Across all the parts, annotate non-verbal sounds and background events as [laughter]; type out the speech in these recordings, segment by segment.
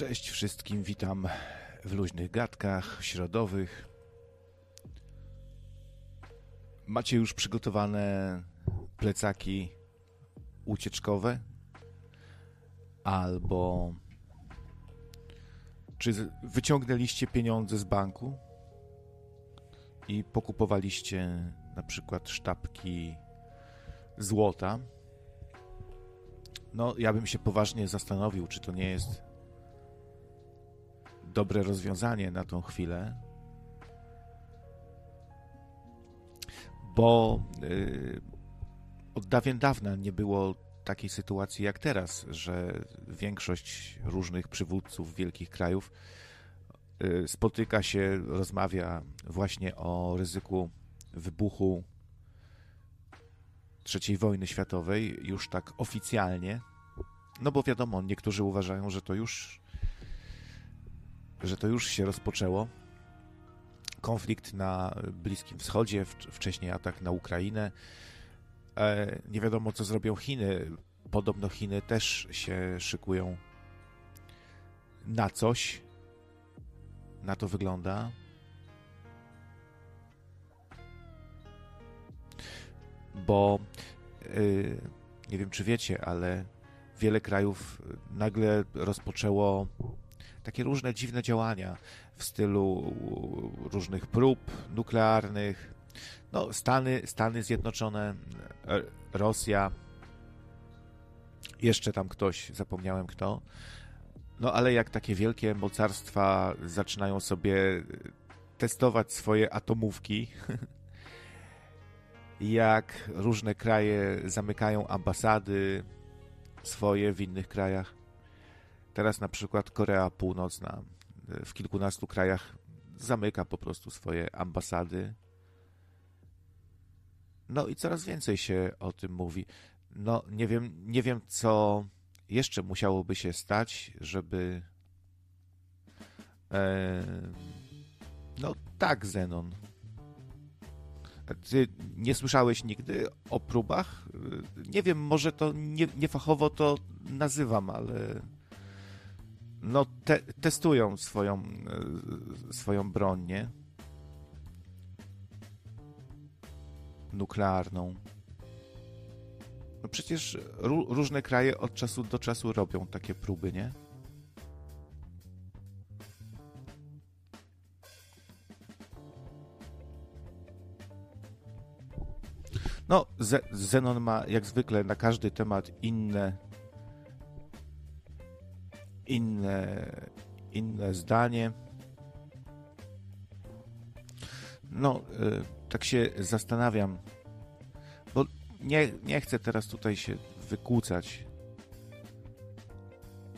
Cześć wszystkim, witam w luźnych gadkach środowych. Macie już przygotowane plecaki ucieczkowe? Albo czy wyciągnęliście pieniądze z banku i pokupowaliście na przykład sztabki złota? No, ja bym się poważnie zastanowił, czy to nie jest dobre rozwiązanie na tą chwilę, bo yy, od dawien dawna nie było takiej sytuacji jak teraz, że większość różnych przywódców wielkich krajów yy, spotyka się, rozmawia właśnie o ryzyku wybuchu III wojny światowej już tak oficjalnie. No bo wiadomo, niektórzy uważają, że to już że to już się rozpoczęło. Konflikt na Bliskim Wschodzie, wcześniej atak na Ukrainę. E, nie wiadomo, co zrobią Chiny. Podobno Chiny też się szykują na coś. Na to wygląda. Bo yy, nie wiem, czy wiecie, ale wiele krajów nagle rozpoczęło takie różne dziwne działania w stylu różnych prób nuklearnych. No, Stany, Stany Zjednoczone, e, Rosja, jeszcze tam ktoś, zapomniałem kto. No ale jak takie wielkie mocarstwa zaczynają sobie testować swoje atomówki, [laughs] jak różne kraje zamykają ambasady swoje w innych krajach, Teraz na przykład Korea Północna e, w kilkunastu krajach zamyka po prostu swoje ambasady. No i coraz więcej się o tym mówi. No nie wiem, nie wiem co jeszcze musiałoby się stać, żeby e, no tak, Zenon. Ty nie słyszałeś nigdy o próbach? Nie wiem, może to nie, niefachowo to nazywam, ale no, te, testują swoją, e, swoją broń, nie? Nuklearną. No przecież różne kraje od czasu do czasu robią takie próby, nie? No, Zenon ma jak zwykle na każdy temat inne inne, inne zdanie. No, y, tak się zastanawiam, bo nie, nie chcę teraz tutaj się wykłócać,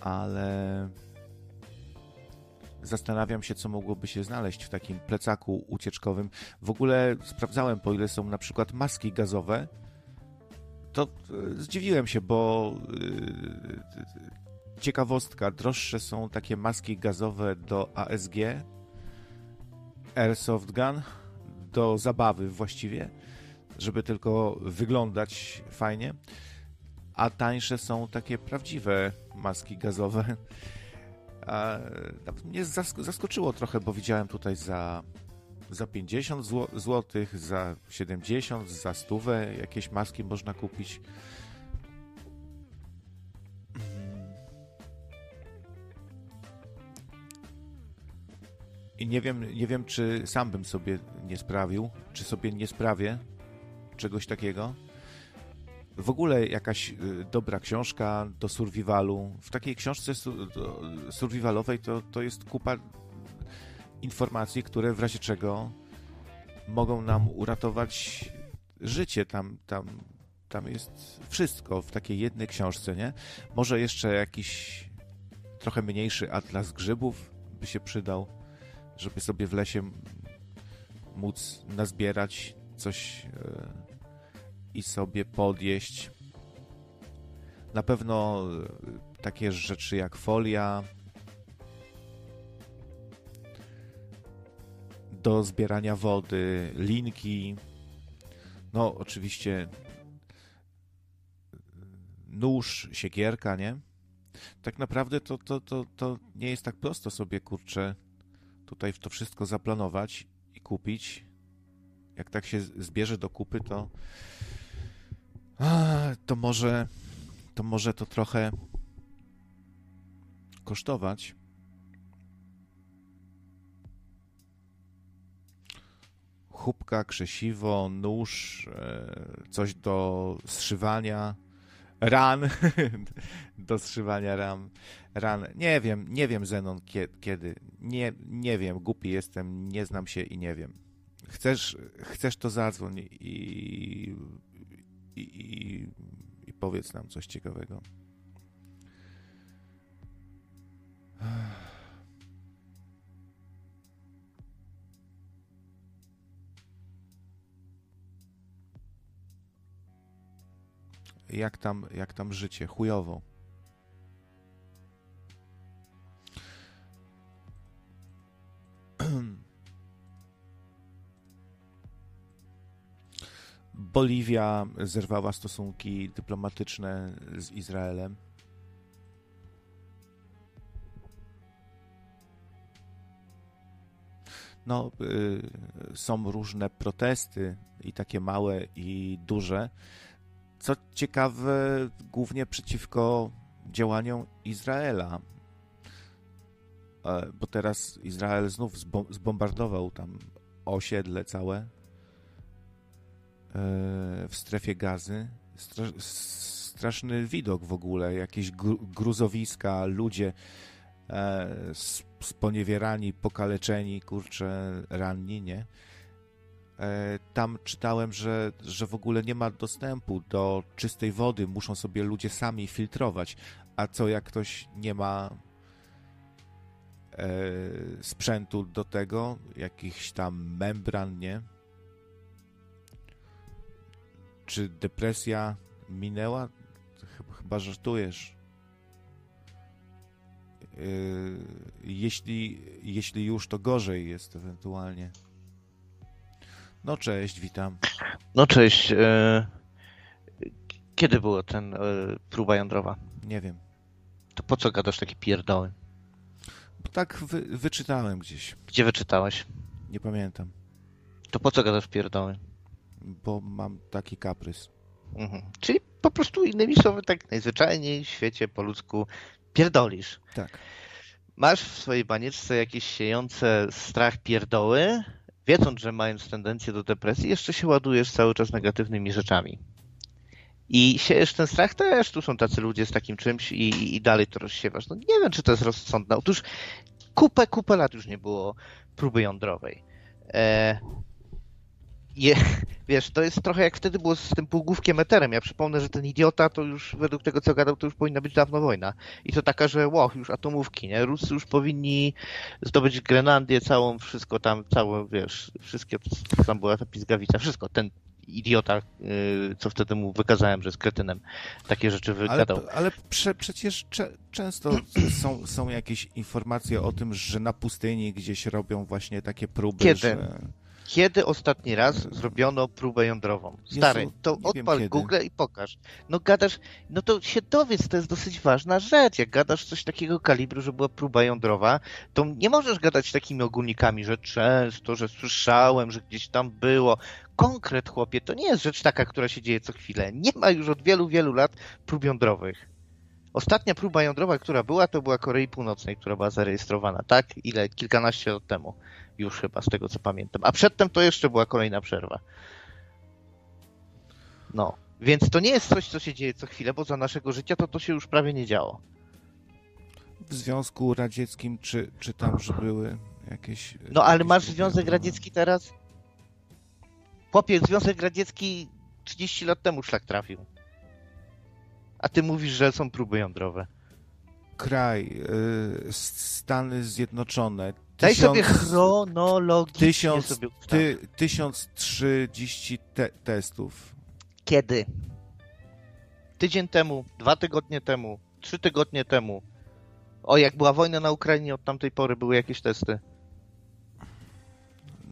ale zastanawiam się, co mogłoby się znaleźć w takim plecaku ucieczkowym. W ogóle sprawdzałem, po ile są na przykład maski gazowe. To y, zdziwiłem się, bo y, ciekawostka, droższe są takie maski gazowe do ASG, Airsoft Gun, do zabawy właściwie, żeby tylko wyglądać fajnie, a tańsze są takie prawdziwe maski gazowe. A, mnie zaskoczyło trochę, bo widziałem tutaj za, za 50 zł, za 70, za 100 jakieś maski można kupić. I nie wiem, nie wiem, czy sam bym sobie nie sprawił, czy sobie nie sprawię czegoś takiego. W ogóle jakaś y, dobra książka do survivalu. W takiej książce survivalowej to, to jest kupa informacji, które w razie czego mogą nam uratować życie. Tam, tam, tam jest wszystko w takiej jednej książce, nie? Może jeszcze jakiś trochę mniejszy atlas grzybów by się przydał żeby sobie w lesie móc nazbierać coś e, i sobie podjeść. Na pewno e, takie rzeczy jak folia do zbierania wody, linki, no oczywiście nóż, siekierka, nie? Tak naprawdę to, to, to, to nie jest tak prosto sobie, kurczę, tutaj to wszystko zaplanować i kupić. Jak tak się zbierze do kupy, to to może to może to trochę kosztować. Chubka, krzesiwo, nóż, e, coś do zszywania ran, [laughs] do zszywania ram, ran. Nie wiem, nie wiem Zenon kiedy, nie, nie wiem, głupi jestem, nie znam się i nie wiem. Chcesz, chcesz to zadzwoń i, i, i, i powiedz nam coś ciekawego. Jak tam, jak tam życie, chujowo. [clears throat] Boliwia zerwała stosunki dyplomatyczne z Izraelem. No, y, są różne protesty, i takie małe, i duże co ciekawe, głównie przeciwko działaniom Izraela. E, bo teraz Izrael znów zbombardował tam osiedle całe e, w strefie gazy. straszny widok w ogóle, jakieś gruzowiska, ludzie e, sponiewierani, pokaleczeni, kurcze, ranni, nie? E, tam czytałem, że, że w ogóle nie ma dostępu do czystej wody, muszą sobie ludzie sami filtrować. A co jak ktoś nie ma e, sprzętu do tego, jakichś tam membran, nie? Czy depresja minęła? Chyba, żartujesz. E, jeśli, jeśli już, to gorzej jest ewentualnie. No cześć, witam. No cześć. E, kiedy było ten e, próba jądrowa? Nie wiem. To po co gadasz takie pierdoły? Bo tak wy, wyczytałem gdzieś. Gdzie wyczytałeś? Nie pamiętam. To po co gadasz pierdoły? Bo mam taki kaprys. Mhm. Czyli po prostu innymi słowy, tak najzwyczajniej w świecie po ludzku pierdolisz. Tak. Masz w swojej banieczce jakieś siejące strach pierdoły, wiedząc, że mając tendencję do depresji, jeszcze się ładujesz cały czas negatywnymi rzeczami. I siejesz ten strach też, tu są tacy ludzie z takim czymś i, i dalej to rozsiewasz. No nie wiem, czy to jest rozsądne. Otóż kupę, kupę lat już nie było próby jądrowej. E, je, [laughs] wiesz, to jest trochę jak wtedy było z tym półgłówkiem Eterem. Ja przypomnę, że ten idiota to już według tego, co gadał, to już powinna być dawno wojna. I to taka, że łoch, już atomówki, nie? Ruscy już powinni zdobyć Grenlandię całą, wszystko tam, całe, wiesz, wszystkie, tam była ta pizgawica, wszystko. Ten idiota, yy, co wtedy mu wykazałem, że jest kretynem, takie rzeczy wygadał. Ale, ale prze, przecież cze, często są, są jakieś informacje o tym, że na pustyni gdzieś robią właśnie takie próby, Kiedy? że kiedy ostatni raz zrobiono próbę jądrową? Stary, Jezu, to odpal Google i pokaż. No gadasz, no to się dowiedz, to jest dosyć ważna rzecz. Jak gadasz coś takiego kalibru, że była próba jądrowa, to nie możesz gadać takimi ogólnikami, że często, że słyszałem, że gdzieś tam było. Konkret, chłopie, to nie jest rzecz taka, która się dzieje co chwilę. Nie ma już od wielu, wielu lat prób jądrowych. Ostatnia próba jądrowa, która była, to była Korei Północnej, która była zarejestrowana, tak? Ile? Kilkanaście lat temu już chyba, z tego co pamiętam. A przedtem to jeszcze była kolejna przerwa. No, więc to nie jest coś, co się dzieje co chwilę, bo za naszego życia to to się już prawie nie działo. W Związku Radzieckim, czy, czy tam, że były jakieś... No, ale masz Związek Radziecki teraz? Chłopie, Związek Radziecki 30 lat temu szlak trafił. A ty mówisz, że są próby jądrowe. Kraj, y, Stany Zjednoczone, Daj tysiąc- sobie chronologicznie tysiąc, sobie ty, 1030 te, testów. Kiedy? Tydzień temu, dwa tygodnie temu, trzy tygodnie temu. O, jak była wojna na Ukrainie, od tamtej pory były jakieś testy.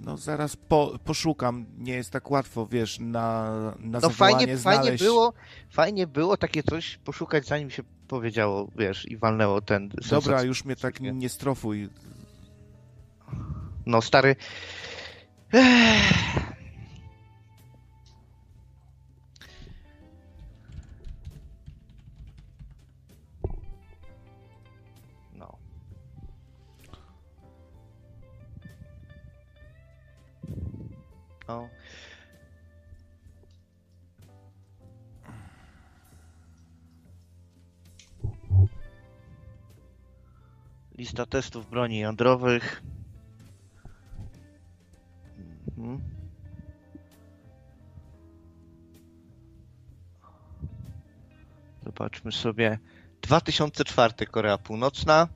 No zaraz po, poszukam, nie jest tak łatwo, wiesz, na, na No fajnie, fajnie znaleźć. było, fajnie było takie coś poszukać, zanim się powiedziało, wiesz, i walnęło ten Dobra, już mnie tak nie strofuj. No stary. Ech. No. No. Lista testów broni jądrowych. Mhm. Zobaczmy sobie. 2004 Korea Północna.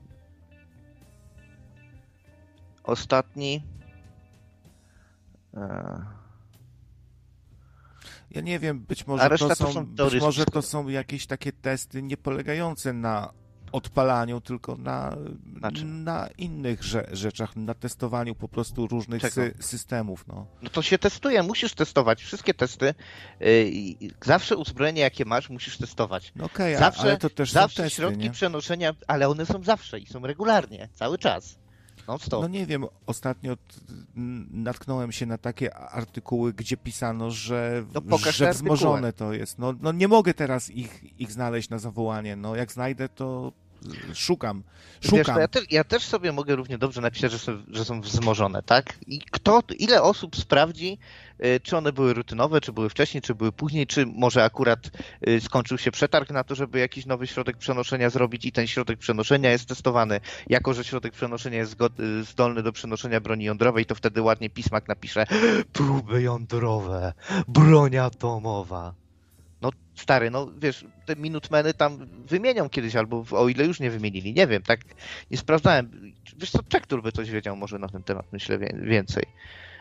Ostatni. E, Ja nie wiem, być może, to to są, są być może to są jakieś takie testy nie polegające na odpalaniu, tylko na, Na innych rze rzeczach, na testowaniu po prostu różnych sy systemów. No. No to się testuje, musisz testować wszystkie testy. y, i zawsze uzbrojenie, jakie masz, musisz testować. No a- Zawsze, ale to też zawsze testy, środki nie? przenoszenia, ale one są zawsze i są regularnie, cały czas. Non stop. No nie wiem, ostatnio natknąłem się na takie artykuły, gdzie pisano, że, No że wzmożone to jest. No, no nie mogę teraz ich, ich znaleźć na zawołanie. No jak znajdę, to y, szukam. Wiesz, Szukam. to ja, też, ja też sobie mogę równie dobrze napisać, że są, że są wzmożone, tak? I kto, ile osób sprawdzi, y, czy one były rutynowe, czy były wcześniej, czy były później, czy może akurat y, skończył się przetarg na to, żeby jakiś nowy środek przenoszenia zrobić i ten środek przenoszenia jest testowany. Jako, że środek przenoszenia jest y, zdolny do przenoszenia broni jądrowej, to wtedy ładnie pismak napisze próby jądrowe, broń atomowa. No stary, no wiesz, te minutmeny tam wymienią kiedyś, albo o ile już nie wymienili, nie wiem, tak nie sprawdzałem. Wiesz co, Czektur by coś wiedział może na ten temat, myślę, więcej.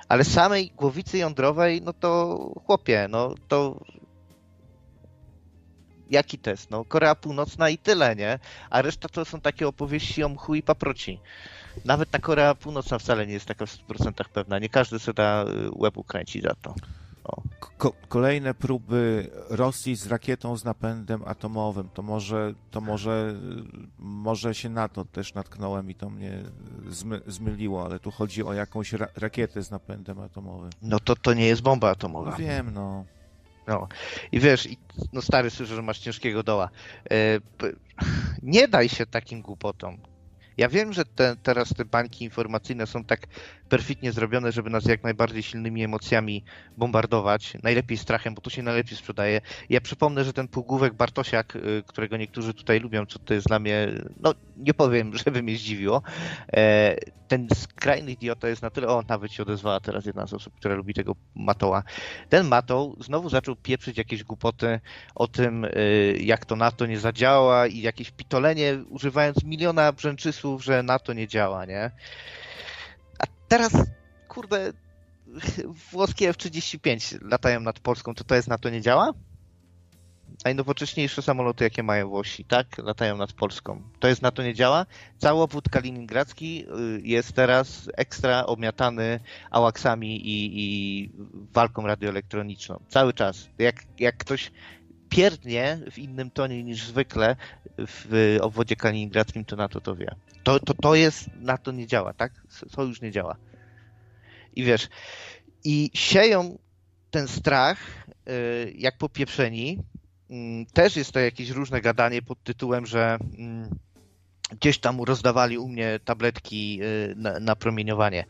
Ale samej głowicy jądrowej, no to chłopie, no to jaki test? No Korea Północna i tyle, nie? A reszta to są takie opowieści o mchu i paproci. Nawet ta Korea Północna wcale nie jest taka w 100% pewna. Nie każdy sobie da y, łeb ukręci za to. Ko kolejne próby Rosji z rakietą z napędem atomowym. To może, to może, może się na to też natknąłem i to mnie zmy zmyliło, ale tu chodzi o jakąś ra rakietę z napędem atomowym. No to to nie jest bomba atomowa. No wiem, no. No. I wiesz, i, no stary, słyszę, że masz ciężkiego doła. E, [laughs] nie daj się takim głupotom. Ja wiem, że te, teraz te bańki informacyjne są tak perfidnie zrobione, żeby nas jak najbardziej silnymi emocjami bombardować, najlepiej strachem, bo to się najlepiej sprzedaje. Ja przypomnę, że ten półgłówek Bartosiak, y, którego niektórzy tutaj lubią, co to jest dla mnie, no nie powiem, [laughs] żeby mnie zdziwiło, e, ten skrajny idiota jest na tyle, o nawet się odezwała teraz jedna z osób, która lubi tego Matoła, ten Matoł znowu zaczął pieprzyć jakieś głupoty o tym, y, jak to NATO nie zadziała i jakieś pitolenie, używając miliona brzęczysłów, że NATO nie działa, nie? A teraz, kurde, włoskie F-35 latają nad Polską, to to jest NATO nie działa? Najnowocześniejsze samoloty, jakie mają Włosi, tak? Latają nad Polską. To jest NATO nie działa? Cały obwód kaliningradzki y, jest teraz ekstra obmiatany ałaksami i, i walką radioelektroniczną. Cały czas. Jak, jak ktoś pierdnie w innym tonie niż zwykle w obwodzie kaliningradzkim, to NATO to wie. To, to, to jest, NATO nie działa, tak? To już nie działa. I wiesz, i sieją ten strach, y, jak popieprzeni. Mm, Też jest to jakieś różne gadanie pod tytułem, że mm, gdzieś tam rozdawali u mnie tabletki y, na, na promieniowanie.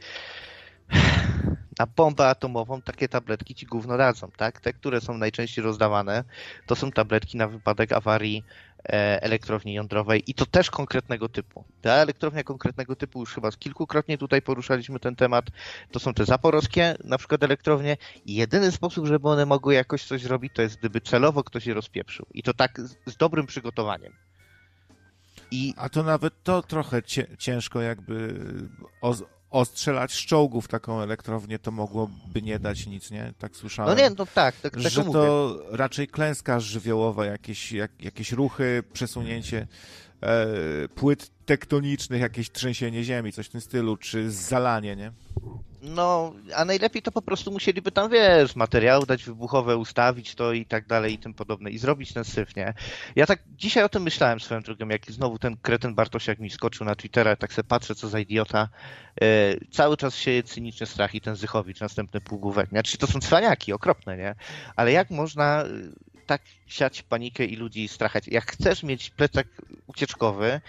Na bombę atomową takie tabletki ci gówno dadzą, tak? Te, które są najczęściej rozdawane, to są tabletki na wypadek awarii e, elektrowni jądrowej i to też konkretnego typu. Ta elektrownia konkretnego typu już chyba kilkukrotnie tutaj poruszaliśmy ten temat. To są te zaporowskie na przykład elektrownie i jedyny sposób, żeby one mogły jakoś coś zrobić, to jest gdyby celowo ktoś je rozpieprzył. I to tak z dobrym przygotowaniem. I... A to nawet to trochę ciężko jakby ostrzelać z czołgów taką elektrownię, to mogłoby nie dać nic, nie? Tak słyszałem. No nie, no tak, tak, tak Że to raczej klęska żywiołowa, jakieś, jak, jakieś ruchy, przesunięcie e, płyt tektonicznych, jakieś trzęsienie ziemi, coś w tym stylu, czy zalanie, nie? No, a najlepiej to po prostu musieliby tam, wiesz, materiały dać wybuchowe, ustawić to i tak dalej i tym podobne i zrobić ten syf, nie? Ja tak dzisiaj o tym myślałem swoją drogą, jak znowu ten kretyn Bartosiak mi skoczył na Twittera, tak sobie patrzę, co za idiota. E, cały czas sieje cyniczny strach i ten Zychowicz, następny półgłówek, nie? Czyli to są cwaniaki, okropne, nie? Ale jak można tak siać panikę i ludzi strachać. Jak chcesz mieć plecak ucieczkowy,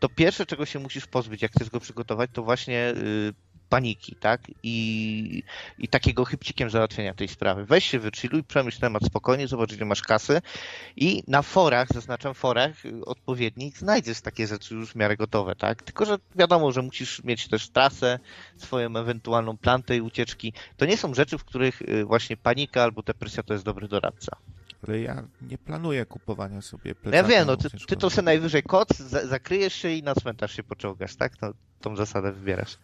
to pierwsze, czego się musisz pozbyć, jak chcesz go przygotować, to właśnie y, paniki, tak? I, I takiego chybcikiem załatwienia tej sprawy. Weź się wychilluj, przemyśl temat spokojnie, zobacz, ile masz kasy i na forach, zaznaczam forach y, odpowiednich, znajdziesz takie rzeczy już w miarę gotowe, tak? Tylko, że wiadomo, że musisz mieć też trasę, swoją ewentualną plan tej ucieczki. To nie są rzeczy, w których y, właśnie panika albo depresja to jest dobry doradca. Ja nie planuję kupowania sobie plecaka. Ja wiem, no ty, ty to sobie najwyżej koc, zakryjesz się i na cmentarz się poczołgasz, tak? No, tą zasadę wybierasz.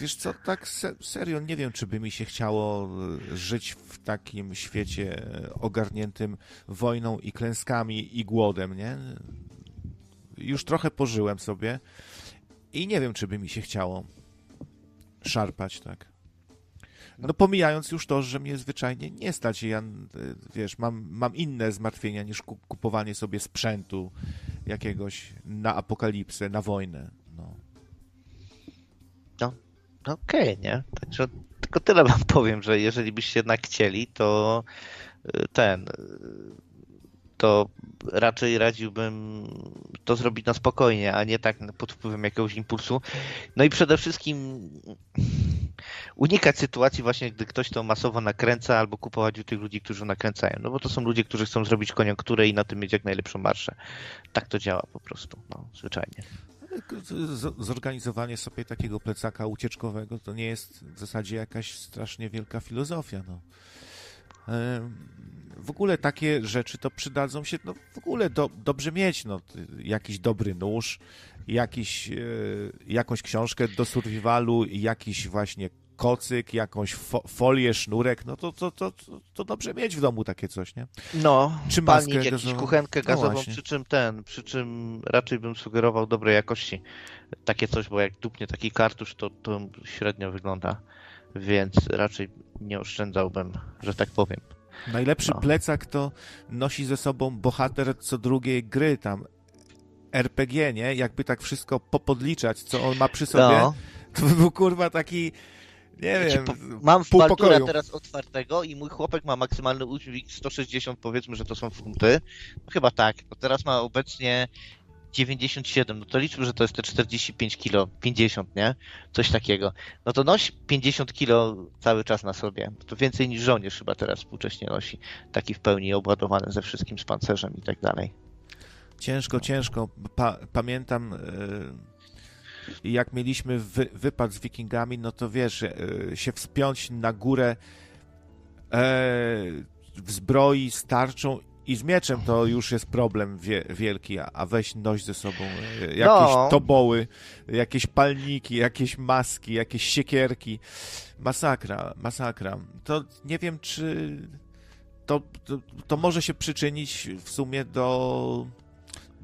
Wiesz co, tak serio nie wiem, czy by mi się chciało e, żyć w takim świecie e, ogarniętym wojną i klęskami i głodem, nie? Już trochę pożyłem sobie i nie wiem, czy by mi się chciało szarpać, tak. No pomijając już to, że mnie zwyczajnie nie stać. Ja, e, wiesz, mam, mam inne zmartwienia niż kupowanie sobie sprzętu jakiegoś na apokalipsę, na wojnę. No. No, okej, okay, nie? Także tylko tyle wam [laughs] powiem, że jeżeli byście jednak chcieli, to y, ten y, to raczej radziłbym to zrobić na spokojnie, a nie tak pod wpływem jakiegoś impulsu. No i przede wszystkim unikać sytuacji właśnie, gdy ktoś to masowo nakręca albo kupować u tych ludzi, którzy nakręcają. No bo to są ludzie, którzy chcą zrobić koniunkturę i na tym mieć jak najlepszą marszę. Tak to działa po prostu, no, zwyczajnie zorganizowanie sobie takiego plecaka ucieczkowego to nie jest w zasadzie jakaś strasznie wielka filozofia. No. W ogóle takie rzeczy to przydadzą się, no w ogóle do, dobrze mieć, no, jakiś dobry nóż, jakiś, e, jakąś książkę do survivalu, jakiś właśnie kocyk, jakąś fo folię, sznurek, no to, to, to, to, dobrze mieć w domu takie coś, nie? No, czy maskę jakiś gazową. kuchenkę no gazową, no przy czym ten, przy czym raczej bym sugerował dobrej jakości takie coś, bo jak dupnie taki kartusz, to, to średnio wygląda, więc raczej nie oszczędzałbym, że tak powiem. Najlepszy no. plecak to nosi ze sobą bohater co drugiej gry tam RPG, nie? Jakby tak wszystko popodliczać, co on ma przy sobie, no. to by był kurwa taki nie wiem. mam w Baldura teraz otwartego i mój chłopak ma maksymalny udźwig 160, powiedzmy, że to są funty. No chyba tak. To teraz ma obecnie 97, no to liczmy, że to jest te 45 kilo, 50, nie? Coś takiego. No to noś 50 kilo cały czas na sobie. To więcej niż żołnierz chyba teraz współcześnie nosi. Taki w pełni obładowany ze wszystkim, z pancerzem i tak dalej. Ciężko, ciężko. Pa pamiętam... I jak mieliśmy wy, wypad z wikingami, no to wiesz, e, się wspiąć na górę e, w zbroi, starczą i z mieczem to już jest problem wie, wielki, a weź noś ze sobą e, jakieś no. toboły, jakieś palniki, jakieś maski, jakieś siekierki. Masakra, masakra. To nie wiem, czy to, to, to może się przyczynić w sumie do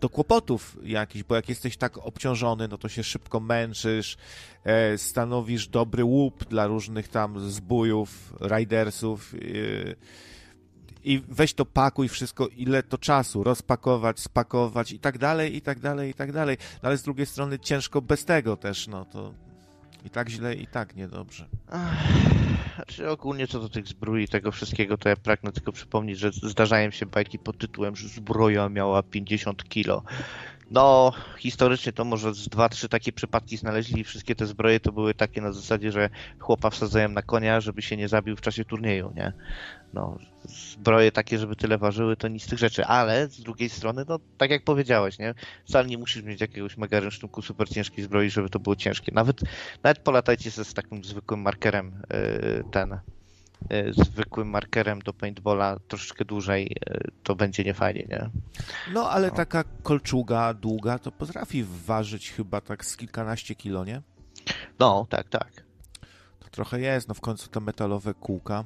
do kłopotów jakichś, bo jak jesteś tak obciążony, no to się szybko męczysz, e, stanowisz dobry łup dla różnych tam zbójów, ridersów e, i weź to pakuj wszystko, ile to czasu, rozpakować, spakować i tak dalej, i tak dalej, i tak dalej. No ale z drugiej strony ciężko bez tego też, no to i tak źle, i tak niedobrze. Znaczy ogólnie co do tych zbroi i tego wszystkiego, to ja pragnę tylko przypomnieć, że zdarzają się bajki pod tytułem, że zbroja miała 50 kilo. No, historycznie to może z dwa, trzy takie przypadki znaleźli. Wszystkie te zbroje to były takie na zasadzie, że chłopa wsadzają na konia, żeby się nie zabił w czasie turnieju, nie? No, zbroje takie, żeby tyle ważyły, to nic z tych rzeczy, ale z drugiej strony, no, tak jak powiedziałeś, nie? Wcale nie musisz mieć jakiegoś mega rynsztunku super ciężkiej zbroi, żeby to było ciężkie. Nawet, nawet polatajcie ze z takim zwykłym markerem yy, ten zwykłym markerem do paintballa troszeczkę dłużej, e, to będzie niefajnie, nie? No, ale no. taka kolczuga długa to potrafi ważyć chyba tak z kilkanaście kilo, nie? No, tak, tak. To trochę jest, no w końcu te metalowe kółka.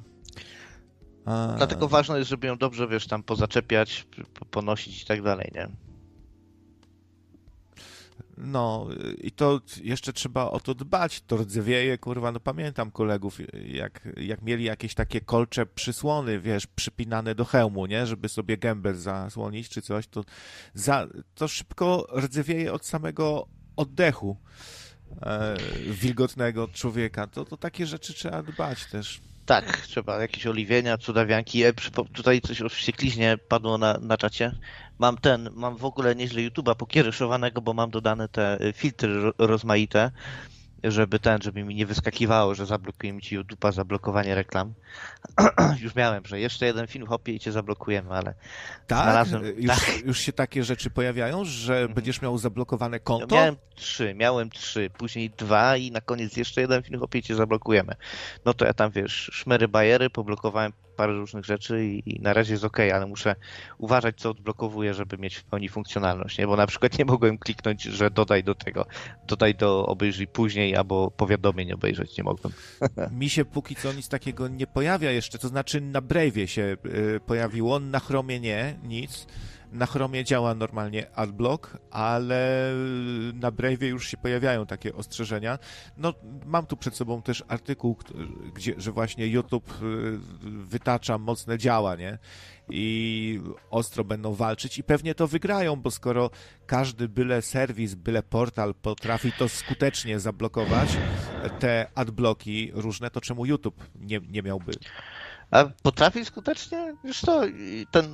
A... Dlatego ważne jest, żeby ją dobrze, wiesz, tam pozaczepiać, ponosić i tak dalej, nie? No i to jeszcze trzeba o to dbać. To rdzewieje, kurwa, no pamiętam kolegów, jak, jak mieli jakieś takie kolcze przysłony, wiesz, przypinane do hełmu, nie, żeby sobie gębę zasłonić czy coś, to, za, to szybko rdzewieje od samego oddechu e, wilgotnego człowieka. To, to takie rzeczy trzeba dbać też. Tak, trzeba jakieś oliwienia, cudawianki. E, tutaj coś o wściekliźnie padło na, na czacie. Mam ten, mam w ogóle nieźle YouTube'a pokiereszowanego, bo mam dodane te y, filtry rozmaite żeby ten, żeby mi nie wyskakiwało, że zablokuje mi ci YouTube'a zablokowanie reklam. [clears throat] już miałem, że jeszcze jeden film hopie i cię zablokujemy, ale tak? znalazłem... Już, tak. już się takie rzeczy pojawiają, że mhm. będziesz miał zablokowane konto? miałem trzy, miałem trzy, później dwa i na koniec jeszcze jeden film hopie i cię zablokujemy. No to ja tam, wiesz, szmery bajery, poblokowałem parę różnych rzeczy i, i na razie jest ok, ale muszę uważać, co odblokowuję, żeby mieć w pełni funkcjonalność, nie? Bo na przykład [laughs] nie mogłem kliknąć, że dodaj do tego, dodaj do obejrzyj później, albo powiadomień obejrzeć nie mogłem. [laughs] Mi się póki co nic takiego nie pojawia jeszcze, to znaczy na Brave'ie się y, pojawiło, na Chromie nie, nic. Na Chromie działa normalnie AdBlock, ale na Brave już się pojawiają takie ostrzeżenia. No, mam tu przed sobą też artykuł, gdzie, że właśnie YouTube y, wytacza mocne działa, nie? I ostro będą walczyć i pewnie to wygrają, bo skoro każdy byle serwis, byle portal potrafi to skutecznie zablokować, te adblocki różne, to czemu YouTube nie, nie miałby a potrafi skutecznie? Wiesz to, ten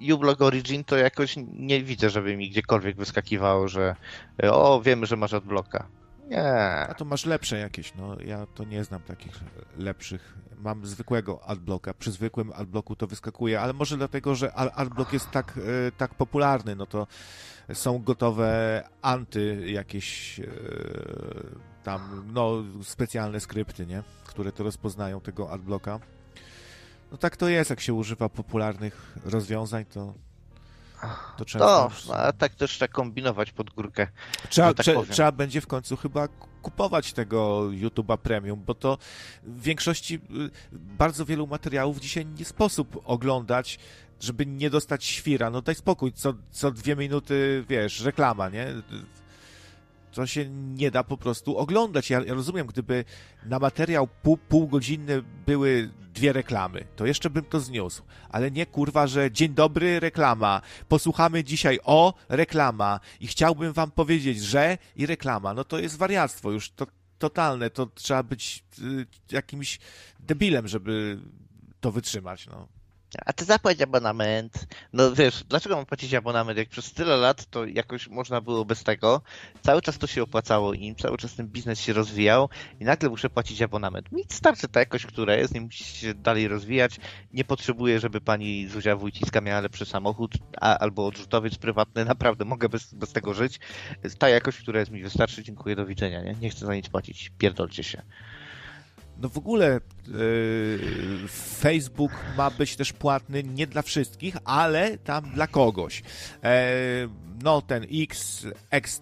y, uBlock Origin to jakoś nie widzę, żeby mi gdziekolwiek wyskakiwało, że o, wiemy, że masz adblocka. Nie. A to masz lepsze jakieś, no ja to nie znam takich lepszych. Mam zwykłego adblocka. Przy zwykłym adblocku to wyskakuje, ale może dlatego, że adblock jest tak, y, tak popularny, no to są gotowe anty jakieś y, tam, no specjalne skrypty, nie? Które to rozpoznają tego adblocka. No tak to jest, jak się używa popularnych rozwiązań, to, to często... No, a tak też trzeba kombinować pod górkę. Trzeba, tak trze, trzeba będzie w końcu chyba kupować tego YouTube'a Premium, bo to w większości y, bardzo wielu materiałów dzisiaj nie sposób oglądać, żeby nie dostać świra. No daj spokój, co, co dwie minuty, wiesz, reklama, nie? To się nie da po prostu oglądać. Ja, ja rozumiem, gdyby na materiał pół, półgodzinny były dwie reklamy, to jeszcze bym to zniósł. Ale nie kurwa, że dzień dobry, reklama. Posłuchamy dzisiaj o reklama i chciałbym wam powiedzieć, że i reklama. No to jest wariactwo już to, totalne. To trzeba być y, jakimś debilem, żeby to wytrzymać. No. A ty zapłać abonament. No wiesz, dlaczego mam płacić abonament? Jak przez tyle lat to jakoś można było bez tego. Cały czas to się opłacało im, cały czas ten biznes się rozwijał i nagle muszę płacić abonament. Mi starczy ta jakość, która jest, nie musi się dalej rozwijać. Nie potrzebuję, żeby pani Zuzia Wójciska miała lepszy samochód a, albo odrzutowiec prywatny. [laughs] Naprawdę mogę bez, bez tego żyć. Ta jakość, która jest mi wystarczy. Dziękuję, do widzenia. Nie, nie chcę za nic płacić. Pierdolcie się. No w ogóle yy, Facebook ma być też płatny nie dla wszystkich, ale tam dla kogoś. E, no ten X, X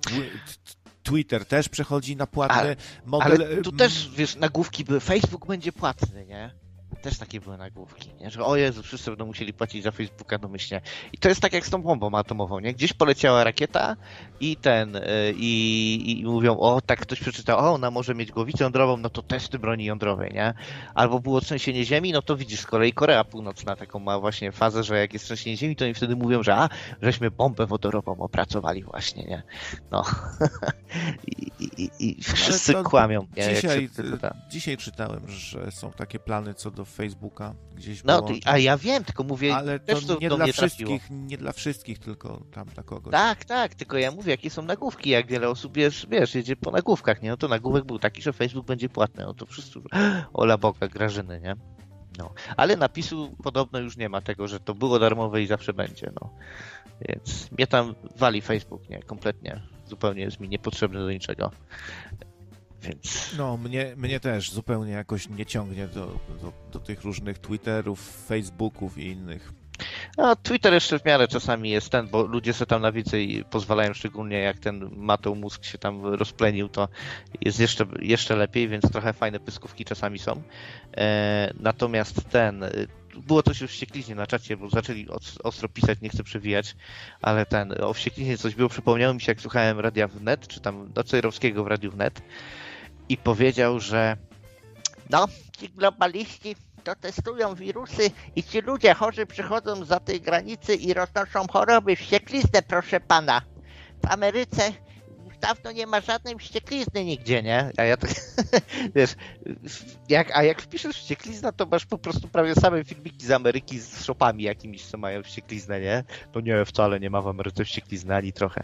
Twitter też przechodzi na płatny ale, model. Ale tu też, wiesz, nagłówki były, Facebook będzie płatny, nie? Też takie były nagłówki, nie? że o Jezu, wszyscy będą musieli płacić za Facebooka domyślnie. I to jest tak jak z tą bombą atomową, nie? Gdzieś poleciała rakieta i ten, y, i, i mówią, o, tak ktoś przeczytał, o, ona może mieć głowicę jądrową, no to testy broni jądrowej, nie? Albo było trzęsienie ziemi, no to widzisz, z kolei Korea Północna taką ma właśnie fazę, że jak jest trzęsienie ziemi, to oni wtedy mówią, że a, żeśmy bombę wodorową opracowali właśnie, nie? No. [laughs] I, i, i wszyscy kłamią, nie? Dzisiaj, dzisiaj czytałem, że są takie plany co do Facebooka gdzieś No, ty, a ja wiem, tylko mówię... Ale to, to nie dla wszystkich, nie dla wszystkich, tylko tam dla kogoś. Tak, tak, tylko ja mówię, jakie są nagłówki, jak wiele osób, wiesz, wiesz jedzie po nagłówkach, nie? No to nagłówek był taki, że Facebook będzie płatny, no to wszyscy, ola Boga, Grażyny, nie? No, ale napisu podobno już nie ma tego, że to było darmowe i zawsze będzie, no. Więc mnie tam wali Facebook, nie, kompletnie. Zupełnie jest mi niepotrzebny do niczego. Więc... No, mnie, mnie też zupełnie jakoś nie ciągnie do, do, do tych różnych Twitterów, Facebooków i innych. No, Twitter jeszcze w miarę czasami jest ten, bo ludzie sobie tam na więcej pozwalają, szczególnie jak ten Mateu Mózg się tam rozplenił, to jest jeszcze, jeszcze lepiej, więc trochę fajne pyskówki czasami są. E, natomiast ten, było coś o wściekliźnie na czacie, bo zaczęli ostro pisać, nie chcę przewijać, ale ten, o wściekliźnie coś było, przypomniało mi się, jak słuchałem Radia Wnet, czy tam do Cejrowskiego w Radiu Wnet i powiedział, że no, ci globaliści to testują wirusy i ci ludzie chorzy przychodzą za tej granicy i roznoszą choroby, wściekliznę, proszę pana. W Ameryce dawno nie ma żadnej wścieklizny nigdzie, nie? A ja tak, [laughs] wiesz, jak, a jak wpiszesz wścieklizna, to masz po prostu prawie same filmiki z Ameryki z shopami jakimiś, co mają wściekliznę, nie? To nie, wcale nie ma w Ameryce wścieklizny, ani trochę.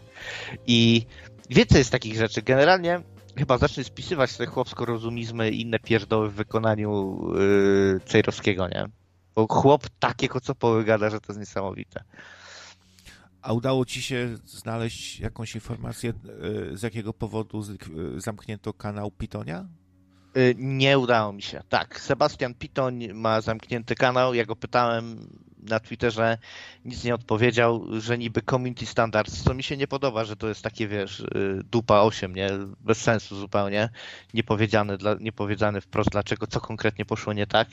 I więcej jest takich rzeczy. Generalnie chyba zacznie spisywać te chłopsko-rozumizmy i inne pierdoły w wykonaniu yy, Cejrowskiego, nie? Bo chłop takiego co powygada, że to jest niesamowite. A udało ci się znaleźć jakąś informację, yy, z jakiego powodu yy, zamknięto kanał Pitonia? Yy, nie udało mi się. Tak, Sebastian Pitoń ma zamknięty kanał. Ja go pytałem, na Twitterze nic nie odpowiedział, że niby community standards, co mi się nie podoba, że to jest takie, wiesz, y, dupa 8, nie? Bez sensu zupełnie, niepowiedziane, dla, niepowiedziane wprost dlaczego, co konkretnie poszło nie tak,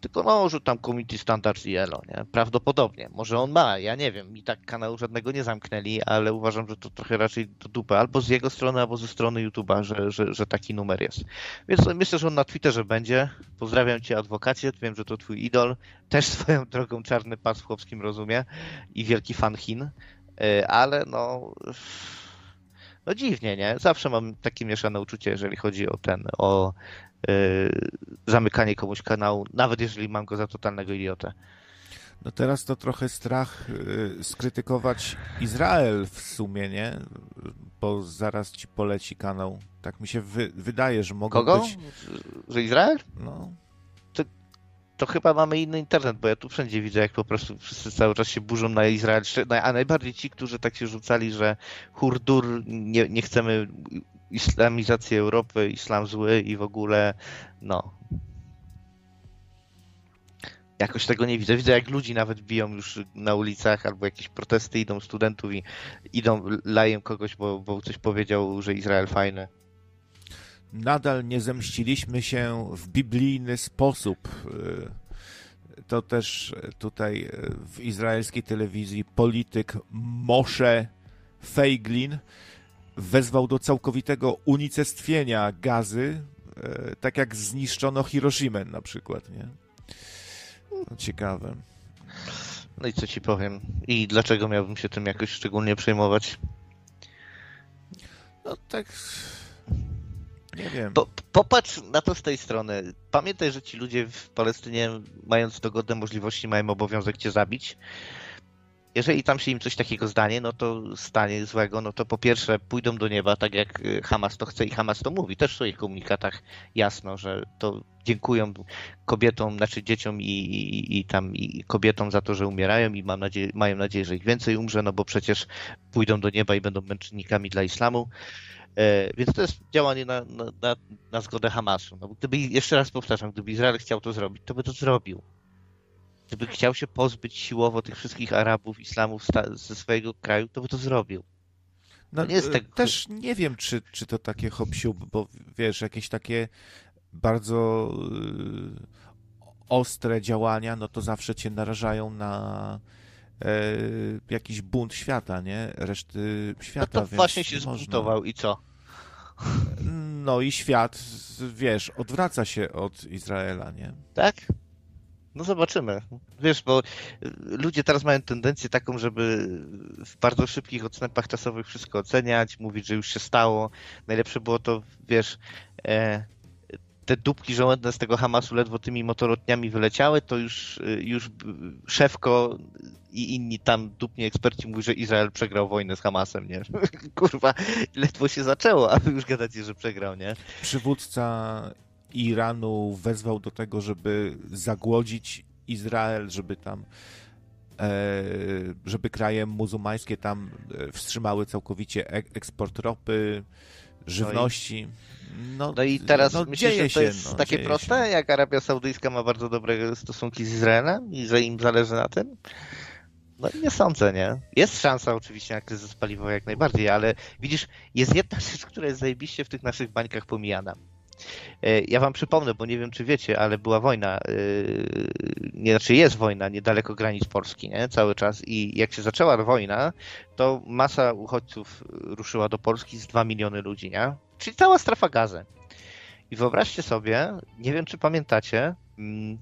tylko no, że tam community standards i elo, nie? Prawdopodobnie. Może on ma, ja nie wiem, i tak kanału żadnego nie zamknęli, ale uważam, że to trochę raczej do dupy, albo z jego strony, albo ze strony YouTube'a, że, że, że taki numer jest. Więc myślę, że on na Twitterze będzie. Pozdrawiam cię adwokacie, wiem, że to twój idol, też swoją drogą czarny pas w chłopskim rozumie i wielki fan Chin, e, ale no no dziwnie, nie? Zawsze mam takie mieszane uczucie, jeżeli chodzi o ten, o yy, zamykanie komuś kanału, nawet jeżeli mam go za totalnego idiotę. No teraz to trochę strach yy, skrytykować Izrael w sumie, nie? Bo zaraz ci poleci kanał. Tak mi się wy wydaje, że mogą Kogo? być... Że Izrael? No, to chyba mamy inny internet, bo ja tu wszędzie widzę, jak po prostu wszyscy cały czas się burzą na Izrael, a najbardziej ci, którzy tak się rzucali, że hurdur, nie, nie chcemy islamizacji Europy, islam zły i w ogóle, no. Jakoś tego nie widzę. Widzę, jak ludzi nawet biją już na ulicach, albo jakieś protesty idą studentów i idą, lają kogoś, bo, bo coś powiedział, że Izrael fajny nadal nie zemściliśmy się w biblijny sposób. To też tutaj w izraelskiej telewizji polityk Moshe Feiglin wezwał do całkowitego unicestwienia gazy, tak jak zniszczono Hiroshimę na przykład, nie? No, ciekawe. No i co ci powiem? I dlaczego miałbym się tym jakoś szczególnie przejmować? No tak nie wiem. Po, popatrz na to z tej strony. Pamiętaj, że ci ludzie w Palestynie, mając dogodne możliwości, mają obowiązek cię zabić. Jeżeli tam się im coś takiego zdanie, no to stanie złego, no to po pierwsze pójdą do nieba, tak jak y, Hamas to chce i Hamas to mówi. Też w swoich komunikatach jasno, że to dziękują kobietom, znaczy dzieciom i, i, i tam i kobietom za to, że umierają i mam nadzieję, mają nadzieję, że ich więcej umrze, no bo przecież pójdą do nieba i będą męczennikami dla islamu. E, więc to jest działanie na, na, na zgodę Hamasu. No, gdyby, jeszcze raz powtarzam, gdyby Izrael chciał to zrobić, to by to zrobił. Gdyby chciał się pozbyć siłowo tych wszystkich Arabów, Islamów ze swojego kraju, to by to zrobił. No, nie jest tak... Też nie wiem, czy, czy to takie hop bo wiesz, jakieś takie bardzo y, ostre działania, no to zawsze cię narażają na e, jakiś bunt świata, nie? Reszty świata. No to właśnie się zbuntował i co? No i świat, wiesz, odwraca się od Izraela, nie? Tak? No zobaczymy. Wiesz, bo ludzie teraz mają tendencję taką, żeby w bardzo szybkich odstępach czasowych wszystko oceniać, mówić, że już się stało. Najlepsze było to, wiesz, e, te dupki żołędne z tego Hamasu ledwo tymi motorotniami wyleciały, to już, już szefko i inni tam dupni eksperci mówią, że Izrael przegrał wojnę z Hamasem, nie? [laughs] Kurwa, ledwo się zaczęło, a wy już gadacie, że przegrał, nie? Przywódca Iranu wezwał do tego, żeby zagłodzić Izrael, żeby tam e, żeby kraje muzułmańskie tam e, wstrzymały całkowicie eksport ropy, żywności. No, no i teraz no, myślisz, że to jest no, takie proste, się. jak Arabia Saudyjska ma bardzo dobre stosunki z Izraelem i że im zależy na tym? No nie sądzę, nie? Jest szansa oczywiście na kryzys paliwowy jak najbardziej, ale widzisz, jest jedna rzecz, która jest zajebiście w tych naszych bańkach pomijana. E, ja wam przypomnę, bo nie wiem, czy wiecie, ale była wojna, e, nie, znaczy jest wojna niedaleko granic Polski, nie? Cały czas i jak się zaczęła wojna, to masa uchodźców ruszyła do Polski z 2 miliony ludzi, nie? Czyli cała strefa gazy. I wyobraźcie sobie, nie wiem, czy pamiętacie, mm,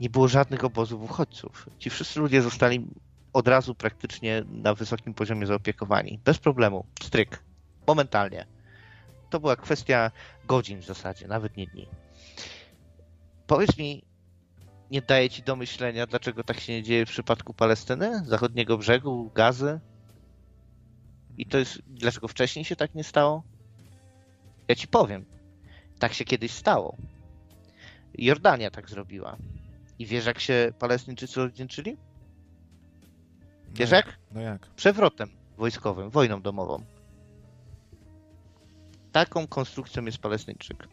nie było żadnych obozów uchodźców. Ci wszyscy ludzie zostali od razu praktycznie na wysokim poziomie zaopiekowani. Bez problemu. Stryk. Momentalnie. To była kwestia godzin w zasadzie, nawet nie dni. Powiedz mi, nie daje ci do myślenia, dlaczego tak się nie dzieje w przypadku Palestyny, zachodniego brzegu, gazy? I to jest, dlaczego wcześniej się tak nie stało? Ja ci powiem. Tak się kiedyś stało. Jordania tak zrobiła. I wiesz, jak się Palestyńczycy odwdzięczyli? Wiesz no jak? No jak? Przewrotem wojskowym, wojną domową. Taką konstrukcją jest Palestyńczyk.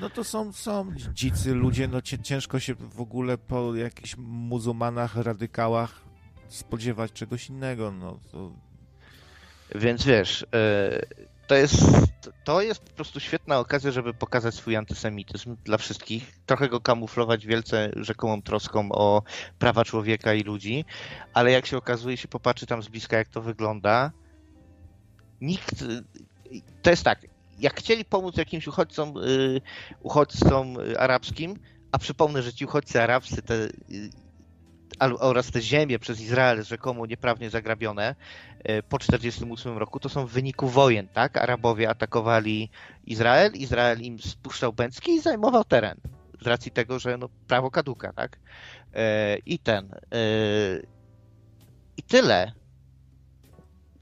No to są, są dzicy ludzie, no ciężko się w ogóle po jakichś muzułmanach, radykałach spodziewać czegoś innego, no to... Więc wiesz, e, to jest, to jest po prostu świetna okazja, żeby pokazać swój antysemityzm dla wszystkich, trochę go kamuflować wielce rzekomą troską o prawa człowieka i ludzi, ale jak się okazuje, się popatrzy tam z bliska, jak to wygląda, nikt, to jest tak, jak chcieli pomóc jakimś uchodźcom, y, uchodźcom arabskim, a przypomnę, że ci uchodźcy arabscy, te y, oraz te ziemie przez Izrael rzekomo nieprawnie zagrabione po 1948 roku, to są w wyniku wojen, tak? Arabowie atakowali Izrael, Izrael im spuszczał bęcki i zajmował teren z racji tego, że no, prawo kaduka, tak? I ten. I tyle.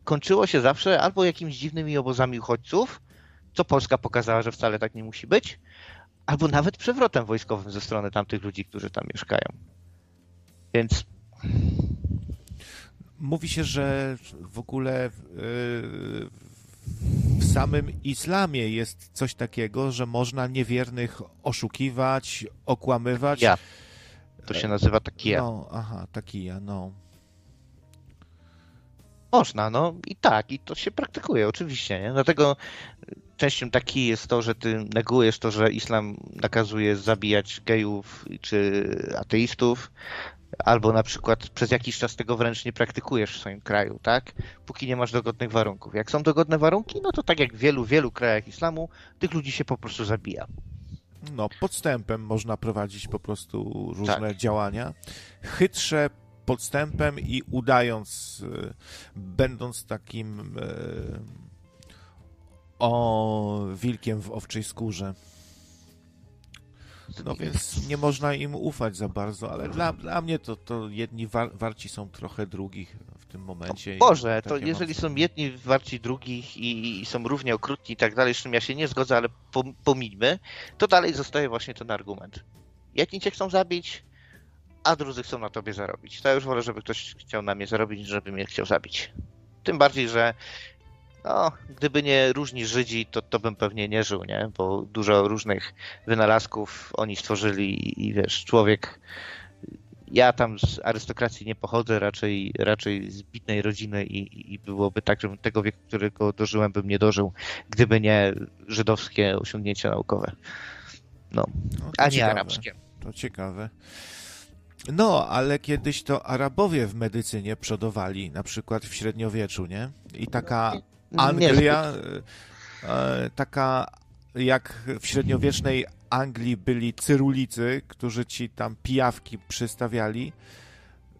Kończyło się zawsze albo jakimiś dziwnymi obozami uchodźców, co Polska pokazała, że wcale tak nie musi być, albo nawet przewrotem wojskowym ze strony tamtych ludzi, którzy tam mieszkają. Więc. Mówi się, że w ogóle w samym islamie jest coś takiego, że można niewiernych oszukiwać, okłamywać. Ja. To się nazywa takija. No, aha, takija, no. Można, no i tak, i to się praktykuje, oczywiście. Nie? Dlatego częścią taki jest to, że ty negujesz to, że islam nakazuje zabijać gejów czy ateistów, albo na przykład przez jakiś czas tego wręcz nie praktykujesz w swoim kraju, tak? Póki nie masz dogodnych warunków. Jak są dogodne warunki, no to tak jak w wielu, wielu krajach islamu, tych ludzi się po prostu zabija. No, podstępem można prowadzić po prostu różne tak. działania. Chytrze podstępem i udając, e, będąc takim e, o wilkiem w owczej skórze. No więc nie można im ufać za bardzo, ale dla, dla mnie to, to jedni war, warci są trochę drugich w tym momencie. Boże, to jeżeli są jedni warci drugich i, i, są równie okrutni i tak dalej, z czym ja się nie zgodzę, ale pomijmy, to dalej zostaje właśnie ten argument. Jedni cię chcą zabić, a drudzy chcą na tobie zarobić. To ja już wolę, żeby ktoś chciał na mnie zarobić, niż żeby mnie chciał zabić. Tym bardziej, że no, gdyby nie różni Żydzi, to, to bym pewnie nie żył, nie? Bo dużo różnych wynalazków oni stworzyli i wiesz, człowiek ja tam z arystokracji nie pochodzę, raczej, raczej z bitnej rodziny i, i byłoby tak, żebym tego wieku, którego dożyłem, bym nie dożył, gdyby nie żydowskie osiągnięcia naukowe. No, no a nie ciekawe. arabskie. To ciekawe. No, ale kiedyś to Arabowie w medycynie przodowali, na przykład w średniowieczu, nie? I taka Anglia, e, taka jak w średniowiecznej Anglii byli cyrulicy, którzy ci tam pijawki przystawiali,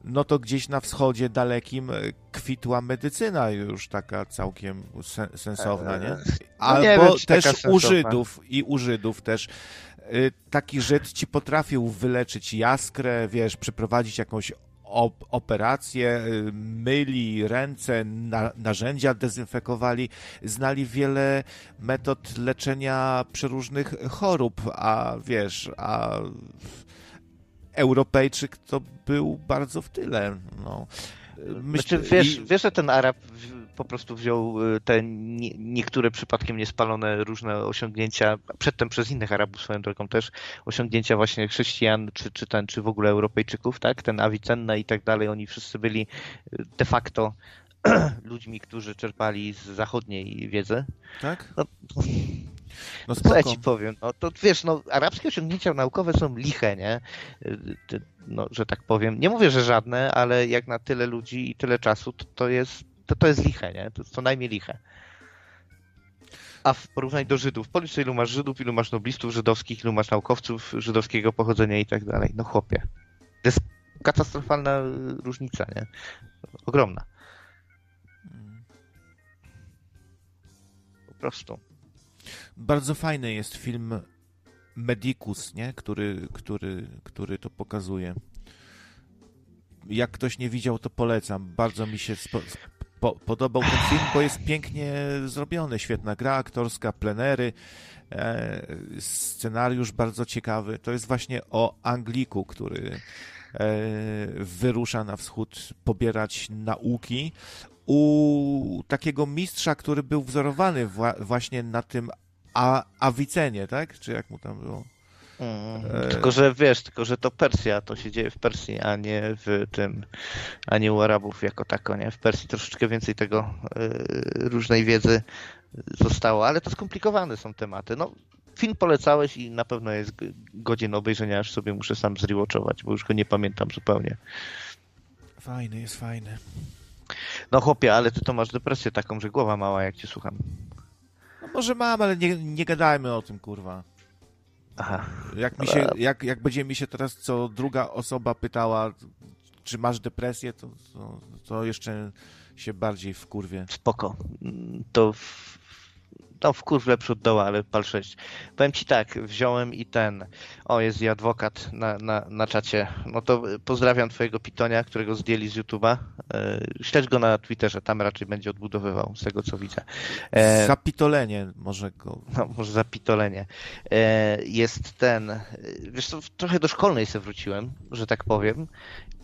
no to gdzieś na wschodzie dalekim kwitła medycyna już taka całkiem sensowna, nie? Albo no nie wiem, też u Żydów i u Żydów też taki Żyd ci potrafił wyleczyć jaskrę, wiesz, przeprowadzić jakąś op operacje, y, myli ręce, na, narzędzia dezynfekowali, znali wiele metod leczenia przeróżnych chorób, a wiesz, a Europejczyk to był bardzo w tyle. No. Myślę, znaczy, wiesz, wiesz, że ten Arab po prostu wziął y, te nie, niektóre przypadkiem niespalone różne osiągnięcia, przedtem przez innych Arabów swoją drogą też, osiągnięcia właśnie chrześcijan, czy, czy ten, czy w ogóle Europejczyków, tak? Ten Avicenna i tak dalej, oni wszyscy byli y, de facto [clears throat] ludźmi, którzy czerpali z zachodniej wiedzy. Tak? No, No co ja spoko. ci powiem? No to wiesz, no, arabskie osiągnięcia naukowe są liche, nie? Y, No, że tak powiem. Nie mówię, że żadne, ale jak na tyle ludzi i tyle czasu, to, to jest to, to jest liche, nie? To jest co najmniej liche. A w porównaniu do Żydów, policz ilu masz Żydów, ilu masz noblistów żydowskich, ilu masz naukowców żydowskiego pochodzenia i tak dalej. No chłopie. To jest katastrofalna różnica, nie? Ogromna. Po prostu. Bardzo fajny jest film Medicus, nie? Który, który, który to pokazuje. Jak ktoś nie widział, to polecam. Bardzo mi się spo, po, podobał ten film, bo jest pięknie zrobiony. Świetna gra aktorska, plenery, e, scenariusz bardzo ciekawy. To jest właśnie o Angliku, który e, wyrusza na wschód pobierać nauki u takiego mistrza, który był wzorowany wła właśnie na tym Awicenie, tak? Czy jak mu tam było? Mm, Tylko, że wiesz, tylko, że to Persja, to się dzieje w Persji, a nie w tym, a nie u Arabów jako tako, nie? W Persji troszeczkę więcej tego y, różnej wiedzy zostało, ale to skomplikowane są tematy. No, film polecałeś i na pewno jest godzien obejrzenia, aż sobie muszę sam zrewatchować, bo już go nie pamiętam zupełnie. Fajny, jest fajny. No chłopie, ale ty to masz depresję taką, że głowa mała, jak cię słucham. No może mam, ale nie, nie gadajmy o tym, kurwa. Aha. Jak, mi się, jak, jak będzie mi się teraz co druga osoba pytała, czy masz depresję, to, to, to jeszcze się bardziej wkurwię. Spoko. Mm, To w, no w kurw lepszy od doła, ale pal 6. Powiem ci tak, wziąłem i ten, o jest i adwokat na, na, na czacie, no to pozdrawiam twojego pitonia, którego zdjęli z YouTube'a. E, Śledź go na Twitterze, tam raczej będzie odbudowywał, z tego co widzę. E, Zapitolenie może go... no, może zapitolenie. E, jest ten, e, wiesz co, trochę do szkolnej sobie wróciłem, że tak powiem.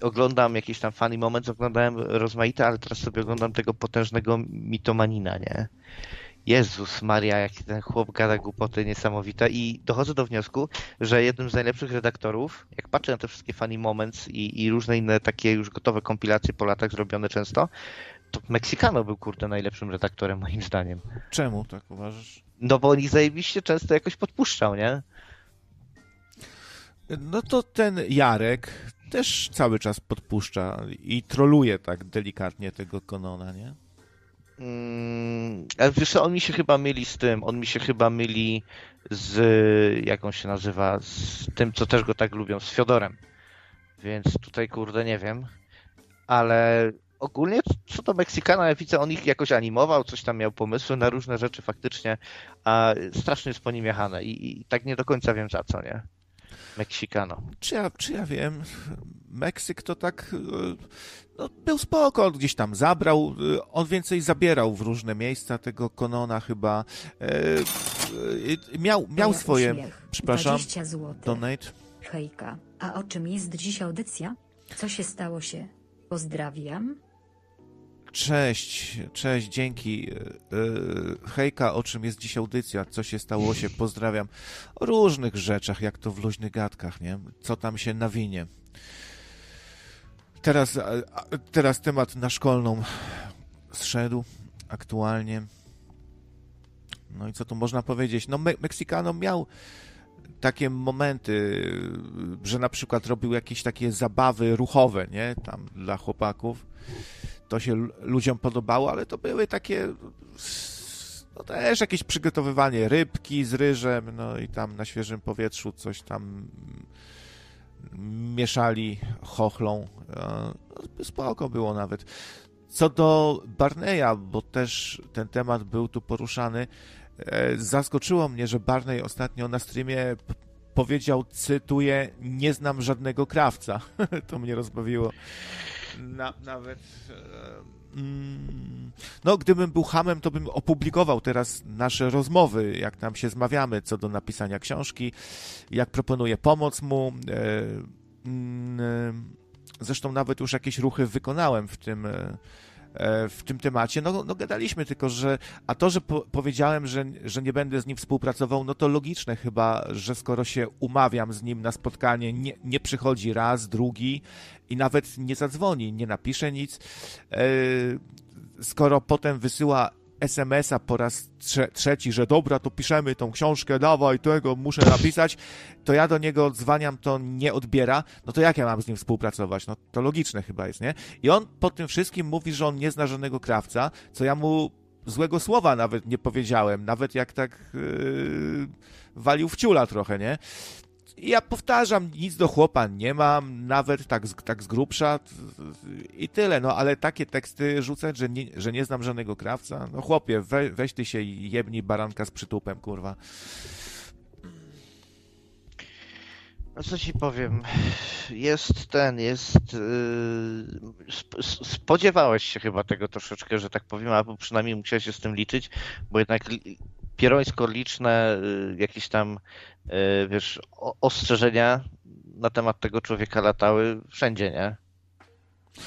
Oglądam jakiś tam funny moment, oglądałem rozmaite, ale teraz sobie oglądam tego potężnego mitomanina, nie? Jezus Maria, jak ten chłop gada głupoty niesamowite i dochodzę do wniosku, że jednym z najlepszych redaktorów, jak patrzę na te wszystkie funny moments i, i różne inne takie już gotowe kompilacje po latach zrobione często, to Meksykano był kurde najlepszym redaktorem moim zdaniem. Czemu tak uważasz? No bo on ich zajebiście często jakoś podpuszczał, nie? No to ten Jarek też cały czas podpuszcza i troluje tak delikatnie tego Konona, nie? Mm, wiesz on mi się chyba myli z tym, on mi się chyba myli z, jak on się nazywa, z tym, co też go tak lubią, z Fiodorem. Więc tutaj, kurde, nie wiem. Ale ogólnie, co do Meksykana, ja widzę, on ich jakoś animował, coś tam miał pomysły na różne rzeczy faktycznie, a strasznie jest po nim jechane i, i tak nie do końca wiem za co, nie? Meksykano. Czy ja, czy ja wiem, Meksyk to tak, e, no, był spoko, on gdzieś tam zabrał, e, on więcej zabierał w różne miejsca tego Konona chyba. E, e, miał miał swoje, uśmiech. przepraszam, 20 zł. donate. Hejka, a o czym jest dziś audycja? Co się stało się? Pozdrawiam. Cześć, cześć, dzięki. E, e, Hejka, o czym jest dziś audycja? Co się stało się? [laughs] Pozdrawiam. O różnych rzeczach, jak to w luźnych gadkach, nie? Co tam się nawinie. Teraz, teraz temat na szkolną zszedł aktualnie. No i co tu można powiedzieć? No, Me Meksykano miał takie momenty, że na przykład robił jakieś takie zabawy ruchowe, nie? Tam dla chłopaków to się ludziom podobało, ale to były takie no też jakieś przygotowywanie rybki z ryżem, no i tam na świeżym powietrzu coś tam mieszali chochlą. E, spoko było nawet. Co do Barneya, bo też ten temat był tu poruszany, e, zaskoczyło mnie, że Barney ostatnio na streamie powiedział, cytuję, nie znam żadnego krawca. [laughs] to mnie rozbawiło. Na, nawet. Mm, no, gdybym był hamem, to bym opublikował teraz nasze rozmowy, jak tam się zmawiamy co do napisania książki, jak proponuję pomoc mu. E, mm, e, zresztą nawet już jakieś ruchy wykonałem w tym, e, w tym temacie. No, no gadaliśmy tylko, że a to, że po, powiedziałem, że, że nie będę z nim współpracował, no to logiczne chyba, że skoro się umawiam z nim na spotkanie, nie, nie przychodzi raz, drugi i nawet nie zadzwoni, nie napisze nic, e, skoro potem wysyła SMS-a po raz trze trzeci, że dobra, to piszemy tą książkę, dawaj tego, muszę napisać, to ja do niego odzwaniam, to nie odbiera, no to jak ja mam z nim współpracować? No to logiczne chyba jest, nie? I on po tym wszystkim mówi, że on nie zna żadnego krawca, co ja mu złego słowa nawet nie powiedziałem, nawet jak tak yy, walił w ciula trochę, nie? Ja powtarzam, nic do chłopa nie mam, nawet tak, tak z grubsza i tyle, no ale takie teksty rzucać, że nie, że nie znam żadnego krawca, no chłopie, we, weź ty się i jebnij baranka z przytupem, kurwa. No co ci powiem, jest ten, jest... Yy, spodziewałeś się chyba tego troszeczkę, że tak powiem, albo przynajmniej musiałeś się z tym liczyć, bo jednak pierońsko liczne y, jakieś tam, y, wiesz, ostrzeżenia na temat tego człowieka latały wszędzie, nie?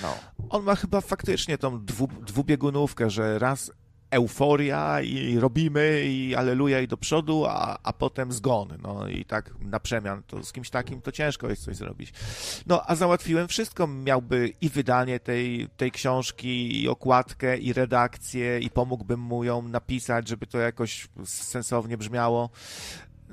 No. On ma chyba faktycznie tą dwu, dwubiegunówkę, że raz euforia i robimy i aleluja i do przodu, a, a potem zgon. No i tak na przemian. To z kimś takim to ciężko jest coś zrobić. No a załatwiłem wszystko. Miałby i wydanie tej, tej książki, i okładkę, i redakcję, i pomógłbym mu ją napisać, żeby to jakoś sensownie brzmiało.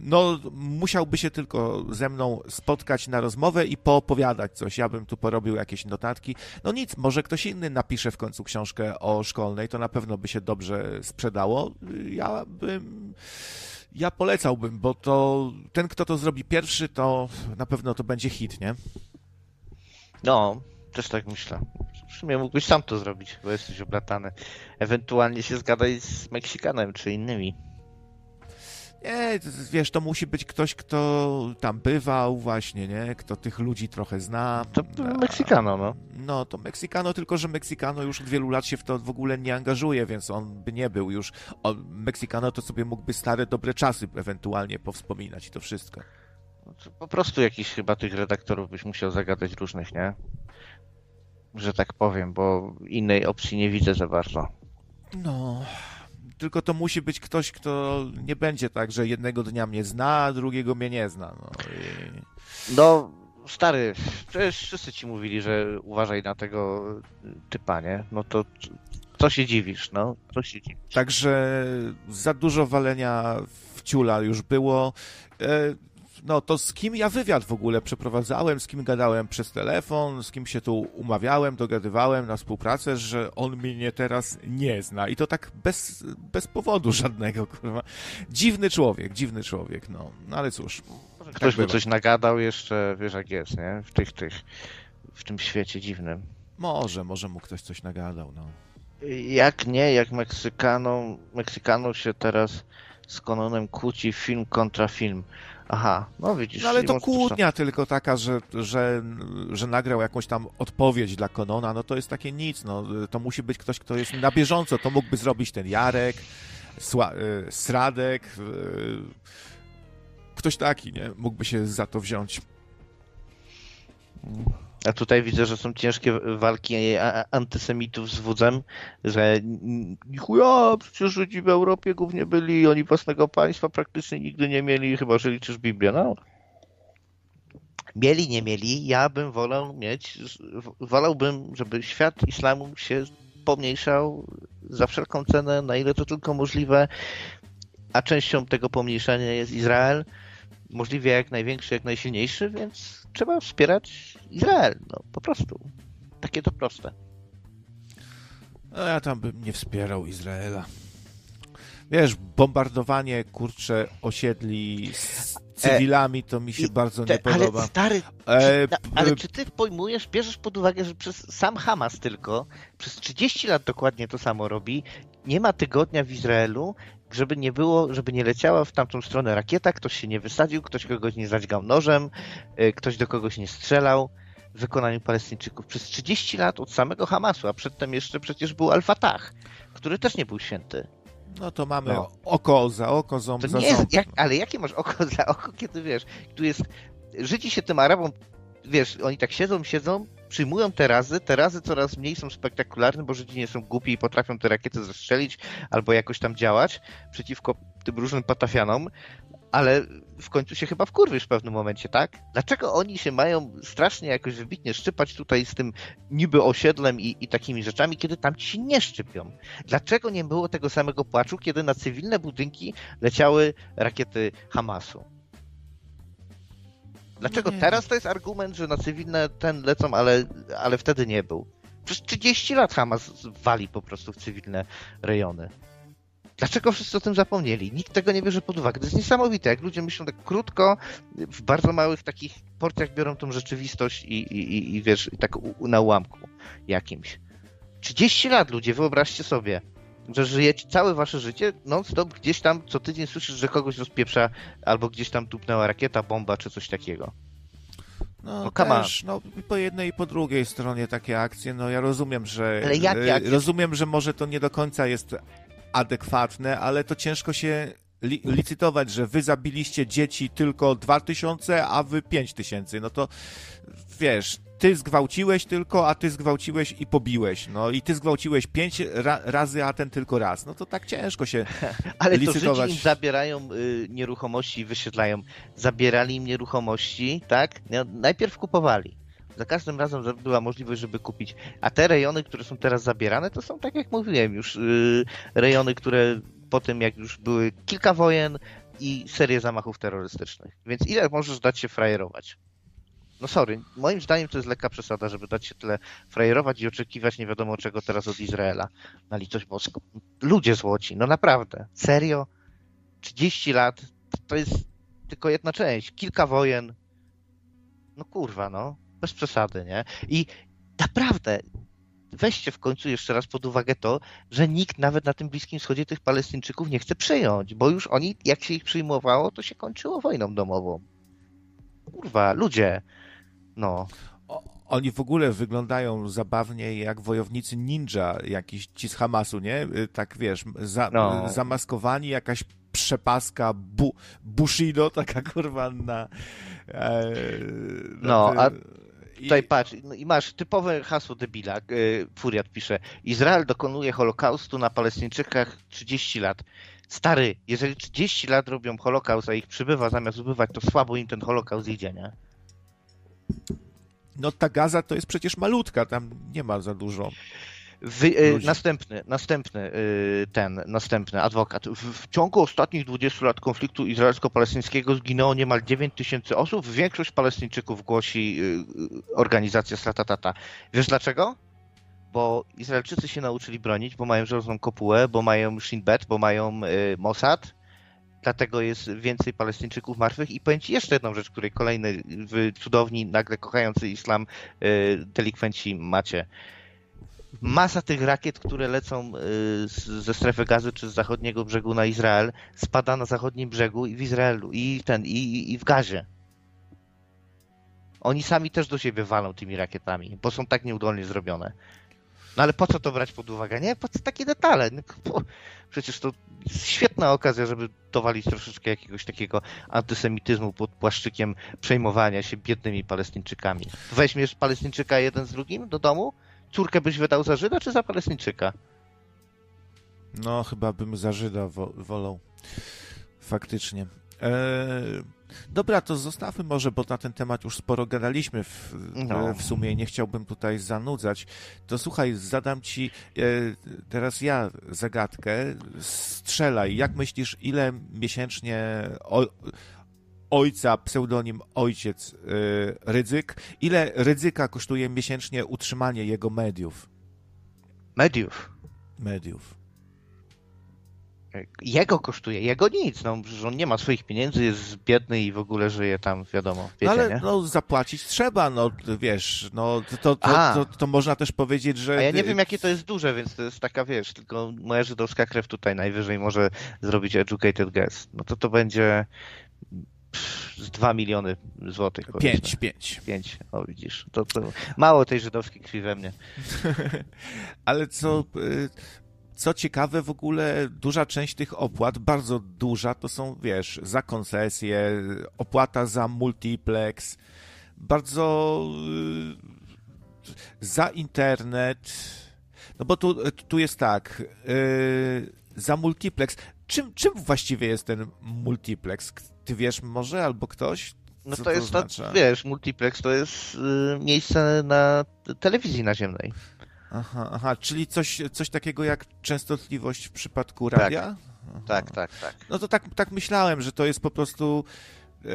No, musiałby się tylko ze mną spotkać na rozmowę i poopowiadać coś. Ja bym tu porobił jakieś notatki. No nic, może ktoś inny napisze w końcu książkę o szkolnej, to na pewno by się dobrze sprzedało. Ja bym. Ja polecałbym, bo to ten, kto to zrobi pierwszy, to na pewno to będzie hit, nie? No, też tak myślę. W sumie mógłbyś sam to zrobić, bo jesteś oblatany. Ewentualnie się zgadaj z Meksikanem czy innymi. Nie, wiesz, to musi być ktoś, kto tam bywał właśnie, nie? Kto tych ludzi trochę zna. To, to Meksykano, no. No, to Meksykano, tylko że Meksykano już od wielu lat się w to w ogóle nie angażuje, więc on by nie był już... O, Meksykano to sobie mógłby stare, dobre czasy ewentualnie powspominać i to wszystko. No po prostu jakiś chyba tych redaktorów byś musiał zagadać różnych, nie? Że tak powiem, bo innej opcji nie widzę za bardzo. No, tylko to musi być ktoś, kto nie będzie tak, że jednego dnia mnie zna, a drugiego mnie nie zna. No, i... no stary, przecież wszyscy ci mówili, że uważaj na tego typa, nie? No to co się dziwisz, no? Co się dziwisz? Także za dużo walenia w ciula już było. No to z kim ja wywiad w ogóle przeprowadzałem, z kim gadałem przez telefon, z kim się tu umawiałem, dogadywałem na współpracę, że on mnie teraz nie zna. I to tak bez, bez powodu żadnego, kurwa. Dziwny człowiek, dziwny człowiek, no. No ale cóż. Ktoś tak mu coś nagadał jeszcze, wiesz jak jest, nie? W tych, tych, w tym świecie dziwnym. Może, może mu ktoś coś nagadał, no. Jak nie, jak Meksykanom, Meksykanom się teraz z Kononem kłóci film kontra film. Aha, no widzisz. No ale to kłótnia tylko taka, że, że, że nagrał jakąś tam odpowiedź dla Konona, no to jest takie nic, no to musi być ktoś, kto jest na bieżąco, to mógłby zrobić ten Jarek, Sła, y, Sradek, y, ktoś taki, nie? Mógłby się za to wziąć. A tutaj widzę, że są ciężkie walki antysemitów z wudzem, że chuja, przecież Żydzi w Europie głównie byli, oni własnego państwa praktycznie nigdy nie mieli, chyba że liczysz Biblię, no. Mieli, nie mieli, ja bym wolał mieć, wolałbym, żeby świat islamu się pomniejszał za wszelką cenę, na ile to tylko możliwe, a częścią tego pomniejszenia jest Izrael, możliwie jak największy, jak najsilniejszy, więc trzeba wspierać Izrael, no po prostu. Takie to proste. No ja tam bym nie wspierał Izraela. Wiesz, bombardowanie, kurcze, osiedli z cywilami, to mi się I bardzo te, nie podoba. Ale stary, e, czy, ale czy ty pojmujesz, bierzesz pod uwagę, że przez sam Hamas tylko, przez 30 lat dokładnie to samo robi, nie ma tygodnia w Izraelu, żeby nie było, żeby nie leciała w tamtą stronę rakieta, ktoś się nie wysadził, ktoś kogoś nie zadźgał nożem, e, ktoś do kogoś nie strzelał w wykonaniu Palestyńczyków. Przez 30 lat od samego Hamasu, a przedtem jeszcze przecież był Al-Fatah, który też nie był święty. No to mamy no. oko za oko, ząb to za nie jest, jak, Ale jakie masz oko za oko, kiedy wiesz, tu jest, Żydzi się tym Arabom, wiesz, oni tak siedzą, siedzą, przyjmują te razy, te razy coraz mniej są spektakularne, bo Żydzi nie są głupi i potrafią te rakiety zestrzelić albo jakoś tam działać przeciwko tym różnym patafianom, ale w końcu się chyba wkurwisz w pewnym momencie, tak? Dlaczego oni się mają strasznie jakoś wybitnie szczypać tutaj z tym niby osiedlem i, i takimi rzeczami, kiedy tam ci się nie szczypią? Dlaczego nie było tego samego płaczu, kiedy na cywilne budynki leciały rakiety Hamasu? Dlaczego Nie. teraz to jest argument, że na cywilne ten lecą, ale, ale wtedy nie był? Przez 30 lat Hamas wali po prostu w cywilne rejony. Dlaczego wszyscy o tym zapomnieli? Nikt tego nie bierze pod uwagę. To jest niesamowite, jak ludzie myślą tak krótko, w bardzo małych takich porcjach biorą tą rzeczywistość i, i, i, i wiesz, tak u, u- na ułamku jakimś. 30 lat ludzie, wyobraźcie sobie, że żyjecie całe wasze życie non-stop gdzieś tam co tydzień słyszysz, że kogoś rozpieprza albo gdzieś tam tupnęła rakieta, bomba czy coś takiego. No, No, też, no, po jednej i po drugiej stronie takie akcje, no ja rozumiem, że... Ale jakie e, akcje? Rozumiem, że może to nie do końca jest adekwatne, ale to ciężko się li licytować, że wy zabiliście dzieci tylko 2000, a wy 5000. No to wiesz, ty zgwałciłeś tylko, a ty zgwałciłeś i pobiłeś. No i ty zgwałciłeś pięć ra razy, a ten tylko raz. No to tak ciężko się [laughs] Ale to licytować. Żydzi im zabierają y, nieruchomości i wysiedlają. Zabierali im nieruchomości, tak? No, najpierw kupowali. Za każdym razem że była możliwość, żeby kupić. A te rejony, które są teraz zabierane, to są, tak jak mówiłem, już y, rejony, które po tym, jak już były kilka wojen i serię zamachów terrorystycznych. Więc ile możesz dać się frajerować? No sorry, moim zdaniem to jest lekka przesada, żeby dać się tyle frajerować i oczekiwać nie wiadomo czego teraz od Izraela. Na litość boską. Ludzie złoci, no naprawdę. Serio? 30 lat to jest tylko jedna część. Kilka wojen. No kurwa, no. Bez przesady, nie? I naprawdę weźcie w końcu jeszcze raz pod uwagę to, że nikt nawet na tym Bliskim Wschodzie tych Palestyńczyków nie chce przyjąć, bo już oni, jak się ich przyjmowało, to się kończyło wojną domową. Kurwa, ludzie. No. O- Oni w ogóle wyglądają zabawnie jak wojownicy ninja, jakiś ci z Hamasu, nie? Y, Tak wiesz, za, No. zamaskowani, jakaś przepaska bu, Bushido, taka [laughs] kurwa na... E, No, ty- a Tutaj patrz, no i masz typowe hasło debila. y, Furiat pisze: Izrael dokonuje Holokaustu na Palestyńczykach 30 lat. Stary, jeżeli 30 lat robią Holokaust, a ich przybywa zamiast ubywać, to słabo im ten Holokaust idzie, nie? No ta Gaza to jest przecież malutka, tam nie ma za dużo. Wy, Ludzi. następny, następny y, ten, następny adwokat. W, w ciągu ostatnich 20 lat konfliktu izraelsko-palestyńskiego zginęło niemal 9 tysięcy osób. Większość Palestyńczyków głosi y, organizacja Stratatata. Wiesz dlaczego? Bo Izraelczycy się nauczyli bronić, bo mają żelazną kopułę, bo mają Shin Bet, bo mają Mossad. Dlatego jest więcej Palestyńczyków martwych. I powiem Ci jeszcze jedną rzecz, której kolejny cudowni, nagle kochający islam y, delikwenci macie masa tych rakiet, które lecą y, ze strefy gazy czy z zachodniego brzegu na Izrael, spada na zachodnim brzegu i w Izraelu, i ten, i, i- w gazie. Oni sami też do siebie walą tymi rakietami, bo są tak nieudolnie zrobione. No ale po co to brać pod uwagę? Nie, po co takie detale? Przecież to świetna okazja, żeby dowalić troszeczkę jakiegoś takiego antysemityzmu pod płaszczykiem przejmowania się biednymi Palestyńczykami. Weźmiesz Palestyńczyka jeden z drugim do domu? Córkę byś wydał za Żyda czy za Palestyńczyka? No, chyba bym za Żyda wo wolał. Faktycznie. E, dobra, to zostawmy może, bo na ten temat już sporo gadaliśmy w, No. w sumie. Nie chciałbym tutaj zanudzać. To słuchaj, zadam ci e, teraz ja zagadkę. Strzelaj. Jak myślisz, ile miesięcznie o, ojca, pseudonim ojciec e, Rydzyk, ile Rydzyka kosztuje miesięcznie utrzymanie jego mediów? Mediów. Mediów. Jego kosztuje, jego nic. No, przecież on nie ma swoich pieniędzy, jest biedny i w ogóle żyje tam, wiadomo, wiecie, no ale nie? no, zapłacić trzeba, no wiesz, no to, to, to, to, to można też powiedzieć, że... A ja nie wiem, jakie to jest duże, więc to jest taka, wiesz, tylko moja żydowska krew tutaj najwyżej może zrobić educated guess. No to to będzie z 2 miliony złotych. powiedzmy. Pięć, pięć. Pięć, o widzisz. To, to mało tej żydowskiej krwi we mnie. [laughs] Ale co, y, co ciekawe, w ogóle duża część tych opłat, bardzo duża, to są, wiesz, za koncesję, opłata za multiplex, bardzo za internet. No bo tu, tu jest tak. Yy, za multiplex. Czym, czym właściwie jest ten multiplex? Ty wiesz może albo ktoś? No Co to jest, to, wiesz, multiplex to jest y, miejsce na telewizji naziemnej. Aha, aha, czyli coś, coś takiego jak częstotliwość w przypadku Tak. radia? Aha. Tak, tak, tak. No to tak, tak myślałem, że to jest po prostu. yy,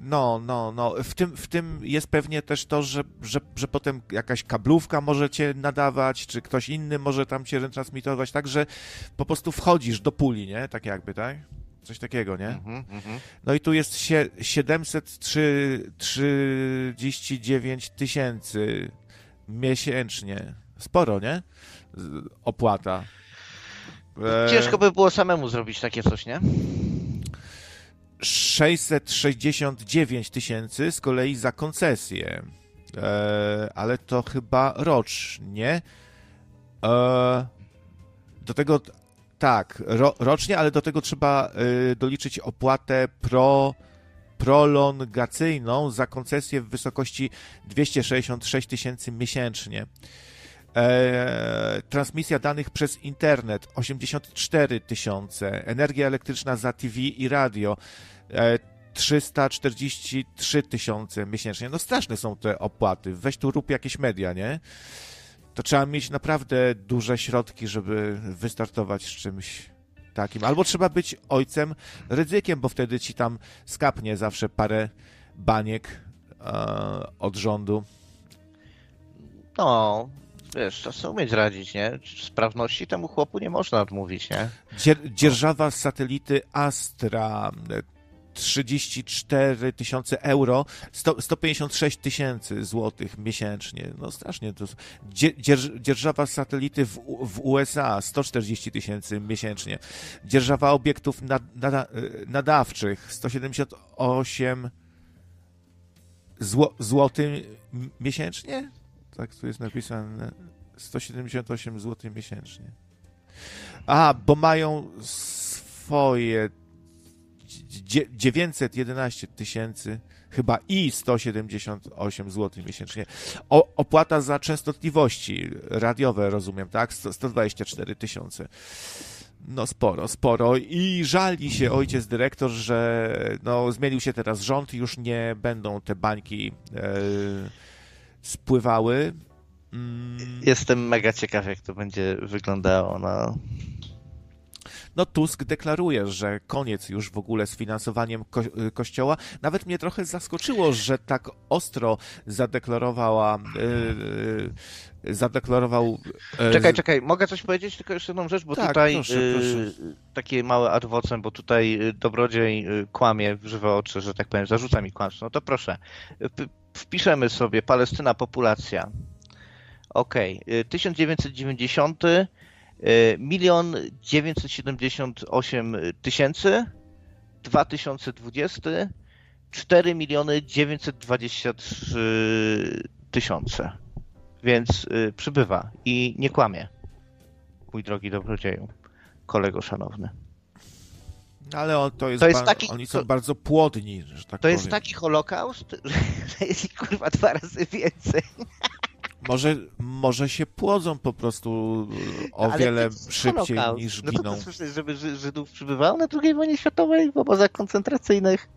No, no, no. W tym, w tym jest pewnie też to, że, że, że potem jakaś kablówka może cię nadawać, czy ktoś inny może tam cię retransmitować, tak, że po prostu wchodzisz do puli, nie? Tak jakby, tak? Coś takiego, nie? Mhm, mhm. No i tu jest sie- 739 tysięcy miesięcznie. Sporo, nie? Opłata. E, Ciężko by było samemu zrobić takie coś, nie? 669 tysięcy z kolei za koncesję. E, ale to chyba rocznie. E, do tego, tak, ro, rocznie, ale do tego trzeba e, doliczyć opłatę pro, prolongacyjną za koncesję w wysokości 266 tysięcy miesięcznie. E, transmisja danych przez internet 84 tysiące, energia elektryczna za TV i radio e, 343 tysiące miesięcznie. No straszne są te opłaty. Weź tu rób jakieś media, nie? To trzeba mieć naprawdę duże środki, żeby wystartować z czymś takim. Albo trzeba być ojcem ryzykiem, bo wtedy ci tam skapnie zawsze parę baniek e, od rządu. No, wiesz, trzeba sobie umieć radzić, nie? Sprawności temu chłopu nie można odmówić, nie? Dzier- dzierżawa z satelity Astra e, 34 tysiące euro, 100, 156 tysięcy złotych miesięcznie. No strasznie to. Dzie- dzierż- dzierżawa satelity w, w USA 140 tysięcy miesięcznie. Dzierżawa obiektów nad, nada, e, nadawczych 178 zło, złotych miesięcznie? Tak tu jest napisane. 178 zł miesięcznie. A, bo mają swoje dzie- 911 tysięcy chyba i 178 zł miesięcznie. O, opłata za częstotliwości radiowe, rozumiem, tak? 100, 124 tysiące. No sporo, sporo. I żali się ojciec dyrektor, że no, zmienił się teraz rząd już nie będą te bańki e, spływały. Mm. Jestem mega ciekaw, jak to będzie wyglądało, no. No Tusk deklaruje, że koniec już w ogóle z finansowaniem ko kościoła. Nawet mnie trochę zaskoczyło, że tak ostro zadeklarowała yy, zadeklarował yy, Czekaj, czekaj, mogę coś powiedzieć? Tylko jeszcze jedną rzecz, bo Tak, tutaj proszę, y, proszę. takie małe adwocem, bo tutaj y, dobrodziej y, kłamie w żywe oczy, że tak powiem, zarzuca mi kłamstwo. No to proszę, y, wpiszemy sobie Palestyna populacja. Okay. 1990 y, milion 978 tysięcy, 2020 4 miliony 923 tysiące. Więc y, przybywa i nie kłamie. Mój drogi dobrodzieju, kolego szanowny. Ale on, to jest, To jest taki- oni są to- bardzo płodni, że tak To jest powiem. taki holokaust, [laughs] że jest ich kurwa dwa razy więcej. [laughs] Może, może się płodzą po prostu o Ale wiele to jest szybciej holokaust. niż No to giną. ty słyszysz, żeby Ży- Żydów przybywało na II wojnie światowej w obozach koncentracyjnych?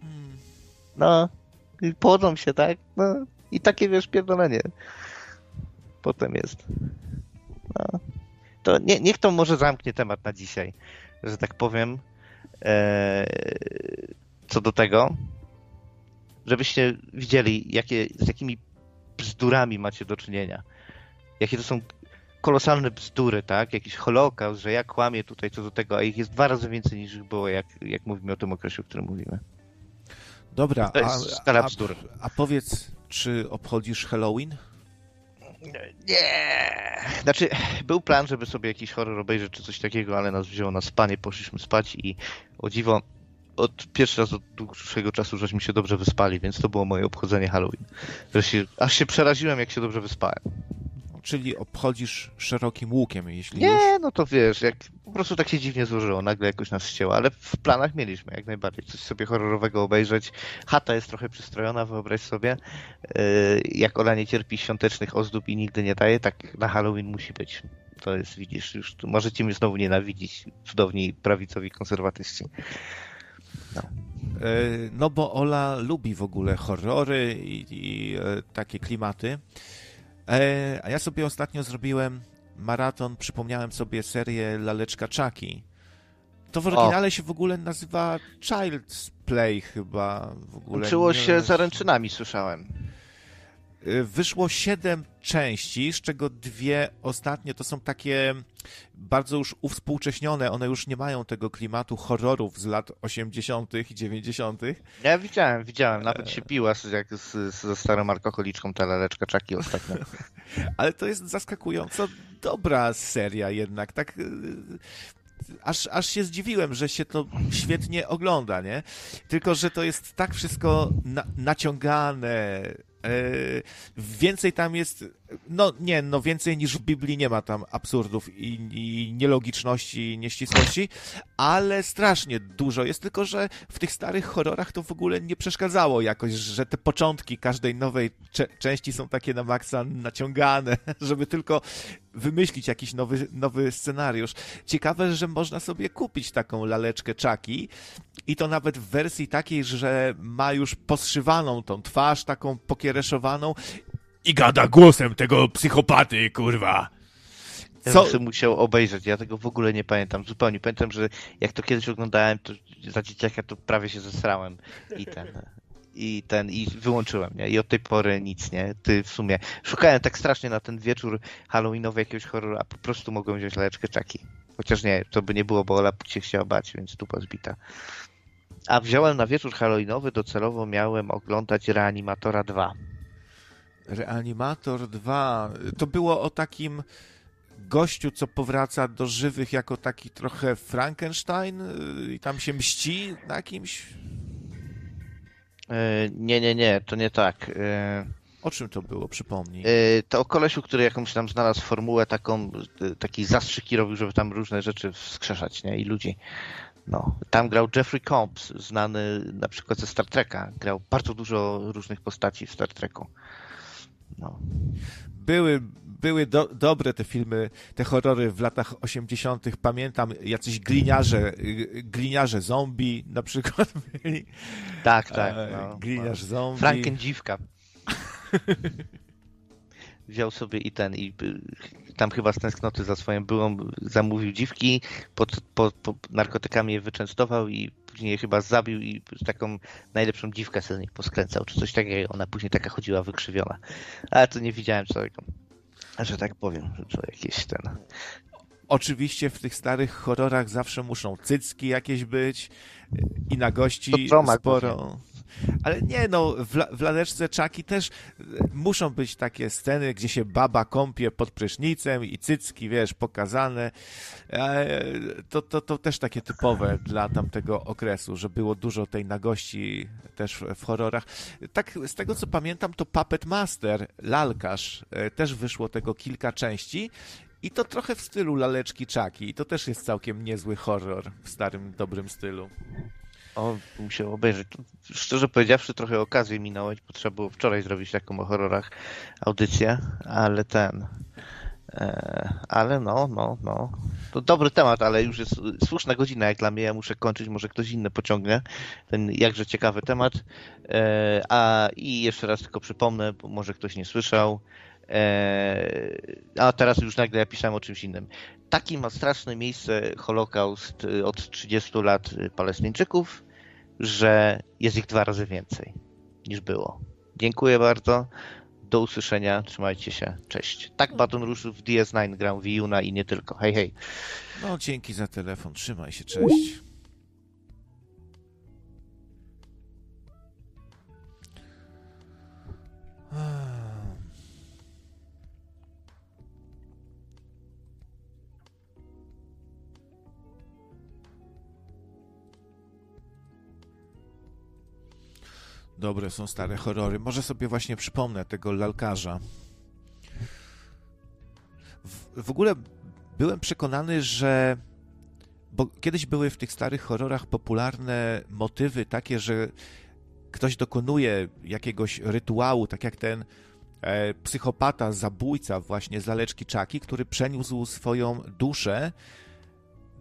Hmm. No, i płodzą się, tak? No, i takie, wiesz, pierdolenie potem jest. No. To nie, niech to może zamknie temat na dzisiaj, że tak powiem. Eee, co do tego, żebyście widzieli, jakie, z jakimi bzdurami macie do czynienia. Jakie to są kolosalne bzdury, tak? Jakiś holokaust, że ja kłamię tutaj co do tego, a ich jest dwa razy więcej niż ich było, jak, jak mówimy o tym okresie, o którym mówimy. Dobra, To jest a, skala a, bzdur. a powiedz, czy obchodzisz Halloween? Nie. Znaczy, był plan, żeby sobie jakiś horror obejrzeć czy coś takiego, ale nas wzięło na spanie, poszliśmy spać i o dziwo, od pierwszy raz od dłuższego czasu żeśmy się dobrze wyspali, więc to było moje obchodzenie Halloween. Że aż się przeraziłem, jak się dobrze wyspałem. Czyli obchodzisz szerokim łukiem, jeśli już. Nie, no to wiesz, jak po prostu tak się dziwnie złożyło, nagle jakoś nas ścięło, ale w planach mieliśmy jak najbardziej coś sobie horrorowego obejrzeć. Chata jest trochę przystrojona, wyobraź sobie. Yy, jak ona nie cierpi świątecznych ozdób i nigdy nie daje, tak na Halloween musi być. To jest, widzisz, już możecie mnie znowu nienawidzić, cudowni prawicowi konserwatyści. No. no bo Ola lubi w ogóle horrory i, i takie klimaty. A ja sobie ostatnio zrobiłem maraton, przypomniałem sobie serię Laleczka Chucky. To w oryginale o. się w ogóle nazywa Child's Play chyba. W ogóle Łączyło się zaręczynami, słyszałem. Y, wyszło siedem części, z czego dwie ostatnie to są takie bardzo już uwspółcześnione. One już nie mają tego klimatu horrorów z lat 80. i 90. Ja widziałem, widziałem. Nawet się piła z, jak z, ze starą alkoholiczką ta laleczka czaki ostatnio. [laughs] Ale to jest zaskakująco dobra seria jednak. Tak y, aż, aż się zdziwiłem, że się to świetnie ogląda, nie? Tylko, że to jest tak wszystko na, naciągane, więcej tam jest, no nie, no więcej niż w Biblii nie ma tam absurdów i, i nielogiczności, nieścisłości, ale strasznie dużo jest, tylko że w tych starych horrorach to w ogóle nie przeszkadzało jakoś, że te początki każdej nowej części są takie na maksa naciągane, [laughs] żeby tylko wymyślić jakiś nowy, nowy scenariusz. Ciekawe, że można sobie kupić taką laleczkę Chucky i to nawet w wersji takiej, że ma już poszywaną tą twarz, taką pokiereszowaną i gada głosem tego psychopaty, kurwa. Co? Ja bym musiał obejrzeć, ja tego w ogóle nie pamiętam, zupełnie. Pamiętam, że jak to kiedyś oglądałem, to za dzieciaka to prawie się zesrałem i ten i ten, i wyłączyłem, nie? I od tej pory nic, nie? Ty w sumie szukałem tak strasznie na ten wieczór halloweenowy jakiegoś horroru, a po prostu mogłem wziąć laleczkę czaki. Chociaż nie, to by nie było, bo Ola się chciała bać, więc tu pozbita. A wziąłem na wieczór halloweenowy, docelowo miałem oglądać Reanimatora 2. Reanimator 2. To było o takim gościu, co powraca do żywych jako taki trochę Frankenstein y, i tam się mści na kimś? E, nie, nie, nie, to nie tak. E, o czym to było? Przypomnij. E, to o kolesiu, który jakąś tam znalazł formułę taką, taki zastrzyki robił, żeby tam różne rzeczy wskrzeszać, nie? I ludzi. No, tam grał Jeffrey Combs, znany na przykład ze Star Treka. Grał bardzo dużo różnych postaci w Star Treku. No. Były, były do, dobre te filmy, te horrory w latach 80. Pamiętam jacyś gliniarze, gliniarze zombie na przykład [laughs] byli. Tak, tak. No, Gliniarz no. zombie. Frankendziwka. [laughs] Wziął sobie i ten, i tam chyba z tęsknoty za swoją byłą zamówił dziwki, pod, pod, pod narkotykami je wyczęstował i później je chyba zabił i taką najlepszą dziwkę sobie z nich poskręcał, czy coś takiego. Ona później taka chodziła wykrzywiona. Ale to nie widziałem człowieka. Że tak powiem, że to jakiś ten... Oczywiście w tych starych horrorach zawsze muszą cycki jakieś być i na gości sporo... Ale nie, no, w, w laleczce czaki też muszą być takie sceny, gdzie się baba kąpie pod prysznicem i cycki, wiesz, pokazane. E, to, to, to też takie typowe dla tamtego okresu, że było dużo tej nagości też w horrorach. Tak, z tego co pamiętam, to Puppet Master, lalkarz, e, też wyszło tego kilka części i to trochę w stylu laleczki czaki. I to też jest całkiem niezły horror w starym, dobrym stylu. O, musiał obejrzeć. Szczerze powiedziawszy, trochę okazji minąłeś, bo trzeba było wczoraj zrobić taką o horrorach audycję, ale ten. E, ale no, no, no. To dobry temat, ale już jest słuszna godzina jak dla mnie. Ja muszę kończyć, może ktoś inny pociągnie ten jakże ciekawy temat. E, a i jeszcze raz tylko przypomnę, bo może ktoś nie słyszał. E, a teraz już nagle ja pisałem o czymś innym. Taki ma straszne miejsce Holokaust y, od 30 lat y, Palestyńczyków, że jest ich dwa razy więcej niż było. Dziękuję bardzo. Do usłyszenia. Trzymajcie się. Cześć. Tak Baton Rouge w DS9 gram w Yuna i nie tylko. Hej, hej. No, dzięki za telefon. Trzymaj się. Cześć. Dobre są stare horrory. Może sobie właśnie przypomnę tego lalkarza. W, w ogóle byłem przekonany, że bo kiedyś były w tych starych horrorach popularne motywy takie, że ktoś dokonuje jakiegoś rytuału, tak jak ten e, psychopata, zabójca właśnie z laleczki Czaki, który przeniósł swoją duszę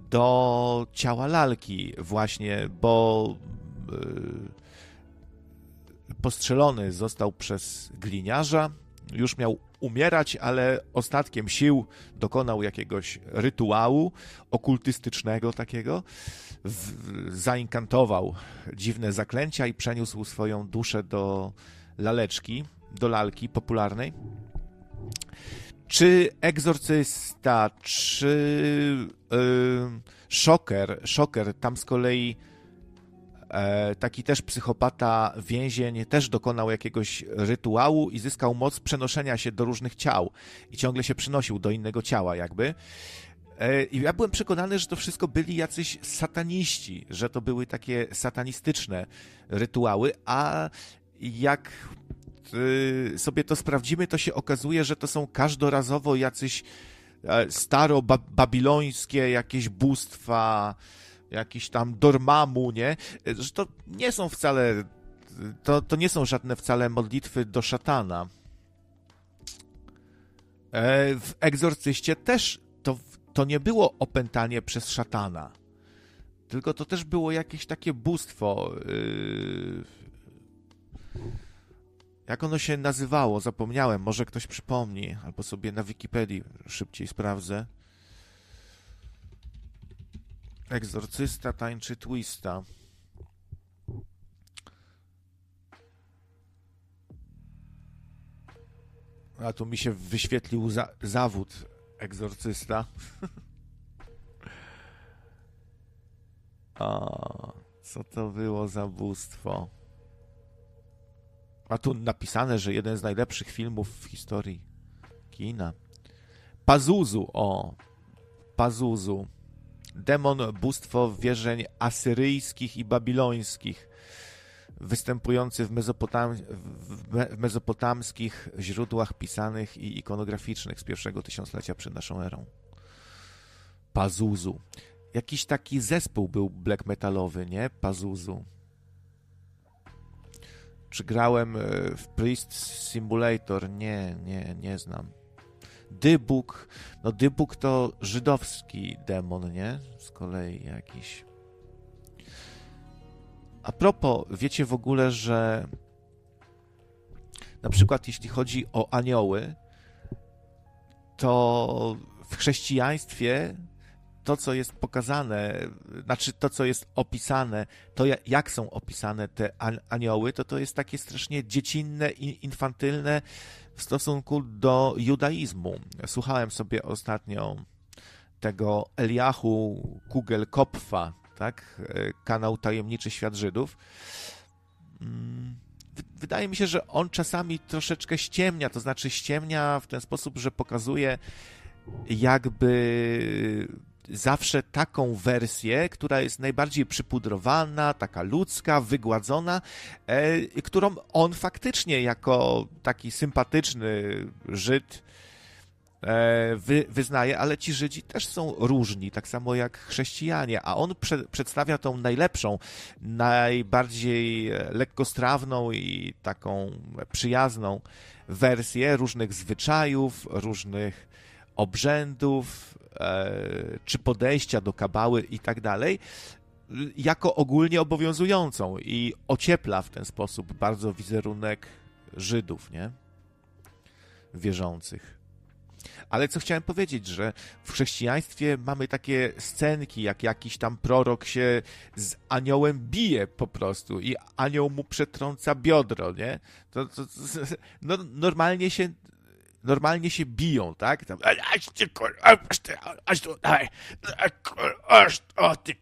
do ciała lalki właśnie, bo e, postrzelony został przez gliniarza, już miał umierać, ale ostatkiem sił dokonał jakiegoś rytuału okultystycznego takiego, w, zainkantował dziwne zaklęcia i przeniósł swoją duszę do laleczki, do lalki popularnej. Czy egzorcysta, czy yy, szoker, szoker, tam z kolei taki też psychopata, więzień, też dokonał jakiegoś rytuału i zyskał moc przenoszenia się do różnych ciał i ciągle się przynosił do innego ciała, jakby. E, I ja byłem przekonany, że to wszystko byli jacyś sataniści, że to były takie satanistyczne rytuały, a jak y, sobie to sprawdzimy, to się okazuje, że to są każdorazowo jacyś e, staro-babilońskie jakieś bóstwa, jakiś tam Dormamu, nie? Że to nie są wcale, to, to nie są żadne wcale modlitwy do szatana. E, w egzorcyście też to, to nie było opętanie przez szatana, tylko to też było jakieś takie bóstwo. Jak ono się nazywało? Zapomniałem. Może ktoś przypomni, albo sobie na Wikipedii szybciej sprawdzę. Egzorcysta tańczy twista. A tu mi się wyświetlił za zawód egzorcysta. [laughs] A, co to było za bóstwo? A tu napisane, że jeden z najlepszych filmów w historii kina. Pazuzu, o. Pazuzu demon, bóstwo wierzeń asyryjskich i babilońskich, występujący w, Mezopotam w mezopotamskich źródłach pisanych i ikonograficznych z pierwszego tysiąclecia przed naszą erą. Pazuzu. Jakiś taki zespół był black metalowy, nie? Pazuzu. Czy grałem e, w Priest Simulator? Nie, nie, nie znam. Dybuk. No Dybuk to żydowski demon, nie? Z kolei jakiś. A propos, wiecie w ogóle, że na przykład jeśli chodzi o anioły, to w chrześcijaństwie to, co jest pokazane, znaczy to, co jest opisane, to jak są opisane te anioły, to to jest takie strasznie dziecinne infantylne, w stosunku do judaizmu. Słuchałem sobie ostatnio tego Eliahu Kugel Kopfa, tak? kanał Tajemniczy Świat Żydów. Mm, wydaje mi się, że on czasami troszeczkę ściemnia, to znaczy ściemnia w ten sposób, że pokazuje jakby zawsze taką wersję, która jest najbardziej przypudrowana, taka ludzka, wygładzona, e, którą on faktycznie jako taki sympatyczny Żyd e, wy, wyznaje, ale ci Żydzi też są różni, tak samo jak chrześcijanie, a on prze, przedstawia tą najlepszą, najbardziej lekkostrawną i taką przyjazną wersję różnych zwyczajów, różnych obrzędów, e, czy podejścia do kabały i tak dalej, jako ogólnie obowiązującą i ociepla w ten sposób bardzo wizerunek Żydów, nie? Wierzących. Ale co chciałem powiedzieć, że w chrześcijaństwie mamy takie scenki, jak jakiś tam prorok się z aniołem bije po prostu i anioł mu przetrąca biodro, nie? To, to, to no, normalnie się normalnie się biją, tak? Tam, aż ty kurwa, aż tu, aż, o ty,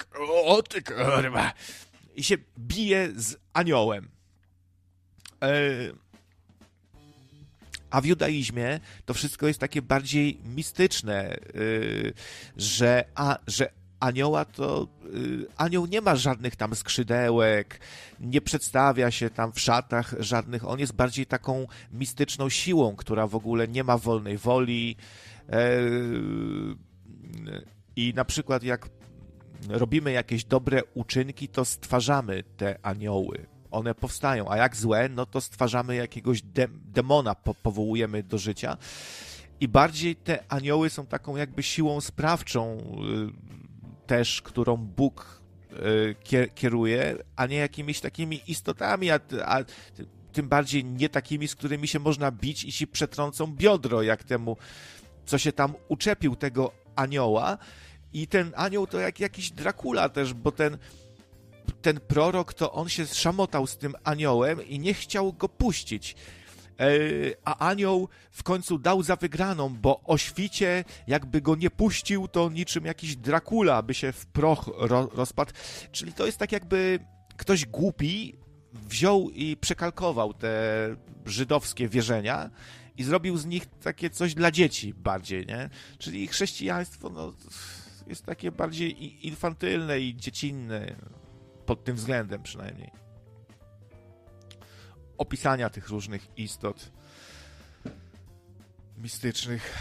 o ty kurwa. I się bije z aniołem. E, a w judaizmie to wszystko jest takie bardziej mistyczne, e, że, a, że anioła to y, anioł nie ma żadnych tam skrzydełek, nie przedstawia się tam w szatach żadnych, on jest bardziej taką mistyczną siłą, która w ogóle nie ma wolnej woli. E, I na przykład jak robimy jakieś dobre uczynki, to stwarzamy te anioły. One powstają, a jak złe, no to stwarzamy jakiegoś de demona, po powołujemy do życia. I bardziej te anioły są taką jakby siłą sprawczą y, też, którą Bóg y, kieruje, a nie jakimiś takimi istotami, a, a tym bardziej nie takimi, z którymi się można bić i ci przetrącą biodro, jak temu, co się tam uczepił tego anioła. I ten anioł to jak jakiś Dracula też, bo ten, ten prorok to on się szamotał z tym aniołem i nie chciał go puścić. E, a anioł w końcu dał za wygraną, bo o świcie jakby go nie puścił, to niczym jakiś Dracula by się w proch ro rozpadł. Czyli to jest tak jakby ktoś głupi wziął i przekalkował te żydowskie wierzenia i zrobił z nich takie coś dla dzieci bardziej, nie? Czyli chrześcijaństwo no, jest takie bardziej infantylne i dziecinne pod tym względem przynajmniej. Opisania tych różnych istot mistycznych.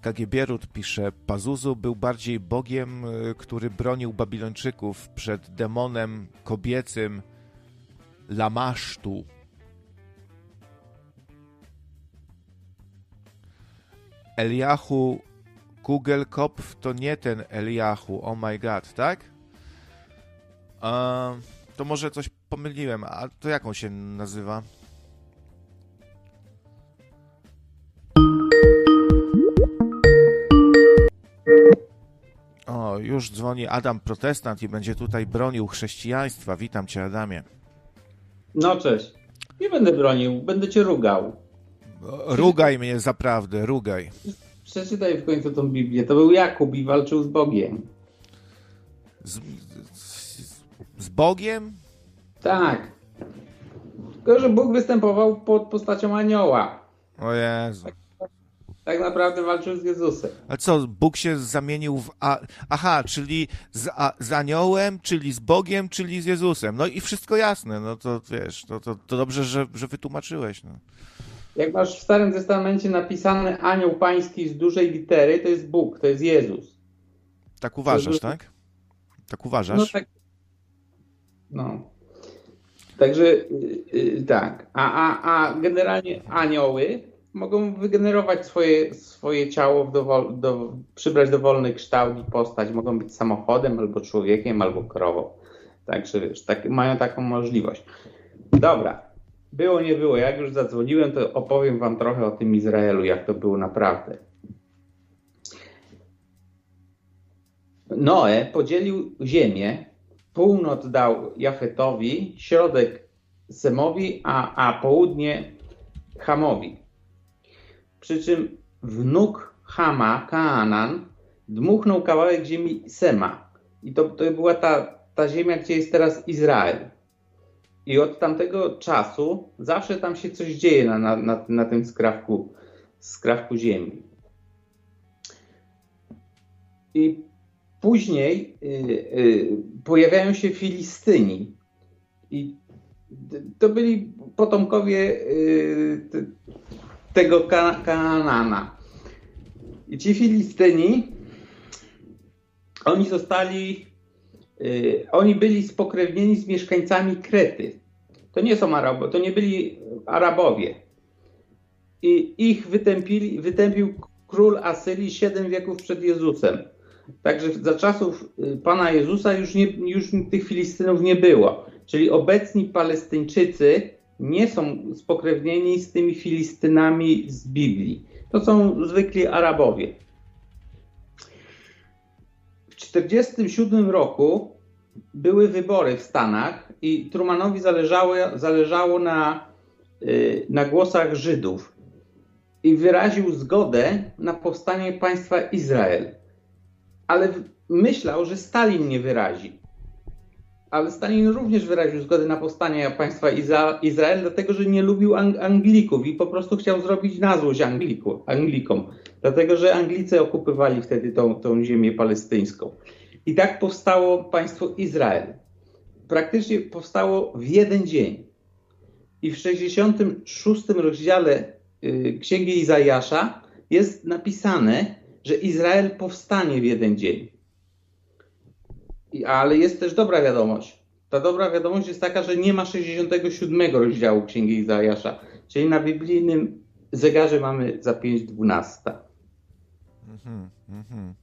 Kagibierut pisze, Pazuzu był bardziej bogiem, y, który bronił Babilończyków przed demonem kobiecym Lamasztu. Eliahu Kugelkopf to nie ten Eliahu, oh my god, tak? Eee, to może coś pomyliłem, a to jak on się nazywa? O, już dzwoni Adam Protestant i będzie tutaj bronił chrześcijaństwa. Witam cię, Adamie. No cześć. Nie będę bronił, będę cię rugał. Rugaj mnie zaprawdę, rugaj. Przeczytaj w końcu tą Biblię. To był Jakub i walczył z Bogiem. Z, z, z Bogiem? Tak. Tylko, że Bóg występował pod postacią anioła. O Jezu. Tak, tak naprawdę walczył z Jezusem. A co, Bóg się zamienił w... A... Aha, czyli z, a, z aniołem, czyli z Bogiem, czyli z Jezusem. No i wszystko jasne, no to wiesz, to, to, to dobrze, że, że wytłumaczyłeś. No. Jak masz w Starym Testamencie napisany anioł pański z dużej litery, to jest Bóg, to jest Jezus. Tak uważasz, tak? Tak uważasz? No tak. No. Także yy, tak. A, a, a generalnie anioły mogą wygenerować swoje, swoje ciało, w dowol, do, przybrać dowolny kształt i postać. Mogą być samochodem, albo człowiekiem, albo krową. Także wiesz, tak, mają taką możliwość. Dobra, było, nie było. Jak już zadzwoniłem, to opowiem Wam trochę o tym Izraelu, jak to było naprawdę. Noe podzielił ziemię. Północ dał Jafetowi, środek Semowi, a, a południe Hamowi. Przy czym wnuk Hama, Kaanan, dmuchnął kawałek ziemi Sema. I to, to była ta, ta ziemia, gdzie jest teraz Izrael. I od tamtego czasu zawsze tam się coś dzieje na, na, na, na tym skrawku, skrawku ziemi. I później y, y, pojawiają się Filistyni. I to byli potomkowie y, tego Kanana. I ci Filistyni, oni zostali oni byli spokrewnieni z mieszkańcami Krety. To nie są Arabowie, to nie byli Arabowie. I ich wytępili, wytępił król Asyrii siedem wieków przed Jezusem. Także za czasów y, Pana Jezusa już, nie, już tych Filistynów nie było. Czyli obecni Palestyńczycy nie są spokrewnieni z tymi Filistynami z Biblii. To są zwykli Arabowie. 1947 roku były wybory w Stanach i Trumanowi zależało, zależało na, y, na głosach Żydów i wyraził zgodę na powstanie państwa Izrael. Ale myślał, że Stalin nie wyrazi ale Stalin również wyraził zgodę na powstanie państwa Izrael, dlatego że nie lubił Anglików i po prostu chciał zrobić na złość Angliku, Anglikom, dlatego że Anglicy okupywali wtedy tą, tą ziemię palestyńską. I tak powstało państwo Izrael. Praktycznie powstało w jeden dzień. i w 66 rozdziale y, Księgi Izajasza jest napisane, że Izrael powstanie w jeden dzień. Ale jest też dobra wiadomość. Ta dobra wiadomość jest taka, że nie ma 67 rozdziału Księgi Izajasza, czyli na biblijnym zegarze mamy za 5.12. Mhm, mhm.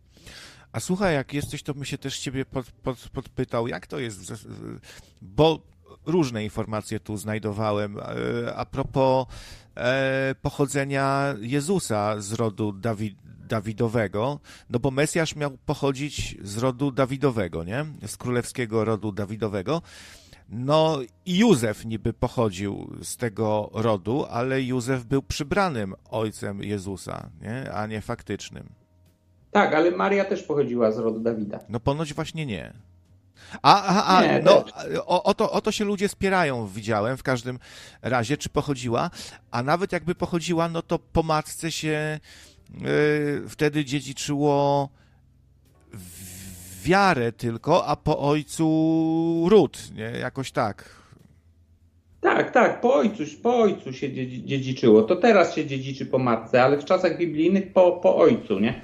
A słuchaj, jak jesteś, to bym się też ciebie pod, pod, podpytał, jak to jest, bo różne informacje tu znajdowałem e, a propos e, pochodzenia Jezusa z rodu Dawid, Dawidowego, no bo Mesjasz miał pochodzić z rodu Dawidowego, nie? Z królewskiego rodu Dawidowego. No i Józef niby pochodził z tego rodu, ale Józef był przybranym ojcem Jezusa, nie? a nie faktycznym. Tak, ale Maria też pochodziła z rodu Dawida. No ponoć właśnie nie. A, a, a nie, no, o, o, to, o to się ludzie spierają, widziałem w każdym razie, czy pochodziła, a nawet jakby pochodziła, no to po matce się yy, wtedy dziedziczyło wiarę tylko, a po ojcu ród, nie? Jakoś tak. Tak, tak, po ojcu, po ojcu się dziedziczyło. To teraz się dziedziczy po matce, ale w czasach biblijnych po, po ojcu, nie?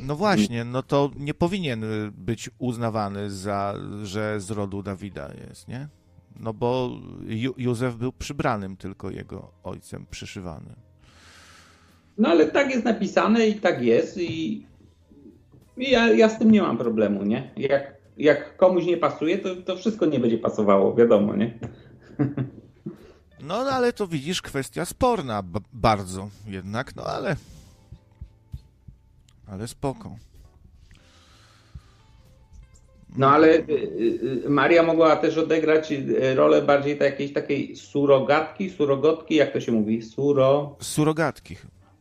No właśnie, no to nie powinien być uznawany za, że z rodu Dawida jest, nie? No bo Józef był przybranym tylko jego ojcem, przyszywanym. No ale tak jest napisane i tak jest i, i ja, ja z tym nie mam problemu, nie? Jak, jak komuś nie pasuje, to, to wszystko nie będzie pasowało, wiadomo, nie? [laughs] No, no ale to widzisz, kwestia sporna bardzo jednak, no ale ale spoko. No ale y, y, y, Maria mogła też odegrać rolę bardziej jakiejś takiej surogatki, surogotki, jak to się mówi? Suro... Surogatki.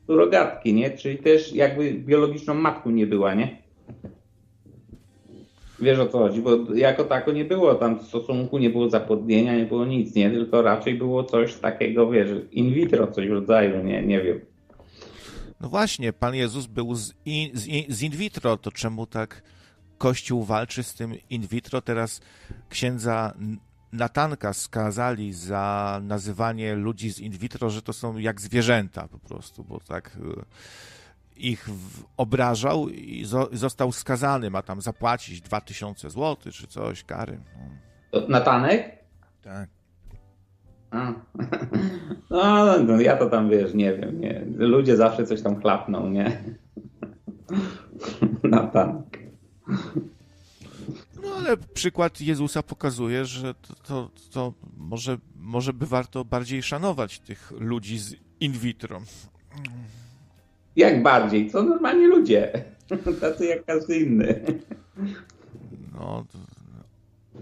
Surogatki, nie? Czyli też jakby biologiczną matką nie była, nie? Wiesz o co chodzi, bo jako tako nie było tam stosunku, nie było zapłodnienia, nie było nic, nie? Tylko raczej było coś takiego, wiesz, in vitro, coś w rodzaju, nie? Nie wiem. No właśnie, Pan Jezus był z in, z in vitro, to czemu tak Kościół walczy z tym in vitro? Teraz księdza Natanka skazali za nazywanie ludzi z in vitro, że to są jak zwierzęta po prostu, bo tak e, ich obrażał i został skazany, ma tam zapłacić 2000 zł czy coś, kary. Natanek? Tak. [laughs] No, no, ja to tam wiesz, nie wiem, nie. Ludzie zawsze coś tam chlapną, nie? [laughs] No tak. No ale przykład Jezusa pokazuje, że to, to, to może, może by warto bardziej szanować tych ludzi z in vitro. Jak bardziej? Co normalnie ludzie. [laughs] Tacy jak każdy inny. No,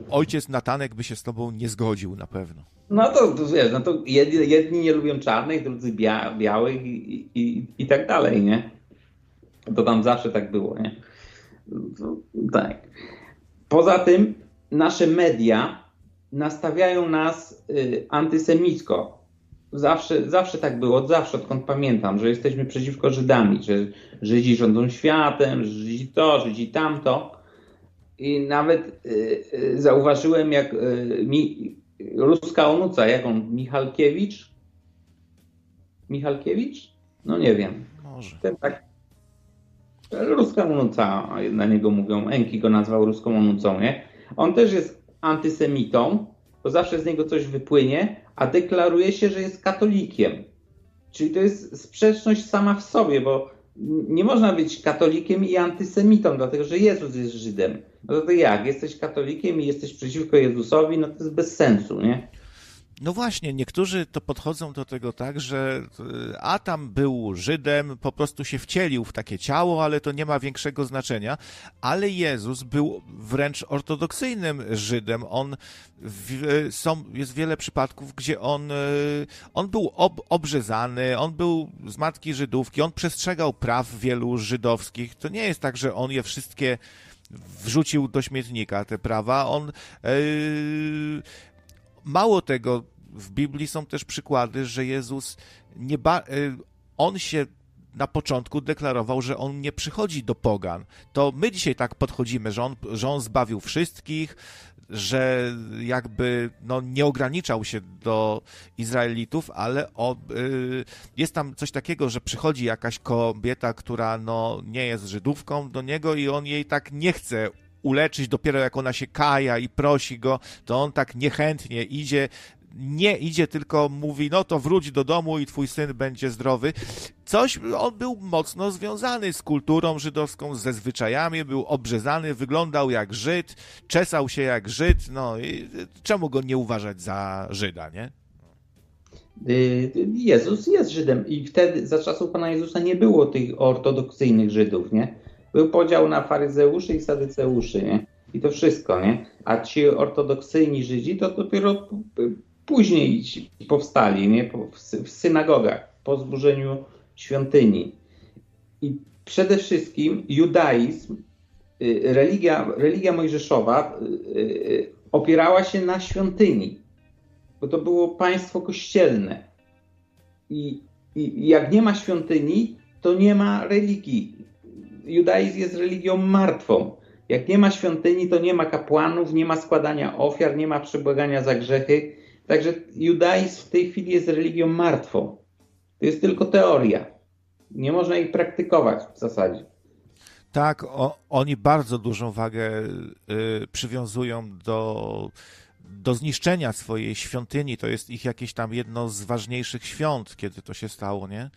ojciec Natanek by się z tobą nie zgodził na pewno. No to, to wiesz, no to jedni, jedni nie lubią czarnych, drudzy bia, białych i, i, i tak dalej, nie? To tam zawsze tak było, nie? To, tak. Poza tym nasze media nastawiają nas y, antysemicko. Zawsze, zawsze tak było, od zawsze, odkąd pamiętam, że jesteśmy przeciwko Żydami, że Żydzi rządzą światem, że Żydzi to, Żydzi tamto. I nawet y, y, zauważyłem, jak y, mi ruska onuca, jak on, Michalkiewicz? Michalkiewicz? No nie wiem. Może. Ten tak. Ruska onuca, na niego mówią, Enki go nazwał ruską onucą, nie? On też jest antysemitą, to zawsze z niego coś wypłynie, a deklaruje się, że jest katolikiem. Czyli to jest sprzeczność sama w sobie, bo nie można być katolikiem i antysemitą, dlatego że Jezus jest Żydem. No to jak? Jesteś katolikiem i jesteś przeciwko Jezusowi, no to jest bez sensu, nie? No właśnie, niektórzy to podchodzą do tego tak, że e, Adam był Żydem, po prostu się wcielił w takie ciało, ale to nie ma większego znaczenia. Ale Jezus był wręcz ortodoksyjnym Żydem. On w, są, jest wiele przypadków, gdzie on, e, on był ob, obrzezany, on był z matki Żydówki, on przestrzegał praw wielu żydowskich. To nie jest tak, że on je wszystkie wrzucił do śmietnika te prawa. On yy, mało tego, w Biblii są też przykłady, że Jezus nie ba- y, on się na początku deklarował, że on nie przychodzi do pogan. To my dzisiaj tak podchodzimy, że on, że on zbawił wszystkich, że jakby no, nie ograniczał się do Izraelitów, ale o, y, jest tam coś takiego, że przychodzi jakaś kobieta, która no, nie jest Żydówką do niego i on jej tak nie chce uleczyć, dopiero jak ona się kaja i prosi go, to on tak niechętnie idzie, nie idzie, tylko mówi, no to wróć do domu i twój syn będzie zdrowy. Coś, on był mocno związany z kulturą żydowską, ze zwyczajami, był obrzezany, wyglądał jak Żyd, czesał się jak Żyd, no i czemu go nie uważać za Żyda, nie? Y, Jezus jest Żydem i wtedy za czasów Pana Jezusa nie było tych ortodoksyjnych Żydów, nie? Był podział na faryzeuszy i sadyceuszy, nie? I to wszystko, nie? A ci ortodoksyjni Żydzi to dopiero później powstali, nie? W synagogach, po zburzeniu świątyni. I przede wszystkim judaizm, y, religia, religia mojżeszowa y, y, opierała się na świątyni, bo to było państwo kościelne. I, i jak nie ma świątyni, to nie ma religii. Judaizm jest religią martwą. Jak nie ma świątyni, to nie ma kapłanów, nie ma składania ofiar, nie ma przebłagania za grzechy Także judaizm w tej chwili jest religią martwą. To jest tylko teoria. Nie można jej praktykować w zasadzie. Tak, o, oni bardzo dużą wagę y, przywiązują do, do zniszczenia swojej świątyni. To jest ich jakieś tam jedno z ważniejszych świąt, kiedy to się stało, nie?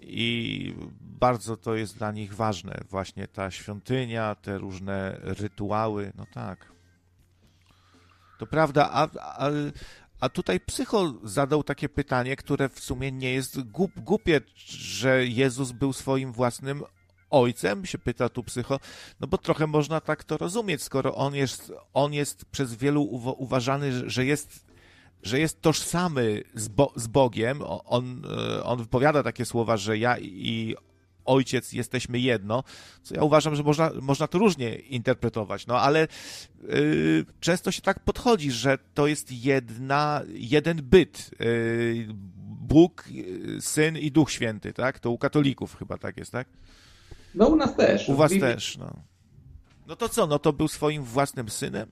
I bardzo to jest dla nich ważne, właśnie ta świątynia, te różne rytuały. No tak. To prawda, a, a, a tutaj psycho zadał takie pytanie, które w sumie nie jest głup, głupie, że Jezus był swoim własnym ojcem, się pyta tu psycho, no bo trochę można tak to rozumieć, skoro on jest, on jest przez wielu uważany, że jest, że jest tożsamy z, Bo z Bogiem. On, e, on wypowiada takie słowa, że ja i ojciec, jesteśmy jedno, co ja uważam, że można, można to różnie interpretować, no ale yy, często się tak podchodzi, że to jest jedna, jeden byt. Yy, Bóg, Syn i Duch Święty, tak? To u katolików chyba tak jest, tak? No u nas też. U was też, no. No to co, no to był swoim własnym synem?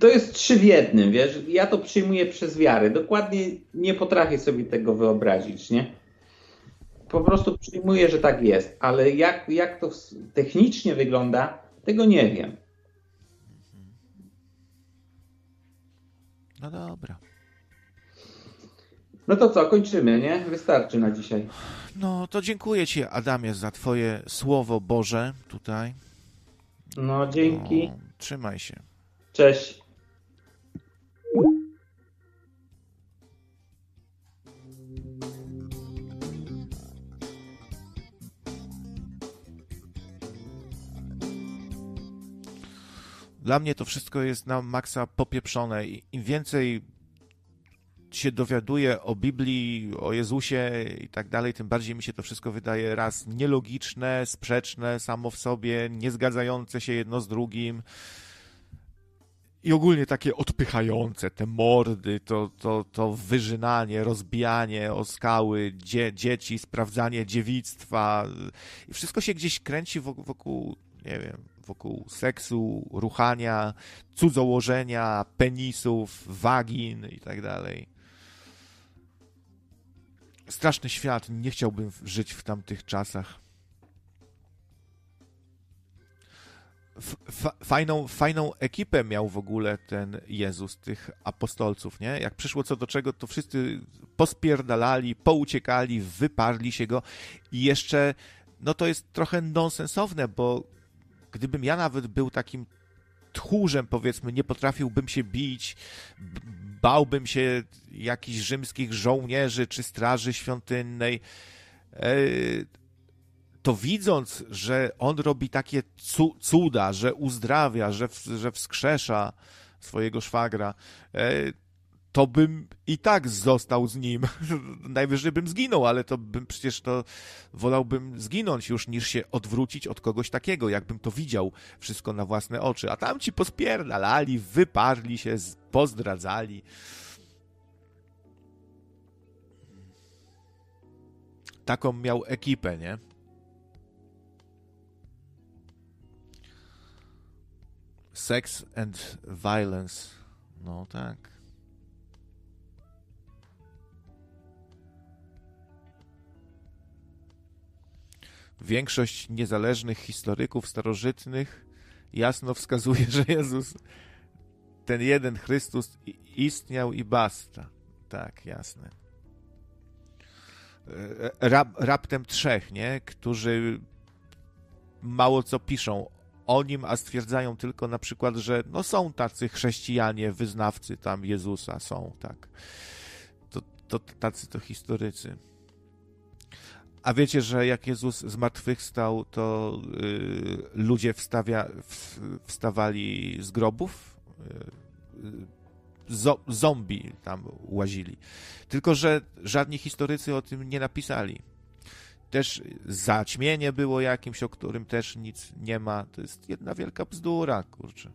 To jest trzy w jednym, wiesz. Ja to przyjmuję przez wiarę. Dokładnie nie potrafię sobie tego wyobrazić, nie? Po prostu przyjmuję, że tak jest, ale jak, jak to technicznie wygląda, tego nie wiem. No dobra. No to co, kończymy, nie? Wystarczy na dzisiaj. No to dziękuję Ci, Adamie, za Twoje słowo Boże tutaj. No, dzięki. No, trzymaj się. Cześć. Dla mnie to wszystko jest na maksa popieprzone. Im więcej się dowiaduję o Biblii, o Jezusie i tak dalej, tym bardziej mi się to wszystko wydaje raz nielogiczne, sprzeczne samo w sobie, niezgadzające się jedno z drugim i ogólnie takie odpychające, te mordy, to, to, to wyżynanie, rozbijanie o skały dzie, dzieci, sprawdzanie dziewictwa i wszystko się gdzieś kręci wokół, nie wiem, wokół seksu, ruchania, cudzołożenia, penisów, wagin i tak dalej. Straszny świat, nie chciałbym żyć w tamtych czasach. Fajną, fajną ekipę miał w ogóle ten Jezus, tych apostolców, nie? Jak przyszło co do czego, to wszyscy pospierdalali, pouciekali, wyparli się go i jeszcze, no to jest trochę nonsensowne, bo gdybym ja nawet był takim tchórzem, powiedzmy, nie potrafiłbym się bić, bałbym się jakichś rzymskich żołnierzy czy straży świątynnej, e, to widząc, że on robi takie cuda, że uzdrawia, że, że wskrzesza swojego szwagra, e, to bym i tak został z nim. [laughs] Najwyżej bym zginął, ale to bym przecież to wolałbym zginąć już niż się odwrócić od kogoś takiego, jakbym to widział wszystko na własne oczy. A tam ci pospierdalali, wyparli się, pozdradzali. taką miał ekipę, nie? Sex and violence. No tak. Większość niezależnych historyków starożytnych jasno wskazuje, że Jezus, ten jeden Chrystus istniał i basta. Tak, jasne. E, rap, raptem trzech, nie? Którzy mało co piszą o nim, a stwierdzają tylko na przykład, że no są tacy chrześcijanie, wyznawcy tam Jezusa, są, tak. To, to tacy to historycy. A wiecie, że jak Jezus zmartwychwstał, to y, ludzie wstawia, w, wstawali z grobów? Y, zo, zombie tam łazili. Tylko, że żadni historycy o tym nie napisali. Też zaćmienie było jakimś, o którym też nic nie ma. To jest jedna wielka bzdura, kurczę.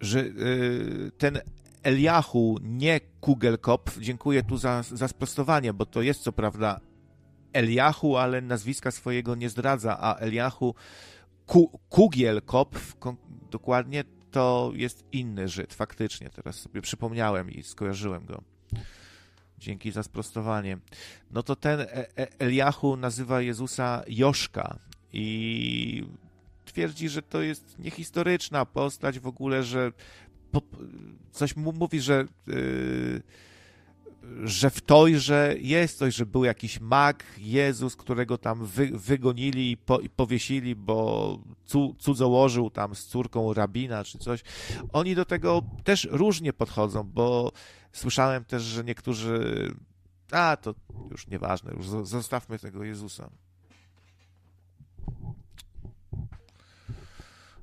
Że y, ten Eliahu, nie Kugelkopf, dziękuję tu za, za sprostowanie, bo to jest co prawda Eliahu, ale nazwiska swojego nie zdradza, a Eliahu Ku, Kugielkopf dokładnie to jest inny Żyd, faktycznie, teraz sobie przypomniałem i skojarzyłem go. Dzięki za sprostowanie. No to ten e, e, Eliahu nazywa Jezusa Joszka i twierdzi, że to jest niehistoryczna postać w ogóle, że po, coś mu mówi, że yy, że w Tojże jest coś, że był jakiś mag, Jezus, którego tam wy, wygonili i, po, i, powiesili, bo cu, cudzołożył tam z córką rabina czy coś. Oni do tego też różnie podchodzą, bo słyszałem też, że niektórzy a, to już nieważne, już zostawmy tego Jezusa.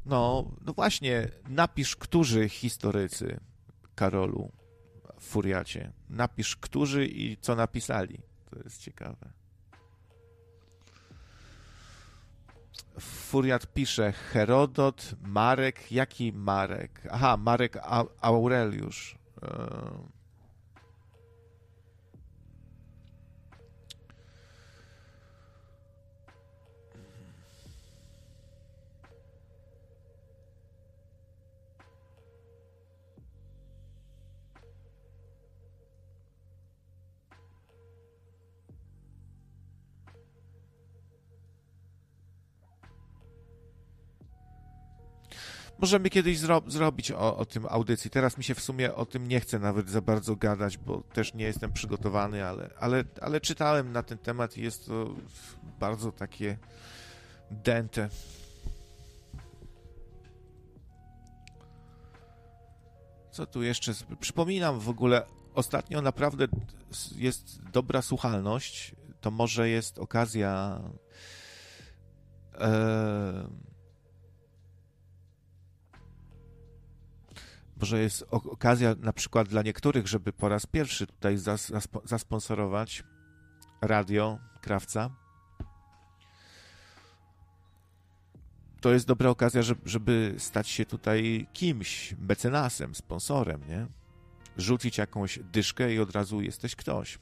No, no właśnie, napisz, którzy historycy, Karolu, w Furiacie. Napisz, którzy i co napisali. To jest ciekawe. Furiat pisze Herodot, Marek, jaki Marek? Aha, Marek Aureliusz. Możemy kiedyś zro zrobić o, o tym audycji. Teraz mi się w sumie o tym nie chce nawet za bardzo gadać, bo też nie jestem przygotowany, ale, ale, ale czytałem na ten temat i jest to bardzo takie dęte. Co tu jeszcze? Przypominam w ogóle, ostatnio naprawdę jest dobra słuchalność. To może jest okazja. E, może jest okazja na przykład dla niektórych, żeby po raz pierwszy tutaj zas, zasponsorować radio Krawca. To jest dobra okazja, żeby, żeby stać się tutaj kimś, mecenasem, sponsorem, nie? Rzucić jakąś dyszkę i od razu jesteś ktoś.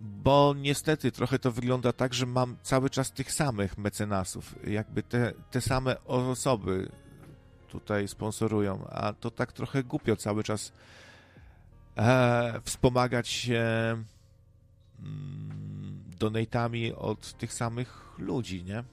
Bo niestety trochę to wygląda tak, że mam cały czas tych samych mecenasów, jakby te, te same osoby tutaj sponsorują, a to tak trochę głupio cały czas e, wspomagać się mm, donatami od tych samych ludzi, nie?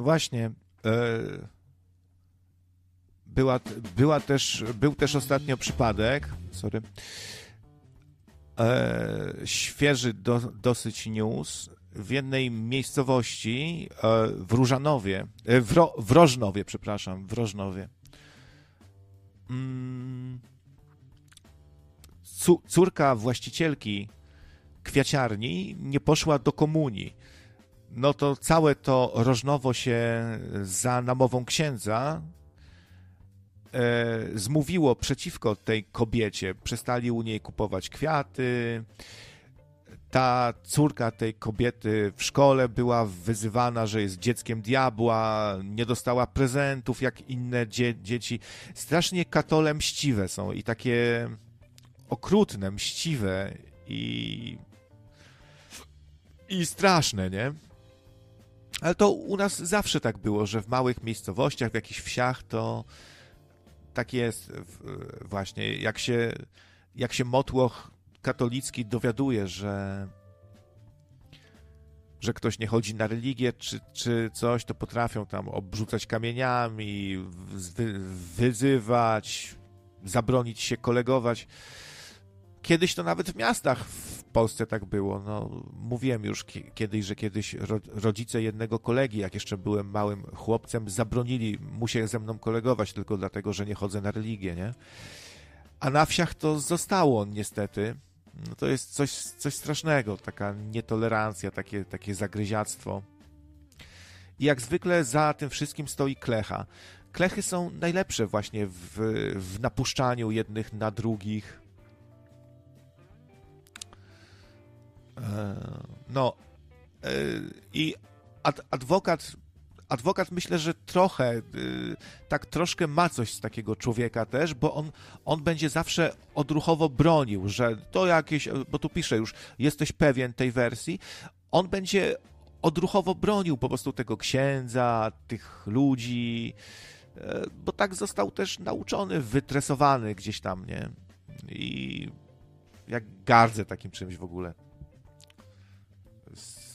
Właśnie. E, była, była też, był też ostatnio przypadek, sorry, e, świeży do, dosyć news w jednej miejscowości e, w Różanowie, w, Ro, w Rożnowie, przepraszam, w Rożnowie. Mm, córka właścicielki kwiaciarni nie poszła do komunii. No to całe to rożnowo się za namową księdza e, zmówiło przeciwko tej kobiecie. Przestali u niej kupować kwiaty. Ta córka tej kobiety w szkole była wyzywana, że jest dzieckiem diabła, nie dostała prezentów jak inne dzie dzieci. Strasznie katole mściwe są i takie okrutne, mściwe i i straszne, nie? Ale to u nas zawsze tak było, że w małych miejscowościach, w jakichś wsiach, to tak jest właśnie. Jak się, jak się motłoch katolicki dowiaduje, że że ktoś nie chodzi na religię czy, czy coś, to potrafią tam obrzucać kamieniami, wy, wyzywać, zabronić się kolegować. Kiedyś to nawet w miastach w Polsce tak było. No, mówiłem już kiedyś, że kiedyś rodzice jednego kolegi, jak jeszcze byłem małym chłopcem, zabronili mu się ze mną kolegować tylko dlatego, że nie chodzę na religię, nie? A na wsiach to zostało niestety. No to jest coś, coś strasznego, taka nietolerancja, takie, takie zagryziactwo. I jak zwykle za tym wszystkim stoi klecha. Klechy są najlepsze właśnie w, w napuszczaniu jednych na drugich, no e, i adwokat adwokat myślę, że trochę, e, tak troszkę ma coś z takiego człowieka też, bo on, on będzie zawsze odruchowo bronił, że to jakieś, bo tu pisze już, jesteś pewien tej wersji, on będzie odruchowo bronił po prostu tego księdza, tych ludzi, bo tak został też nauczony, wytresowany gdzieś tam, nie? I jak gardzę takim czymś w ogóle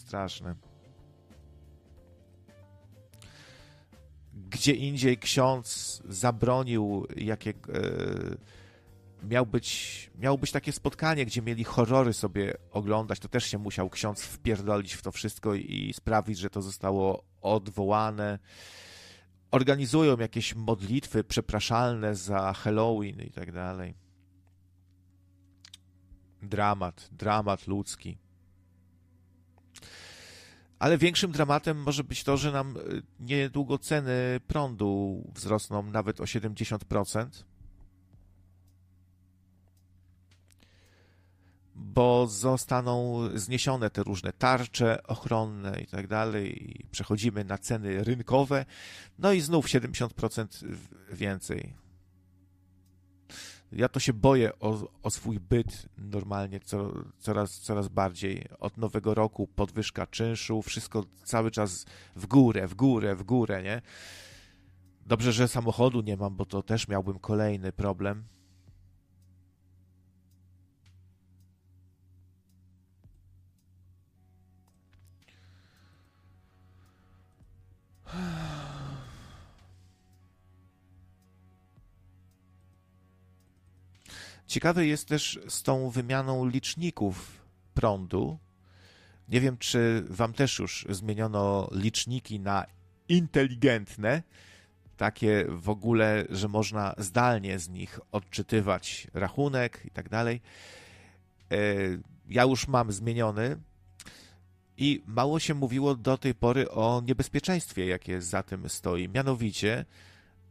straszne. Gdzie indziej ksiądz zabronił, jakie. E, miał być, miało być takie spotkanie, gdzie mieli horrory sobie oglądać, to też się musiał ksiądz wpierdolić w to wszystko i sprawić, że to zostało odwołane. Organizują jakieś modlitwy przepraszalne za Halloween i tak dalej. Dramat, dramat ludzki. Ale większym dramatem może być to, że nam y, niedługo ceny prądu wzrosną nawet o 70%. Bo zostaną zniesione te różne tarcze ochronne i tak dalej, i przechodzimy na ceny rynkowe, no i znów 70% więcej ja to się boję o, o swój byt normalnie co, coraz, coraz bardziej. Od nowego roku podwyżka czynszu, wszystko cały czas w górę, w górę, w górę, nie? Dobrze, że samochodu nie mam, bo to też miałbym kolejny problem. Ciekawe jest też z tą wymianą liczników prądu. Nie wiem, czy Wam też już zmieniono liczniki na inteligentne, takie w ogóle, że można zdalnie z nich odczytywać rachunek i tak dalej. E, ja już mam zmieniony i mało się mówiło do tej pory o niebezpieczeństwie, jakie za tym stoi. Mianowicie,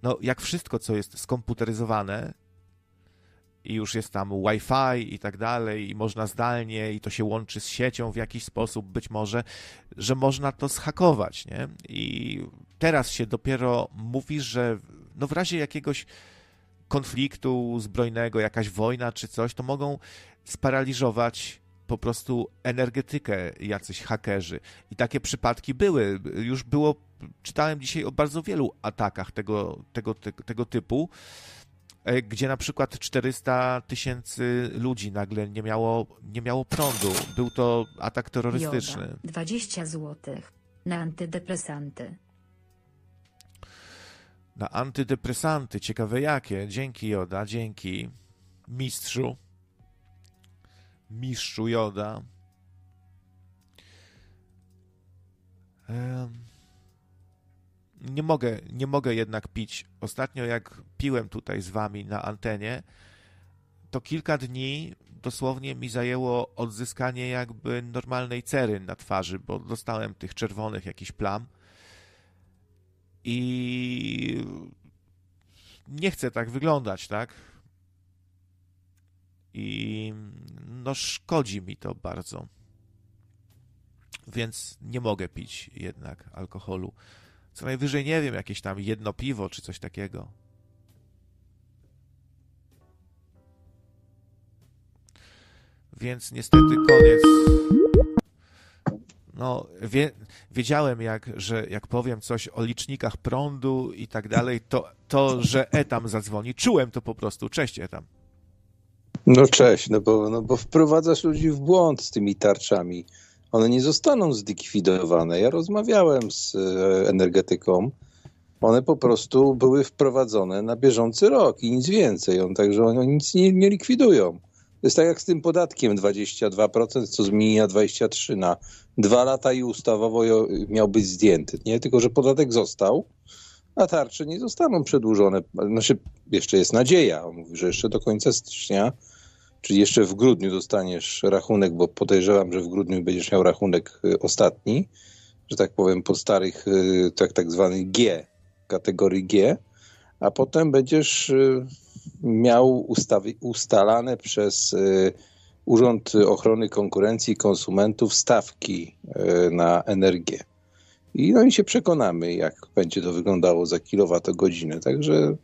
no, jak wszystko, co jest skomputeryzowane, i już jest tam Wi-Fi i tak dalej, i można zdalnie, i to się łączy z siecią w jakiś sposób, być może, że można to zhakować, nie? I teraz się dopiero mówi, że no w razie jakiegoś konfliktu zbrojnego, jakaś wojna czy coś, to mogą sparaliżować po prostu energetykę jacyś hakerzy. I takie przypadki były. Już było, czytałem dzisiaj o bardzo wielu atakach tego, tego, tego, tego typu. E, gdzie na przykład 400 tysięcy ludzi nagle nie miało, nie miało prądu. Był to atak terrorystyczny. Joda, 20 zł na antydepresanty. Na antydepresanty, ciekawe jakie. Dzięki Joda, dzięki mistrzu. Mistrzu Joda. Nie mogę, nie mogę jednak pić. Ostatnio jak piłem tutaj z wami na antenie, to kilka dni dosłownie mi zajęło odzyskanie jakby normalnej cery na twarzy, bo dostałem tych czerwonych jakichś plam i nie chcę tak wyglądać, tak? I no szkodzi mi to bardzo. Więc nie mogę pić jednak alkoholu. Co najwyżej nie wiem, jakieś tam jedno piwo czy coś takiego. Więc niestety koniec. No, wie, wiedziałem, jak, że jak powiem coś o licznikach prądu i tak dalej, to, to, że Etam zadzwoni. Czułem to po prostu. Cześć, Etam. No cześć, no bo, no bo wprowadzasz ludzi w błąd z tymi tarczami. One nie zostaną zlikwidowane. Ja rozmawiałem z e, energetyką. One po prostu były wprowadzone na bieżący rok i nic więcej. On, także one nic nie, nie likwidują. To jest tak jak z tym podatkiem 22%, co zmienia 23 na dwa lata i ustawowo miał być zdjęty. Nie tylko, że podatek został, a tarcze nie zostaną przedłużone. Znaczy, jeszcze jest nadzieja. On mówi, że jeszcze do końca stycznia, czyli jeszcze w grudniu dostaniesz rachunek, bo podejrzewam, że w grudniu będziesz miał rachunek y, ostatni, że tak powiem, po starych, y, tak, tak zwanych G, kategorii G, a potem będziesz y, miał ustalane przez Urząd Ochrony Konkurencji Konsumentów stawki na energię. I no i się przekonamy, jak będzie to wyglądało za kilowatogodzinę. Także.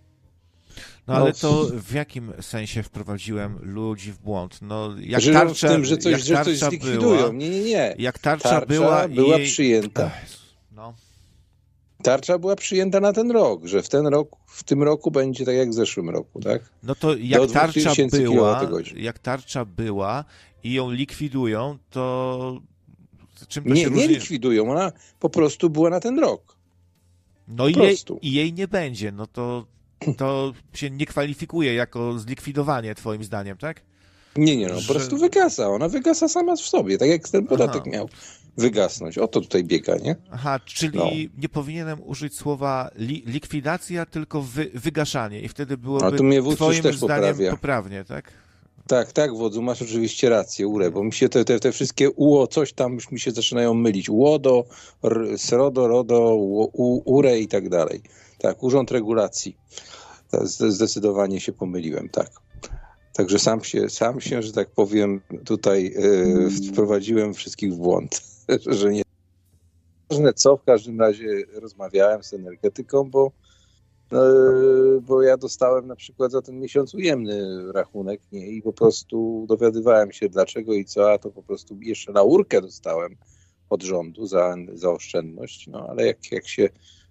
No ale no, to w jakim sensie wprowadziłem ludzi w błąd? No, jak że tarcza, w tym, że coś, że coś zlikwidują. Była, nie, nie, nie. Jak tarcza, tarcza była, była jej... przyjęta. No. Tarcza była przyjęta na ten rok, że w ten rok, w tym roku będzie tak jak w zeszłym roku, tak? No to jak tarcza była, jak tarcza była i ją likwidują, to Czym to nie, się nie różni? likwidują, ona po prostu była na ten rok. No i jej, i jej nie będzie, no to, to się nie kwalifikuje jako zlikwidowanie twoim zdaniem, tak? Nie, nie, no Że... po prostu wygasa, ona wygasa sama w sobie, tak jak ten podatek Aha. miał wygasnąć. O to tutaj biega, nie? Aha, czyli no. nie powinienem użyć słowa li, likwidacja, tylko wy, wygaszanie i wtedy byłoby A to mnie twoim też zdaniem poprawia. poprawnie, tak? Tak, tak, wodzu, masz oczywiście rację, ure, bo mi się te, te, te wszystkie uo, coś tam już mi się zaczynają mylić. Łodo, r, srodo, rodo, u, ure i tak dalej. Tak, Urząd Regulacji. Zdecydowanie się pomyliłem, tak. Także sam się, sam się, że tak powiem, tutaj yy, wprowadziłem wszystkich w błąd, [laughs] że nie. Ważne co, w każdym razie rozmawiałem z energetyką, bo bo ja dostałem na przykład za ten miesiąc ujemny rachunek nie? i po prostu dowiadywałem się dlaczego i co, a to po prostu jeszcze laurkę dostałem od rządu za, za oszczędność, no ale jak, jak się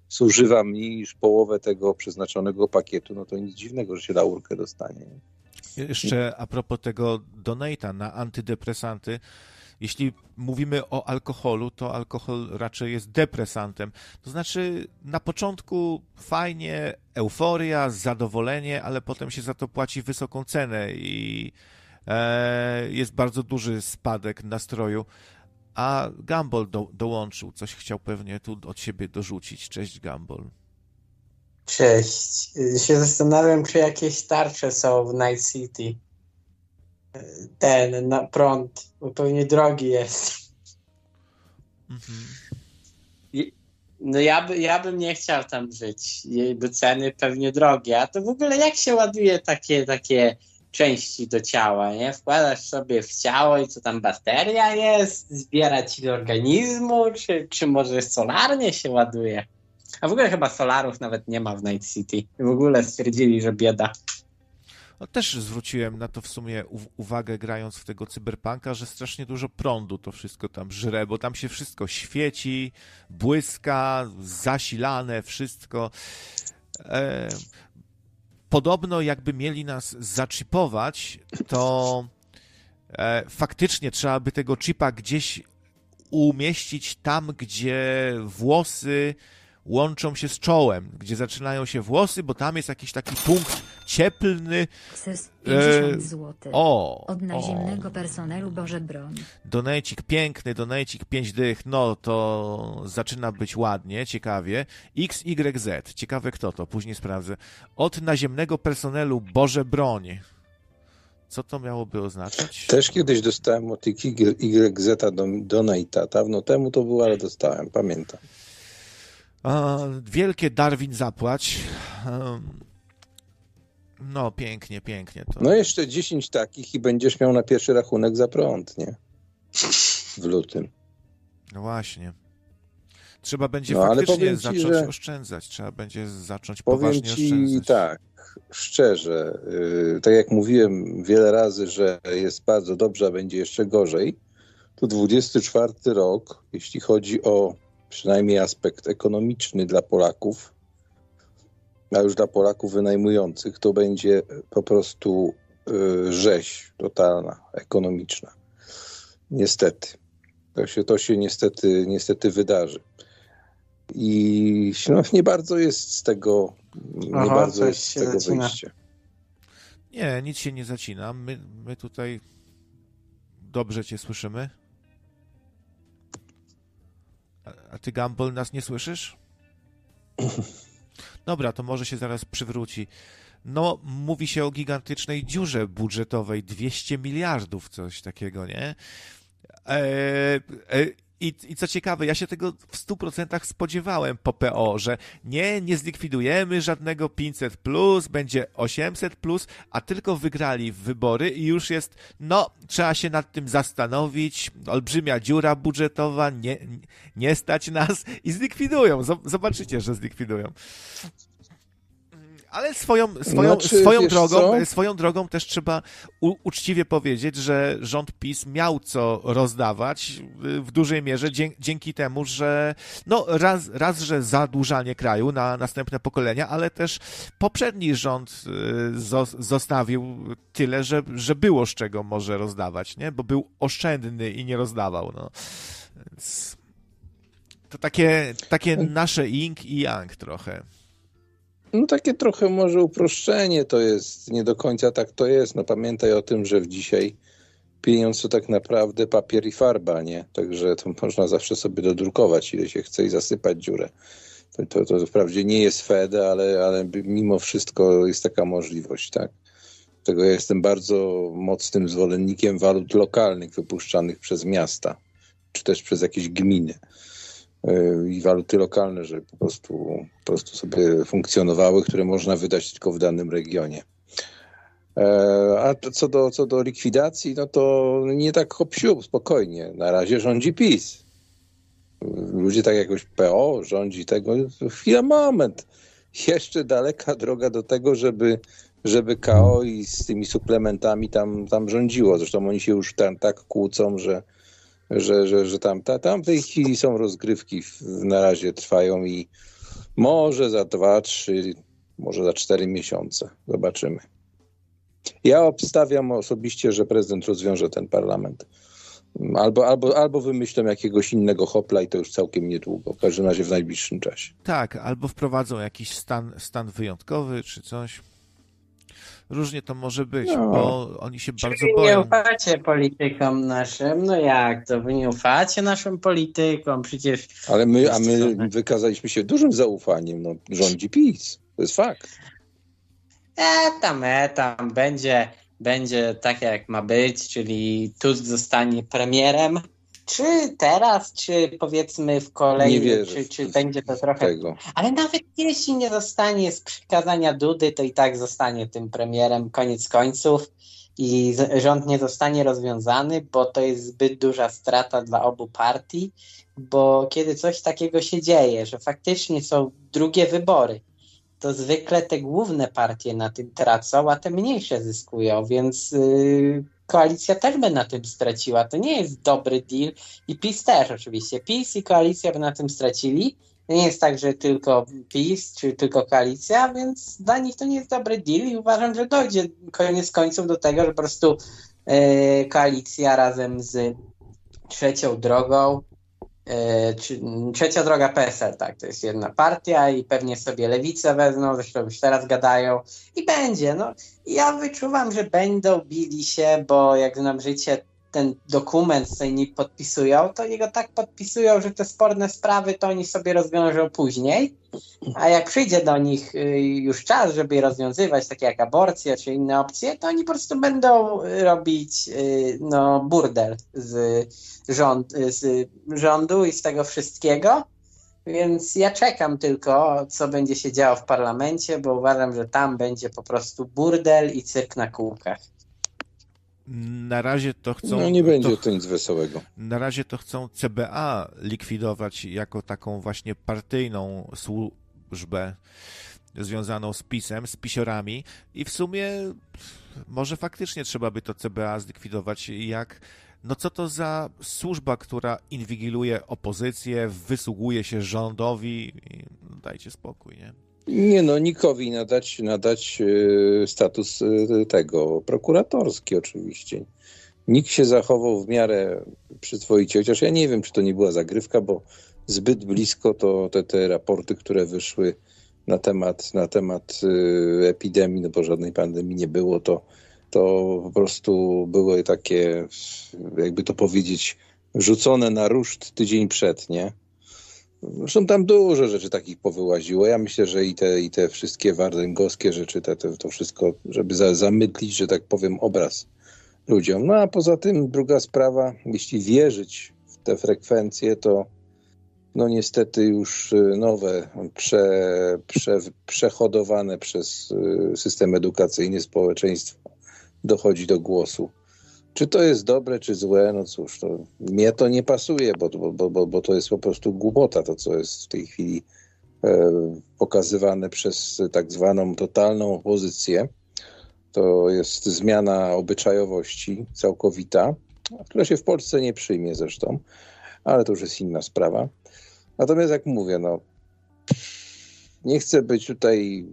zużywa mniej niż połowę tego przeznaczonego pakietu, no to nic dziwnego, że się laurkę dostanie. Jeszcze a propos tego donata na antydepresanty, jeśli mówimy o alkoholu, to alkohol raczej jest depresantem. To znaczy, na początku fajnie, euforia, zadowolenie, ale potem się za to płaci wysoką cenę i e, jest bardzo duży spadek nastroju. A Gumball do, dołączył, coś chciał pewnie tu od siebie dorzucić. Cześć, Gumball. Cześć. Się zastanawiam, czy jakieś tarcze są w Night City ten na prąd, bo pewnie drogi jest. Mhm. No ja, by, ja bym nie chciał tam żyć, bo ceny pewnie drogie. A to w ogóle jak się ładuje takie, takie części do ciała, nie? Wkładasz sobie w ciało i co tam bateria jest, zbiera ci do organizmu, czy, czy może solarnie się ładuje? A w ogóle chyba solarów nawet nie ma w Night City. W ogóle stwierdzili, że bieda. No, też zwróciłem na to w sumie uwagę grając w tego cyberpunka, że strasznie dużo prądu to wszystko tam żre, bo tam się wszystko świeci, błyska, zasilane, wszystko. E, podobno jakby mieli nas zaczipować, to e, faktycznie trzeba by tego chipa gdzieś umieścić tam, gdzie włosy łączą się z czołem, gdzie zaczynają się włosy, bo tam jest jakiś taki punkt cieplny. Kses 50 E, zł. O! Od o. naziemnego personelu Boże broń. Donejcik piękny, donejcik 5 dych, no to zaczyna być ładnie, ciekawie. XYZ, ciekawe kto to, później sprawdzę. Od naziemnego personelu Boże broń. Co to miałoby oznaczać? Też kiedyś dostałem od YZ do Donate'a. Dawno temu to było, ale dostałem, pamiętam. A, wielkie Darwin zapłać. No, pięknie, pięknie to. No jeszcze 10 takich i będziesz miał na pierwszy rachunek za prąd, nie? W lutym. No właśnie. Trzeba będzie No, faktycznie ci, zacząć że- oszczędzać. Trzeba będzie zacząć Powiem poważnie ci oszczędzać. tak, szczerze, yy, tak jak mówiłem wiele razy, że jest bardzo dobrze, a będzie jeszcze gorzej, to 24 rok, jeśli chodzi o przynajmniej aspekt ekonomiczny dla Polaków, a już dla Polaków wynajmujących, to będzie po prostu yy, rzeź totalna, ekonomiczna. Niestety. To się, to się niestety, niestety wydarzy. I no, nie bardzo jest z tego, nie Aha, bardzo coś jest z tego zaczyna. wyjście. Nie, nic się nie zacina. My, my tutaj dobrze cię słyszymy. A, a ty, Gumball, nas nie słyszysz? [laughs] Dobra, to może się zaraz przywróci. No, mówi się o gigantycznej dziurze budżetowej, 200 miliardów, coś takiego, nie? E, e, i, I co ciekawe, ja się tego w 100% spodziewałem po PO, że nie, nie zlikwidujemy żadnego 500, plus, będzie 800, plus, a tylko wygrali wybory i już jest, no, trzeba się nad tym zastanowić. Olbrzymia dziura budżetowa, nie, nie stać nas i zlikwidują. Zob- Zobaczycie, że zlikwidują. Ale swoją, swoją, Znaczy, swoją, drogą, co? swoją drogą też trzeba u, uczciwie powiedzieć, że rząd PiS miał co rozdawać y, w dużej mierze dzie, dzięki temu, że no raz, raz, że zadłużanie kraju na następne pokolenia, ale też poprzedni rząd y, zos, zostawił tyle, że, że było z czego może rozdawać, nie? Bo był oszczędny i nie rozdawał, no. Więc to takie, takie nasze ing i yang trochę. No takie trochę może uproszczenie to jest, nie do końca tak to jest. No pamiętaj o tym, że w dzisiaj pieniądz to tak naprawdę papier i farba, nie? Także to można zawsze sobie dodrukować, ile się chce i zasypać dziurę. To, to, to wprawdzie nie jest Fed, ale, ale mimo wszystko jest taka możliwość, tak? Tego ja jestem bardzo mocnym zwolennikiem walut lokalnych wypuszczanych przez miasta, czy też przez jakieś gminy i waluty lokalne, żeby po prostu, po prostu sobie funkcjonowały, które można wydać tylko w danym regionie. E, A co do, co do likwidacji, no to nie tak hop spokojnie. Na razie rządzi PiS. Ludzie tak jakoś PO rządzi tego. Chwila, moment. Jeszcze daleka droga do tego, żeby, żeby KO i z tymi suplementami tam, tam rządziło. Zresztą oni się już tam tak kłócą, że, że, że, że tam, ta, tam w tej chwili są rozgrywki, na razie trwają i może za dwa, trzy, może za cztery miesiące. Zobaczymy. Ja obstawiam osobiście, że prezydent rozwiąże ten parlament. Albo, albo, albo wymyślą jakiegoś innego hopla i to już całkiem niedługo, w każdym razie w najbliższym czasie. Tak, albo wprowadzą jakiś stan, stan wyjątkowy czy coś. Różnie to może być, No. bo oni się bardzo Czyli nie boją. ufacie politykom naszym? No jak to? Wy nie ufacie naszym politykom? Przecież Ale my, a my wykazaliśmy się dużym zaufaniem. No, rządzi PiS. To jest fakt. e tam, e tam, będzie, będzie tak jak ma być, czyli Tusk zostanie premierem. Czy teraz, czy powiedzmy w wierzę czy, czy będzie to trochę Tego. Ale nawet jeśli nie zostanie z przykazania Dudy, to i tak zostanie tym premierem koniec końców i rząd nie zostanie rozwiązany, bo to jest zbyt duża strata dla obu partii, bo kiedy coś takiego się dzieje, że faktycznie są drugie wybory, to zwykle te główne partie na tym tracą, a te mniejsze zyskują, więc yy, koalicja też by na tym straciła. To nie jest dobry deal i PiS też oczywiście. PiS i koalicja by na tym stracili. Nie jest tak, że tylko PiS czy tylko koalicja, więc dla nich to nie jest dobry deal i uważam, że dojdzie koniec końców do tego, że po prostu e, koalicja razem z trzecią drogą trzecia droga PSL, tak, to jest jedna partia i pewnie sobie lewicę wezmą, zresztą już teraz gadają i będzie. No, ja wyczuwam, że będą bili się, bo jak znam życie, ten dokument, co oni podpisują, to oni go tak podpisują, że te sporne sprawy to oni sobie rozwiążą później, a jak przyjdzie do nich y, już czas, żeby je rozwiązywać, takie jak aborcja czy inne opcje, to oni po prostu będą robić y, no, burdel z, rząd, z rządu i z tego wszystkiego. Więc ja czekam tylko, co będzie się działo w parlamencie, bo uważam, że tam będzie po prostu burdel i cyrk na kółkach. Na razie to chcą. No nie będzie to, nic wesołego. Na razie to chcą CBA likwidować jako taką właśnie partyjną służbę związaną z PiSem, z pisiorami i w sumie może faktycznie trzeba by to CBA zlikwidować jak no co to za służba, która inwigiluje opozycję, wysługuje się rządowi? Dajcie spokój, nie? Nie no, Nikowi nadać, nadać e, status e, tego, prokuratorski oczywiście. Nikt się zachował w miarę przyzwoicie, chociaż ja nie wiem, czy to nie była zagrywka, bo zbyt blisko to te, te raporty, które wyszły na temat, na temat e, epidemii, no bo żadnej pandemii nie było, to, to po prostu były takie, jakby to powiedzieć, rzucone na ruszt tydzień przed, nie? Zresztą tam dużo rzeczy takich powyłaziło. Ja myślę, że i te, i te wszystkie wardęgowskie rzeczy, te, te, to wszystko, żeby za, zamydlić, że tak powiem, obraz ludziom. No a poza tym druga sprawa, jeśli wierzyć w te frekwencje, to no niestety już y, nowe, prze, prze, przehodowane przez y, system edukacyjny społeczeństwo dochodzi do głosu. Czy to jest dobre, czy złe? No cóż, to, mnie to nie pasuje, bo, bo, bo, bo to jest po prostu głupota, to co jest w tej chwili e, pokazywane przez tak zwaną totalną opozycję. To jest zmiana obyczajowości całkowita, która się w Polsce nie przyjmie zresztą, ale to już jest inna sprawa. Natomiast jak mówię, no nie chcę być tutaj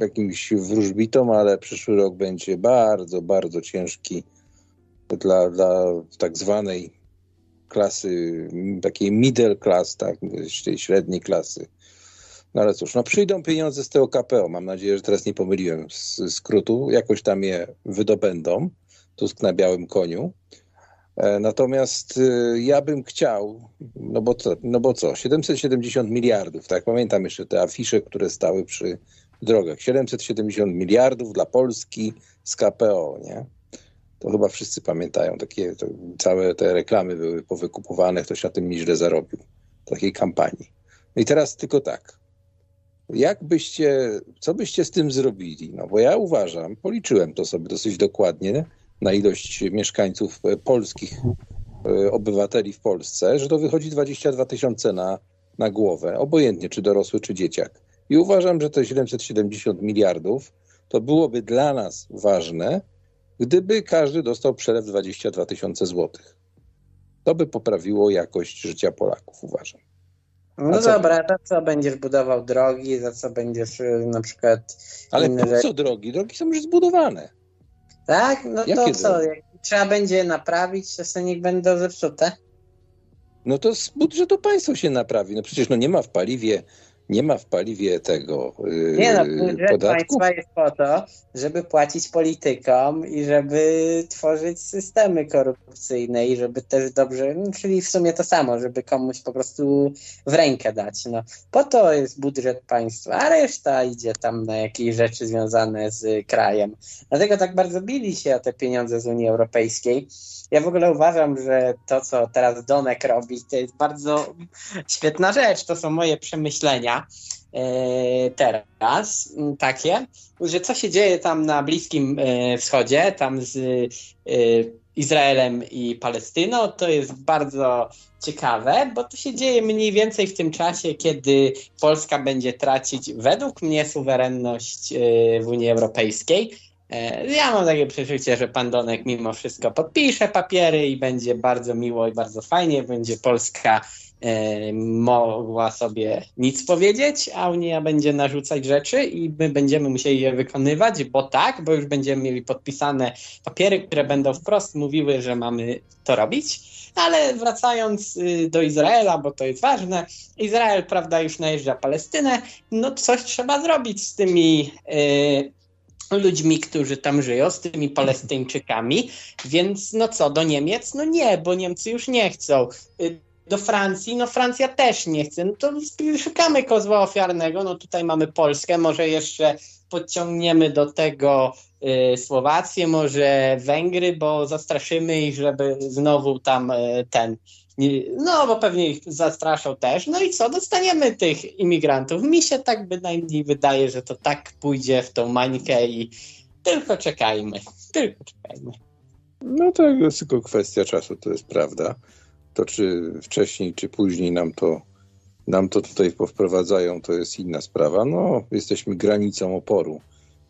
jakimś wróżbitą, ale przyszły rok będzie bardzo, bardzo ciężki dla, dla tak zwanej klasy, takiej middle class, tak, tej średniej klasy. No ale cóż, no przyjdą pieniądze z tego KPO. Mam nadzieję, że teraz nie pomyliłem z skrótu. Jakoś tam je wydobędą. Tusk na białym koniu. E, natomiast e, ja bym chciał, no bo co, no bo co 770 miliardów, tak? Pamiętam jeszcze te afisze, które stały przy drogach. 770 miliardów dla Polski z KPO, nie? To chyba wszyscy pamiętają, takie całe te reklamy były powykupowane, ktoś na tym nieźle zarobił, takiej kampanii. No i teraz tylko tak, jak byście, co byście z tym zrobili? No bo ja uważam, policzyłem to sobie dosyć dokładnie na ilość mieszkańców e, polskich, e, obywateli w Polsce, że to wychodzi 22 tysiące na, na głowę, obojętnie czy dorosły, czy dzieciak. I uważam, że te 770 miliardów to byłoby dla nas ważne, gdyby każdy dostał przelew 22 tysiące złotych. To by poprawiło jakość życia Polaków, uważam. No dobra, to co będziesz budował drogi, za co będziesz y, na przykład. Ale po co drogi? Drogi są już zbudowane. Tak? No Jakie to co? Jak trzeba będzie naprawić, to sobie niech będą zepsute. No to z budżetu państwa się naprawi. No przecież no nie ma w paliwie nie ma w paliwie tego yy, Nie no, budżet podatku. państwa jest po to, żeby płacić politykom i żeby tworzyć systemy korupcyjne i żeby też dobrze, no, czyli w sumie to samo, żeby komuś po prostu w rękę dać. No, po to jest budżet państwa, a reszta idzie tam na jakieś rzeczy związane z krajem. Dlatego tak bardzo bili się o te pieniądze z Unii Europejskiej. Ja w ogóle uważam, że to, co teraz Donek robi, to jest bardzo świetna rzecz. To są moje przemyślenia e, teraz takie, że co się dzieje tam na Bliskim e, Wschodzie, tam z e, Izraelem i Palestyną, to jest bardzo ciekawe, bo to się dzieje mniej więcej w tym czasie, kiedy Polska będzie tracić według mnie suwerenność w Unii Europejskiej Ja mam takie przeczucie, że pan Donek mimo wszystko podpisze papiery i będzie bardzo miło i bardzo fajnie. Będzie Polska mogła sobie nic powiedzieć, a Unia będzie narzucać rzeczy i my będziemy musieli je wykonywać, bo tak, bo już będziemy mieli podpisane papiery, które będą wprost mówiły, że mamy to robić. Ale wracając y, do Izraela, bo to jest ważne, Izrael, prawda, już najeżdża Palestynę, no coś trzeba zrobić z tymi y, ludźmi, którzy tam żyją, z tymi Palestyńczykami, więc no co, do Niemiec? No nie, bo Niemcy już nie chcą. Y, Do Francji, no Francja też nie chce. No to szukamy kozła ofiarnego, no tutaj mamy Polskę, może jeszcze podciągniemy do tego y, Słowację, może Węgry, bo zastraszymy ich, żeby znowu tam y, ten. nie- No, bo pewnie ich zastraszą też. No i co? Dostaniemy tych imigrantów. Mi się tak bynajmniej wydaje, że to tak pójdzie w tą mańkę i tylko czekajmy. Tylko czekajmy. No to jest tylko kwestia czasu, to jest prawda. To czy wcześniej, czy później nam to, nam to tutaj powprowadzają, to jest inna sprawa. No, jesteśmy granicą oporu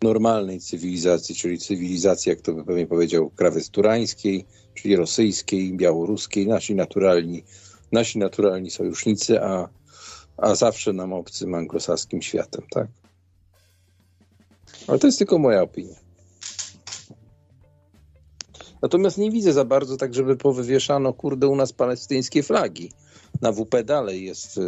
normalnej cywilizacji, czyli cywilizacji, jak to by pewnie powiedział, krawiec turańskiej, czyli rosyjskiej, białoruskiej, nasi naturalni, nasi naturalni sojusznicy, a, a zawsze nam obcym anglosaskim światem, tak? Ale to jest tylko moja opinia. Natomiast nie widzę za bardzo tak, żeby powywieszano, kurde, u nas palestyńskie flagi. Na WP dalej jest y,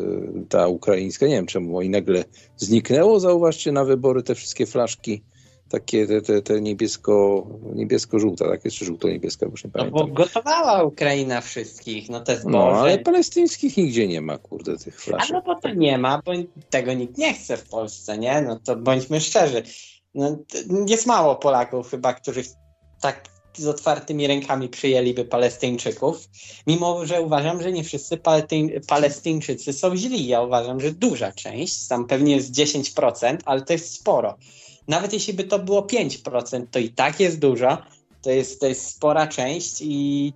ta ukraińska, nie wiem czemu, i nagle zniknęło, zauważcie, na wybory te wszystkie flaszki, takie te, te, te niebiesko, niebiesko-żółta, tak? Jeszcze żółto-niebieska, już nie No bo pamiętam. gotowała Ukraina wszystkich, no te zboże. No, ale palestyńskich nigdzie nie ma, kurde, tych A flaszek. no bo to nie ma, bo tego nikt nie chce w Polsce, nie? No to bądźmy szczerzy. No, jest mało Polaków chyba, którzy tak z otwartymi rękami przyjęliby Palestyńczyków, mimo że uważam, że nie wszyscy Paletyń- Palestyńczycy są źli. Ja uważam, że duża część, tam pewnie jest 10%, ale to jest sporo. Nawet jeśli by to było 5%, to i tak jest dużo. To jest, to jest spora część i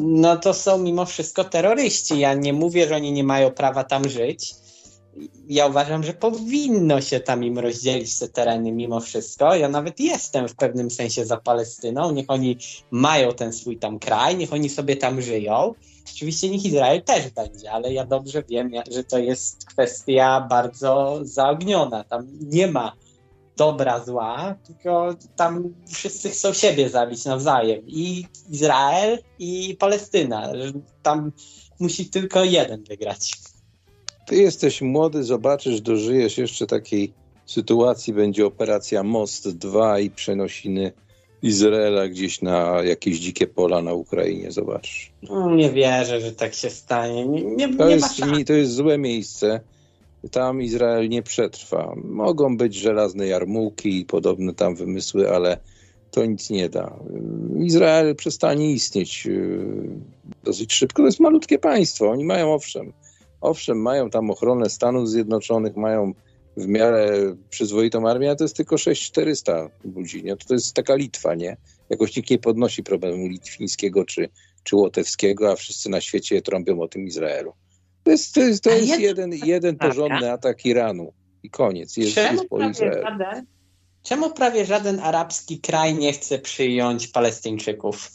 no to są mimo wszystko terroryści. Ja nie mówię, że oni nie mają prawa tam żyć. Ja uważam, że powinno się tam im rozdzielić te tereny mimo wszystko. Ja nawet jestem w pewnym sensie za Palestyną. Niech oni mają ten swój tam kraj, niech oni sobie tam żyją. Oczywiście niech Izrael też będzie, ale ja dobrze wiem, że to jest kwestia bardzo zaogniona. Tam nie ma dobra, zła, tylko tam wszyscy chcą siebie zabić nawzajem. I Izrael, i Palestyna. Tam musi tylko jeden wygrać. Ty jesteś młody, zobaczysz, dożyjesz jeszcze takiej sytuacji, będzie operacja Most 2 i przenosiny Izraela gdzieś na jakieś dzikie pola na Ukrainie, zobaczysz. No, nie wierzę, że tak się stanie. Nie, nie, To nie jest, to jest złe miejsce. Tam Izrael nie przetrwa. Mogą być żelazne jarmułki i podobne tam wymysły, ale to nic nie da. Izrael przestanie istnieć yy, dosyć szybko. To jest malutkie państwo. Oni mają owszem, owszem, mają tam ochronę Stanów Zjednoczonych, mają w miarę przyzwoitą armię, a to jest tylko 6400 ludzi. Nie? To, to jest taka Litwa, nie? Jakoś nikt nie podnosi problemu litwińskiego czy, czy łotewskiego, a wszyscy na świecie trąbią o tym Izraelu. To jest, to jest, to jest jedna jeden, jeden taka- porządny atak Iranu i koniec. Jest, Czemu jest po prawie, Izraelu. żaden, czemu prawie żaden arabski kraj nie chce przyjąć Palestyńczyków?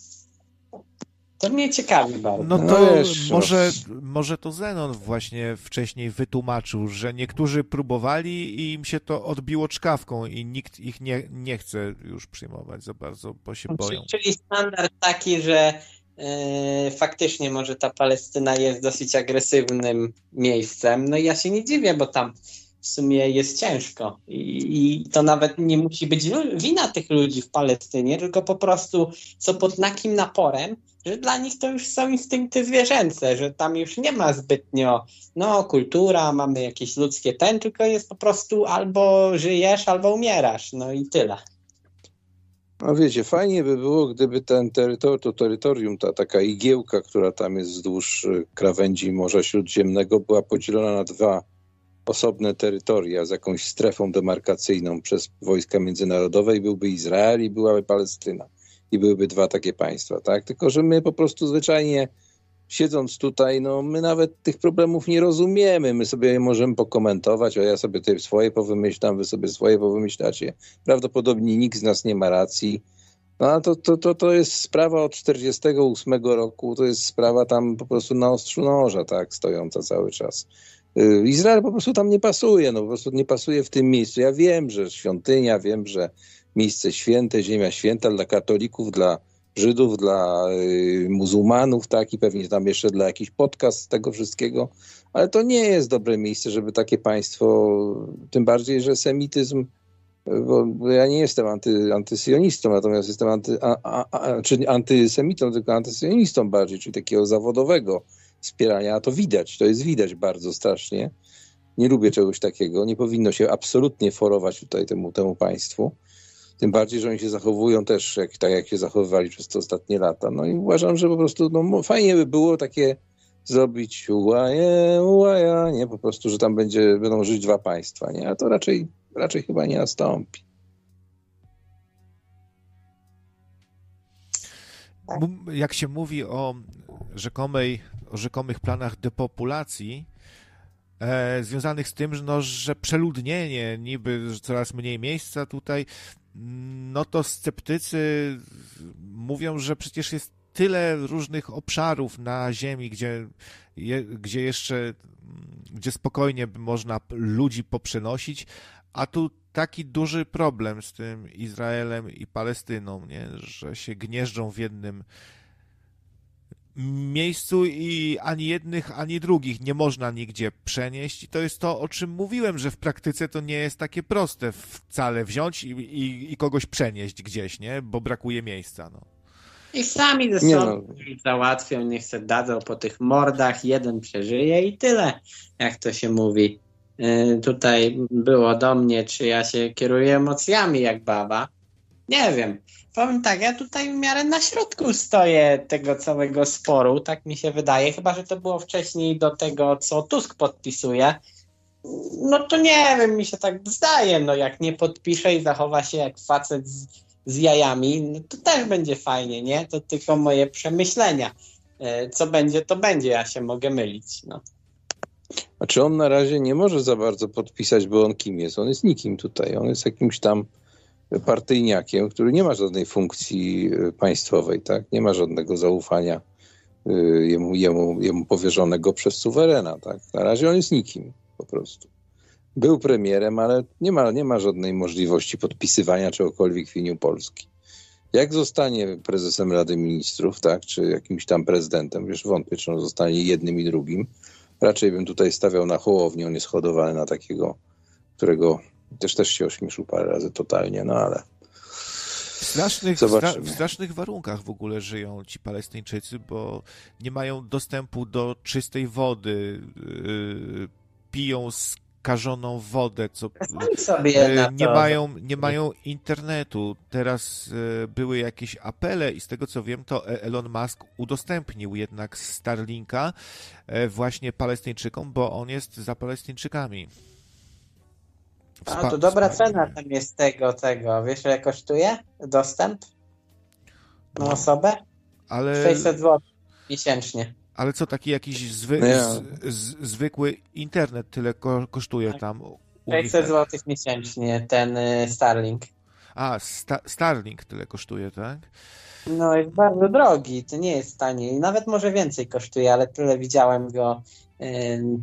To mnie ciekawi bardzo. No No to wiesz, no. może, może to Zenon właśnie wcześniej wytłumaczył, że niektórzy próbowali i im się to odbiło czkawką i nikt ich nie, nie chce już przyjmować za bardzo, bo się boją. Czyli- Czyli standard taki, że e, faktycznie może ta Palestyna jest dosyć agresywnym miejscem. No i ja się nie dziwię, bo tam w sumie jest ciężko. I, I to nawet nie musi być wina tych ludzi w Palestynie, tylko po prostu są pod takim naporem, że dla nich to już są instynkty zwierzęce, że tam już nie ma zbytnio no kultura, mamy jakieś ludzkie ten, tylko jest po prostu albo żyjesz, albo umierasz. No i tyle. No wiecie, fajnie by było, gdyby ten terytor, to terytorium, ta taka igiełka, która tam jest wzdłuż y, krawędzi Morza Śródziemnego, była podzielona na dwa osobne terytoria z jakąś strefą demarkacyjną przez wojska międzynarodowe i byłby Izrael i byłaby Palestyna. I byłyby dwa takie państwa, tak? Tylko, że my po prostu zwyczajnie siedząc tutaj, no my nawet tych problemów nie rozumiemy. My sobie możemy pokomentować, a ja sobie tutaj swoje powymyślam, wy sobie swoje powymyślacie. Prawdopodobnie nikt z nas nie ma racji. No a to, to, to, to jest sprawa od 48 roku, to jest sprawa tam po prostu na ostrzu noża, tak, stojąca cały czas. Y, Izrael po prostu tam nie pasuje, no po prostu nie pasuje w tym miejscu. Ja wiem, że świątynia, wiem, że miejsce święte, ziemia święta dla katolików, dla Żydów, dla y, muzułmanów, tak, i pewnie tam jeszcze dla jakiś podcast tego wszystkiego, ale to nie jest dobre miejsce, żeby takie państwo, tym bardziej, że semityzm, bo, bo ja nie jestem anty, antysyjonistą, natomiast jestem anty, a, a, a, czy antysemitą, tylko antysyjonistą bardziej, czyli takiego zawodowego wspierania, a to widać, to jest widać bardzo strasznie. Nie lubię czegoś takiego, nie powinno się absolutnie forować tutaj temu, temu państwu. Tym bardziej, że oni się zachowują też jak, tak, jak się zachowywali przez te ostatnie lata. No i uważam, że po prostu no, fajnie by było takie zrobić ułaje, ułaja, nie? Po prostu, że tam będzie, będą żyć dwa państwa, nie? A to raczej, raczej chyba nie nastąpi. Jak się mówi o rzekomej, o rzekomych planach depopulacji, e, związanych z tym, no, że przeludnienie, niby coraz mniej miejsca tutaj, no to sceptycy mówią, że przecież jest tyle różnych obszarów na Ziemi, gdzie, je, gdzie jeszcze, gdzie spokojnie można ludzi poprzenosić, a tu taki duży problem z tym Izraelem i Palestyną, nie? że się gnieżdżą w jednym miejscu i ani jednych, ani drugich nie można nigdzie przenieść. I to jest to, o czym mówiłem, że w praktyce to nie jest takie proste wcale wziąć i, i, i kogoś przenieść gdzieś, nie? Bo brakuje miejsca. No. I sami ze sobą no. załatwią, niech se dadzą po tych mordach, jeden przeżyje i tyle, jak to się mówi. Yy, tutaj było do mnie, czy ja się kieruję emocjami jak baba. Nie wiem powiem tak, ja tutaj w miarę na środku stoję tego całego sporu, tak mi się wydaje, chyba że to było wcześniej do tego, co Tusk podpisuje. No to nie wiem, mi się tak zdaje, no jak nie podpisze i zachowa się jak facet z, z jajami, no to też będzie fajnie, nie? To tylko moje przemyślenia. E, co będzie, to będzie, ja się mogę mylić, no. A czy on na razie nie może za bardzo podpisać, bo on kim jest? On jest nikim tutaj, on jest jakimś tam partyjniakiem, który nie ma żadnej funkcji e, państwowej, tak? nie ma żadnego zaufania e, jemu, jemu, jemu powierzonego przez suwerena. Tak? Na razie on jest nikim po prostu. Był premierem, ale nie ma, nie ma żadnej możliwości podpisywania czegokolwiek w imieniu Polski. Jak zostanie prezesem Rady Ministrów, tak, czy jakimś tam prezydentem, wiesz, wątpię, czy on zostanie jednym i drugim. Raczej bym tutaj stawiał na Hołownię, on jest hodowany na takiego, którego też też się ośmieszył parę razy totalnie, no ale. W strasznych, stra w strasznych warunkach w ogóle żyją ci Palestyńczycy, bo nie mają dostępu do czystej wody, yy, piją skażoną wodę, co yy, nie mają, nie mają internetu. Teraz yy, były jakieś apele i z tego co wiem, to Elon Musk udostępnił jednak Starlinka yy, właśnie Palestyńczykom, bo on jest za Palestyńczykami. A to dobra cena tam jest tego, tego. Wiesz, ile kosztuje dostęp na no. osobę? Ale... 600 zł miesięcznie. Ale co, taki jakiś zwy... z, z, zwykły internet tyle ko kosztuje tak. tam? 600 zł miesięcznie ten y, Starlink. A, sta Starlink tyle kosztuje, tak? No jest bardzo drogi, to nie jest tanie. Nawet może więcej kosztuje, ale tyle widziałem go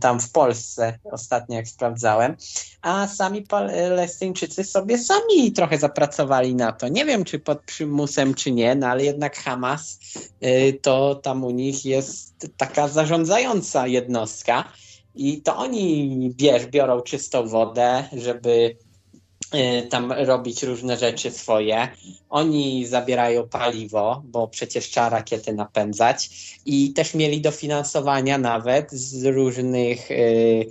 tam w Polsce ostatnio jak sprawdzałem, a sami Palestyńczycy sobie sami trochę zapracowali na to. Nie wiem, czy pod przymusem, czy nie, no ale jednak Hamas y, to tam u nich jest taka zarządzająca jednostka i to oni wiesz, biorą czystą wodę, żeby tam robić różne rzeczy swoje. Oni zabierają paliwo, bo przecież trzeba rakiety napędzać i też mieli dofinansowania nawet z różnych yy,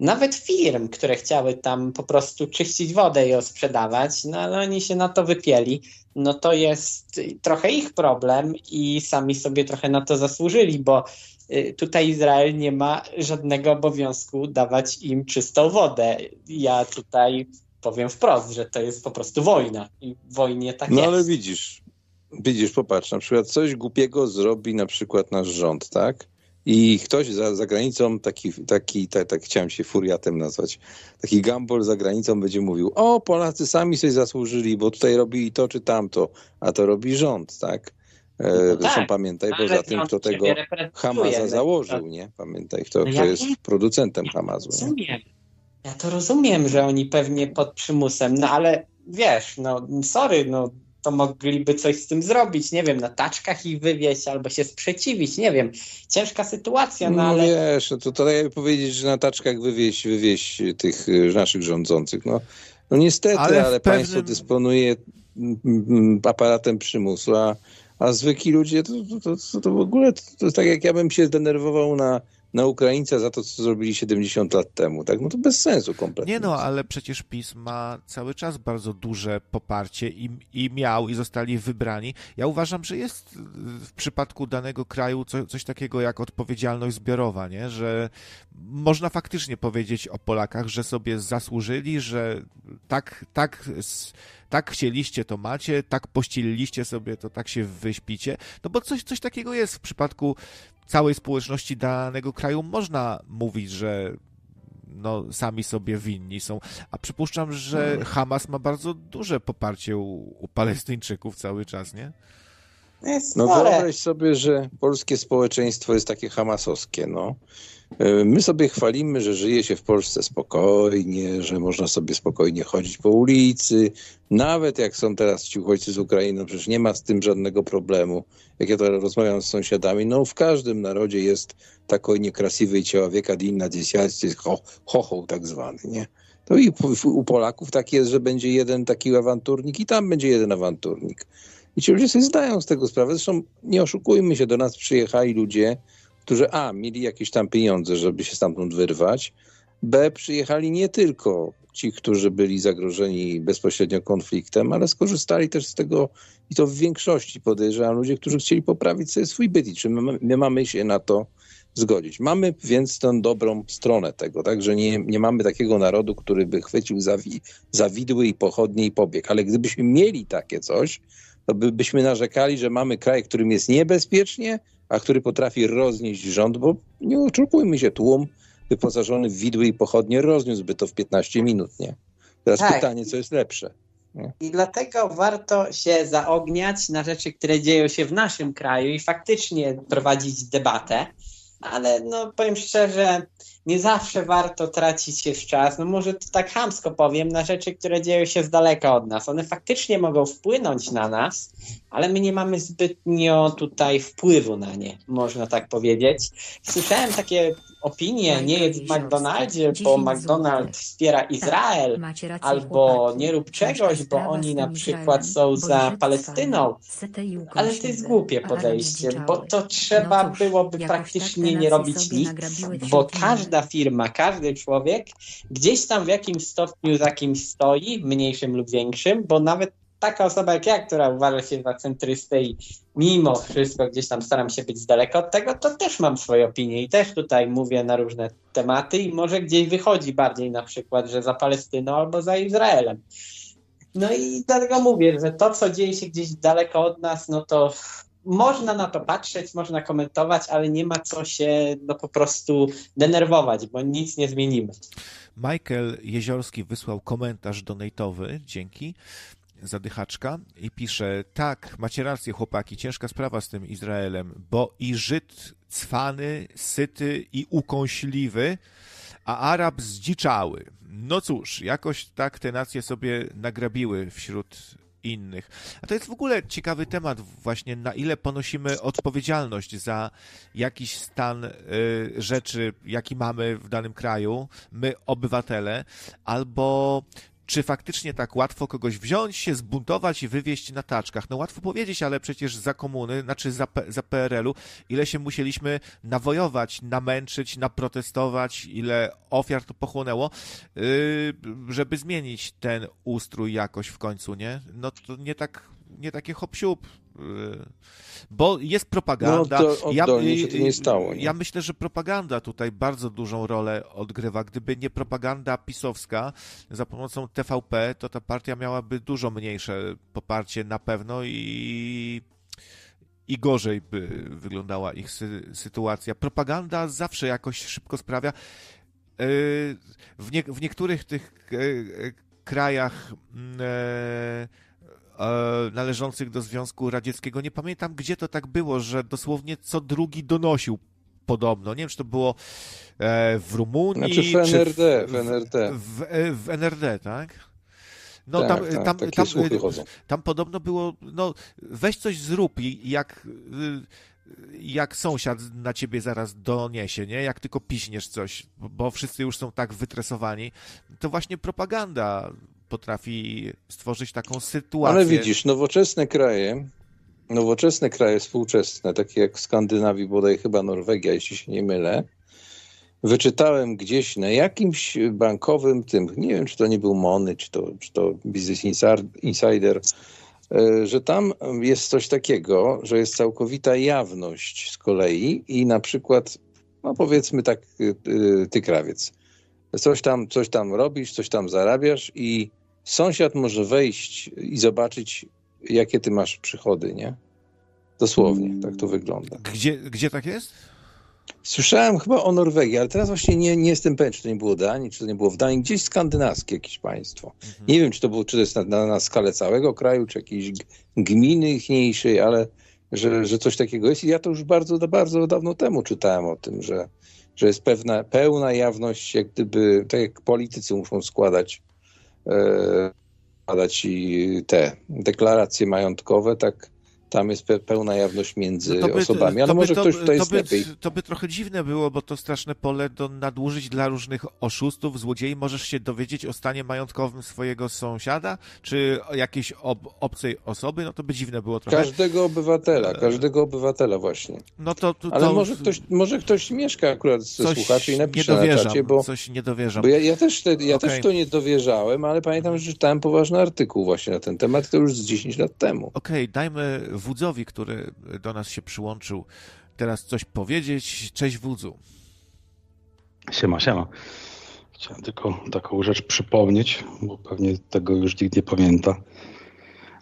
nawet firm, które chciały tam po prostu czyścić wodę i ją sprzedawać, no ale oni się na to wypieli. No to jest trochę ich problem i sami sobie trochę na to zasłużyli, bo y, tutaj Izrael nie ma żadnego obowiązku dawać im czystą wodę. Ja tutaj powiem wprost, że to jest po prostu wojna i w wojnie tak no, jest. No ale widzisz, widzisz, popatrz, na przykład coś głupiego zrobi na przykład nasz rząd, tak? I ktoś za, za granicą, taki, taki tak, tak chciałem się furiatem nazwać, taki gambol za granicą będzie mówił, o Polacy sami sobie zasłużyli, bo tutaj robili to czy tamto, a to robi rząd, tak? E, No Zresztą tak, pamiętaj, poza tym, kto tego Hamasa no. założył, nie? Pamiętaj, kto, No kto ja jest wiem. producentem Hamasu. Nie? Rozumiem. Ja to rozumiem, że oni pewnie pod przymusem, no ale wiesz, no sorry, no to mogliby coś z tym zrobić, nie wiem, na taczkach ich wywieźć albo się sprzeciwić, nie wiem. Ciężka sytuacja, no No ale wiesz, no to, to jakby powiedzieć, że na taczkach wywieźć, wywieźć tych y, naszych rządzących. No, no niestety, Ale ale, w państwo pewnym- dysponuje mm, mm, aparatem przymusu, a, a zwykli ludzie to, to, to, to w ogóle to, to jest tak jak ja bym się zdenerwował na, na Ukraińca za to, co zrobili 70 lat temu. Tak? No to bez sensu kompletnie. Nie no, ale przecież PiS ma cały czas bardzo duże poparcie i, i miał i zostali wybrani. Ja uważam, że jest w przypadku danego kraju co, coś takiego jak odpowiedzialność zbiorowa, nie? że można faktycznie powiedzieć o Polakach, że sobie zasłużyli, że tak, tak, s- tak chcieliście, to macie, tak pościeliliście sobie, to tak się wyśpicie. No bo coś, coś takiego jest w przypadku całej społeczności danego kraju. Można mówić, że no, sami sobie winni są. A przypuszczam, że Hamas ma bardzo duże poparcie u, u Palestyńczyków cały czas, nie? No wyobraź sobie, że polskie społeczeństwo jest takie hamasowskie, no. E, My sobie chwalimy, że żyje się w Polsce spokojnie, że można sobie spokojnie chodzić po ulicy. Nawet jak są teraz ci uchodźcy z Ukrainy, no przecież nie ma z tym żadnego problemu. Jak ja to rozmawiam z sąsiadami, no w każdym narodzie jest takiej niekrasiwej человека один на десять, cho- chochoł tak zwany, nie? To i u- u Polaków tak jest, że będzie jeden taki awanturnik i tam będzie jeden awanturnik. I ci ludzie sobie zdają z tego sprawę. Zresztą nie oszukujmy się, do nas przyjechali ludzie, którzy A, mieli jakieś tam pieniądze, żeby się stamtąd wyrwać, B, przyjechali nie tylko ci, którzy byli zagrożeni bezpośrednio konfliktem, ale skorzystali też z tego, i to w większości podejrzewam, ludzie, którzy chcieli poprawić sobie swój byt. I czy my, my mamy się na to zgodzić? Mamy więc tę dobrą stronę tego, tak, że nie, nie mamy takiego narodu, który by chwycił za, wi- za widły i pochodnie i pobiegł. Ale gdybyśmy mieli takie coś, to by, byśmy narzekali, że mamy kraj, którym jest niebezpiecznie, a który potrafi roznieść rząd, bo nie oczekujmy się, tłum wyposażony w widły i pochodnie rozniósłby to w 15 minut, nie? Teraz Tak. pytanie, co jest lepsze? I dlatego warto się zaogniać na rzeczy, które dzieją się w naszym kraju i faktycznie prowadzić debatę. Ale no powiem szczerze, nie zawsze warto tracić się w czas. No może to tak hamsko powiem, na rzeczy, które dzieją się z daleka od nas. One faktycznie mogą wpłynąć na nas, ale my nie mamy zbytnio tutaj wpływu na nie, można tak powiedzieć. Słyszałem takie opinie, nie jedz w McDonaldzie, bo McDonald's wspiera Izrael. Macie rację, Albo nie rób czegoś, bo oni na przykład są za Palestyną. Ale to jest głupie podejście, bo to trzeba No cóż, byłoby tak praktycznie nie robić nic, bo wśród każda firma, każdy człowiek gdzieś tam w jakimś stopniu za kimś stoi, mniejszym lub większym, bo nawet taka osoba jak ja, która uważa się za centrystę i mimo wszystko gdzieś tam staram się być z daleka od tego, to też mam swoje opinie i też tutaj mówię na różne tematy i może gdzieś wychodzi bardziej na przykład, że za Palestyną albo za Izraelem. No i dlatego mówię, że to, co dzieje się gdzieś daleko od nas, no to można na to patrzeć, można komentować, ale nie ma co się no po prostu denerwować, bo nic nie zmienimy. Michael Jeziorski wysłał komentarz donatowy, dzięki, zadychaczka i pisze, tak, macie rację chłopaki, ciężka sprawa z tym Izraelem, bo i Żyd cwany, syty i ukąśliwy, a Arab zdziczały. No cóż, jakoś tak te nacje sobie nagrabiły wśród innych. A to jest w ogóle ciekawy temat właśnie, na ile ponosimy odpowiedzialność za jakiś stan y, rzeczy, jaki mamy w danym kraju, my obywatele, albo czy faktycznie tak łatwo kogoś wziąć, się zbuntować i wywieźć na taczkach? No łatwo powiedzieć, ale przecież za komuny, znaczy za, za PRL-u, ile się musieliśmy nawojować, namęczyć, naprotestować, ile ofiar to pochłonęło, yy, żeby zmienić ten ustrój jakoś w końcu, nie? No to nie tak, nie takie hop siup. Yy, bo jest propaganda. No to oddolnie się to nie yy, stało, nie? Ja myślę, że propaganda tutaj bardzo dużą rolę odgrywa. Gdyby nie propaganda pisowska za pomocą TVP, to ta partia miałaby dużo mniejsze poparcie na pewno i i gorzej by wyglądała ich sy sytuacja. Propaganda zawsze jakoś szybko sprawia. E, w, nie w niektórych tych krajach mm, należących do Związku Radzieckiego, nie pamiętam gdzie to tak było, że dosłownie co drugi donosił podobno. Nie wiem, czy to było w Rumunii. Znaczy w NRD. w, w, NRD. W, w NRD, tak? No tak, tam, tak, tam, tam, tam podobno było, no weź coś zrób i jak, jak sąsiad na ciebie zaraz doniesie, nie? Jak tylko piśniesz coś, bo wszyscy już są tak wytresowani, to właśnie propaganda potrafi stworzyć taką sytuację. Ale widzisz, nowoczesne kraje, nowoczesne kraje współczesne, takie jak w Skandynawii, bodaj chyba Norwegia, jeśli się nie mylę, wyczytałem gdzieś na jakimś bankowym tym, nie wiem czy to nie był Mony, czy to, czy to Business Insider, e, że tam jest coś takiego, że jest całkowita jawność z kolei i na przykład, no powiedzmy tak, e, e, ty krawiec, coś tam, coś tam robisz, coś tam zarabiasz i sąsiad może wejść i zobaczyć, jakie ty masz przychody, nie? Dosłownie, tak to wygląda. Gdzie, gdzie tak jest? Słyszałem chyba o Norwegii, ale teraz właśnie nie, nie jestem pewien, czy to nie było Danii, czy to nie było w Danii, gdzieś skandynawskie jakieś państwo. Mhm. Nie wiem, czy to, było, czy to jest na, na, na skalę całego kraju, czy jakiejś gminy ichniejszej, ale że, że coś takiego jest. I ja to już bardzo, bardzo dawno temu czytałem o tym, że, że jest pewna, pełna jawność, jak gdyby, tak jak politycy muszą składać, e, składać i te deklaracje majątkowe, tak tam jest pełna jawność między no by, osobami, ale może to, ktoś tutaj jest by, lepiej. To by trochę dziwne było, bo to straszne pole do nadużyć dla różnych oszustów, złodziei. Możesz się dowiedzieć o stanie majątkowym swojego sąsiada, czy jakiejś ob, obcej osoby, no to by dziwne było trochę. Każdego obywatela, każdego obywatela właśnie. No to, to ale może, ktoś, może ktoś mieszka akurat ze słuchaczy i napisze na czacie, bo... Coś nie dowierzam. Bo ja, ja, też, te, ja okay. też to nie dowierzałem, ale pamiętam, że czytałem poważny artykuł właśnie na ten temat, to już z 10 lat temu. Okej, okay, dajmy Wudzowi, który do nas się przyłączył, teraz coś powiedzieć. Cześć Wudzu. Siema, siema. Chciałem tylko taką rzecz przypomnieć, bo pewnie tego już nikt nie pamięta,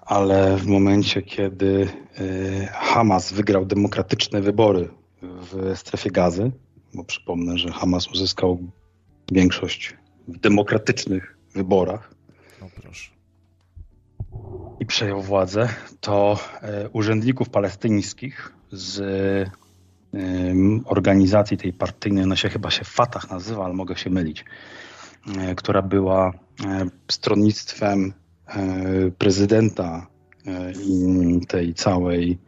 ale w momencie, kiedy e, Hamas wygrał demokratyczne wybory w strefie gazy, bo przypomnę, że Hamas uzyskał większość w demokratycznych wyborach. Przejął władzę, to e, urzędników palestyńskich z organizacji tej partyjnej, ona się chyba się Fatah nazywa, ale mogę się mylić, e, która była e, stronnictwem prezydenta tej całej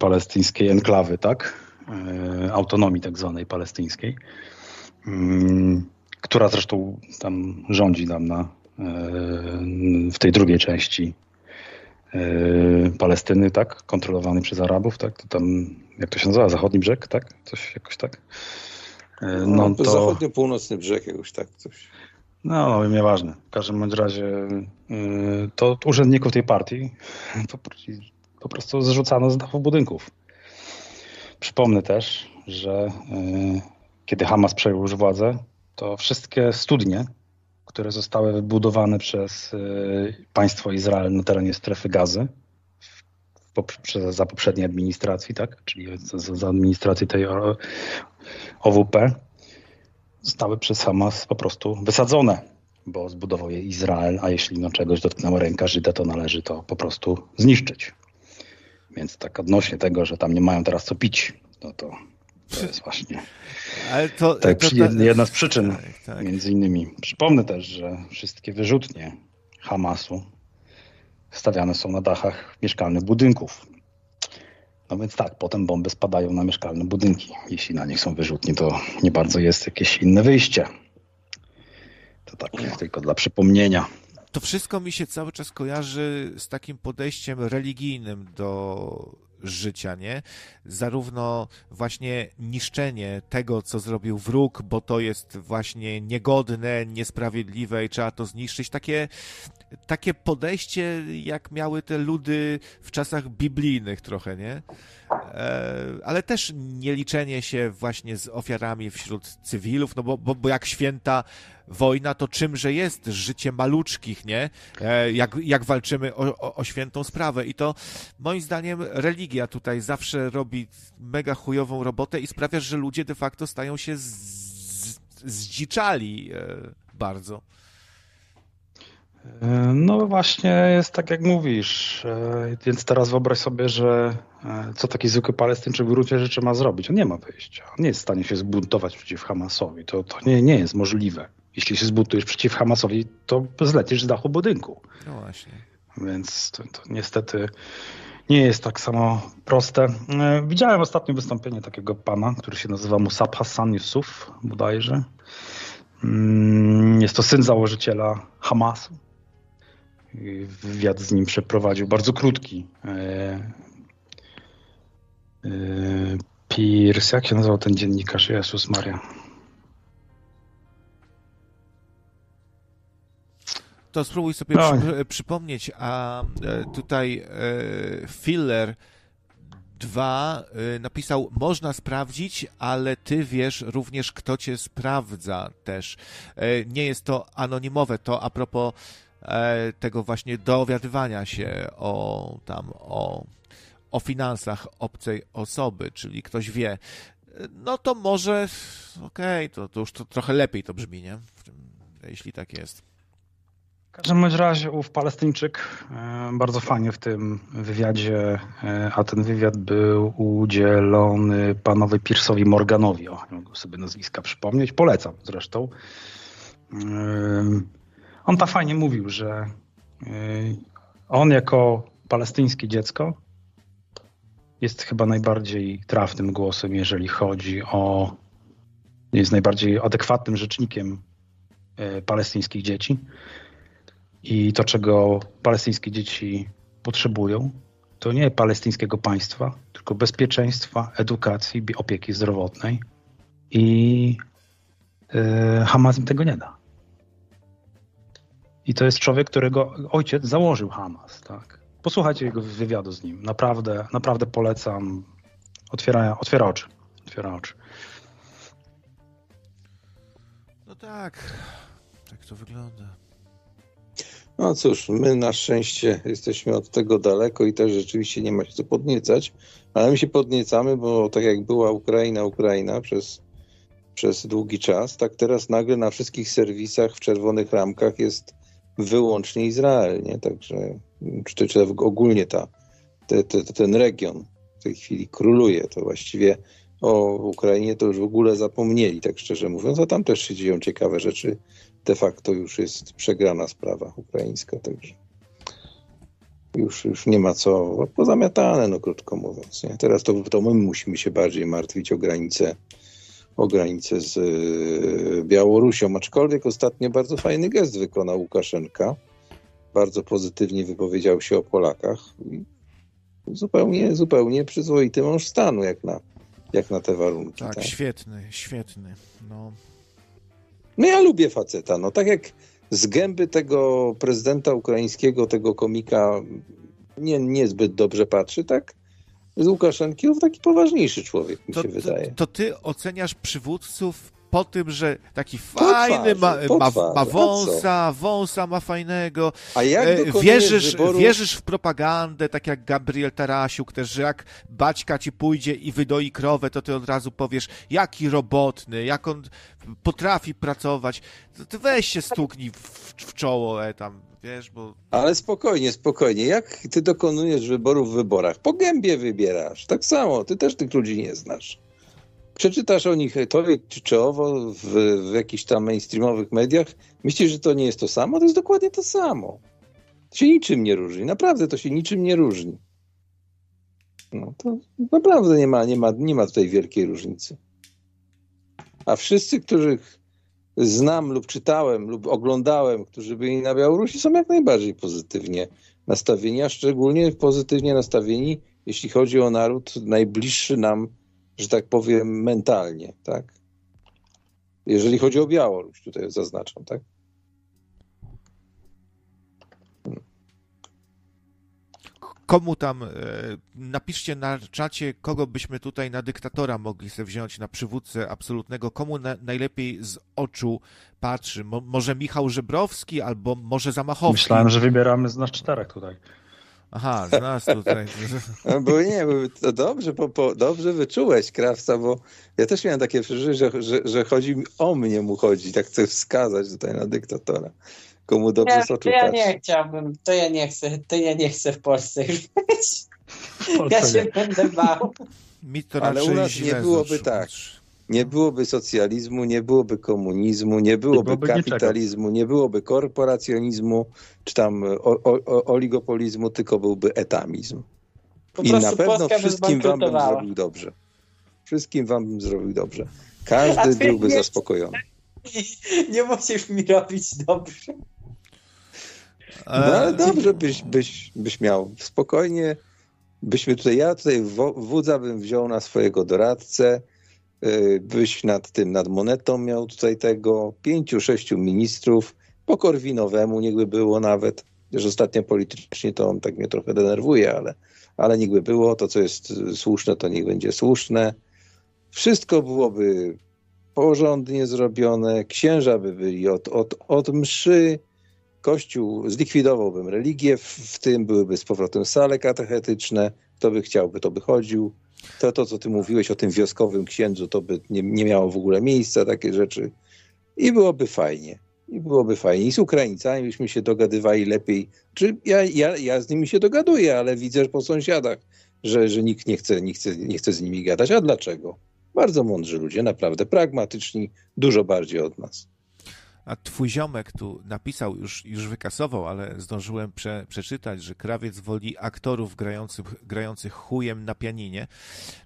palestyńskiej enklawy, tak? Autonomii tak zwanej palestyńskiej, mm, która zresztą tam rządzi tam na w tej drugiej części e, Palestyny, tak, kontrolowany przez Arabów, tak, to tam, jak to się nazywa, zachodni brzeg, tak, coś jakoś tak. E, no, no to... Zachodnio-północny brzeg jakoś tak, coś. No, nieważne. W każdym bądź razie e, to urzędników tej partii [laughs] po, po prostu zrzucano z dachów budynków. Przypomnę też, że kiedy Hamas przejął już władzę, to wszystkie studnie które zostały wybudowane przez y, państwo Izrael na terenie strefy gazy za poprzedniej administracji, tak? czyli za, za administracji tej OWP, zostały przez Hamas po prostu wysadzone, bo zbudował je Izrael, a jeśli no czegoś dotknęła ręka Żyda, to należy to po prostu zniszczyć. Więc tak odnośnie tego, że tam nie mają teraz co pić, no to to jest właśnie Ale to, tak, to, to, jedna z przyczyn, tak, tak. między innymi. Przypomnę też, że wszystkie wyrzutnie Hamasu stawiane są na dachach mieszkalnych budynków. No więc tak, potem bomby spadają na mieszkalne budynki. Jeśli na nich są wyrzutnie, to nie bardzo jest jakieś inne wyjście. To tak tylko dla przypomnienia. To wszystko mi się cały czas kojarzy z takim podejściem religijnym do życia, nie? Zarówno właśnie niszczenie tego, co zrobił wróg, bo to jest właśnie niegodne, niesprawiedliwe i trzeba to zniszczyć. Takie, takie podejście, jak miały te ludy w czasach biblijnych trochę, nie? E, ale też nie liczenie się właśnie z ofiarami wśród cywilów, no bo, bo, bo jak święta wojna to czymże jest życie maluczkich, nie? E, jak, jak walczymy o, o, o świętą sprawę. I to moim zdaniem religia tutaj zawsze robi mega chujową robotę i sprawia, że ludzie de facto stają się z, z, zdziczali e, bardzo. E, no właśnie jest tak jak mówisz, więc teraz wyobraź sobie, że co taki zwykły palestyńczyk w gruncie rzeczy ma zrobić? On nie ma wyjścia. On nie jest w stanie się zbuntować przeciw Hamasowi. To, to nie, nie jest możliwe. Jeśli się zbuntujesz przeciw Hamasowi, to zlecisz z dachu budynku. No właśnie. Więc to, to niestety nie jest tak samo proste. Widziałem ostatnio wystąpienie takiego pana, który się nazywa Musab Hassan Yusuf bodajże. Mm, jest to syn założyciela Hamasu wywiad z nim przeprowadził, bardzo krótki. E, e, Pierce, jak się nazywał ten dziennikarz? Jezus Maria. To spróbuj sobie no. przy, przypomnieć, a e, tutaj Filler 2 napisał, można sprawdzić, ale ty wiesz również, kto cię sprawdza też. Nie jest to anonimowe, to a propos E, tego właśnie dowiadywania się o tam, o, o finansach obcej osoby, czyli ktoś wie, no to może, okej, okay, to, to już to trochę lepiej to brzmi, nie? Jeśli tak jest. W każdym razie ów Palestyńczyk e, bardzo fajnie w tym wywiadzie, e, a ten wywiad był udzielony panowi Pierce'owi Morganowi, o, mogę sobie nazwiska przypomnieć, polecam zresztą. On tak fajnie mówił, że on jako palestyńskie dziecko jest chyba najbardziej trafnym głosem, jeżeli chodzi o. jest najbardziej adekwatnym rzecznikiem palestyńskich dzieci. I to, czego palestyńskie dzieci potrzebują, to nie palestyńskiego państwa, tylko bezpieczeństwa, edukacji, opieki zdrowotnej. I y, Hamas im tego nie da. I to jest człowiek, którego ojciec założył Hamas. Tak? Posłuchajcie jego wywiadu z nim. Naprawdę, naprawdę polecam. Otwiera, otwiera oczy. Otwiera oczy. No tak. Tak to wygląda. No cóż, my na szczęście jesteśmy od tego daleko i też rzeczywiście nie ma się co podniecać, ale my się podniecamy, bo tak jak była Ukraina, Ukraina przez, przez długi czas, tak teraz nagle na wszystkich serwisach w czerwonych ramkach jest wyłącznie Izrael, nie? Także czy, czy ogólnie ta, te, te, ten region w tej chwili króluje, to właściwie o Ukrainie to już w ogóle zapomnieli, tak szczerze mówiąc, a tam też się dzieją ciekawe rzeczy. De facto już jest przegrana sprawa ukraińska, także już, już nie ma co, pozamiatane, no krótko mówiąc. Nie? Teraz to, to my musimy się bardziej martwić o granice o granicę z e, Białorusią. Aczkolwiek ostatnio bardzo fajny gest wykonał Łukaszenka. Bardzo pozytywnie wypowiedział się o Polakach. Zupełnie, zupełnie przyzwoity mąż stanu, jak na, jak na te warunki. Tak, tak, świetny, świetny. No. No ja lubię faceta. No tak jak z gęby tego prezydenta ukraińskiego, tego komika nie, niezbyt dobrze patrzy, tak z Łukaszenki w taki poważniejszy człowiek, mi to, się wydaje. To, to ty oceniasz przywódców po tym, że taki fajny ma, ma, ma wąsa, wąsa ma fajnego. A jak e, wierzysz, wyboru... wierzysz w propagandę, tak jak Gabriel Tarasiuk też, że jak Baćka ci pójdzie i wydoi krowę, to ty od razu powiesz, jaki robotny, jak on potrafi pracować. To ty weź się stuknij w, w czoło e, tam wiesz, bo... Ale spokojnie, spokojnie. Jak ty dokonujesz wyborów w wyborach? Po gębie wybierasz. Tak samo. Ty też tych ludzi nie znasz. Przeczytasz o nich to czy, czy owo w, w jakichś tam mainstreamowych mediach. Myślisz, że to nie jest to samo? To jest dokładnie to samo. To się niczym nie różni. Naprawdę to się niczym nie różni. No to naprawdę nie ma, nie ma, nie ma tutaj wielkiej różnicy. A wszyscy, których znam lub czytałem lub oglądałem, którzy byli na Białorusi, są jak najbardziej pozytywnie nastawieni, a szczególnie pozytywnie nastawieni, jeśli chodzi o naród najbliższy nam, że tak powiem, mentalnie, tak? Jeżeli chodzi o Białoruś, tutaj zaznaczam, tak? komu tam, e, napiszcie na czacie, kogo byśmy tutaj na dyktatora mogli sobie wziąć, na przywódcę absolutnego, komu na, najlepiej z oczu patrzy. Mo, może Michał Żebrowski, albo może Zamachowski. Myślałem, że wybieramy z nas czterech tutaj. Aha, z nas tutaj. [laughs] No, bo nie, bo to dobrze, po, po, dobrze wyczułeś, Krawca, bo ja też miałem takie przeżycie, że, że, że chodzi o mnie mu chodzi, tak chcę wskazać tutaj na dyktatora. Komu dobrze Ja, to ja patrzy. nie chciałbym, to ja nie chcę, to ja nie chcę w Polsce już być. Polsce Ja się nie. będę bał. Mi to Ale u nas nie byłoby tak. Nie byłoby socjalizmu, nie byłoby komunizmu, nie byłoby, byłoby kapitalizmu, nie byłoby korporacjonizmu, czy tam o, o, o, oligopolizmu, tylko byłby etamizm. Po I na pewno Polska by wszystkim wam bym zrobił dobrze. Wszystkim wam bym zrobił dobrze. Każdy byłby nie- zaspokojony. Nie musisz mi robić dobrze. No ale E, dobrze byś, byś, byś miał. Spokojnie byśmy tutaj, ja tutaj wo- wódza bym wziął na swojego doradcę, yy, byś nad tym, nad monetą miał tutaj tego, pięciu, sześciu ministrów, po Korwinowemu niechby było nawet, że ostatnio politycznie to on tak mnie trochę denerwuje, ale, ale niechby było, to co jest y, słuszne, to niech będzie słuszne. Wszystko byłoby porządnie zrobione, księża by byli od, od, od mszy, Kościół, zlikwidowałbym religię, w, w tym byłyby z powrotem sale katechetyczne, kto by chciałby, to by chodził. To, to co ty mówiłeś o tym wioskowym księdzu, to by nie, nie miało w ogóle miejsca, takie rzeczy. I byłoby fajnie. I byłoby fajnie. I z Ukraińcami byśmy się dogadywali lepiej. Czy ja, ja, ja z nimi się dogaduję, ale widzę po sąsiadach, że, że nikt nie chce, nie, chce, nie chce z nimi gadać. A dlaczego? Bardzo mądrzy ludzie, naprawdę pragmatyczni, dużo bardziej od nas. A twój ziomek tu napisał, już, już wykasował, ale zdążyłem prze, przeczytać, że krawiec woli aktorów grających, grających chujem na pianinie.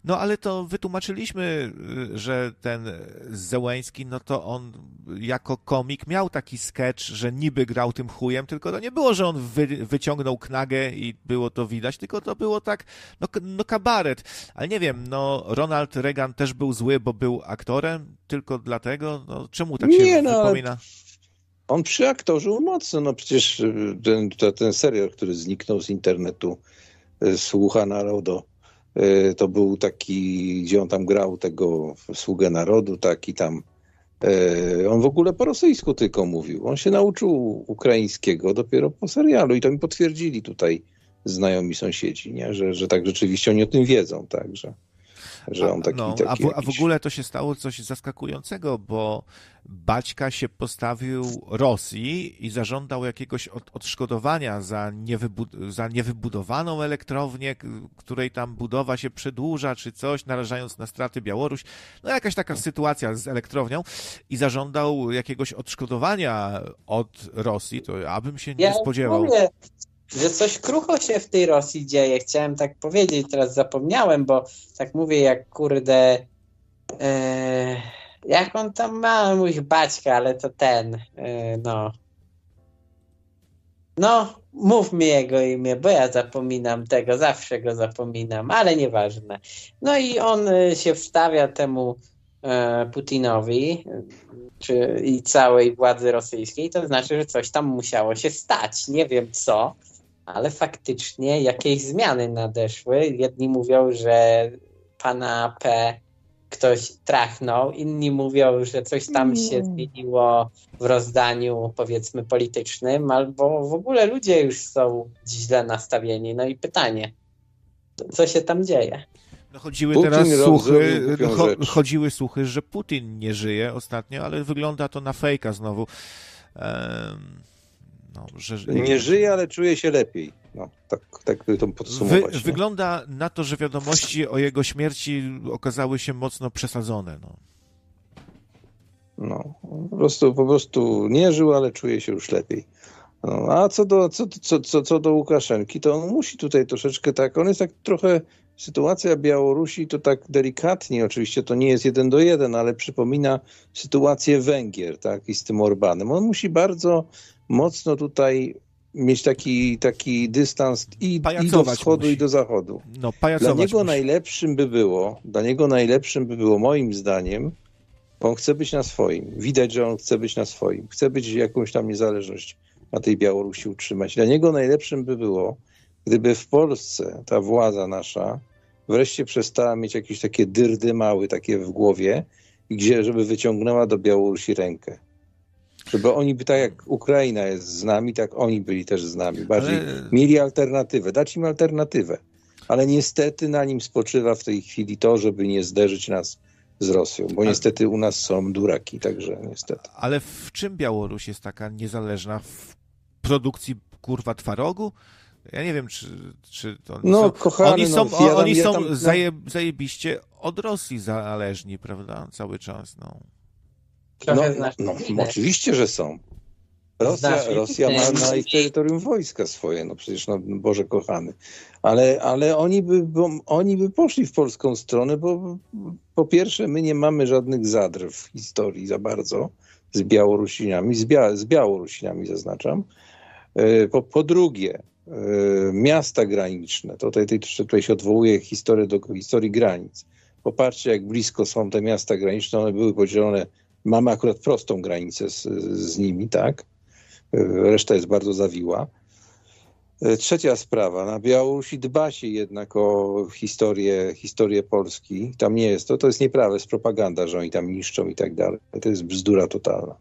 No ale to wytłumaczyliśmy, y, że ten Zełęński, no to on jako komik miał taki sketch, że niby grał tym chujem, tylko to nie było, że on wy, wyciągnął knagę i było to widać, tylko to było tak, no, no kabaret. Ale nie wiem, no Ronald Reagan też był zły, bo był aktorem, tylko dlatego, no czemu tak się Nie, no, wypomina? On przyaktorzył mocno, no przecież y, ten, ten serial, który zniknął z internetu, y, Słucha Narodu, y, to był taki, gdzie on tam grał tego Sługę Narodu, taki tam, y, on w ogóle po rosyjsku tylko mówił. On się nauczył ukraińskiego dopiero po serialu i to mi potwierdzili tutaj znajomi sąsiedzi, nie? Że, że tak rzeczywiście oni o tym wiedzą, tak, że, on taki, no, taki a, w, a w jakiś- ogóle to się stało coś zaskakującego, bo Baćka się postawił Rosji i zażądał jakiegoś od, odszkodowania za, niewybu- za niewybudowaną elektrownię, której tam budowa się przedłuża, czy coś, narażając na straty Białoruś. No jakaś taka sytuacja z elektrownią i zażądał jakiegoś odszkodowania od Rosji, to ja bym się nie Ja spodziewał. mówię, że coś krucho się w tej Rosji dzieje. Chciałem tak powiedzieć, teraz zapomniałem, bo tak mówię jak kurde. E, jak on tam ma mój baćka, ale to ten. E, no. No, mów mi jego imię, bo ja zapominam tego, zawsze go zapominam, ale nieważne. No i on e, się wstawia temu e, Putinowi czy, i całej władzy rosyjskiej, to znaczy, że coś tam musiało się stać. Nie wiem co, ale faktycznie jakieś zmiany nadeszły. Jedni mówią, że pana P ktoś trachnął, inni mówią, że coś tam się zmieniło w rozdaniu powiedzmy politycznym, albo w ogóle ludzie już są źle nastawieni. No i pytanie, co się tam dzieje? No chodziły Putin teraz słuchy, cho, rzecz. chodziły słuchy, że Putin nie żyje ostatnio, ale wygląda to na fejka znowu. Em, no, że, Nie żyje, ale czuje się lepiej. No, tak, tak by to Wy, podsumować. nie? wygląda na to, że wiadomości o jego śmierci okazały się mocno przesadzone. No. No, po prostu, po prostu nie żył, ale czuje się już lepiej. No, a co do, co, co, co, co do Łukaszenki, to on musi tutaj troszeczkę tak, on jest tak trochę, sytuacja Białorusi to tak delikatnie, oczywiście to nie jest jeden do jeden, ale przypomina sytuację Węgier, tak, i z tym Orbanem. On musi bardzo mocno tutaj mieć taki, taki dystans i, i do wschodu, musi. i do zachodu. No, Dla niego musi. najlepszym by było, dla niego najlepszym by było moim zdaniem, bo on chce być na swoim. Widać, że on chce być na swoim. Chce być jakąś tam niezależność na tej Białorusi utrzymać. Dla niego najlepszym by było, gdyby w Polsce ta władza nasza wreszcie przestała mieć jakieś takie dyrdy mały takie w głowie, gdzie, żeby wyciągnęła do Białorusi rękę. Żeby oni by tak jak Ukraina jest z nami, tak oni byli też z nami. Bardziej Ale- mieli alternatywę, dać im alternatywę. Ale niestety na nim spoczywa w tej chwili to, żeby nie zderzyć nas z Rosją, bo niestety u nas są duraki, także niestety. Ale w czym Białoruś jest taka niezależna? W produkcji kurwa twarogu? Ja nie wiem, czy, czy to. No, są, kochany, oni są, no, ja tam- oni ja są tam- no. zaje, zajebiście od Rosji zależni, prawda? Cały czas. No. Trochę No, znasz no, Putinę. oczywiście, że są. Rosja, Rosja ma na ich terytorium wojska swoje, no przecież, no, Boże kochany. Ale, ale oni, by, bo, oni by poszli w polską stronę, bo po pierwsze my nie mamy żadnych zadr w historii za bardzo z Białorusinami, z, Bia, z Białorusinami zaznaczam. E, Po, po drugie, e, miasta graniczne, tutaj, tutaj, tutaj się odwołuje historię do historii granic. Popatrzcie, jak blisko są te miasta graniczne, one były podzielone Mamy akurat prostą granicę z, z nimi, tak? Reszta jest bardzo zawiła. Trzecia sprawa. Na Białorusi dba się jednak o historię, historię Polski. Tam nie jest to, to jest nieprawda, jest propaganda, że oni tam niszczą i tak dalej. To jest bzdura totalna.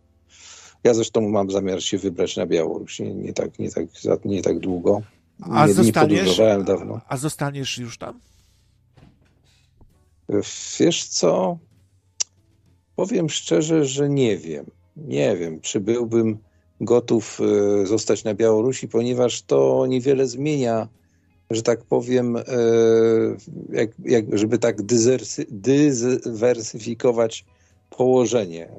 Ja zresztą mam zamiar się wybrać na Białoruś. Nie, nie, tak, nie, tak, nie tak długo. A nie, zostaniesz. A zostaniesz już tam? Wiesz co? Powiem szczerze, że nie wiem. Nie wiem, czy byłbym gotów e, zostać na Białorusi, ponieważ to niewiele zmienia, że tak powiem, e, jak, jak, żeby tak dyzersy, dywersyfikować położenie. E,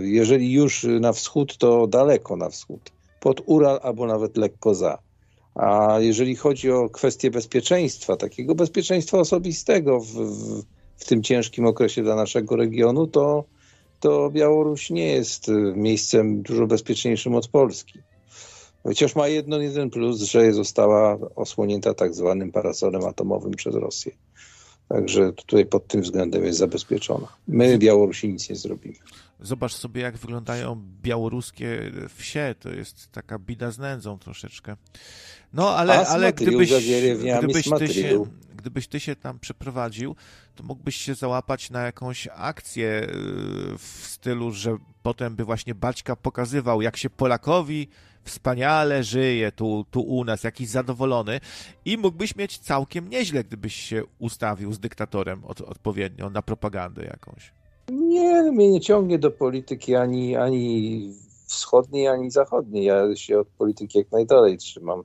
Jeżeli już na wschód, to daleko na wschód, pod Ural albo nawet lekko za. A jeżeli chodzi o kwestię bezpieczeństwa, takiego bezpieczeństwa osobistego w, w, w tym ciężkim okresie dla naszego regionu, to, to Białoruś nie jest y, miejscem dużo bezpieczniejszym od Polski. Chociaż ma jedno, jeden plus, że została osłonięta tak zwanym parasolem atomowym przez Rosję. Także tutaj pod tym względem jest zabezpieczona. My, Białorusi, nic nie zrobimy. Zobacz sobie, jak wyglądają białoruskie wsie. To jest taka bida z nędzą troszeczkę. No, ale, ale gdybyś, gdybyś, ty się, gdybyś ty się tam przeprowadził, to mógłbyś się załapać na jakąś akcję yy, w stylu, że potem by właśnie Baćka pokazywał, jak się Polakowi wspaniale żyje tu, tu u nas, jakiś zadowolony i mógłbyś mieć całkiem nieźle, gdybyś się ustawił z dyktatorem od, odpowiednio na propagandę jakąś. Nie, mnie nie ciągnie do polityki ani, ani wschodniej, ani zachodniej. Ja się od polityki jak najdalej trzymam.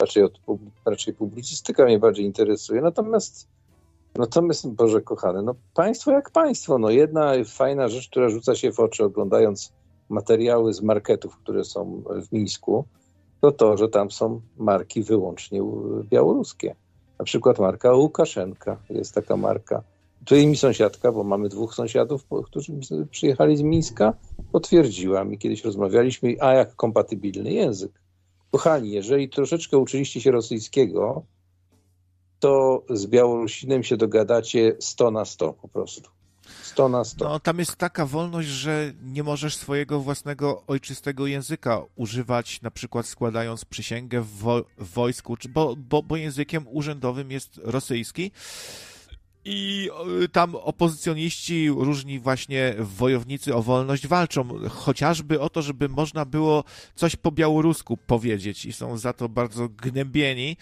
Raczej, od, raczej publicystyka mnie bardziej interesuje. Natomiast, natomiast, Boże kochany, no państwo jak państwo. No jedna fajna rzecz, która rzuca się w oczy oglądając materiały z marketów, które są w Mińsku, to to, że tam są marki wyłącznie białoruskie. Na przykład marka Łukaszenka jest taka marka. Tutaj mi sąsiadka, bo mamy dwóch sąsiadów, którzy przyjechali z Mińska, potwierdziła mi, kiedyś rozmawialiśmy, a jak kompatybilny język. Kochani, jeżeli troszeczkę uczyliście się rosyjskiego, to z Białorusinem się dogadacie 100 na 100 po prostu. 100 na 100. No, tam jest taka wolność, że nie możesz swojego własnego ojczystego języka używać, na przykład składając przysięgę w, wo- w wojsku, czy, bo, bo, bo językiem urzędowym jest rosyjski. I y, tam opozycjoniści, różni właśnie wojownicy o wolność walczą, chociażby o to, żeby można było coś po białorusku powiedzieć i są za to bardzo gnębieni.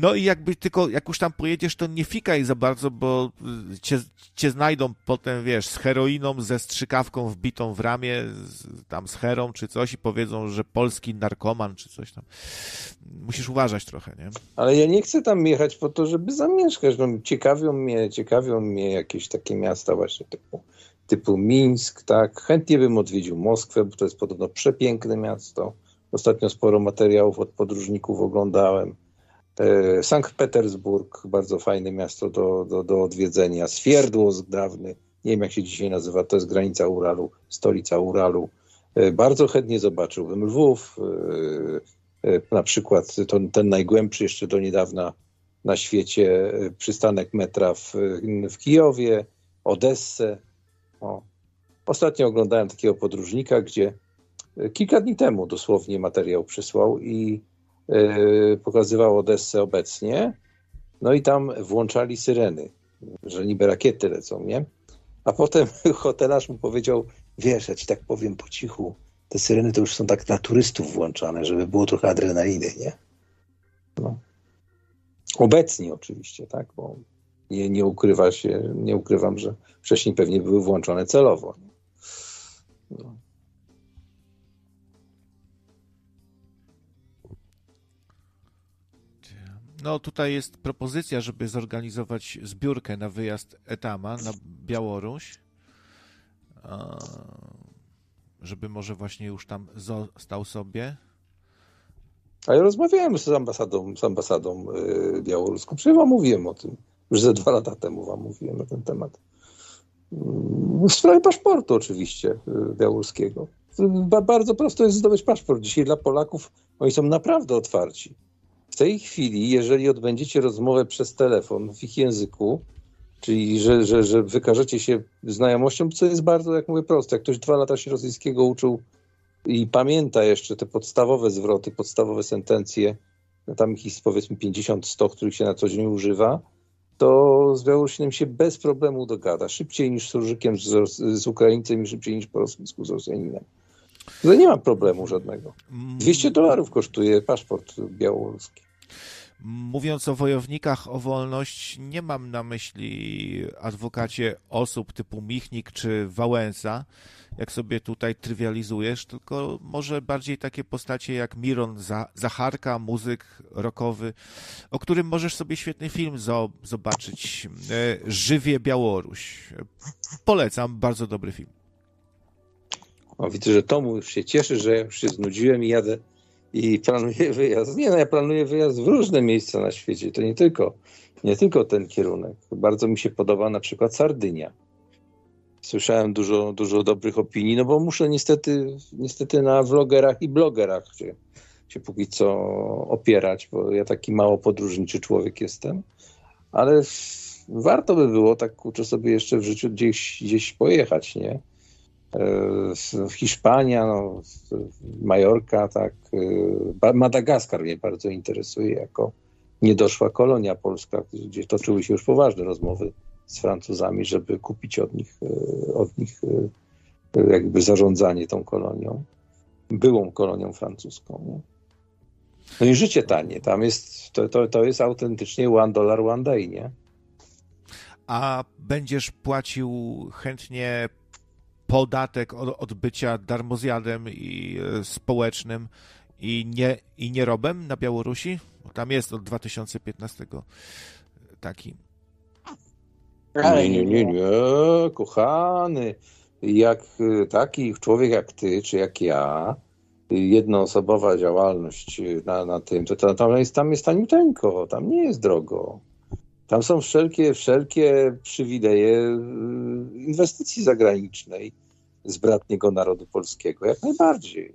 No i jakby tylko, jak już tam pojedziesz, to nie fikaj za bardzo, bo y, cię, cię znajdą potem, wiesz, z heroiną, ze strzykawką wbitą w ramię, z, tam z herą czy coś i powiedzą, że polski narkoman czy coś tam. Musisz uważać trochę, nie? Ale ja nie chcę tam jechać po to, żeby zamieszkać. No, ciekawią mnie, ciekawią mnie jakieś takie miasta właśnie typu, typu Mińsk, tak. Chętnie bym odwiedził Moskwę, bo to jest podobno przepiękne miasto. Ostatnio sporo materiałów od podróżników oglądałem. E, Sankt Petersburg, bardzo fajne miasto do, do, do odwiedzenia. Swierdłosk dawny, nie wiem jak się dzisiaj nazywa, to jest granica Uralu, stolica Uralu. E, Bardzo chętnie zobaczyłbym Lwów, e, na przykład to, ten najgłębszy jeszcze do niedawna na świecie przystanek metra w, w Kijowie, Odessę. O. Ostatnio oglądałem takiego podróżnika, gdzie kilka dni temu dosłownie materiał przysłał i pokazywał Odessę obecnie, no i tam włączali syreny, że niby rakiety lecą, nie? A potem [laughs] hotelarz mu powiedział, wiesz, ja ci tak powiem po cichu, te syreny to już są tak na turystów włączane, żeby było trochę adrenaliny, nie? No. Obecnie oczywiście, tak, bo nie, nie ukrywa się, nie ukrywam, że wcześniej pewnie były włączone celowo. No. No tutaj jest propozycja, żeby zorganizować zbiórkę na wyjazd Etama na Białoruś. Żeby może właśnie już tam stał sobie. A ja rozmawiałem z ambasadą, z ambasadą yy, białoruską. Przecież wam mówiłem o tym. Już ze dwa lata temu wam mówiłem na ten temat. W sprawie paszportu oczywiście yy, białoruskiego. Bardzo prosto jest zdobyć paszport. Dzisiaj dla Polaków oni są naprawdę otwarci. W tej chwili, jeżeli odbędziecie rozmowę przez telefon w ich języku, czyli że, że, że wykażecie się znajomością, co jest bardzo, jak mówię, proste. Jak ktoś dwa lata się rosyjskiego uczył i pamięta jeszcze te podstawowe zwroty, podstawowe sentencje, no tam ich jest powiedzmy 50-100, których się na co dzień używa, to z Białorusinem się bez problemu dogada. Szybciej niż z Surżykiem, z, z Ukraińcem i szybciej niż po rosyjsku z Rosjaninem. To nie ma problemu żadnego. 200 dolarów kosztuje paszport białoruski. Mówiąc o wojownikach o wolność, nie mam na myśli adwokacie osób typu Michnik czy Wałęsa, jak sobie tutaj trywializujesz, tylko może bardziej takie postacie jak Miron Zacharka, muzyk rockowy, o którym możesz sobie świetny film zobaczyć. E, Żywie Białoruś. Polecam, bardzo dobry film. O, widzę, że Tomu już się cieszy, że ja już się znudziłem i jadę i planuję [laughs] wyjazd. Nie, no ja planuję wyjazd w różne miejsca na świecie. To nie tylko, nie tylko ten kierunek. Bardzo mi się podoba na przykład Sardynia. Słyszałem dużo, dużo dobrych opinii, no bo muszę niestety, niestety na vlogerach i blogerach się, się póki co opierać, bo ja taki mało podróżniczy człowiek jestem. Ale warto by było tak kurczę sobie jeszcze w życiu gdzieś, gdzieś pojechać, nie? Hiszpania, no, Majorka, tak. E, Madagaskar mnie bardzo interesuje jako niedoszła kolonia polska, gdzie toczyły się już poważne rozmowy z Francuzami, żeby kupić od nich, e, od nich e, jakby zarządzanie tą kolonią, byłą kolonią francuską. No i życie tanie, tam jest, to, to, to jest autentycznie one dollar, one day, nie? A będziesz płacił chętnie podatek od, od bycia darmozjadem i e, społecznym i, nie, i nierobem na Białorusi? Bo tam jest od 2015 taki. Nie, nie, nie, nie, kochany. Jak e, taki człowiek jak ty, czy jak ja, jednoosobowa działalność na, na tym, to, to tam jest, tam jest taniuteńko, tam nie jest drogo. Tam są wszelkie, wszelkie przywileje y, inwestycji zagranicznej z bratniego narodu polskiego, jak najbardziej.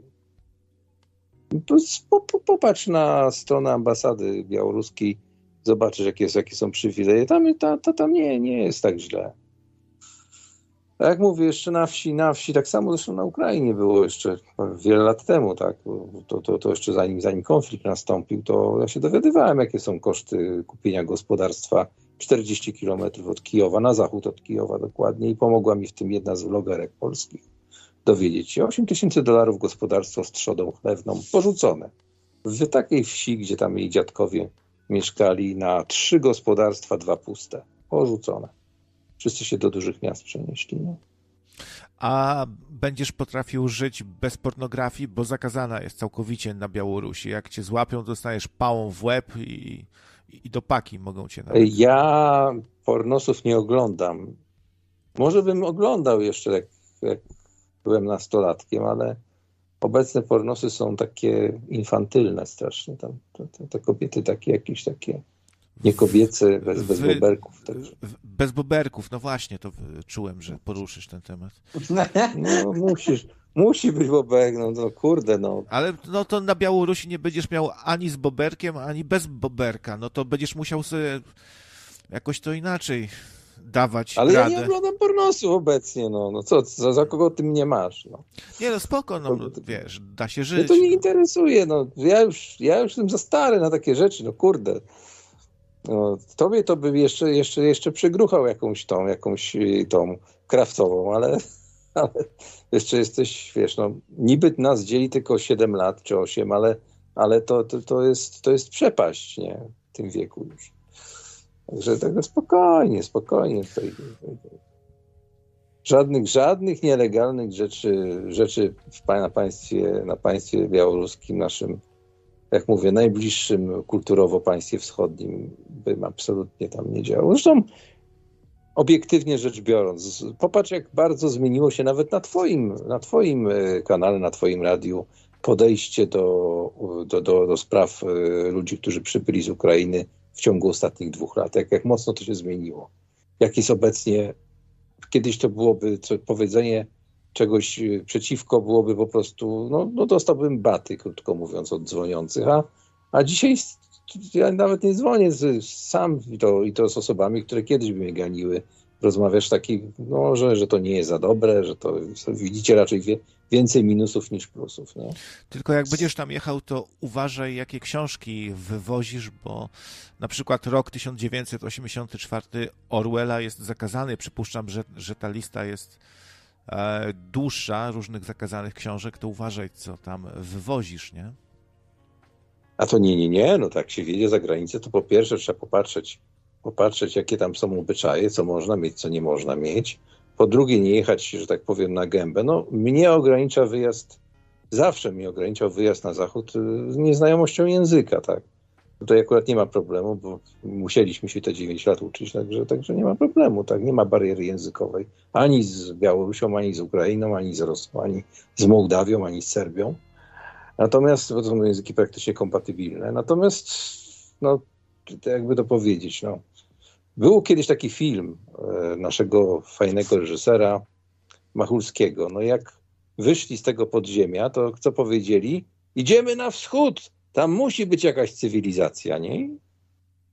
Popatrz na stronę ambasady białoruskiej, zobaczysz, jakie, jakie są przywileje. Tam, ta, ta, tam nie, nie jest tak źle. Tak jak mówię, jeszcze na wsi, na wsi, tak samo zresztą na Ukrainie było jeszcze wiele lat temu, tak, to, to, to jeszcze zanim, zanim konflikt nastąpił, to ja się dowiadywałem, jakie są koszty kupienia gospodarstwa 40 kilometrów od Kijowa, na zachód od Kijowa dokładnie i pomogła mi w tym jedna z vlogerek polskich dowiedzieć się. 8 tysięcy dolarów gospodarstwo z trzodą chlewną porzucone. W takiej wsi, gdzie tam jej dziadkowie mieszkali, na trzy gospodarstwa, dwa puste. Porzucone wszyscy się do dużych miast przenieśli. Nie? A będziesz potrafił żyć bez pornografii, bo zakazana jest całkowicie na Białorusi. Jak cię złapią, dostajesz pałą w łeb i, i do paki mogą cię nawet. Ja pornosów nie oglądam. Może bym oglądał jeszcze, jak, jak byłem nastolatkiem, ale obecne pornosy są takie infantylne strasznie. Tam, te, te kobiety takie jakieś takie nie kobiece, bez, bez boberków. Także. Bez boberków, no właśnie, to czułem, że poruszysz ten temat. No musisz, musi być boberek, no, no kurde, no. Ale no to na Białorusi nie będziesz miał ani z boberkiem, ani bez boberka, no to będziesz musiał sobie jakoś to inaczej dawać Ale radę. ja nie oglądam pornosu obecnie, no. No co, za, za kogo ty mnie masz? No. Nie no, spoko, no, no wiesz, da się żyć. Mnie to nie interesuje, no. Ja już, ja już jestem za stary na takie rzeczy, no kurde. No, tobie to by jeszcze, jeszcze, jeszcze przygruchał jakąś tą, jakąś y, tą kraftową, ale, [laughs] ale jeszcze jesteś, wiesz, no, niby nas dzieli tylko 7 lat czy 8, ale, ale to, to, to, jest, to jest przepaść, nie? W tym wieku już. Także tak spokojnie, spokojnie. Tutaj, żadnych, żadnych nielegalnych rzeczy, rzeczy w, na, państwie, na państwie białoruskim, naszym, jak mówię, najbliższym kulturowo państwie wschodnim, bym absolutnie tam nie działał. Zresztą obiektywnie rzecz biorąc, popatrz jak bardzo zmieniło się nawet na twoim, na twoim e, kanale, na twoim radiu podejście do, do, do, do spraw e, ludzi, którzy przybyli z Ukrainy w ciągu ostatnich dwóch lat. Jak, jak mocno to się zmieniło. Jak jest obecnie, kiedyś to byłoby co, powiedzenie czegoś y, przeciwko, byłoby po prostu, no, no dostałbym baty, krótko mówiąc, od dzwoniących, a, a dzisiaj ja nawet nie dzwonię z, sam i to, i to z osobami, które kiedyś by mnie ganiły. Rozmawiasz taki, no, że, że to nie jest za dobre, że to widzicie raczej wie, więcej minusów niż plusów. Nie? Tylko jak będziesz tam jechał, to uważaj, jakie książki wywozisz, bo na przykład rok 1984 Orwella jest zakazany. Przypuszczam, że, że ta lista jest e, dłuższa różnych zakazanych książek, to uważaj, co tam wywozisz, nie? A to nie, nie, nie. No tak się wiedzie za granicę, to po pierwsze trzeba popatrzeć, popatrzeć, jakie tam są obyczaje, co można mieć, co nie można mieć po drugie nie jechać, że tak powiem, na gębę. No, mnie ogranicza wyjazd, zawsze mi ograniczał wyjazd na zachód z nieznajomością języka, tak. Tutaj akurat nie ma problemu, bo musieliśmy się te 9 lat uczyć, także, także nie ma problemu, tak, nie ma bariery językowej. Ani z Białorusią, ani z Ukrainą, ani z Rosją, ani z Mołdawią, ani z Serbią. Natomiast, to są języki praktycznie kompatybilne. Natomiast, no, jakby to powiedzieć, no, był kiedyś taki film e, naszego fajnego reżysera Machulskiego. No jak wyszli z tego podziemia, to co powiedzieli? Idziemy na wschód, tam musi być jakaś cywilizacja, nie?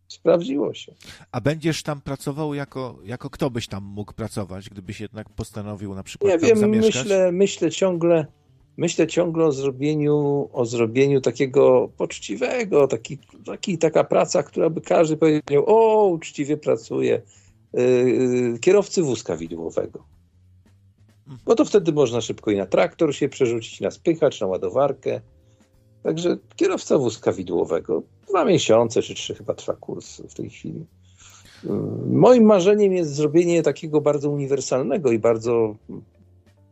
Sprawdziło się. A będziesz tam pracował jako, jako kto byś tam mógł pracować, gdybyś jednak postanowił na przykład Nie tam wiem, zamieszkać? myślę, myślę ciągle, myślę ciągle o zrobieniu, o zrobieniu takiego poczciwego, taki, taki, taka praca, która by każdy powiedział, o, uczciwie pracuje, yy, kierowcy wózka widłowego. Bo to wtedy można szybko i na traktor się przerzucić, na spychacz, na ładowarkę. Także kierowca wózka widłowego. Dwa miesiące czy trzy chyba trwa kurs w tej chwili. Moim marzeniem jest zrobienie takiego bardzo uniwersalnego i bardzo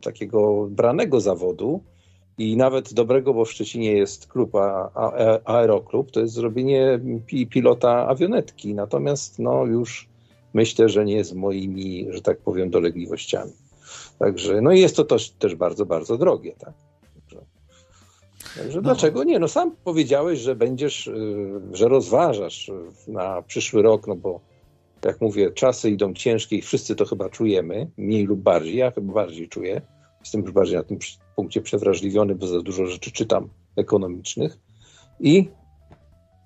takiego branego zawodu, i nawet dobrego, bo w Szczecinie jest klub a, a, Aeroklub, to jest zrobienie pi, pilota awionetki. Natomiast no już myślę, że nie z moimi, że tak powiem, dolegliwościami. Także, no i jest to też, też bardzo, bardzo drogie, tak. Także, no. dlaczego nie? No sam powiedziałeś, że będziesz, y, że rozważasz na przyszły rok, no bo jak mówię, czasy idą ciężkie i wszyscy to chyba czujemy, mniej lub bardziej, ja chyba bardziej czuję. Jestem już bardziej na tym punkcie przewrażliwiony, bo za dużo rzeczy czytam ekonomicznych. I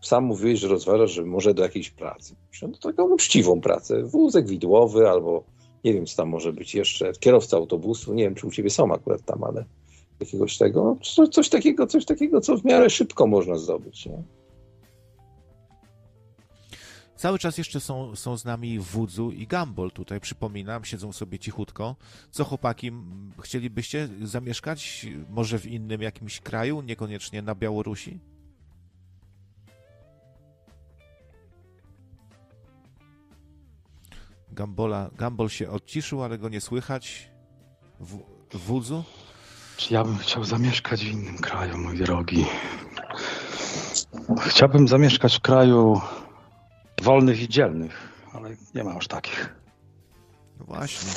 sam mówiłeś, że rozważasz, że może do jakiejś pracy. No taką uczciwą pracę. Wózek widłowy albo nie wiem, co tam może być jeszcze. Kierowca autobusu. Nie wiem, czy u ciebie są akurat tam, ale jakiegoś tego. No, coś takiego, coś takiego, co w miarę szybko można zdobyć. Nie? Cały czas jeszcze są, są z nami Wudzu i Gambol tutaj, przypominam, siedzą sobie cichutko. Co chłopaki, chcielibyście zamieszkać może w innym jakimś kraju, niekoniecznie na Białorusi? Gambola, Gambol się odciszył, ale go nie słychać. W, Wudzu? Czy ja bym chciał zamieszkać w innym kraju, mój drogi? Chciałbym zamieszkać w kraju wolnych i dzielnych, ale nie ma już takich. No właśnie.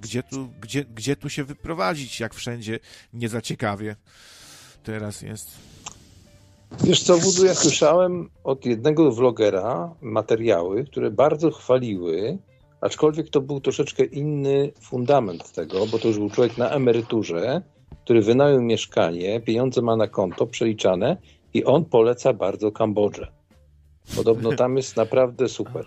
Gdzie tu, gdzie, gdzie tu się wyprowadzić, jak wszędzie nie za ciekawie teraz jest? Wiesz co, Wudu, ja słyszałem od jednego vlogera materiały, które bardzo chwaliły, aczkolwiek to był troszeczkę inny fundament tego, bo to już był człowiek na emeryturze, który wynajął mieszkanie, pieniądze ma na konto przeliczane i on poleca bardzo Kambodżę. Podobno [laughs] tam jest naprawdę super.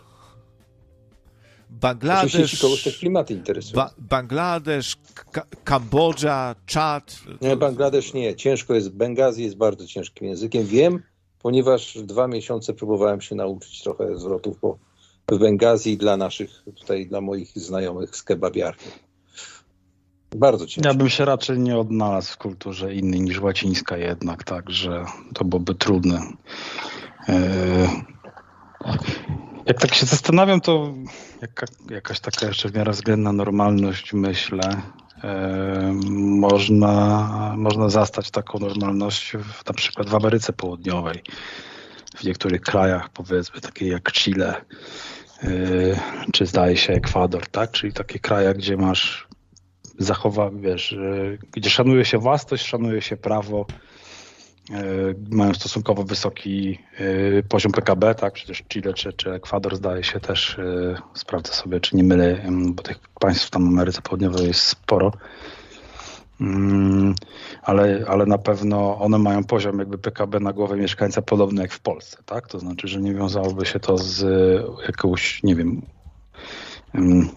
Bangladesz, Oczywiście kogoś te klimaty interesują. ba Bangladesz, Ka Kambodża, Czad. Nie, Bangladesz nie. Ciężko jest. Bengazji jest bardzo ciężkim językiem. Wiem, ponieważ dwa miesiące próbowałem się nauczyć trochę zwrotów po, w Bengazji dla naszych, tutaj dla moich znajomych z kebabiarki. Bardzo ciężko. Ja bym się raczej nie odnalazł w kulturze innej niż łacińska jednak, także to byłoby trudne. Eee, Jak tak się zastanawiam, to jaka, jakaś taka jeszcze w miarę względna normalność, myślę, e, można, można zastać taką normalność w, na przykład w Ameryce Południowej, w niektórych krajach, powiedzmy, takie jak Chile, e, czy zdaje się Ekwador, tak? Czyli takie kraje, gdzie masz zachowa, wiesz, e, gdzie szanuje się własność, szanuje się prawo, e, mają stosunkowo wysoki poziom PKB, tak? Przecież Chile czy, czy Ekwador zdaje się też, sprawdzę sobie, czy nie mylę, bo tych państw tam Ameryce Południowej jest sporo. Mm, ale, ale na pewno one mają poziom jakby PKB na głowę mieszkańca podobny jak w Polsce, tak? To znaczy, że nie wiązałoby się to z e, jakąś, nie wiem, em,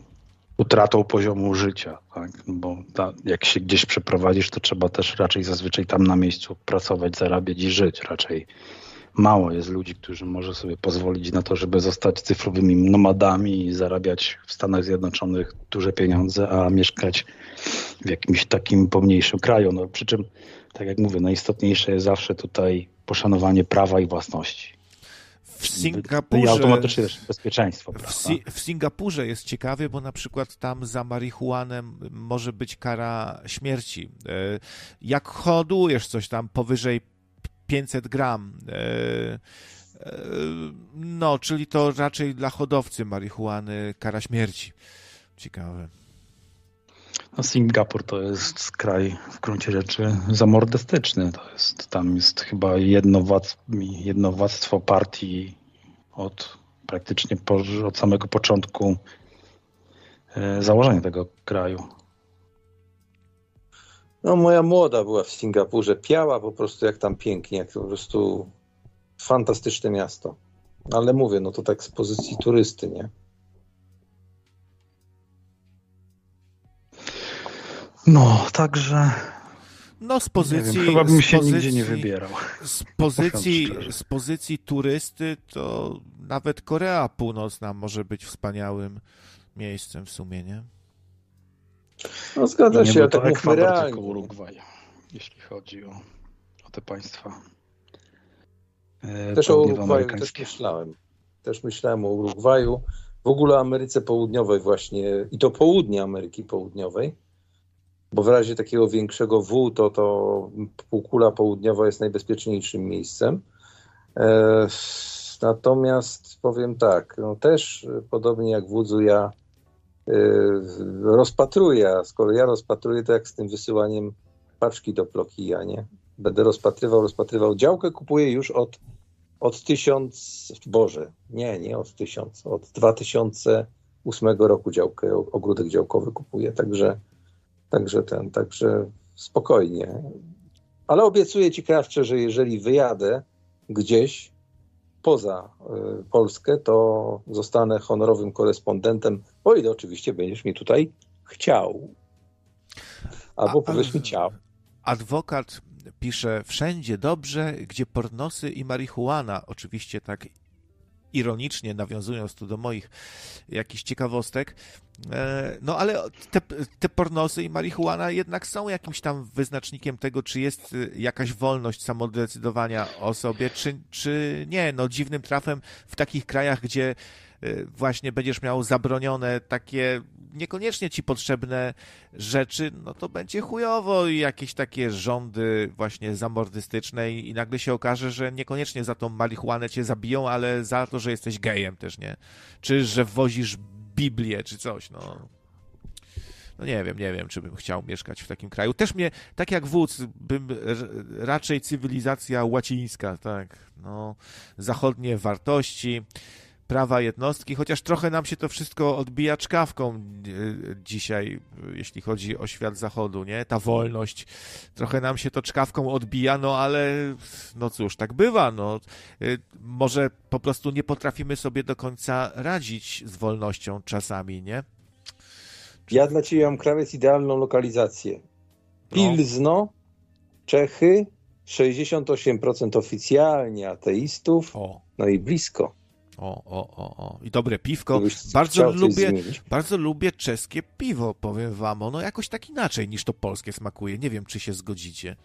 utratą poziomu życia, tak? No bo ta, jak się gdzieś przeprowadzisz, to trzeba też raczej zazwyczaj tam na miejscu pracować, zarabiać i żyć. Raczej mało jest ludzi, którzy może sobie pozwolić na to, żeby zostać cyfrowymi nomadami i zarabiać w Stanach Zjednoczonych duże pieniądze, a mieszkać w jakimś takim pomniejszym kraju. No, przy czym, tak jak mówię, najistotniejsze jest zawsze tutaj poszanowanie prawa i własności. W I Singapurze, automatycznie też bezpieczeństwo. w, si w Singapurze jest ciekawie, bo na przykład tam za marihuanę może być kara śmierci. E, Jak hodujesz coś tam powyżej 500 gram, e, e, no, czyli to raczej dla hodowcy marihuany kara śmierci. Ciekawe. No, Singapur to jest kraj w gruncie rzeczy zamordystyczny. To jest, tam jest chyba jednowładz, jednowładztwo partii od praktycznie po, od samego początku e, założenia tego kraju. No moja młoda była w Singapurze, piała po prostu jak tam pięknie, jak po prostu fantastyczne miasto. Ale mówię, no to tak z pozycji turysty, nie? No, także No, z pozycji. wiem, chyba bym się pozycji, nigdzie nie wybierał. Z pozycji, z pozycji turysty to nawet Korea Północna może być wspaniałym miejscem w sumie, nie? No zgadza nie się, to tak Ekwador, realnie. tylko Urugwaj, jeśli chodzi o, o te państwa. e, Też o Urugwaju też myślałem. Też myślałem o Urugwaju. W ogóle o Ameryce Południowej właśnie i to południe Ameryki Południowej. Bo w razie takiego większego W, to, to półkula południowa jest najbezpieczniejszym miejscem. E, natomiast powiem tak, no też e, podobnie jak wódzu ja e, rozpatruję, a skoro ja rozpatruję, to jak z tym wysyłaniem paczki do Plokija, nie? Będę rozpatrywał, rozpatrywał. Działkę kupuję już od, od tysiąc, Boże, nie, nie od tysiąc, od 2008 roku działkę, ogródek działkowy kupuję, także, także ten, także spokojnie. Ale obiecuję Ci, Krawcze, że jeżeli wyjadę gdzieś poza y, Polskę, to zostanę honorowym korespondentem, o ile oczywiście będziesz mi tutaj chciał. Albo powiesz mi ciao. Adwokat pisze wszędzie dobrze, gdzie pornosy i marihuana, oczywiście tak ironicznie nawiązując tu do moich jakichś ciekawostek. E, No ale te, te pornosy i marihuana jednak są jakimś tam wyznacznikiem tego, czy jest y, jakaś wolność samodecydowania o sobie, czy, czy nie. No dziwnym trafem w takich krajach, gdzie właśnie będziesz miał zabronione takie niekoniecznie ci potrzebne rzeczy, no to będzie chujowo i jakieś takie rządy właśnie zamordystyczne i, i nagle się okaże, że niekoniecznie za tą marihuanę cię zabiją, ale za to, że jesteś gejem też, nie? Czy że wozisz Biblię, czy coś, no. No nie wiem, nie wiem, czy bym chciał mieszkać w takim kraju. Też mnie, tak jak wódz, bym raczej cywilizacja łacińska, tak, no, zachodnie wartości, prawa jednostki, chociaż trochę nam się to wszystko odbija czkawką e, dzisiaj, jeśli chodzi o świat zachodu, nie? Ta wolność, trochę nam się to czkawką odbija, no ale no cóż, tak bywa, no. E, może po prostu nie potrafimy sobie do końca radzić z wolnością czasami, nie? Ja dla Ciebie mam krawiec idealną lokalizację. Pilzno, Czechy, 68% oficjalnie ateistów, O, no i blisko. O, o, o, o. I dobre piwko. Bardzo lubię, bardzo lubię czeskie piwo, powiem wam. Ono jakoś tak inaczej niż to polskie smakuje. Nie wiem, czy się zgodzicie.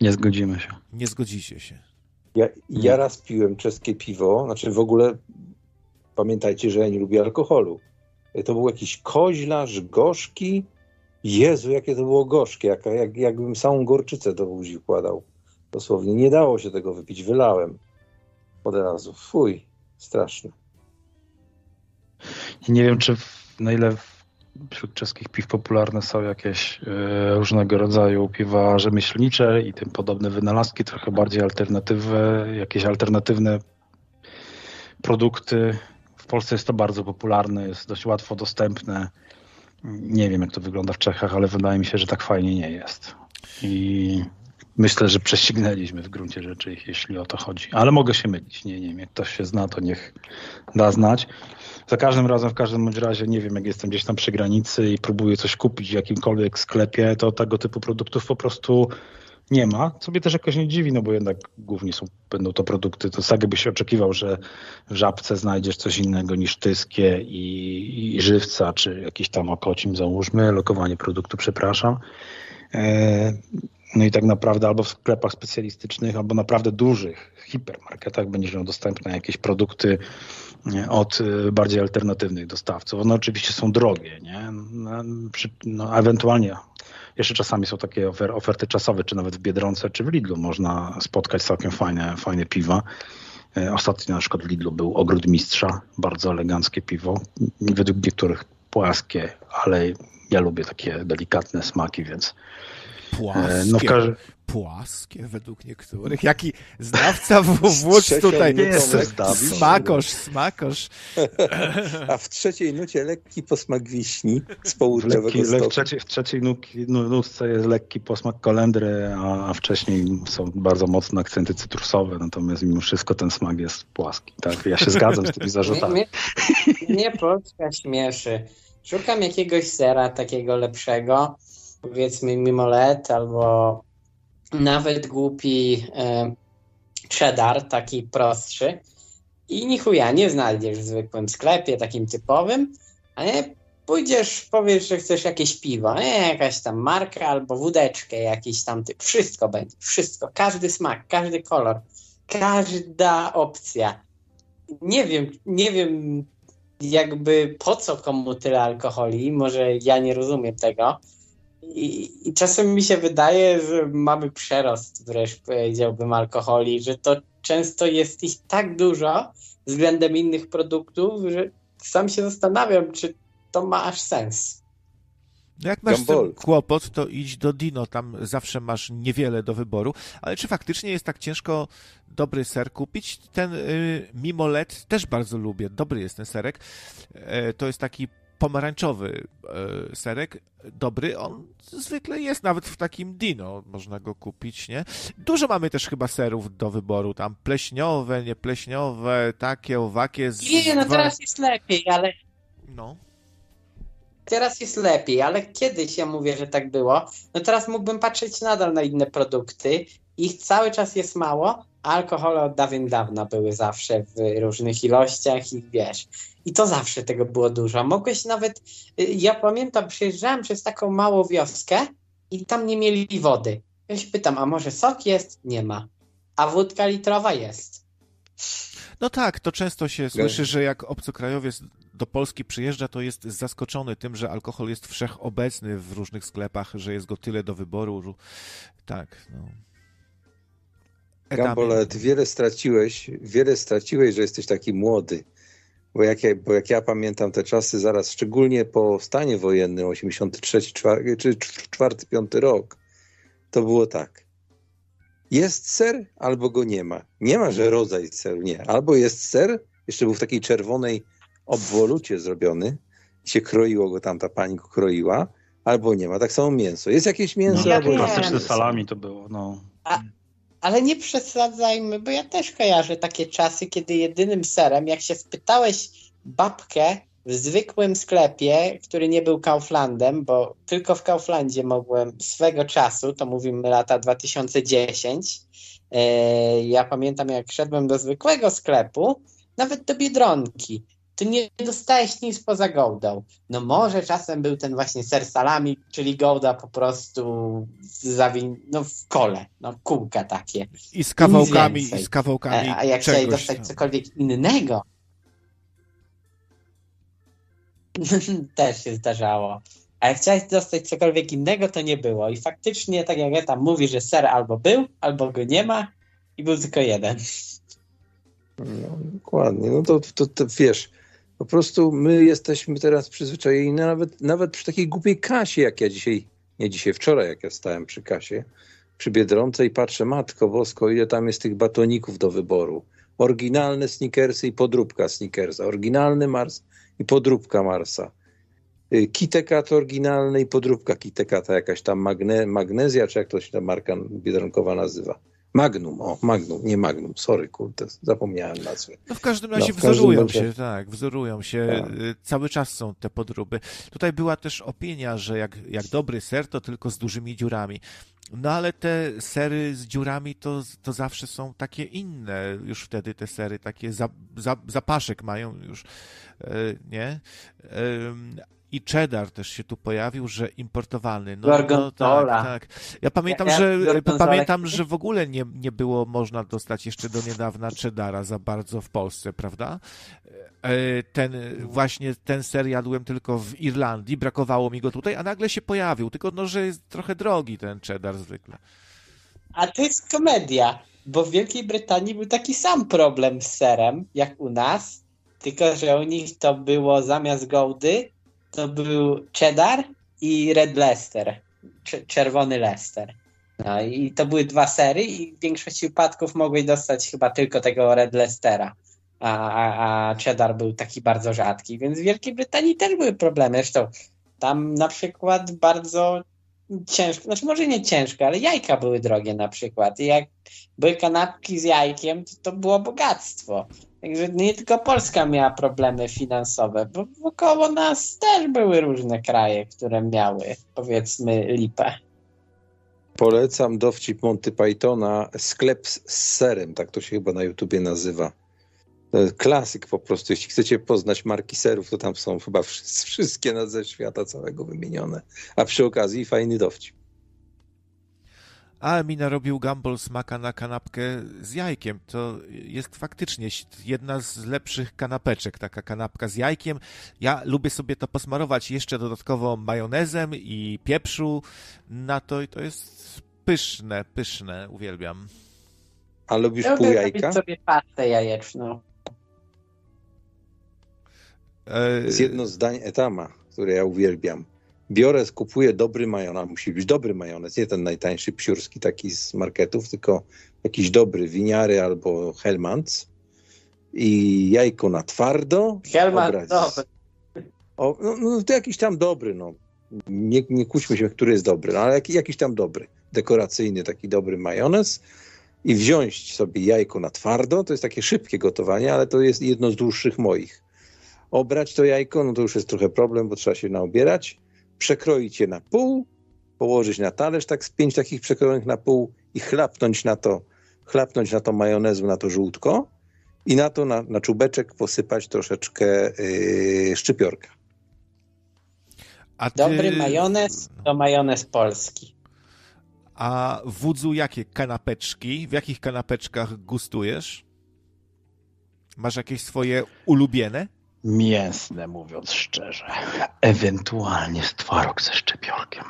Nie zgodzimy się. Nie zgodzicie się. Ja, ja raz piłem czeskie piwo, znaczy w ogóle pamiętajcie, że ja nie lubię alkoholu. To był jakiś koźlarz gorzki. Jezu, jakie to było gorzkie, jak, jak, jakbym samą gorczycę do buzi wkładał. Dosłownie nie dało się tego wypić, wylałem od razu. Fuj, straszne. Nie wiem, czy na ile wśród czeskich piw popularne są jakieś e, różnego rodzaju piwa rzemieślnicze i tym podobne wynalazki, trochę bardziej alternatywy, jakieś alternatywne produkty. W Polsce jest to bardzo popularne, jest dość łatwo dostępne. Nie wiem, jak to wygląda w Czechach, ale wydaje mi się, że tak fajnie nie jest. I myślę, że prześcignęliśmy w gruncie rzeczy, jeśli o to chodzi. Ale mogę się mylić. Nie, nie wiem, jak ktoś się zna, to niech da znać. Za każdym razem, w każdym bądź razie, nie wiem, jak jestem gdzieś tam przy granicy i próbuję coś kupić w jakimkolwiek sklepie, to tego typu produktów po prostu nie ma. Co mnie też jakoś nie dziwi, no bo jednak głównie są, będą to produkty, to tak jakbyś oczekiwał, że w żabce znajdziesz coś innego niż tyskie i, i żywca, czy jakiś tam okocim załóżmy, lokowanie produktu, przepraszam. No i tak naprawdę albo w sklepach specjalistycznych, albo naprawdę dużych hipermarketach będziesz miał dostępne jakieś produkty od y, bardziej alternatywnych dostawców. One oczywiście są drogie, nie? No, przy, no, ewentualnie jeszcze czasami są takie ofer, oferty czasowe, czy nawet w Biedronce, czy w Lidlu można spotkać całkiem fajne, fajne piwa. E, Ostatnio na przykład w Lidlu był Ogród Mistrza, bardzo eleganckie piwo. Według niektórych płaskie, ale ja lubię takie delikatne smaki, więc Płaskie. e, no Płaskie według niektórych. Jaki znawca [laughs] w Włódź Trzecią tutaj. Dawid. Smakosz, smakosz. [laughs] A w trzeciej nucie lekki posmak wiśni z w, południowego lekki, le, w trzeciej, w trzeciej nutce jest lekki posmak kolendry, a, a wcześniej są bardzo mocne akcenty cytrusowe, natomiast mimo wszystko ten smak jest płaski. Tak? Ja się zgadzam z tymi [laughs] zarzutami. Mnie, mnie Polska śmieszy. Szukam jakiegoś sera takiego lepszego, powiedzmy mimolet albo nawet głupi e, cheddar, taki prostszy i ni chuja nie znajdziesz w zwykłym sklepie, takim typowym, a nie pójdziesz, powiesz, że chcesz jakieś piwo, nie, jakaś tam marka albo wódeczkę, jakiś tam typ, wszystko będzie, wszystko, każdy smak, każdy kolor, każda opcja. Nie wiem, nie wiem jakby po co komu tyle alkoholi, może ja nie rozumiem tego. I, I czasem mi się wydaje, że mamy przerost, wręcz powiedziałbym, alkoholi, że to często jest ich tak dużo względem innych produktów, że sam się zastanawiam, czy to ma aż sens. No jak masz kłopot, to idź do Dino, tam zawsze masz niewiele do wyboru. Ale czy faktycznie jest tak ciężko dobry ser kupić? Ten y, Mimolet też bardzo lubię, dobry jest ten serek. E, to jest taki pomarańczowy e, serek, dobry. On zwykle jest nawet w takim Dino, można go kupić, nie? Dużo mamy też chyba serów do wyboru, tam pleśniowe, niepleśniowe, takie, owakie. Z Nie, no teraz jest lepiej, ale No. teraz jest lepiej, ale kiedyś ja mówię, że tak było. No teraz mógłbym patrzeć nadal na inne produkty. Ich cały czas jest mało, a alkohole od dawien dawna były zawsze w różnych ilościach i wiesz. I to zawsze tego było dużo. Mogłeś nawet, y, ja pamiętam, przejeżdżałem przez taką małą wioskę i tam nie mieli wody. Ja się pytam, a może sok jest? Nie ma. A wódka litrowa jest. No tak, to często się słyszy, że jak obcokrajowiec do Polski przyjeżdża, to jest zaskoczony tym, że alkohol jest wszechobecny w różnych sklepach, że jest go tyle do wyboru. Tak, no. Edamie. Gambole, ty wiele straciłeś, wiele straciłeś, że jesteś taki młody. Bo jak, ja, bo jak ja pamiętam te czasy zaraz, szczególnie po stanie wojennym, 83, 4, czy 4-5 rok, to było tak. Jest ser, albo go nie ma. Nie ma, że rodzaj seru, nie. Albo jest ser, jeszcze był w takiej czerwonej obwolucie zrobiony się kroiło go tam, ta pani go kroiła, albo nie ma. Tak samo mięso. Jest jakieś mięso, No, albo nie ma. salami to było, no. Ale nie przesadzajmy, bo ja też kojarzę takie czasy, kiedy jedynym serem, jak się wpytałeś babkę w zwykłym sklepie, który nie był Kauflandem, bo tylko w Kauflandzie mogłem swego czasu, to mówimy lata 2010, e, ja pamiętam jak szedłem do zwykłego sklepu, nawet do Biedronki, ty nie dostałeś nic poza Goldą. No może czasem był ten właśnie ser salami, czyli Golda po prostu zawin- no w kole, no kółka takie. I z kawałkami, i z kawałkami A, a jak chciałeś czegoś. dostać cokolwiek innego, [laughs] też się zdarzało. A jak chciałeś dostać cokolwiek innego, to nie było. I faktycznie, tak jak ja tam mówi, że ser albo był, albo go nie ma i był tylko jeden. No, dokładnie. No to, to, to wiesz, po prostu my jesteśmy teraz przyzwyczajeni, nawet, nawet przy takiej głupiej kasie, jak ja dzisiaj, nie dzisiaj, wczoraj, jak ja stałem przy kasie, przy Biedronce i patrzę, matko bosko, ile tam jest tych batoników do wyboru. Oryginalne sneakersy i podróbka sneakersa. Oryginalny Mars i podróbka Marsa. Y, KitKat oryginalny i podróbka KitKata, jakaś tam magne, magnezja, czy jak to się ta marka biedronkowa nazywa. Magnum, o, Magnum, nie Magnum, sorry, kurde, zapomniałem nazwy. No w każdym No, razie w każdym wzorują razie- się, tak, wzorują się. Tak. Y, Cały czas są te podróby. Tutaj była też opinia, że jak, jak dobry ser, to tylko z dużymi dziurami. No ale te sery z dziurami to, to zawsze są takie inne. Już wtedy te sery takie za, za, zapaszek mają już, e, nie? I cheddar też się tu pojawił, że importowany. No, no tak, Gorgonzola. tak. Ja pamiętam, Ja- że gorgonzolę- pamiętam, że w ogóle nie, nie było można dostać jeszcze do niedawna cheddara za bardzo w Polsce, prawda? E, Ten właśnie ten ser jadłem tylko w Irlandii, brakowało mi go tutaj, a nagle się pojawił, tylko no, że jest trochę drogi ten cheddar zwykle. A to jest komedia, bo w Wielkiej Brytanii był taki sam problem z serem, jak u nas, tylko że u nich to było zamiast Goldy, to był cheddar i Red Leicester, cz- czerwony Leicester. No i to były dwa sery i w większości wypadków mogłeś dostać chyba tylko tego Red Leicestera, a, a, a cheddar był taki bardzo rzadki, więc w Wielkiej Brytanii też były problemy. Zresztą tam na przykład bardzo ciężko, znaczy może nie ciężko, ale jajka były drogie na przykład. I jak były kanapki z jajkiem, to, to było bogactwo. Także nie tylko Polska miała problemy finansowe, bo wokoło nas też były różne kraje, które miały, powiedzmy, lipę. Polecam dowcip Monty Pythona, sklep z serem, tak to się chyba na YouTubie nazywa. To jest Klasyk po prostu. Jeśli chcecie poznać marki serów, to tam są chyba wszy- wszystkie na ze świata całego wymienione. A przy okazji fajny dowcip. A mi narobił Gumball smaka na kanapkę z jajkiem. To jest faktycznie jedna z lepszych kanapeczek, taka kanapka z jajkiem. Ja lubię sobie to posmarować jeszcze dodatkowo majonezem i pieprzu na to i to jest pyszne, pyszne, uwielbiam. A lubisz Ja pół lubię jajka? robić sobie pastę jajeczną. E, Jest jedno zdań etama, które ja uwielbiam. Biorę, kupuję dobry majonez, musi być dobry majonez, nie ten najtańszy psiurski taki z marketów, tylko jakiś dobry, winiary albo Hellmann's i jajko na twardo. Helma, obrać z- dobry. O, no, no to jakiś tam dobry, no. Nie, nie kłóćmy się, który jest dobry, no, ale jak, jakiś tam dobry, dekoracyjny, taki dobry majonez i wziąć sobie jajko na twardo, to jest takie szybkie gotowanie, ale to jest jedno z dłuższych moich. Obrać to jajko, no to już jest trochę problem, bo trzeba się naobierać, przekroić je na pół, położyć na talerz, tak z pięć takich przekrojonych na pół i chlapnąć na to, chlapnąć na to majonezu, na to żółtko i na to, na, na czubeczek posypać troszeczkę yy, szczypiorka. a ty, Dobry majonez to majonez polski. A wódzu jakie kanapeczki? W jakich kanapeczkach gustujesz? Masz jakieś swoje ulubione? Mięsne, mówiąc szczerze. Ewentualnie z twaróg ze szczypiorkiem.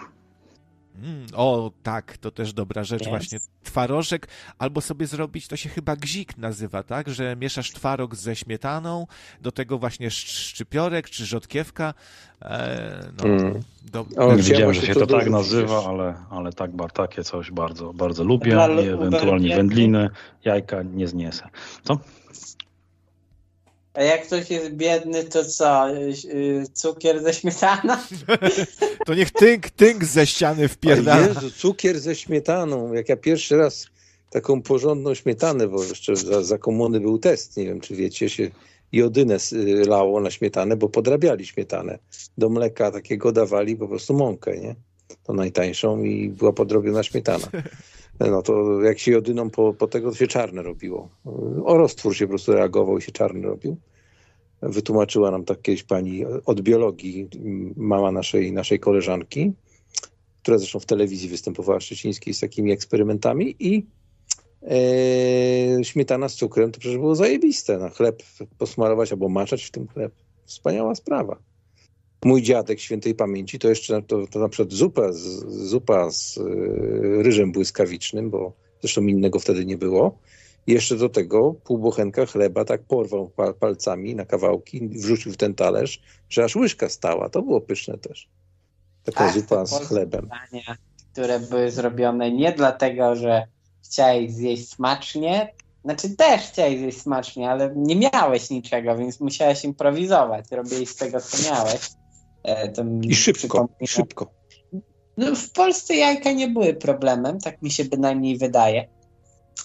Mm, o, tak, to też dobra rzecz, właśnie twarożek, albo sobie zrobić, to się chyba gzik nazywa, tak, że mieszasz twaróg ze śmietaną, do tego właśnie sz- szczypiorek czy rzodkiewka, e, no, Mm. do, O, Nie chciałem wiedziałem, właśnie że się to to tak nazywa, ale, ale tak, bar, takie coś bardzo, bardzo lubię Dla i ewentualnie wędliny, jajka nie zniesę. Co? A jak ktoś jest biedny, to co? Y, y, Cukier ze śmietaną? [laughs] To niech tynk, tynk ze ściany wpierdala. Jezu, cukier ze śmietaną. Jak ja pierwszy raz taką porządną śmietanę, bo jeszcze za, za komuny był test, nie wiem czy wiecie, się jodynę y, lało na śmietanę, bo podrabiali śmietanę. Do mleka takiego dawali po prostu mąkę, nie? To najtańszą i była podrobiona śmietana. No to jak się jodyną po, po tego, to się czarne robiło. O roztwór się po prostu reagował i się czarny robił. Wytłumaczyła nam tak kiedyś pani od biologii, m, mama naszej, naszej koleżanki, która zresztą w telewizji występowała szczecińskiej z takimi eksperymentami i e, śmietana z cukrem to przecież było zajebiste. Na chleb posmarować albo maczać w tym chleb. Wspaniała sprawa. Mój dziadek świętej pamięci to jeszcze to, to na przykład zupa z, zupa z e, ryżem błyskawicznym, bo zresztą innego wtedy nie było. I jeszcze do tego pół bochenka chleba tak porwał pa- palcami na kawałki, wrzucił w ten talerz, że aż łyżka stała. To było pyszne też. Taka Ach, zupa te z chlebem. dania, które były zrobione nie dlatego, że chciałeś zjeść smacznie, znaczy też chciałeś zjeść smacznie, ale nie miałeś niczego, więc musiałeś improwizować. Robiłeś z tego, co miałeś. E, I szybko, i szybko. No, w Polsce jajka nie były problemem, tak mi się bynajmniej wydaje.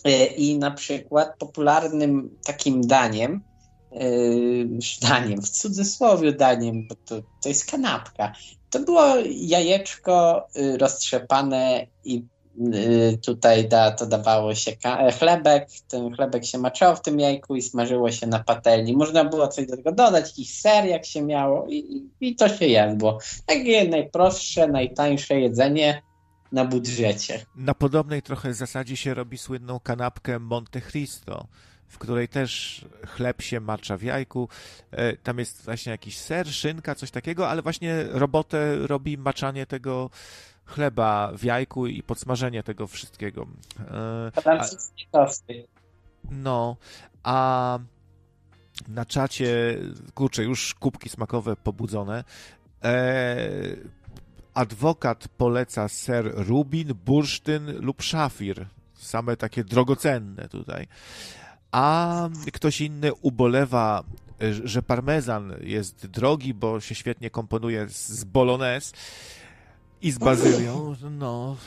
E, I na przykład popularnym takim daniem, yy, [laughs] daniem, w cudzysłowie daniem, bo to, to jest kanapka, to było jajeczko y, roztrzepane i tutaj da, to dawało się e, chlebek, ten chlebek się maczało w tym jajku i smażyło się na patelni. Można było coś do tego dodać, jakiś ser jak się miało i, i- i to się jadło. Takie najprostsze, najtańsze jedzenie na budżecie. Na podobnej trochę zasadzie się robi słynną kanapkę Monte Cristo, w której też chleb się macza w jajku. E, Tam jest właśnie jakiś ser, szynka, coś takiego, ale właśnie robotę robi maczanie tego chleba w jajku i podsmażenie tego wszystkiego. E, Francuskie tosty. No, a na czacie, kurczę, już kubki smakowe pobudzone. E, adwokat poleca ser rubin, bursztyn lub szafir. Same takie drogocenne tutaj. A ktoś inny ubolewa, e, że parmezan jest drogi, bo się świetnie komponuje z z bolognese i z bazylią. No,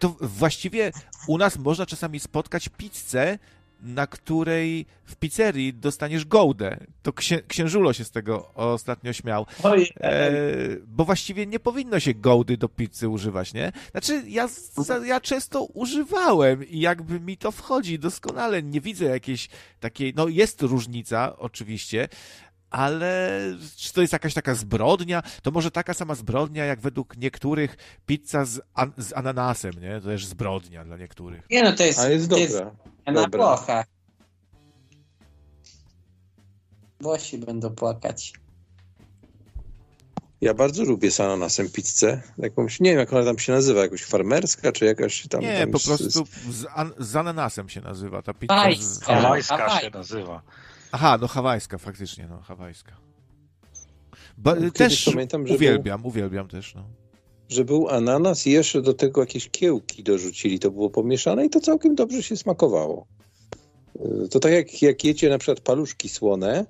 to właściwie u nas można czasami spotkać pizzę, na której w pizzerii dostaniesz gołdę. To księ, księżulo się z tego ostatnio śmiał. Oj, E, bo właściwie nie powinno się gołdy do pizzy używać, nie? Znaczy, ja, ja często używałem i jakby mi to wchodzi doskonale. Nie widzę jakiejś takiej, no jest różnica oczywiście, ale czy to jest jakaś taka zbrodnia? To może taka sama zbrodnia, jak według niektórych pizza z, an, z ananasem, nie? To też zbrodnia dla niektórych. Nie no, to jest, A jest to jest na Dobra. Włochach. Włosi będą płakać. Ja bardzo lubię z ananasem pizzę. Jakąś, nie wiem, jak ona tam się nazywa, jakoś farmerska, czy jakaś tam... Nie, tam po z- prostu z, an, z ananasem się nazywa ta pizza. Z... Hawajska. Hawajska Hawaj. się nazywa. Aha, no hawajska, faktycznie, no hawajska. Ba, też pamiętam, że uwielbiam, uwielbiam też, no. że był ananas i jeszcze do tego jakieś kiełki dorzucili. To było pomieszane i to całkiem dobrze się smakowało. Y, To tak jak, jak jecie na przykład paluszki słone,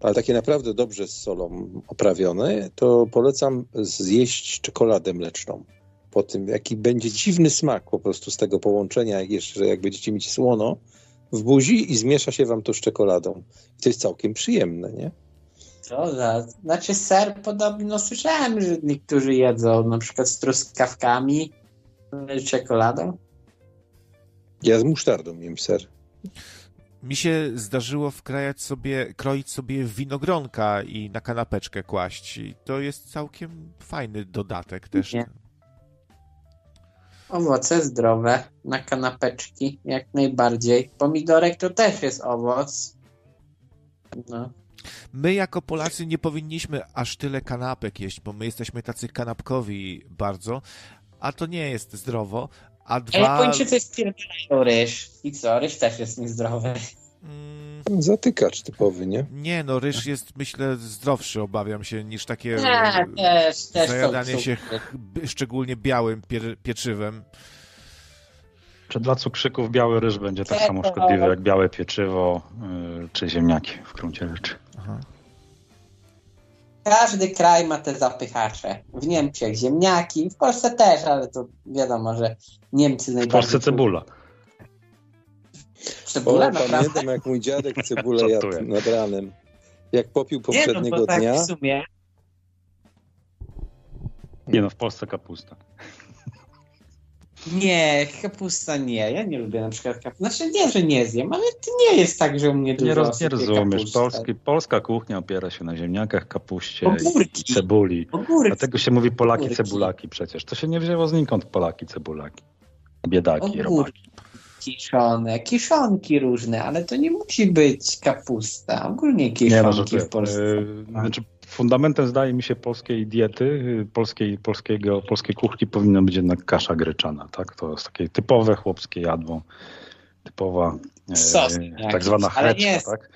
ale takie naprawdę dobrze z solą oprawione, to polecam zjeść czekoladę mleczną. Po tym, jaki będzie dziwny smak po prostu z tego połączenia, jak jeszcze jak będziecie mieć słono w buzi i zmiesza się wam to z czekoladą. I to jest całkiem przyjemne, nie? Co za... Znaczy ser podobno słyszałem, że niektórzy jedzą na przykład z truskawkami, y, czekoladą. Ja z musztardą jem ser. Mi się zdarzyło wkrajać sobie, kroić sobie winogronka i na kanapeczkę kłaść. I to jest całkiem fajny dodatek też. Nie. Owoce zdrowe na kanapeczki, jak najbardziej. Pomidorek to też jest owoc. No. My jako Polacy nie powinniśmy aż tyle kanapek jeść, bo my jesteśmy tacy kanapkowi bardzo, a to nie jest zdrowo. A dwa... Japończycy spierdają ryż. I co? Ryż też jest niezdrowy. Mm, Zatykacz typowy, nie? Nie, no ryż jest myślę zdrowszy, obawiam się, niż takie Nie, też, też zajadanie są się szczególnie białym pier, pieczywem. Czy dla cukrzyków biały ryż będzie tak samo szkodliwy jak białe pieczywo y, czy ziemniaki w gruncie rzeczy? Aha. Każdy kraj ma te zapychacze. W Niemczech ziemniaki, w Polsce też, ale to wiadomo, że Niemcy W najbardziej... Polsce cebula. Cebula, O, naprawdę? pamiętam jak mój dziadek cebulę jadł nad ranem. Jak popił Nie, no poprzedniego tak dnia, w sumie... Nie no, w Polsce kapusta. Nie, kapusta nie. Ja nie lubię na przykład kapusty. Znaczy nie, że nie zjem, ale to nie jest tak, że u mnie dużo Nie, roz, nie rozumiesz. Polski, polska kuchnia opiera się na ziemniakach, kapuście Ogórki. i cebuli. Ogórki. Dlatego się mówi Polaki Ogórki. cebulaki przecież. To się nie wzięło znikąd Polaki cebulaki. Biedaki, robaki. Kiszone, kiszonki różne, ale to nie musi być kapusta. Ogólnie Nie no, kiszonki żartuję. w Polsce. Yy, Znaczy, fundamentem zdaje mi się polskiej diety, yy, polskiej, polskiego, polskiej kuchni powinna być jednak kasza gryczana, tak? To jest takie typowe chłopskie jadło, typowa yy, Sos tak jakiś, zwana chreczka, nie- tak?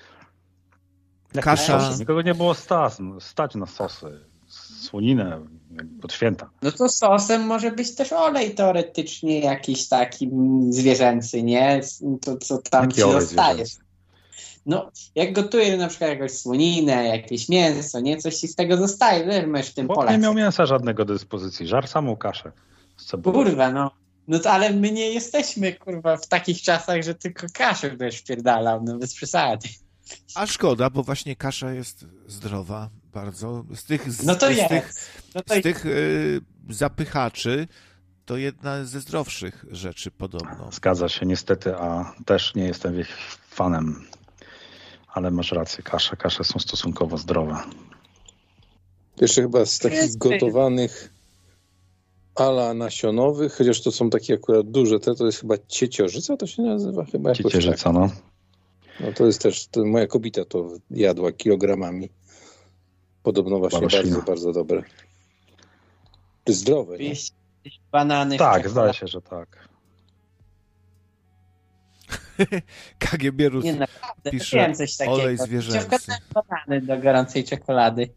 Kasza-? Nikogo nie było stać, stać na sosy, słoninę pod święta. No to sosem może być też olej teoretycznie jakiś taki zwierzęcy, nie? To co tam Jaki ci zwierzęcy? No, jak gotujesz na przykład jakąś słoninę, jakieś mięso, nie? Coś ci z tego zostaje, wiesz, masz w tym Chłop polać. nie miał mięsa żadnego do dyspozycji, żar samą kaszę. Kurwa, no. No to ale my nie jesteśmy, kurwa, w takich czasach, że tylko kaszę będziesz wpierdalał, no bez przesady. A szkoda, bo właśnie kasza jest zdrowa bardzo. Z tych, z, No to z jest. tych, No to z tych y, zapychaczy to jedna ze zdrowszych rzeczy podobno. Zgadza się, niestety, a też nie jestem ich fanem. Ale masz rację, kasze, kasze są stosunkowo zdrowe. jeszcze chyba z takich gotowanych ala nasionowych, chociaż to są takie akurat duże, te to jest chyba cieciorzyca, to się nazywa chyba jakoś tak. Ciecierzyca, no. No to jest też, to moja kobieta to jadła kilogramami. Podobno właśnie Roślina. bardzo, bardzo dobre. Zdrowe, nie? Banany w Tak, zdaje się, że tak. [laughs] KGB Rus Nie, naprawdę, pisze wiem coś takiego. olej zwierzęcy. Banany do gorącej czekolady.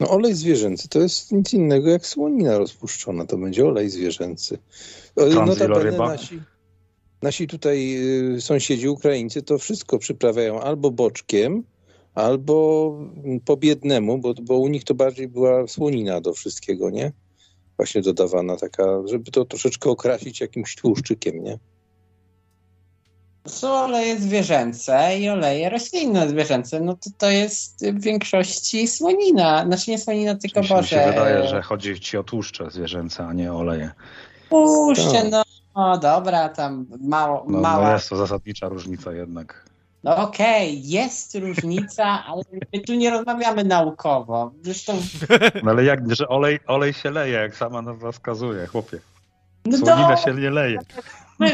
No olej zwierzęcy to jest nic innego jak słonina rozpuszczona, to będzie olej zwierzęcy. O, Transwieloryba? nasi, nasi tutaj y, sąsiedzi Ukraińcy to wszystko przyprawiają albo boczkiem, albo po biednemu, bo, bo u nich to bardziej była słonina do wszystkiego, nie? Właśnie dodawana taka, żeby to troszeczkę okrasić jakimś tłuszczykiem, nie? Są oleje zwierzęce i oleje roślinne zwierzęce. No to to jest w większości słonina. Znaczy nie słonina, tylko Mi się, mi się Boże. wydaje, że chodzi ci o tłuszcze zwierzęce, a nie o oleje. Puszczę, Tak. no. O, dobra, tam mało, No, mała. no jest to zasadnicza różnica jednak. No okej, jest różnica, ale my tu nie rozmawiamy naukowo. Zresztą, [laughs] No ale jak, że olej, olej się leje, jak sama nazwa wskazuje, chłopie. no Słonina to, się nie leje.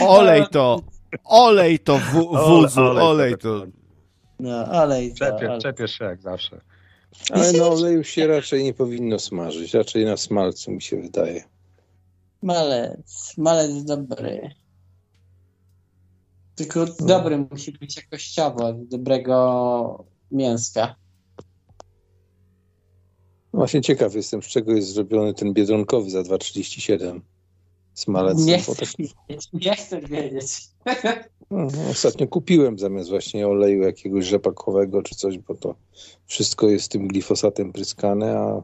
Olej to, olej to w, wódzu, olej tak, to. No, olej to, Czepiesz, olej. czepiesz się jak zawsze. Ale na oleju się raczej nie powinno smażyć, raczej na smalcu mi się wydaje. Malec, malec dobry. Tylko dobry musi być jakościowo, dobrego mięska. Właśnie ciekaw jestem, z czego jest zrobiony ten biedronkowy za 2,37 smalec. Nie no, tak, wiedzieć, nie chcesz wiedzieć. no, ostatnio kupiłem zamiast właśnie oleju jakiegoś rzepakowego czy coś, bo to wszystko jest tym glifosatem pryskane, a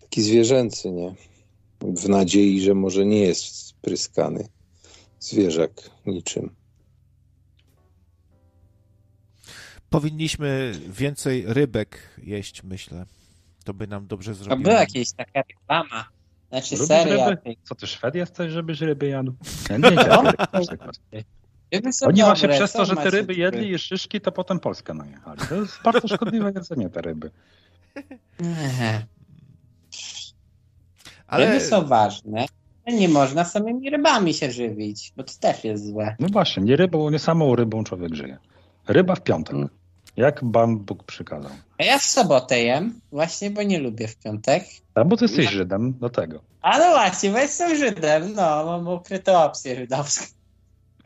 taki zwierzęcy, nie? W nadziei, że może nie jest pryskany zwierzak niczym. Powinniśmy więcej rybek jeść, myślę. To by nam dobrze zrobiło. była jakaś taka reklama. Znaczy Lubisz seria. ryby? Co ty Szwed jesteś, żebyś ryby jadł? Ja nie. Ryby są Oni właśnie przez to, że te ryby jedli i szyszki, to potem Polskę najechali. To jest bardzo szkodliwe jedzenie te ryby. Ale Ryby są ważne. ale Nie można samymi rybami się żywić, bo to też jest złe. No właśnie, nie rybą, nie samą rybą człowiek żyje. Ryba w piątek. Mm. Jak Pan Bóg przykazał. A ja w sobotę jem, właśnie bo nie lubię w piątek. A bo ty jesteś Żydem, do tego. A no właśnie, bo jestem Żydem, no, mam ukrytą opcję żydowską.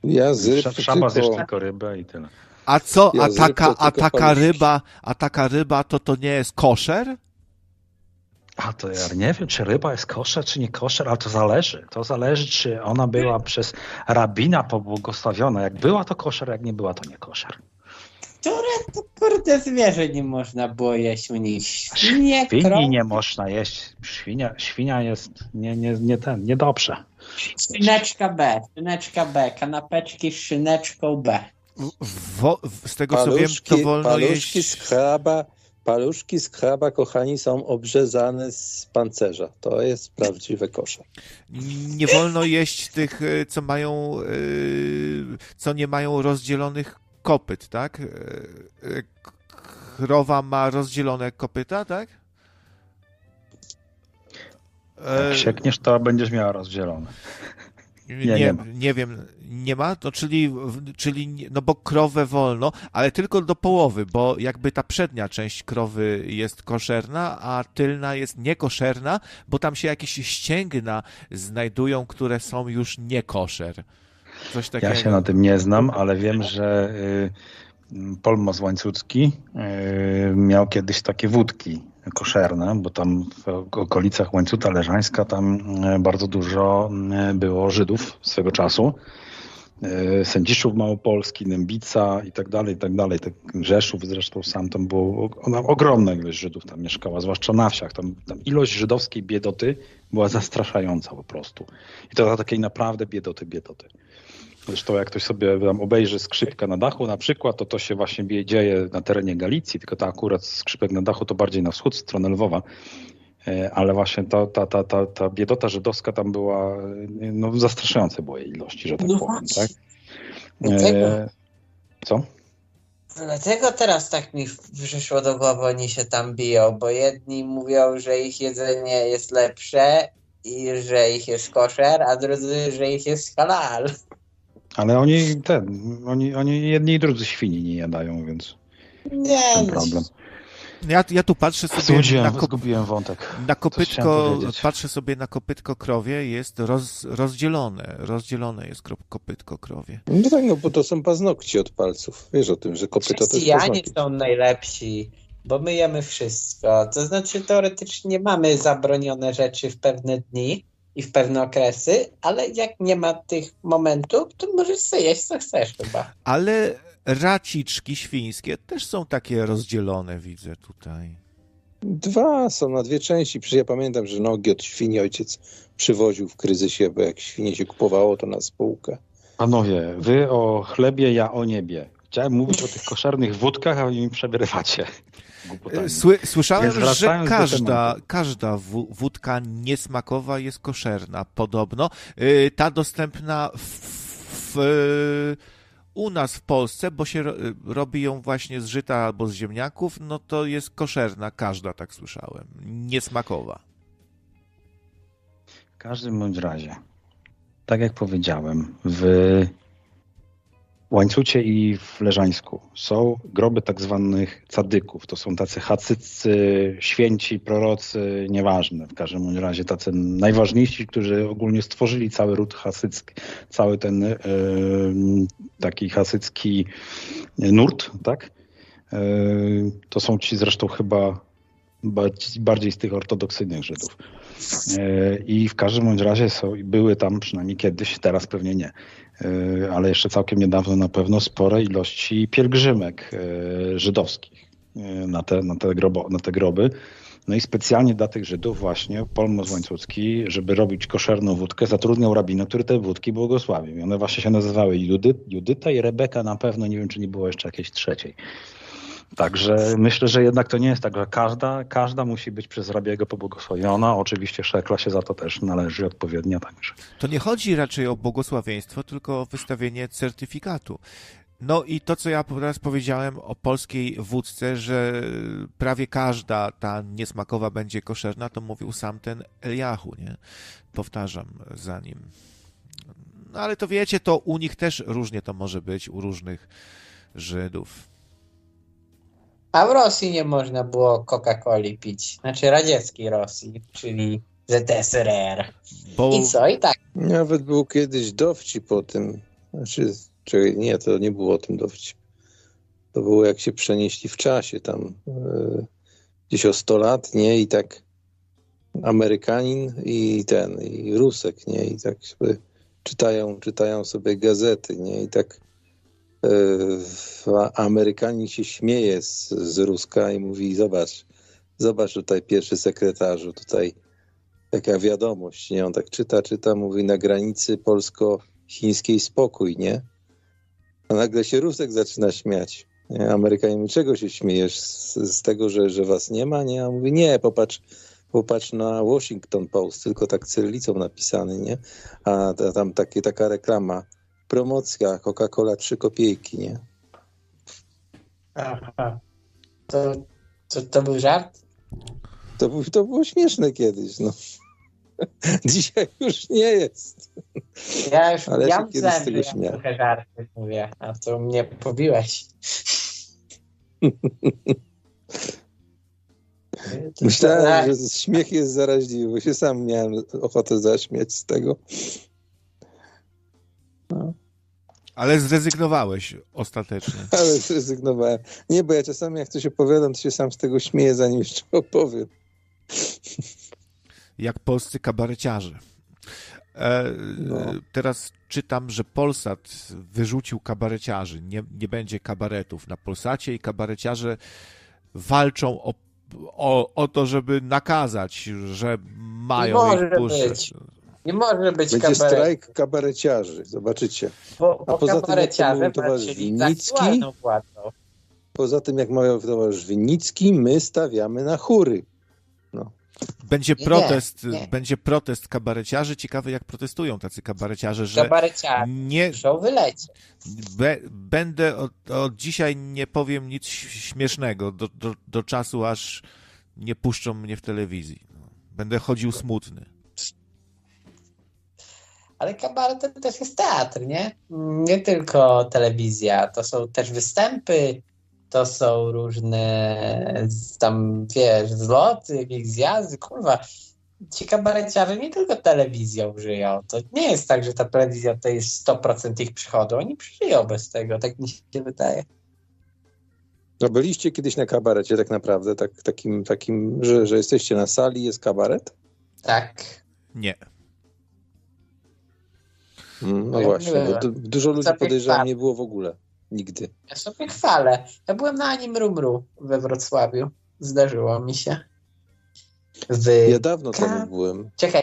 Ja z ryb W to Szaba zjesz tylko... tylko rybę i tyle. A co, Ja a taka, a taka ryba, a taka ryba to to nie jest koszer? A to ja nie wiem, czy ryba jest koszer, czy nie koszer, ale to zależy. To zależy, czy ona była przez rabina pobłogosławiona. Jak była, to koszer, jak nie była, to nie koszer. Które to kurde zwierzę nie można było jeść u nich? Świnie, Świni krowy, nie można jeść. Świnia, świnia jest nie, nie, nie ten, niedobrze. szyneczka B, szyneczka B, kanapeczki z szyneczką B. Wo, z tego co wiem, to wolno paluszki jeść... z kraba, paluszki z kraba, kochani, są obrzezane z pancerza. To jest prawdziwe kosze. Nie wolno jeść tych, y, co mają, y, co nie mają rozdzielonych kopyt, tak? Y, k- Krowa ma rozdzielone kopyta, tak? E, Jak siekniesz, to będziesz miała rozdzielone. nie, nie nie, nie wiem, nie ma? To czyli, czyli, no bo krowę wolno, ale tylko do połowy, bo jakby ta przednia część krowy jest koszerna, a tylna jest niekoszerna, bo tam się jakieś ścięgna znajdują, które są już niekoszer. Coś takiego. Ja się na tym nie znam, ale wiem, że y, Polmos Łańcucki y, miał kiedyś takie wódki koszerne, bo tam w okolicach Łańcuta Leżańska tam y, bardzo dużo było Żydów swego czasu. Sędziszów Małopolski, Nębica i tak dalej, i tak dalej. Rzeszów zresztą sam tam było, ona, ogromna ilość Żydów tam mieszkała, zwłaszcza na wsiach. Tam, tam ilość żydowskiej biedoty była zastraszająca po prostu. I to takiej naprawdę biedoty, biedoty. Zresztą jak ktoś sobie tam obejrzy skrzypkę na dachu na przykład, to to się właśnie dzieje na terenie Galicji, tylko ta akurat skrzypek na dachu to bardziej na wschód, stronę Lwowa. E, Ale właśnie ta, ta, ta, ta, ta biedota żydowska tam była, e, no zastraszające było jej ilości, że tak No powiem, tak? Dlatego- E, Co? Dlatego teraz tak mi przyszło do głowy, oni się tam biją, bo jedni mówią, że ich jedzenie jest lepsze i że ich jest koszer, a drudzy, że ich jest halal. Ale oni ten, oni, oni jedni i drudzy świni nie jadają, więc Nie, ten no, problem. Ja, ja tu patrzę sobie na, Złudziłem, kop, na kopytko, patrzę sobie na kopytko krowie, jest roz, rozdzielone, rozdzielone jest krop- kopytko krowie. No tak, no bo to są paznokci od palców. Wiesz o tym, że kopyto to jest chrześcijanie paznokcie. są najlepsi, bo my jemy wszystko. To znaczy teoretycznie mamy zabronione rzeczy w pewne dni i w pewne okresy, ale jak nie ma tych momentów, to możesz sobie jeść co chcesz chyba. Ale raciczki świńskie też są takie rozdzielone, widzę tutaj. Dwa są na dwie części. Przecież ja pamiętam, że nogi od świni ojciec przywoził w kryzysie, bo jak świnie się kupowało, to na spółkę. Panowie, wy o chlebie, ja o niebie. Chciałem mówić o tych koszernych wódkach, a wy mi przerywacie. Głupotami. Sły, słyszałem, Więc że każda, każda wó- wódka niesmakowa jest koszerna, podobno. Y, Ta dostępna w, w, u nas w Polsce, bo się ro, robi ją właśnie z żyta albo z ziemniaków, no to jest koszerna, każda, tak słyszałem. Niesmakowa. W każdym bądź razie, tak jak powiedziałem, w Łańcucie i w Leżańsku są groby tak zwanych cadyków. To są tacy hacyccy, święci, prorocy, nieważne. W każdym razie tacy najważniejsi, którzy ogólnie stworzyli cały ród hasycki, cały ten e, taki hasycki nurt, tak? E, to są ci zresztą chyba bardziej- z tych ortodoksyjnych Żydów. E, I w każdym bądź razie są, były tam przynajmniej kiedyś, teraz pewnie nie, ale jeszcze całkiem niedawno na pewno spore ilości pielgrzymek e, żydowskich e, na te, na, te grobo, na te groby. No i specjalnie dla tych Żydów właśnie Polmos Łańcucki, żeby robić koszerną wódkę, zatrudniał rabina, który te wódki błogosławił. I one właśnie się nazywały Judy, Judyta i Rebeka na pewno, nie wiem czy nie było jeszcze jakiejś trzeciej. Także myślę, że jednak to nie jest tak, że każda, każda musi być przez rabiego pobłogosławiona. Oczywiście szekla się za to też należy odpowiednia. Także. To nie chodzi raczej o błogosławieństwo, tylko o wystawienie certyfikatu. No i to, co ja teraz powiedziałem o polskiej wódce, że prawie każda ta niesmakowa będzie koszerna, to mówił sam ten Eliahu, nie? Powtarzam za nim. No ale to wiecie, to u nich też różnie to może być, u różnych Żydów. A w Rosji nie można było Coca-Coli pić. Znaczy radzieckiej Rosji, czyli ZSRR. Bo I co? I tak. Nawet był kiedyś dowcip o tym. Znaczy, czekaj, nie, to nie było o tym dowcip. To było jak się przenieśli w czasie tam e, gdzieś o 100 lat, nie? I tak Amerykanin i ten, i Rusek, nie? I tak sobie czytają, czytają sobie gazety, nie? I tak Amerykanin się śmieje z, z Ruska i mówi, zobacz, zobacz tutaj pierwszy sekretarzu, tutaj taka wiadomość, nie? On tak czyta, czyta, mówi na granicy polsko-chińskiej spokój, nie? A nagle się Rusek zaczyna śmiać. Nie? Amerykanin mówi, czego się śmiejesz? Z, z, tego, że, że was nie ma? Nie? A on mówi, nie, popatrz, popatrz na Washington Post, tylko tak cyrylicą napisany, nie? A tam takie, taka reklama, promocja Coca-Cola 3 kopiejki, nie? Aha. To, to, to był żart? To, był, to było śmieszne kiedyś, no. [laughs] Dzisiaj już nie jest. Ja już Ale ja kiedyś z tego śmiałem. trochę żarty mówię, a to mnie pobiłeś. [laughs] Myślałem, że śmiech jest zaraźliwy, się sam miałem ochotę zaśmiać z tego. Ale zrezygnowałeś ostatecznie. [laughs] Ale zrezygnowałem. Nie, bo ja czasami jak coś opowiadam, to się sam z tego śmieję, zanim jeszcze [laughs] opowiem. Jak polscy kabareciarze. E, No. Teraz czytam, że Polsat wyrzucił kabareciarzy. Nie, nie będzie kabaretów na Polsacie i kabareciarze walczą o, o, o to, żeby nakazać, że mają może ich puszczać. Nie może być Będzie kabaret. strajk kabareciarzy, zobaczycie. Bo, A bo poza tym, jak to kabareciarze mówił towarzysz Winnicki. Poza tym, jak mawiał towarzysz Winnicki, my stawiamy na chóry. Będzie Nie, protest, nie. będzie protest kabareciarzy. Ciekawe, jak protestują tacy kabareciarze, że Kabareciarze nie muszą wylecieć. be, będę od, od dzisiaj nie powiem nic śmiesznego do, do, do czasu, aż nie puszczą mnie w telewizji. Będę chodził smutny. Ale kabaret to też jest teatr, nie? Nie tylko telewizja. To są też występy, to są różne tam, wiesz, zloty, jakieś zjazdy, kurwa. Ci kabareciarze nie tylko telewizją żyją. To nie jest tak, że ta telewizja to jest 100% ich przychodu. Oni przyżyją bez tego, tak mi się wydaje. No byliście kiedyś na kabarecie tak naprawdę, tak, takim, takim że, że jesteście na sali, jest kabaret? Tak. Nie. Mm, no Ja właśnie, byłem. bo du- dużo ludzi podejrzewam nie było w ogóle. Nigdy. Ja sobie chwalę. Ja byłem na Anim Rumru we Wrocławiu. Zdarzyło mi się. W... Ja dawno temu byłem. Czekaj,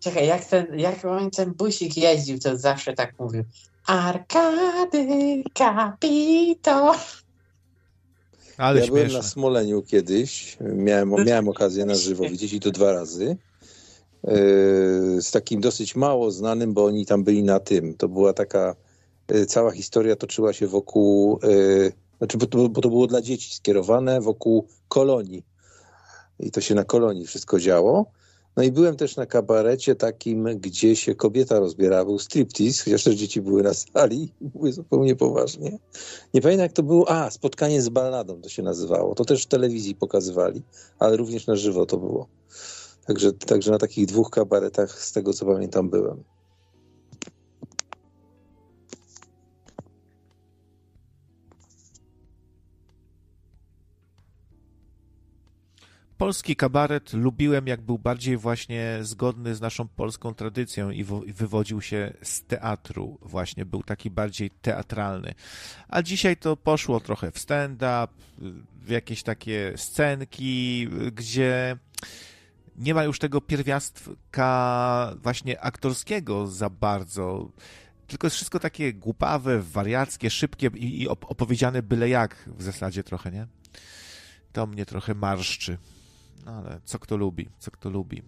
czekaj, jak ten, jak on ten busik jeździł, to zawsze tak mówił. Arkady Capito. Ale ja byłem śmieszne. na Smoleniu kiedyś. Miałem, miałem okazję na żywo widzieć i to dwa razy. Z takim dosyć mało znanym, bo oni tam byli na tym. To była taka yy, cała historia toczyła się wokół, yy, znaczy, bo to, bo to było dla dzieci skierowane wokół kolonii. I to się na kolonii wszystko działo. No i byłem też na kabarecie takim, gdzie się kobieta rozbierała, był striptease, chociaż też dzieci były na sali, mówię zupełnie poważnie. Nie pamiętam jak to było, a, spotkanie z balladą to się nazywało, to też w telewizji pokazywali, ale również na żywo to było. Także, także na takich dwóch kabaretach, z tego co pamiętam, byłem. Polski kabaret lubiłem, jak był bardziej właśnie zgodny z naszą polską tradycją i, i wywodził się z teatru, właśnie był taki bardziej teatralny. A dzisiaj to poszło trochę w stand-up, w jakieś takie scenki, gdzie nie ma już tego pierwiastka właśnie aktorskiego za bardzo. Tylko jest wszystko takie głupawe, wariackie, szybkie i, i op- opowiedziane byle jak w zasadzie trochę, nie? To mnie trochę marszczy. No ale co kto lubi, co kto lubi.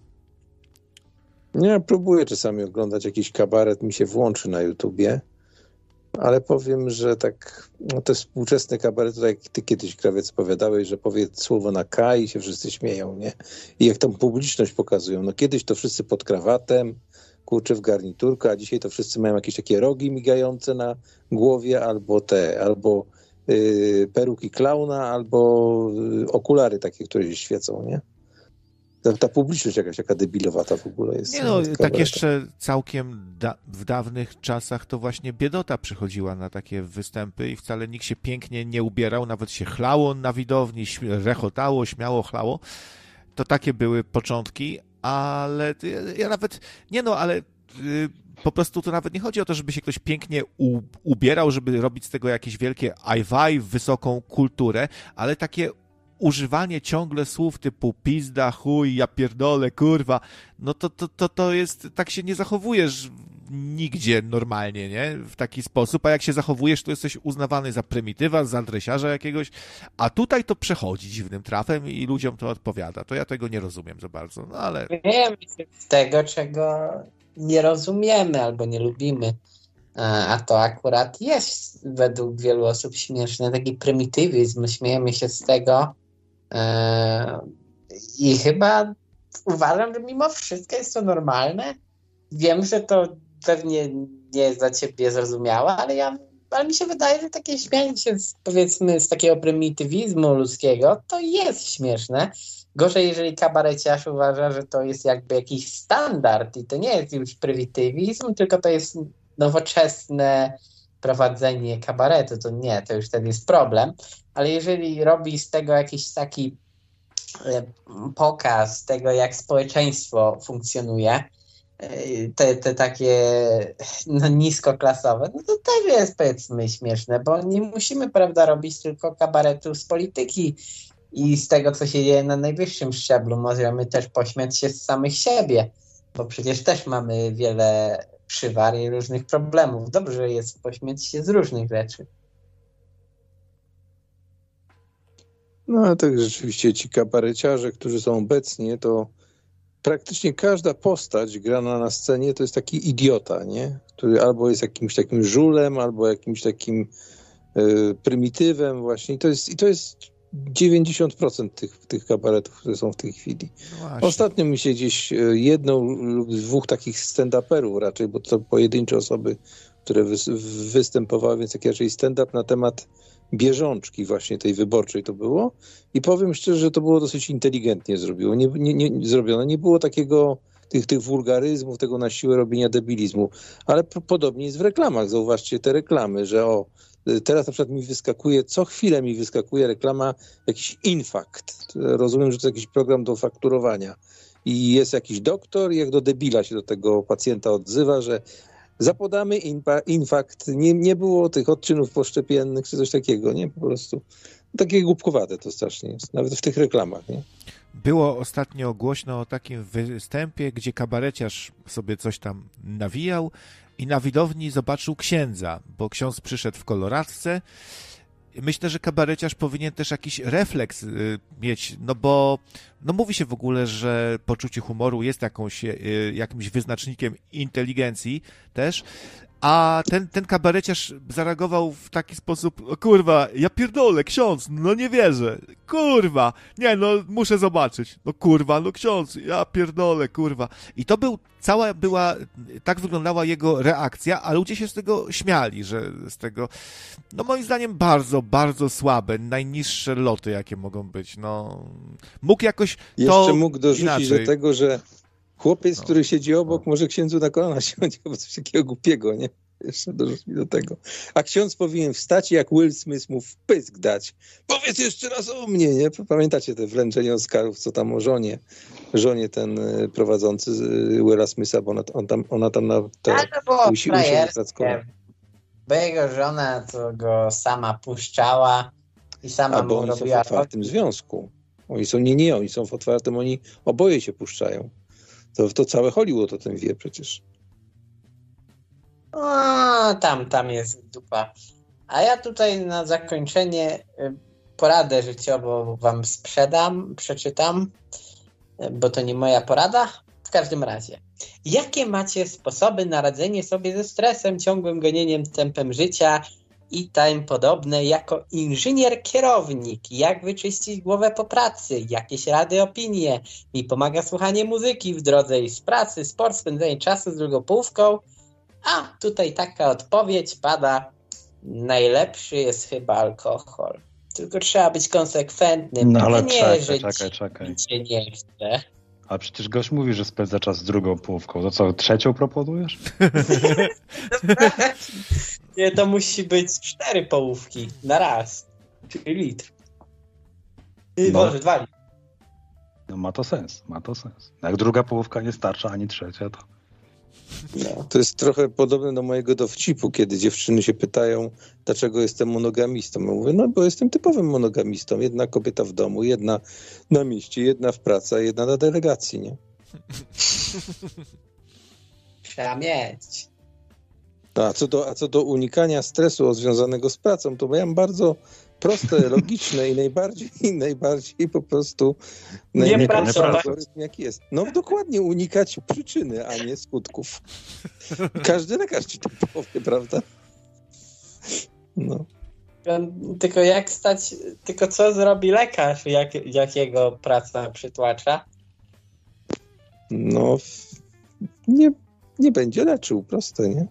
Ja próbuję czasami oglądać jakiś kabaret, mi się włączy na YouTubie, ale powiem, że tak, no te współczesne kabarety, tak jak ty kiedyś, Krawiec, opowiadałeś, że powie słowo na K i się wszyscy śmieją, nie? I jak tą publiczność pokazują, no kiedyś to wszyscy pod krawatem, kurczę w garniturku, a dzisiaj to wszyscy mają jakieś takie rogi migające na głowie, albo te, albo y, peruki klauna, albo y, okulary takie, które się świecą, nie? Ta, ta publiczność jakaś taka debilowata w ogóle jest. Nie no, tak jeszcze całkiem da w dawnych czasach to właśnie biedota przychodziła na takie występy i wcale nikt się pięknie nie ubierał, nawet się chlało na widowni, rechotało, śmiało, chlało. to takie były początki, ale ja nawet, nie no, ale y, po prostu to nawet nie chodzi o to, żeby się ktoś pięknie ubierał, żeby robić z tego jakieś wielkie ajwaj, wysoką kulturę, ale takie używanie ciągle słów typu pizda, chuj, ja pierdolę, kurwa, no to, to, to, to jest, tak się nie zachowujesz nigdzie normalnie, nie? W taki sposób, a jak się zachowujesz, to jesteś uznawany za prymitywa, za adresiarza jakiegoś, a tutaj to przechodzi dziwnym trafem i ludziom to odpowiada. To ja tego nie rozumiem za bardzo, no ale... Wiemy tego, czego nie rozumiemy albo nie lubimy. A to akurat jest według wielu osób śmieszne, taki prymitywizm, śmiejemy się z tego, E, I chyba uważam, że mimo wszystko jest to normalne. Wiem, że to pewnie nie jest dla ciebie zrozumiałe, ale ja ale mi się wydaje, że takie śmianie się z, powiedzmy z takiego prymitywizmu ludzkiego to jest śmieszne. Gorzej, jeżeli kabareciarz uważa, że to jest jakby jakiś standard i to nie jest już prymitywizm, tylko to jest nowoczesne prowadzenie kabaretu, to nie, to już wtedy jest problem. Ale jeżeli robi z tego jakiś taki e, pokaz tego, jak społeczeństwo funkcjonuje, e, te, te takie no, niskoklasowe, no to też jest powiedzmy śmieszne, bo nie musimy, prawda, robić tylko kabaretu z polityki i z tego, co się dzieje na najwyższym szczeblu. Możemy też pośmiać się z samych siebie, bo przecież też mamy wiele przywar i różnych problemów. Dobrze jest pośmiać się z różnych rzeczy. No ale tak rzeczywiście ci kabareciarze, którzy są obecnie, to praktycznie każda postać grana na scenie to jest taki idiota, nie? Który albo jest jakimś takim żulem, albo jakimś takim y, prymitywem właśnie. I to jest, i to jest 90% tych, tych kabaretów, które są w tej chwili. No Ostatnio mi się gdzieś e, jedną lub dwóch takich stand-uperów raczej, bo to pojedyncze osoby, które wy, występowały, więc taki raczej stand-up na temat bieżączki właśnie tej wyborczej to było. I powiem szczerze, że to było dosyć inteligentnie zrobiło. Nie, nie, nie, zrobione. Nie było takiego tych, tych wulgaryzmów, tego na siłę robienia debilizmu. Ale podobnie jest w reklamach. Zauważcie te reklamy, że o, Teraz na przykład mi wyskakuje, co chwilę mi wyskakuje reklama, jakiś infakt. Rozumiem, że to jakiś program do fakturowania. I jest jakiś doktor, i jak do debila się do tego pacjenta odzywa, że zapodamy infakt. Nie, nie było tych odczynów poszczepiennych czy coś takiego, nie? Po prostu. Takie głupkowate to strasznie jest, nawet w tych reklamach, nie? Było ostatnio głośno o takim występie, gdzie kabareciarz sobie coś tam nawijał i na widowni zobaczył księdza, bo ksiądz przyszedł w koloradce. Myślę, że kabareciarz powinien też jakiś refleks y, mieć, no bo no mówi się w ogóle, że poczucie humoru jest jakąś, y, jakimś wyznacznikiem inteligencji też, a ten, ten kabareciarz zareagował w taki sposób, o kurwa, ja pierdolę, ksiądz, no nie wierzę, kurwa, nie, no muszę zobaczyć, no kurwa, no ksiądz, ja pierdolę, kurwa. I to był, cała była, tak wyglądała jego reakcja, a ludzie się z tego śmiali, że z tego, no moim zdaniem bardzo, bardzo słabe, najniższe loty, jakie mogą być, no. Mógł jakoś to Jeszcze mógł dorzucić inaczej. do tego, że Chłopiec, no. który siedzi obok, no. może księdzu na kolana [laughs] siąść, albo coś takiego głupiego, nie? Jeszcze dorzuć do tego. A ksiądz powinien wstać i jak Will Smith mu wpysk dać. Powiedz jeszcze raz o mnie, nie? Pamiętacie te wręczenie Oscarów, co tam o żonie, żonie ten y, prowadzący y, Willa Smitha, bo ona, on tam, ona tam na te usi, Bo jego żona to go sama puszczała i sama Albo mu oni robiła... są w otwartym związku. Oni są, nie, nie, oni są w otwartym, oni oboje się puszczają. To, to całe Hollywood o tym wie przecież. A, tam, tam jest dupa. A ja tutaj na zakończenie y, poradę życiową wam sprzedam, przeczytam, y, bo to nie moja porada. W każdym razie, jakie macie sposoby na radzenie sobie ze stresem, ciągłym gonieniem tempem życia i tym podobne jako inżynier kierownik. Jak wyczyścić głowę po pracy? Jakieś rady, opinie? Mi pomaga słuchanie muzyki w drodze i z pracy, sport, spędzenie czasu z drugą połówką. A tutaj taka odpowiedź pada. Najlepszy jest chyba alkohol. Tylko trzeba być konsekwentnym. No ale nie czekaj, żyć, czekaj, czekaj. Cię nie chce. A przecież gość mówi, że spędza czas z drugą połówką. To co, trzecią proponujesz? [laughs] Nie, to musi być cztery połówki na raz. Czyli litr. No. Boże, dwa litry. No ma to sens, ma to sens. Jak druga połówka nie starcza, ani trzecia, to... No, to jest trochę podobne do mojego dowcipu, kiedy dziewczyny się pytają, dlaczego jestem monogamistą. Ja mówię, no bo jestem typowym monogamistą. Jedna kobieta w domu, jedna na mieście, jedna w pracy, a jedna na delegacji, nie? [laughs] Trzeba mieć. No, a co do, a co do unikania stresu związanego z pracą, to ja mam bardzo proste, logiczne i najbardziej, i najbardziej po prostu pracować. algorytm jaki jest. No dokładnie, unikać przyczyny, a nie skutków. Każdy lekarz ci to powie, prawda? No. Tylko jak stać, tylko co zrobi lekarz, jak, jak jego praca przytłacza? No, nie, nie będzie leczył, proste, nie?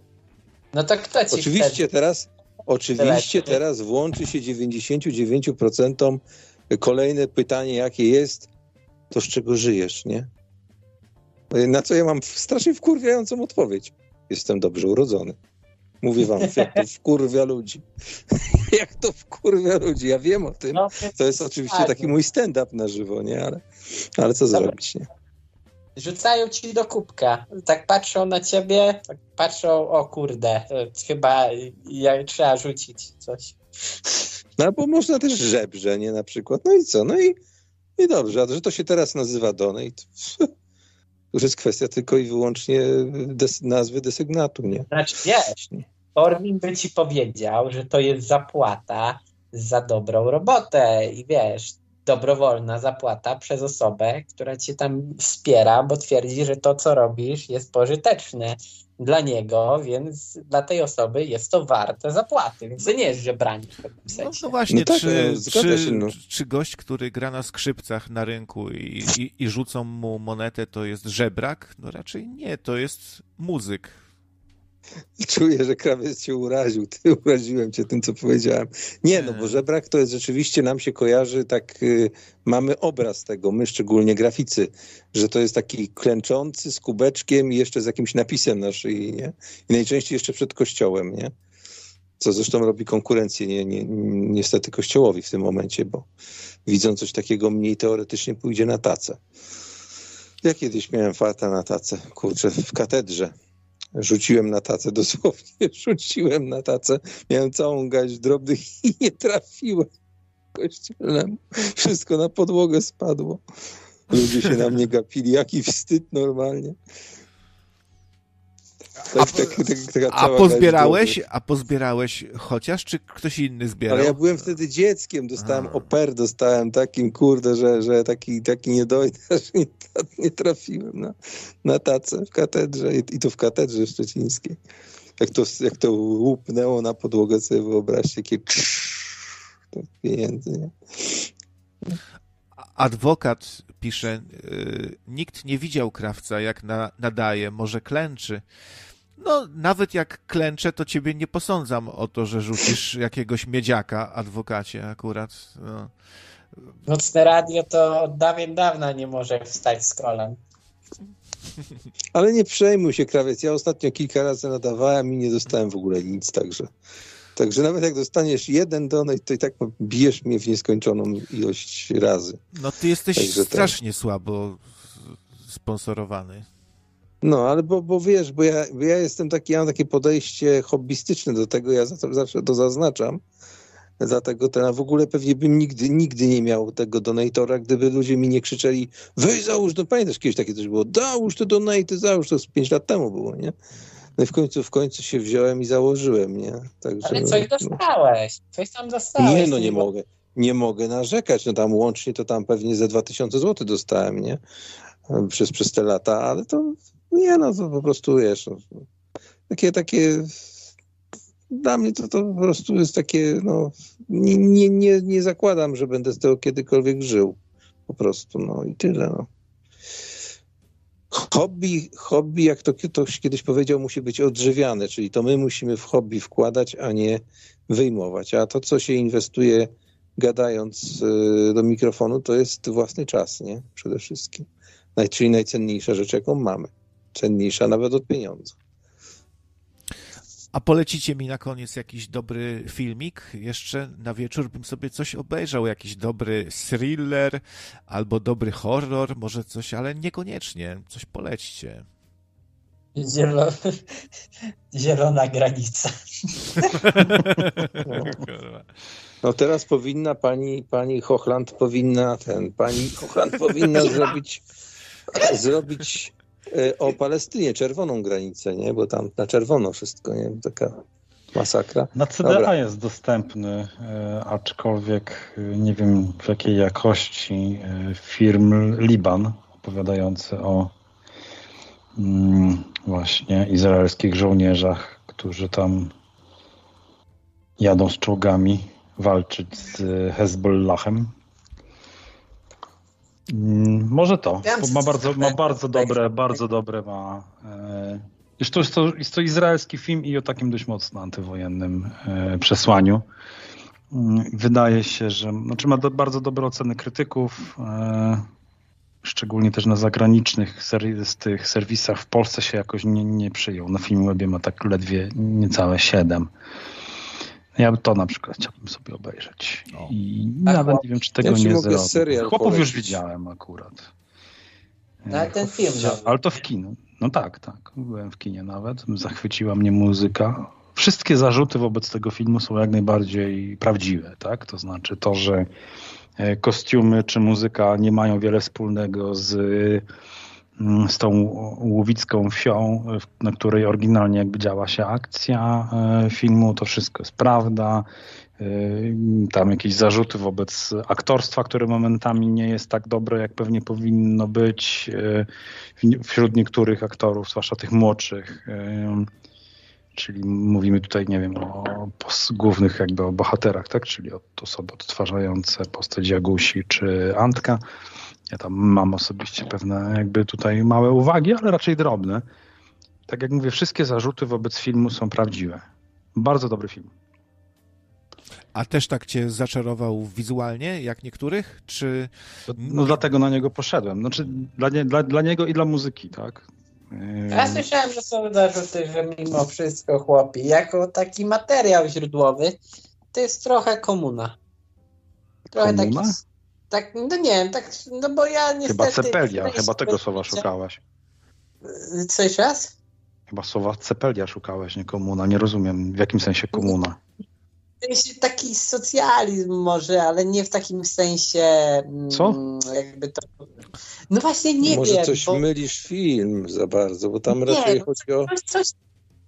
No to kto ci Oczywiście wtedy? teraz, oczywiście teraz włączy się 99% kolejne pytanie, jakie jest, to z czego żyjesz, nie? Na co ja mam strasznie wkurwiającą odpowiedź. Jestem dobrze urodzony. Mówię wam, jak to [laughs] wkurwia ludzi. [laughs] jak to wkurwia ludzi. Ja wiem o tym. No, To jest oczywiście tak, taki mój stand-up na żywo, nie? Ale, ale co Dobra. zrobić, nie? Rzucają ci do kubka. Tak patrzą na ciebie, tak patrzą, o kurde, e, chyba ja, trzeba rzucić coś. No albo można też żebrze, nie? Na przykład. No i co? No i, i dobrze, a że to się teraz nazywa donate, [laughs] to już jest kwestia tylko i wyłącznie des, nazwy desygnatu, nie? Znaczy wiesz, Ormin by ci powiedział, że to jest zapłata za dobrą robotę i wiesz, dobrowolna zapłata przez osobę, która cię tam wspiera, bo twierdzi, że to, co robisz, jest pożyteczne dla niego, więc dla tej osoby jest to warte zapłaty. Więc to nie jest żebranie w pewnym No, sensie. no właśnie, No tak, czy, no, czy, się, no. czy gość, który gra na skrzypcach na rynku i, i, i rzucą mu monetę, to jest żebrak? No raczej nie, to jest muzyk. Czuję, że krawiec cię uraził. Ty [laughs] uraziłem cię tym, co powiedziałem. Nie, no bo żebrak to jest rzeczywiście, nam się kojarzy tak, y, mamy obraz tego, my szczególnie graficy, że to jest taki klęczący z kubeczkiem i jeszcze z jakimś napisem na szyi, nie? I najczęściej jeszcze przed kościołem, nie? Co zresztą robi konkurencję nie, nie, niestety kościołowi w tym momencie, bo widząc coś takiego mniej teoretycznie pójdzie na tacę. Ja kiedyś miałem farta na tacę, kurczę, w katedrze. Rzuciłem na tacę, [laughs] dosłownie rzuciłem na tacę. Miałem całą gaść drobnych [laughs] i nie trafiłem kościelnemu. Wszystko na podłogę spadło. Ludzie się na mnie gapili. Jaki wstyd normalnie. A, Tak, tak, tak, a pozbierałeś, a pozbierałeś chociaż, czy ktoś inny zbierał? Ale ja byłem wtedy dzieckiem, dostałem A. oper, dostałem takim, kurde, że, że taki, taki niedojdy, że nie, nie trafiłem na, na tacę w katedrze i, i to w katedrze szczecińskiej. Jak to, jak to łupnęło na podłogę, sobie wyobraźcie, takie to pieniędzy, nie? Adwokat pisze, y, nikt nie widział krawca, jak na, nadaje, może klęczy. No, nawet jak klęczę, to ciebie nie posądzam o to, że rzucisz [laughs] jakiegoś miedziaka, adwokacie akurat. No. Nocne radio to od dawien dawna nie może wstać z kolan. [laughs] Ale nie przejmuj się, krawiec. Ja ostatnio kilka razy nadawałem i nie dostałem w ogóle nic, także. Także nawet jak dostaniesz jeden donate, to i tak bijesz mnie w nieskończoną ilość razy. no, ty jesteś Także tak. strasznie słabo sponsorowany. No, ale bo, bo wiesz, bo ja, bo ja jestem taki, ja mam takie podejście hobbystyczne do tego, ja za- zawsze to zaznaczam. Dlatego to ja w ogóle pewnie bym nigdy, nigdy nie miał tego donatora, gdyby ludzie mi nie krzyczeli, weź załóż, no pamiętasz kiedyś takie coś było, załóż te donate, załóż, to z pięć lat temu było, nie? No i w końcu, w końcu się wziąłem i założyłem, nie? Także, Ale no, coś no. dostałeś. Coś tam dostałeś. Nie, no nie mogę. Nie mogę narzekać. No tam łącznie to tam pewnie ze 2000 zł dostałem, nie? Przez, przez te lata, ale to nie, no to po prostu wiesz. No, takie, takie. Dla mnie to, to po prostu jest takie, no. Nie, nie, nie, nie zakładam, że będę z tego kiedykolwiek żył. Po prostu, no i tyle, no. Hobby, hobby, jak to ktoś kiedyś powiedział, musi być odżywiane, czyli to my musimy w hobby wkładać, a nie wyjmować. A to, co się inwestuje gadając y, do mikrofonu, to jest własny czas, nie? Przede wszystkim. Czyli najcenniejsza rzecz, jaką mamy. Cenniejsza nawet od pieniądza. A polecicie mi na koniec jakiś dobry filmik? Jeszcze na wieczór bym sobie coś obejrzał, jakiś dobry thriller albo dobry horror, może coś, ale niekoniecznie. Coś polećcie. Zielo... Zielona granica. No teraz powinna pani, pani Hochland powinna ten, pani Hochland powinna [laughs] zrobić, zrobić o Palestynie czerwoną granicę, nie? Bo tam na czerwono wszystko, nie? Taka masakra. Na CDA Dobra. jest dostępny, e, aczkolwiek e, nie wiem w jakiej jakości e, firm Liban opowiadający o mm, właśnie izraelskich żołnierzach, którzy tam jadą z czołgami walczyć z Hezbollahem. Mm, Może to, ma bardzo, ma bardzo dobre, bardzo dobre ma. E, jest, to jest to izraelski film i o takim dość mocno antywojennym e, przesłaniu. Mm, Wydaje się, że znaczy ma do, bardzo dobre oceny krytyków, e, szczególnie też na zagranicznych z tych serwisach. W Polsce się jakoś nie, nie przyjął. Na Filmwebie ma tak ledwie niecałe 7. Ja to na przykład chciałbym sobie obejrzeć. O. I A nawet chłop- nie wiem, czy tego nie zrobię. serial Chłopów już widziałem akurat. No, ale ten film. Ale to w kinu. No tak, tak. Byłem w kinie nawet. Zachwyciła mnie muzyka. Wszystkie zarzuty wobec tego filmu są jak najbardziej prawdziwe, tak? To znaczy to, że e, kostiumy czy muzyka nie mają wiele wspólnego z, z tą łowicką wsią, na której oryginalnie jakby działa się akcja e, filmu. To wszystko jest prawda. E, Tam jakieś zarzuty wobec aktorstwa, które momentami nie jest tak dobre, jak pewnie powinno być e, wśród niektórych aktorów, zwłaszcza tych młodszych. Czyli mówimy tutaj, nie wiem, o głównych jakby o bohaterach, tak? Czyli o osoby odtwarzające postać Jagusi czy Antka. Ja tam mam osobiście pewne jakby tutaj małe uwagi, ale raczej drobne. Tak jak mówię, wszystkie zarzuty wobec filmu są prawdziwe. Bardzo dobry film. A też tak cię zaczarował wizualnie, jak niektórych? Czy No dlatego na niego poszedłem. Znaczy dla, nie, dla, dla niego i dla muzyki, tak? Ja słyszałem, że są zarzuty, że mimo wszystko chłopi, jako taki materiał źródłowy, to jest trochę komuna. Trochę Komuna? taki. Tak, no nie wiem, tak, no bo ja niestety... Chyba cepelia, chyba tego słowa szukałaś. Co jeszcze raz? Chyba słowa cepelia szukałeś, nie komuna. Nie rozumiem, w jakim sensie komuna. Taki socjalizm może, ale nie w takim sensie... mm, Co? Jakby to... No właśnie nie Może wiem, coś bo mylisz film za bardzo, bo tam Nie, raczej no chodzi o... coś, coś,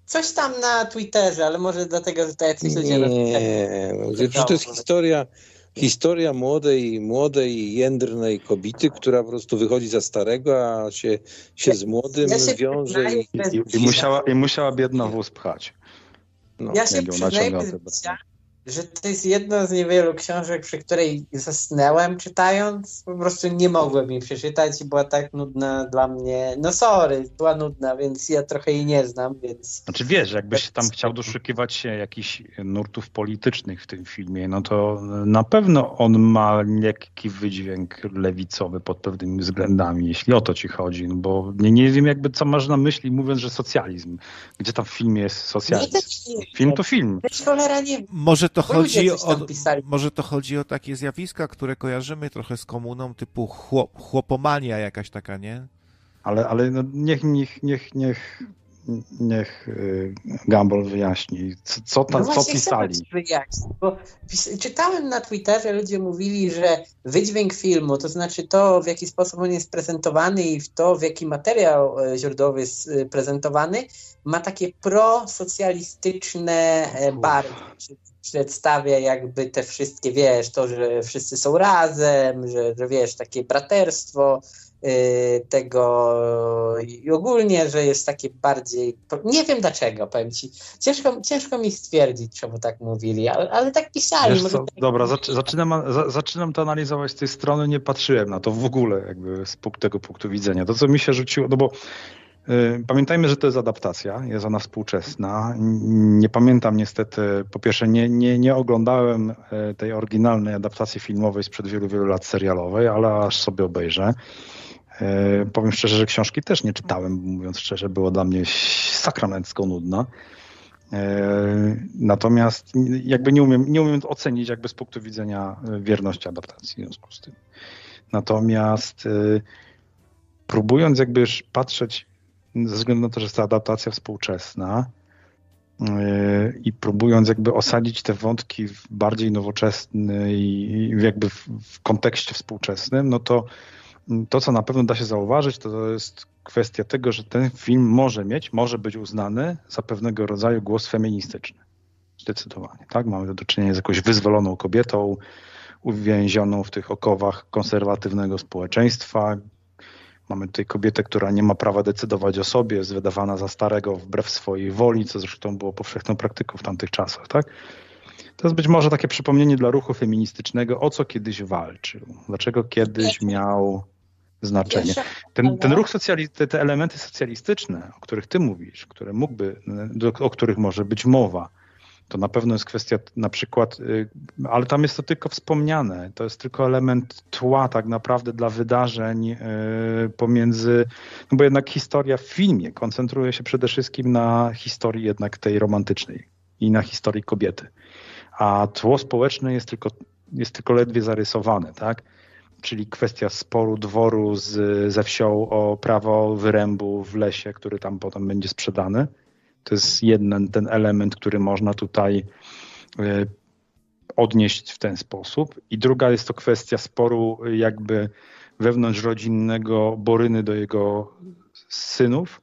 coś tam na Twitterze, ale może dlatego, że to jacyś ludzie. Nie, no, że to jest historia, historia młodej, młodej, jędrnej kobiety, która po prostu wychodzi za starego, a się, się z młodym Ja się wiąże i... I, i, musiała, I musiała biedna wóz pchać. No. Ja się przyznaję, bez bicia, że to jest jedna z niewielu książek, przy której zasnęłem czytając. Po prostu nie mogłem jej przeczytać i była tak nudna dla mnie. No sorry, była nudna, więc ja trochę jej nie znam, więc Znaczy wiesz, jakbyś tam chciał doszukiwać się jakichś nurtów politycznych w tym filmie, no to na pewno on ma lekki wydźwięk lewicowy pod pewnymi względami, jeśli o to ci chodzi, no bo nie, nie wiem jakby co masz na myśli mówiąc, że socjalizm. Gdzie tam w filmie jest nie, socjalizm? Film to film. Może to chodzi o, może to chodzi o takie zjawiska, które kojarzymy trochę z komuną, typu chłop, chłopomania jakaś taka, nie? Ale, ale no niech, niech, niech, niech, niech y, Gumball wyjaśni, co, co tam, No co pisali. wyjaśnić, bo czytałem na Twitterze, ludzie mówili, że wydźwięk filmu, to znaczy to, w jaki sposób on jest prezentowany i w to, w jaki materiał e, źródłowy jest e, prezentowany, ma takie prosocjalistyczne e, barwy. Przedstawia jakby te wszystkie, wiesz, to, że wszyscy są razem, że, że wiesz, takie braterstwo, tego i ogólnie, że jest takie bardziej. Nie wiem dlaczego, powiem ci. Ciężko, ciężko mi stwierdzić, czemu tak mówili, ale, ale tak pisali. Tak dobra, zaczynam, za- zaczynam to analizować z tej strony, nie patrzyłem na to w ogóle jakby z tego punktu widzenia. To, co mi się rzuciło, no bo y, pamiętajmy, że to jest adaptacja, jest ona współczesna. Nie pamiętam niestety, po pierwsze nie, nie, nie oglądałem y, tej oryginalnej adaptacji filmowej sprzed wielu, wielu lat serialowej, ale aż sobie obejrzę. Y, Powiem szczerze, że książki też nie czytałem, mówiąc szczerze, było dla mnie sakramencko nudna. Natomiast jakby nie umiem, nie umiem ocenić jakby z punktu widzenia wierności adaptacji w związku z tym. Natomiast próbując jakby patrzeć ze względu na to, że jest to adaptacja współczesna i próbując jakby osadzić te wątki w bardziej nowoczesny i jakby w kontekście współczesnym, no to to, co na pewno da się zauważyć, to, jest kwestia tego, że ten film może mieć, może być uznany za pewnego rodzaju głos feministyczny. Zdecydowanie, tak? Mamy do czynienia z jakąś wyzwoloną kobietą, uwięzioną w tych okowach konserwatywnego społeczeństwa. Mamy tutaj kobietę, która nie ma prawa decydować o sobie, jest wydawana za starego wbrew swojej woli, co zresztą było powszechną praktyką w tamtych czasach, tak? To jest być może takie przypomnienie dla ruchu feministycznego, o co kiedyś walczył, dlaczego kiedyś miał znaczenie. Ten, ten ruch socjalistyczny, te elementy socjalistyczne, o których ty mówisz, które mógłby, o których może być mowa, to na pewno jest kwestia na przykład, y, ale tam jest to tylko wspomniane, to jest tylko element tła tak naprawdę dla wydarzeń y, pomiędzy, no bo jednak historia w filmie koncentruje się przede wszystkim na historii jednak tej romantycznej i na historii kobiety a tło społeczne jest tylko, jest tylko ledwie zarysowane, tak? Czyli kwestia sporu dworu z, ze wsią o prawo wyrębu w lesie, który tam potem będzie sprzedany. To jest jeden ten element, który można tutaj y, odnieść w ten sposób. I druga jest to kwestia sporu jakby wewnątrzrodzinnego Boryny do jego synów,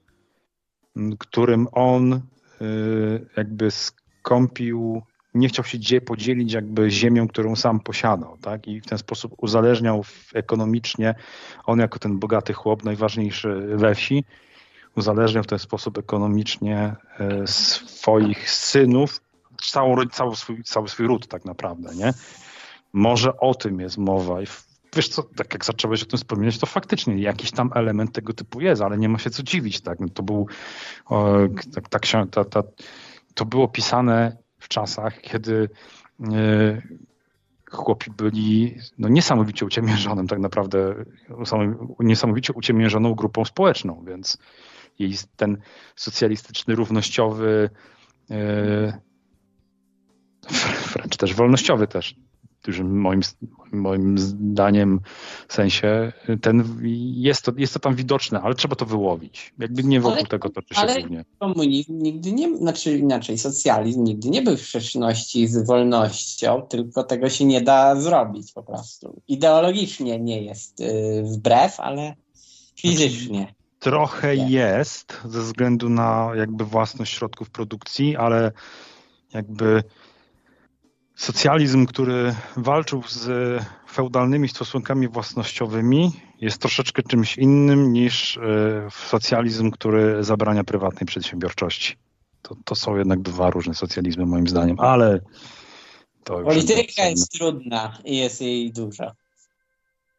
którym on y, jakby skąpił nie chciał się podzielić jakby ziemią, którą sam posiadał, tak? I w ten sposób uzależniał ekonomicznie, on jako ten bogaty chłop, najważniejszy we wsi, uzależniał w ten sposób ekonomicznie e, swoich synów, całą, cały, swój, cały swój ród tak naprawdę, nie? Może o tym jest mowa i wiesz co, tak jak zacząłeś o tym wspominać, to faktycznie jakiś tam element tego typu jest, ale nie ma się co dziwić, tak? No to był, o, tak, tak, ta, ta, to było pisane w czasach, kiedy e, chłopi byli no, niesamowicie uciemiężonym tak naprawdę, niesamowicie uciemiężoną grupą społeczną, więc jest ten socjalistyczny, równościowy, e, wręcz też wolnościowy też dużym moim, moim zdaniem sensie, ten, jest, to, jest to tam widoczne, ale trzeba to wyłowić. Jakby nie wokół ale, tego toczy się ale głównie. komunizm nigdy nie, znaczy inaczej, socjalizm nigdy nie był w sprzeczności z wolnością, tylko tego się nie da zrobić po prostu. Ideologicznie nie jest yy, wbrew, ale fizycznie. Znaczy, trochę nie. jest ze względu na jakby własność środków produkcji, ale jakby Socjalizm, który walczył z feudalnymi stosunkami własnościowymi, jest troszeczkę czymś innym niż e, socjalizm, który zabrania prywatnej przedsiębiorczości. To, to są jednak dwa różne socjalizmy, moim zdaniem, ale. Polityka jest trudna i jest jej dużo.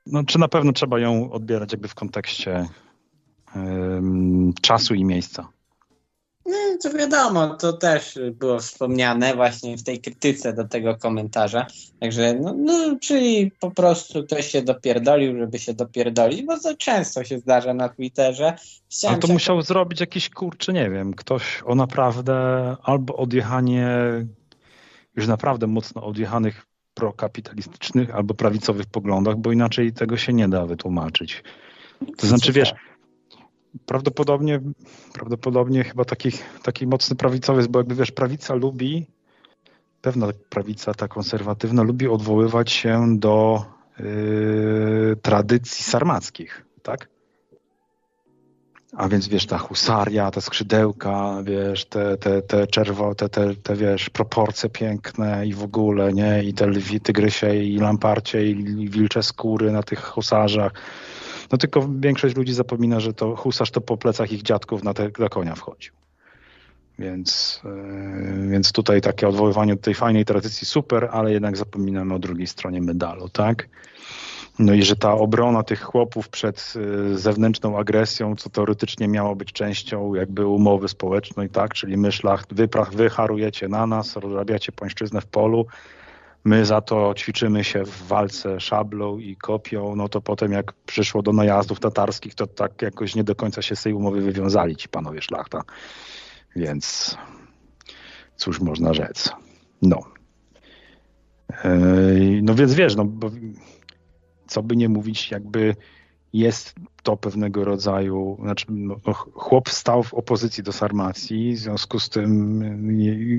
No, czy na pewno trzeba ją odbierać jakby w kontekście um, czasu i miejsca? No, to wiadomo, to też było wspomniane właśnie w tej krytyce do tego komentarza. Także, no, no czyli po prostu ktoś się dopierdolił, żeby się dopierdolić, bo to często się zdarza na Twitterze. Chciałem Ale to musiał zrobić jakiś kurczy, nie wiem, ktoś o naprawdę albo odjechanie już naprawdę mocno odjechanych prokapitalistycznych albo prawicowych poglądach, bo inaczej tego się nie da wytłumaczyć. To znaczy, wiesz, Prawdopodobnie, prawdopodobnie chyba taki, taki mocny prawicowy jest, bo jakby wiesz, prawica lubi, pewna prawica ta konserwatywna lubi odwoływać się do yy, tradycji sarmackich, tak? A więc wiesz, ta husaria, te skrzydełka, wiesz, te, te, te czerwo, te, te, te wiesz, proporcje piękne i w ogóle, nie? I te lwi, tygrysie i lamparcie i wilcze skóry na tych husarzach no tylko większość ludzi zapomina, że to husarz to po plecach ich dziadków na, te, na konia wchodził. Więc, yy, więc tutaj takie odwoływanie do tej fajnej tradycji super, ale jednak zapominamy o drugiej stronie medalu, tak? No i że ta obrona tych chłopów przed yy, zewnętrzną agresją, co teoretycznie miało być częścią jakby umowy społecznej, tak? Czyli my szlacht, wy, wy harujecie na nas, rozrabiacie pańszczyznę w polu, my za to ćwiczymy się w walce szablą i kopią, no to potem jak przyszło do najazdów tatarskich, to tak jakoś nie do końca się z tej umowy wywiązali ci panowie szlachta. Więc cóż można rzec. No. Yy, no więc wiesz, no, co by nie mówić, jakby jest to pewnego rodzaju, znaczy no, chłop stał w opozycji do Sarmacji, w związku z tym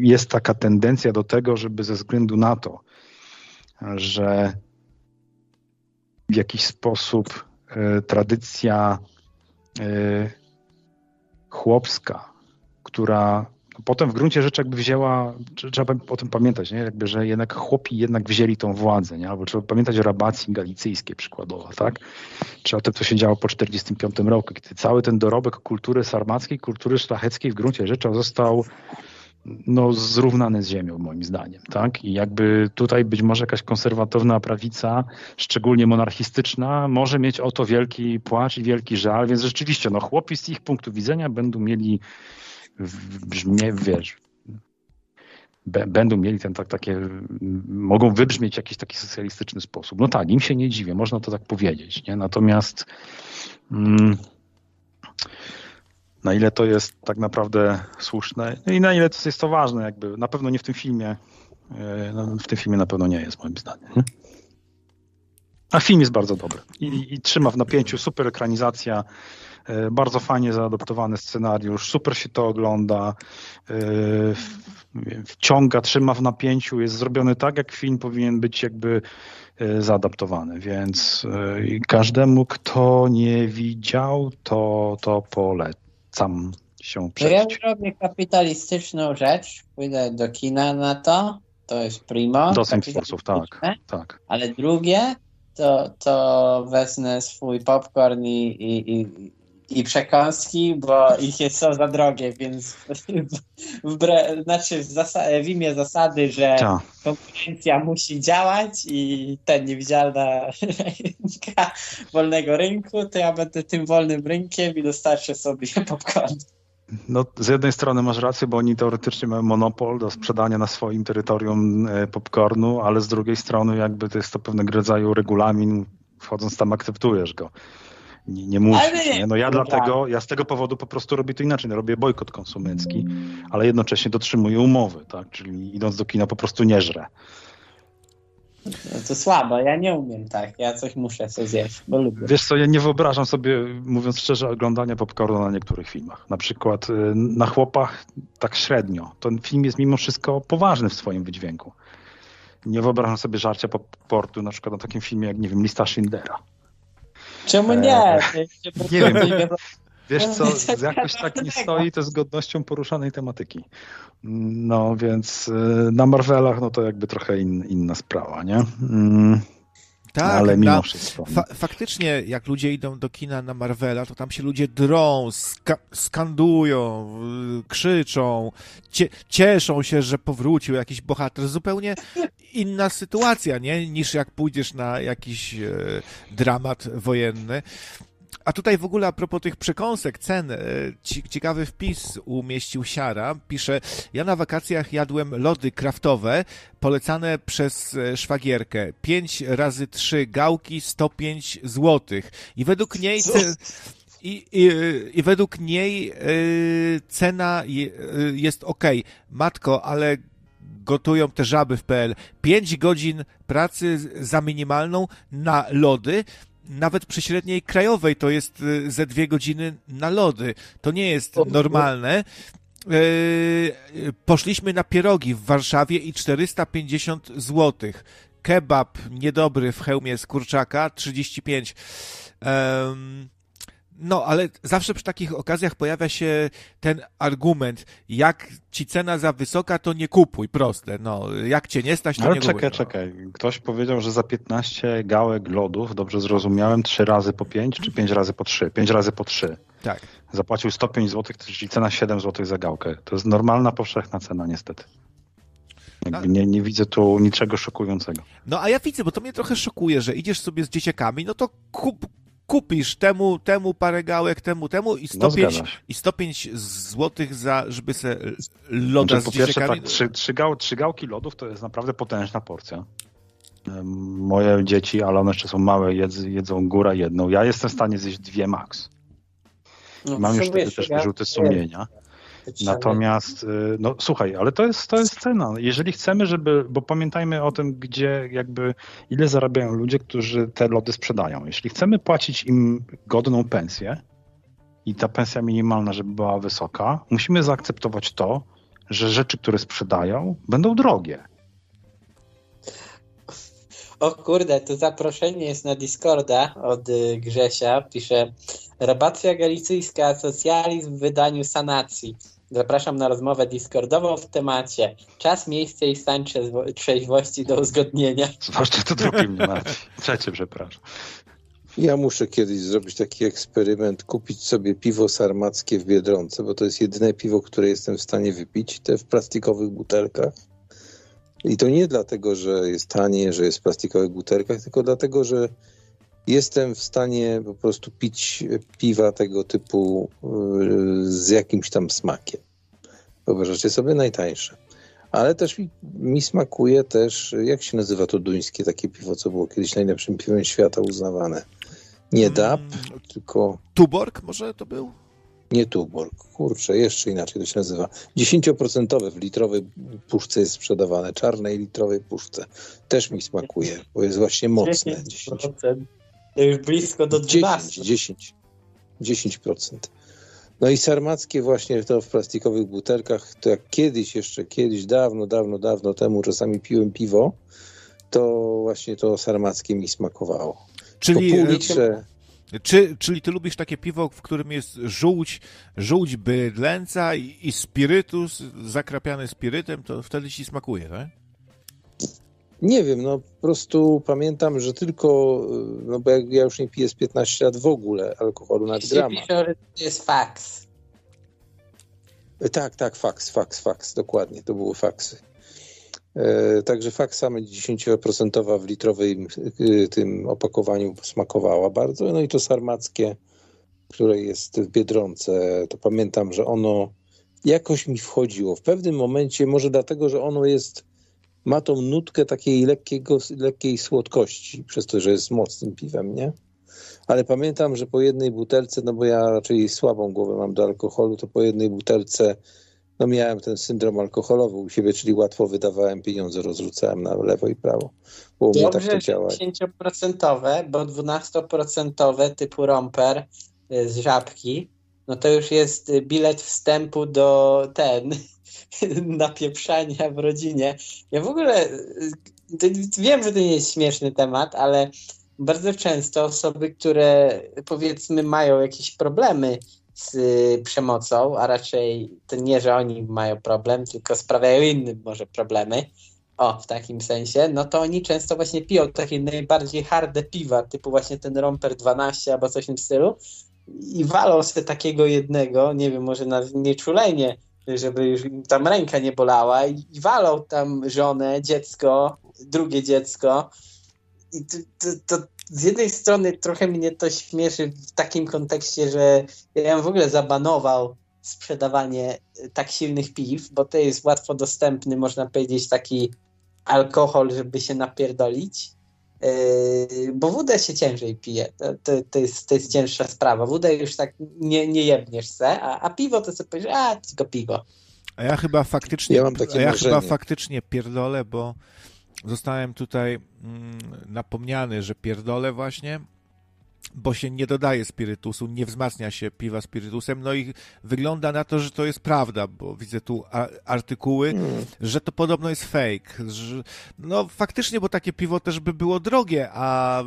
jest taka tendencja do tego, żeby ze względu na to, że w jakiś sposób e, tradycja e, chłopska, która potem w gruncie rzeczy jakby wzięła, trzeba o tym pamiętać, nie? Jakby, że jednak chłopi jednak wzięli tą władzę, nie? albo trzeba pamiętać o rabacji galicyjskiej przykładowo, tak? Czy o tym, co się działo po 1945 roku, kiedy cały ten dorobek kultury sarmackiej, kultury szlacheckiej w gruncie rzeczy został no, zrównany z ziemią, moim zdaniem. Tak? I jakby tutaj być może jakaś konserwatywna prawica, szczególnie monarchistyczna, może mieć o to wielki płacz i wielki żal, więc rzeczywiście no, chłopi z ich punktu widzenia będą mieli brzmie, wiesz, będą mieli ten tak, takie, mogą wybrzmieć w jakiś taki socjalistyczny sposób. No tak, im się nie dziwię, można to tak powiedzieć, nie? Natomiast mm, na ile to jest tak naprawdę słuszne no i na ile to jest to ważne, jakby na pewno nie w tym filmie, e, no, w tym filmie na pewno nie jest moim zdaniem. Nie? A film jest bardzo dobry i, i trzyma w napięciu, super ekranizacja, bardzo fajnie zaadoptowany scenariusz, super się to ogląda, e, wciąga, trzyma w napięciu, jest zrobiony tak, jak film powinien być jakby e, zaadaptowany, więc każdemu, kto nie widział, to, to polecam się przejść. Ja robię kapitalistyczną rzecz, pójdę do kina na to, to jest primo. Do sposób, tak, tak. Ale drugie, to, to wezmę swój popcorn i, i, i i przekąski, bo ich jest so za drogie, więc [laughs] w, w, znaczy w, w imię zasady, że Ta. konkurencja musi działać i ten niewidzialna ręka wolnego rynku, to ja będę tym wolnym rynkiem i dostarczę sobie [laughs] popcorn. No, z jednej strony masz rację, bo oni teoretycznie mają monopol do sprzedania na swoim terytorium e, popcornu, ale z drugiej strony jakby to jest to pewnego rodzaju regulamin, wchodząc tam akceptujesz go nie, nie musisz. Nie? No ja dlatego, ja z tego powodu po prostu robię to inaczej. No robię bojkot konsumencki, ale jednocześnie dotrzymuję umowy, tak? Czyli idąc do kina po prostu nie żrę. No to słabo, ja nie umiem tak, ja coś muszę sobie zjeść, bo lubię. Wiesz co, ja nie wyobrażam sobie, mówiąc szczerze, oglądania popcornu na niektórych filmach. Na przykład y, na Chłopach tak średnio. Ten film jest mimo wszystko poważny w swoim wydźwięku. Nie wyobrażam sobie żarcia popcornu na przykład na takim filmie jak, nie wiem, Lista Schindlera. Czemu nie? Nie wiem. Wiesz co, [laughs] jakoś tak nie stoi to z godnością poruszanej tematyki. No więc y, na Marvelach no to jakby trochę in, inna sprawa, nie? Mm. Tak, ale mimo na, wszystko. Fa faktycznie, jak ludzie idą do kina na Marvela, to tam się ludzie drą, ska skandują, krzyczą, cie cieszą się, że powrócił jakiś bohater. Zupełnie inna sytuacja, nie? Niż jak pójdziesz na jakiś e, dramat wojenny. A tutaj w ogóle a propos tych przekąsek, cen, e, ciekawy wpis umieścił Siara. Pisze, ja na wakacjach jadłem lody kraftowe, polecane przez e, szwagierkę. 5 razy 3 gałki, 105 złotych. I według niej... I, i, I według niej y, cena jest ok. Matko, ale gotują te żaby w PL. 5 godzin pracy za minimalną na lody nawet przy średniej krajowej to jest y, ze dwie godziny na lody. To nie jest normalne. Y, poszliśmy na pierogi w Warszawie i 450 zł. Kebab niedobry w hełmie z kurczaka 35. Um, no, ale zawsze przy takich okazjach pojawia się ten argument, jak ci cena za wysoka, to nie kupuj, proste. No, jak cię nie stać, to ale nie czekaj, kupuj. No. czekaj. Ktoś powiedział, że za 15 gałek lodów, dobrze zrozumiałem, 3 razy po 5, czy 5 razy po 3? 5 razy po 3. Tak. Zapłacił 105 zł, czyli cena 7 zł za gałkę. To jest normalna, powszechna cena, niestety. Jakby nie, nie widzę tu niczego szokującego. No a ja widzę, bo to mnie trochę szokuje, że idziesz sobie z dzieciakami, no to kup, kupisz temu, temu parę gałek, temu, temu i 105, no i 105 złotych za, żeby se loda znaczy, z po pierwsze, tak, trzy, trzy, gał, trzy gałki lodów to jest naprawdę potężna porcja. Moje dzieci, ale one jeszcze są małe, jedz, jedzą góra jedną. Ja jestem w stanie zjeść dwie max. No, Mam już wtedy też wyrzuty sumienia. Natomiast, y, no słuchaj, ale to jest, to jest cena. Jeżeli chcemy, żeby, bo pamiętajmy o tym, gdzie jakby, ile zarabiają ludzie, którzy te lody sprzedają. Jeśli chcemy płacić im godną pensję i ta pensja minimalna, żeby była wysoka, musimy zaakceptować to, że rzeczy, które sprzedają, będą drogie. O kurde, tu zaproszenie jest na Discorda od y, Grzesia. Pisze Rabacja galicyjska, socjalizm w wydaniu sanacji. Zapraszam na rozmowę Discordową w temacie czas, miejsce i stan trzeźwo- trzeźwości do uzgodnienia. Zwłaszcza to drugie mnie martwi. Trzecie, przepraszam. Ja muszę kiedyś zrobić taki eksperyment, kupić sobie piwo sarmackie w Biedronce, bo to jest jedyne piwo, które jestem w stanie wypić, te w plastikowych butelkach. I to nie dlatego, że jest tanie, że jest w plastikowych butelkach, tylko dlatego, że jestem w stanie po prostu pić piwa tego typu yy, z jakimś tam smakiem. Wyobrażacie sobie najtańsze. Ale też mi, mi smakuje też, jak się nazywa to duńskie takie piwo, co było kiedyś najlepszym piwem świata uznawane. Nie DAP, Mm. tylko Tuborg może to był? nie Tuborg. Kurczę, jeszcze inaczej to się nazywa. 10% w litrowej puszce jest sprzedawane, czarnej litrowej puszce. Też mi smakuje, bo jest właśnie mocne. 10. 10%. To już blisko do 12. 10, 10. 10%. No i sarmackie właśnie to w plastikowych butelkach, to jak kiedyś jeszcze, kiedyś, dawno, dawno, dawno temu czasami piłem piwo, to właśnie to sarmackie mi smakowało. Czyli, po pół e, litrze, czy, czyli ty lubisz takie piwo, w którym jest żółć, żółć bydlęca i, i spirytus zakrapiany spirytem, to wtedy ci smakuje, tak? Nie wiem, no po prostu pamiętam, że tylko, y, no bo jak ja już nie piję z 15 lat w ogóle alkoholu nad grama. To jest faks. Tak, tak, faks, faks, faks, dokładnie, to były faksy. E, także faksa 10% w litrowym y, tym opakowaniu smakowała bardzo. No i to sarmackie, które jest w Biedronce, to pamiętam, że ono jakoś mi wchodziło. W pewnym momencie, może dlatego, że ono jest, ma tą nutkę takiej lekkiego, lekkiej słodkości, przez to, że jest mocnym piwem, nie? Ale pamiętam, że po jednej butelce, no bo ja raczej słabą głowę mam do alkoholu, to po jednej butelce no miałem ten syndrom alkoholowy u siebie, czyli łatwo wydawałem pieniądze, rozrzucałem na lewo i prawo. Bo u mnie tak to działa. 10%, bo 12% typu romper y, z żabki, no to już jest y, bilet wstępu do ten [laughs] napieprzania w rodzinie. Ja w ogóle wiem, że to nie jest śmieszny temat, ale bardzo często osoby, które powiedzmy mają jakieś problemy z y, przemocą, a raczej to nie, że oni mają problem, tylko sprawiają innym może problemy, o, w takim sensie, no to oni często właśnie piją takie najbardziej harde piwa, typu właśnie ten Romper 12 albo coś w tym stylu i walą sobie takiego jednego, nie wiem, może na nieczulenie, żeby już tam ręka nie bolała i, i walą tam żonę, dziecko, drugie dziecko i to, to, to z jednej strony trochę mnie to śmieszy w takim kontekście, że ja bym w ogóle zabanował sprzedawanie y, tak silnych piw, bo to jest łatwo dostępny, można powiedzieć, taki alkohol, żeby się napierdolić. Yy, bo wódę się ciężej pije. To, to, to, jest, to jest cięższa sprawa. Wódę już tak nie, nie jebniesz se, a, a piwo to sobie powiesz, a tylko piwo. A ja chyba faktycznie, Ja mam takie a ja chyba faktycznie pierdolę, bo zostałem tutaj mm, napomniany, że pierdolę właśnie, bo się nie dodaje spirytusu, nie wzmacnia się piwa spirytusem, no i wygląda na to, że to jest prawda, bo widzę tu artykuły, że to podobno jest fake. Że, no faktycznie, bo takie piwo też by było drogie, a,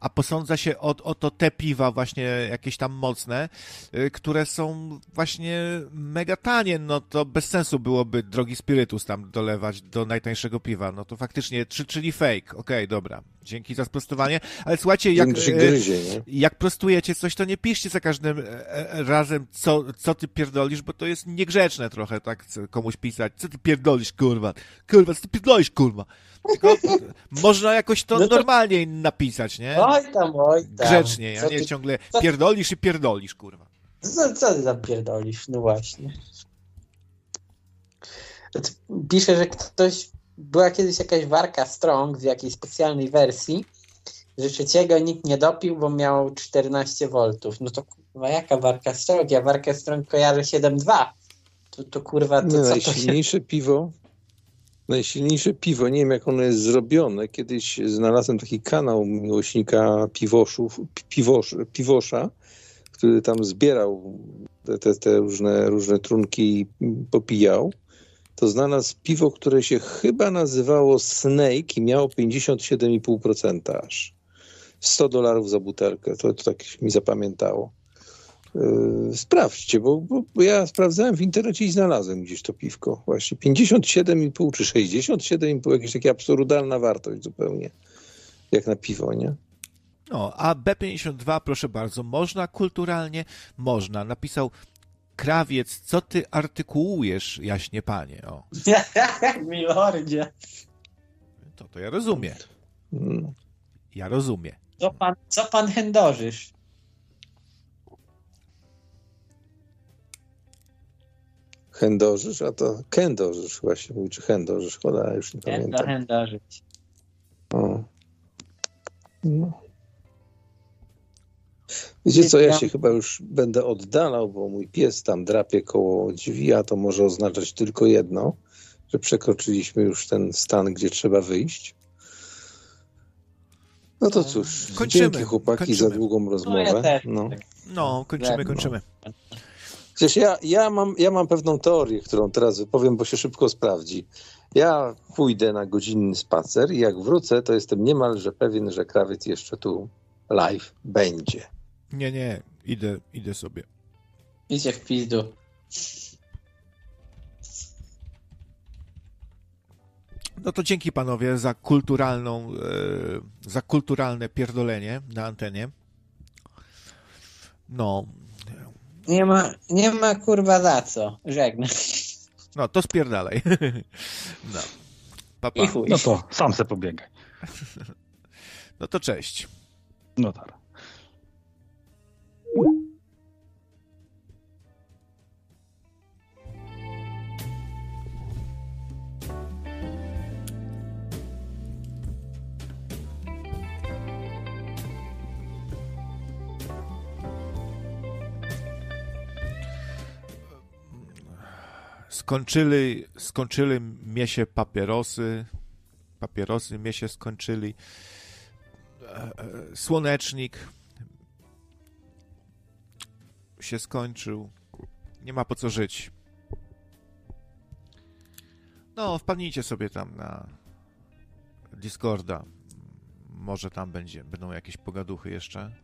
a posądza się o, o to te piwa właśnie jakieś tam mocne, y, które są właśnie mega tanie, no to bez sensu byłoby drogi spirytus tam dolewać do najtańszego piwa. No to faktycznie, czy, czyli fake. Okej, dobra. Dzięki za sprostowanie. Ale słuchajcie, jak, e, gryzie, jak prostujecie coś, to nie piszcie za każdym e, e, razem, co, co ty pierdolisz, bo to jest niegrzeczne trochę, tak, komuś pisać. Co ty pierdolisz, kurwa? Kurwa, co ty pierdolisz, kurwa? Tylko można jakoś to [laughs] No to- normalnie napisać, nie? Oj tam, oj tam. Grzecznie, a Co nie ty, ciągle pierdolisz i pierdolisz, kurwa. co, co ty tam pierdolisz? No właśnie. Pisze, że ktoś, była kiedyś jakaś warka Strong w jakiejś specjalnej wersji, że trzeciego nikt nie dopił, bo miał 14 V. No to kurwa, jaka warka Strong? Ja warkę Strong kojarzę 7.2. To, to kurwa, to Nie, co to się... najsilniejsze piwo, najsilniejsze piwo, nie wiem jak ono jest zrobione. Kiedyś znalazłem taki kanał miłośnika piwoszów, pi- piwosz, piwosza, który tam zbierał te, te, te różne, różne trunki i popijał. To znalazł piwo, które się chyba nazywało Snake i miało 57,5% aż. 100 dolarów za butelkę, to, to tak mi zapamiętało. Yy, sprawdźcie, bo, bo, bo ja sprawdzałem w internecie i znalazłem gdzieś to piwko. Właśnie 57,5 czy 67,5, jakaś taka absurdalna wartość zupełnie. Jak na piwo, nie? No, a B52, proszę bardzo, można kulturalnie? Można. Napisał krawiec, co ty artykułujesz, jaśnie panie. O, [laughs] Milordzie. to, to ja rozumiem. Mm. Ja rozumiem. Co pan, co pan chędożysz? Chędożysz, a to kędożysz właśnie mówi, czy chędożysz, cholera, już nie Chędo, pamiętam. chędożyć. O. No. Wiecie co, ja się chyba już będę oddalał, bo mój pies tam drapie koło drzwi, a to może oznaczać tylko jedno, że przekroczyliśmy już ten stan, gdzie trzeba wyjść. No to No, cóż, kończymy, dzięki chłopaki kończymy. za długą No ja rozmowę. No. No, kończymy, No. kończymy. Przecież ja, ja, mam, ja mam pewną teorię, którą teraz wypowiem, bo się szybko sprawdzi. Ja pójdę na godzinny spacer i jak wrócę, to jestem niemalże pewien, że krawiec jeszcze tu live będzie. Nie, nie, idę, idę sobie. Idzie w pizdu. No to dzięki panowie za kulturalną, e, za kulturalne pierdolenie na antenie. No, Nie ma, nie ma kurwa za co. Żegnam. no to spierdalaj. [laughs] No, papa. I chuj. No to sam se pobiegaj. [laughs] No to cześć. No tak. Skończyli, skończyli mnie się papierosy. Papierosy mnie się skończyli. E, e, Słonecznik się skończył. Nie ma po co żyć. No, wpadnijcie sobie tam na Discorda. Może tam będzie, będą jakieś pogaduchy jeszcze.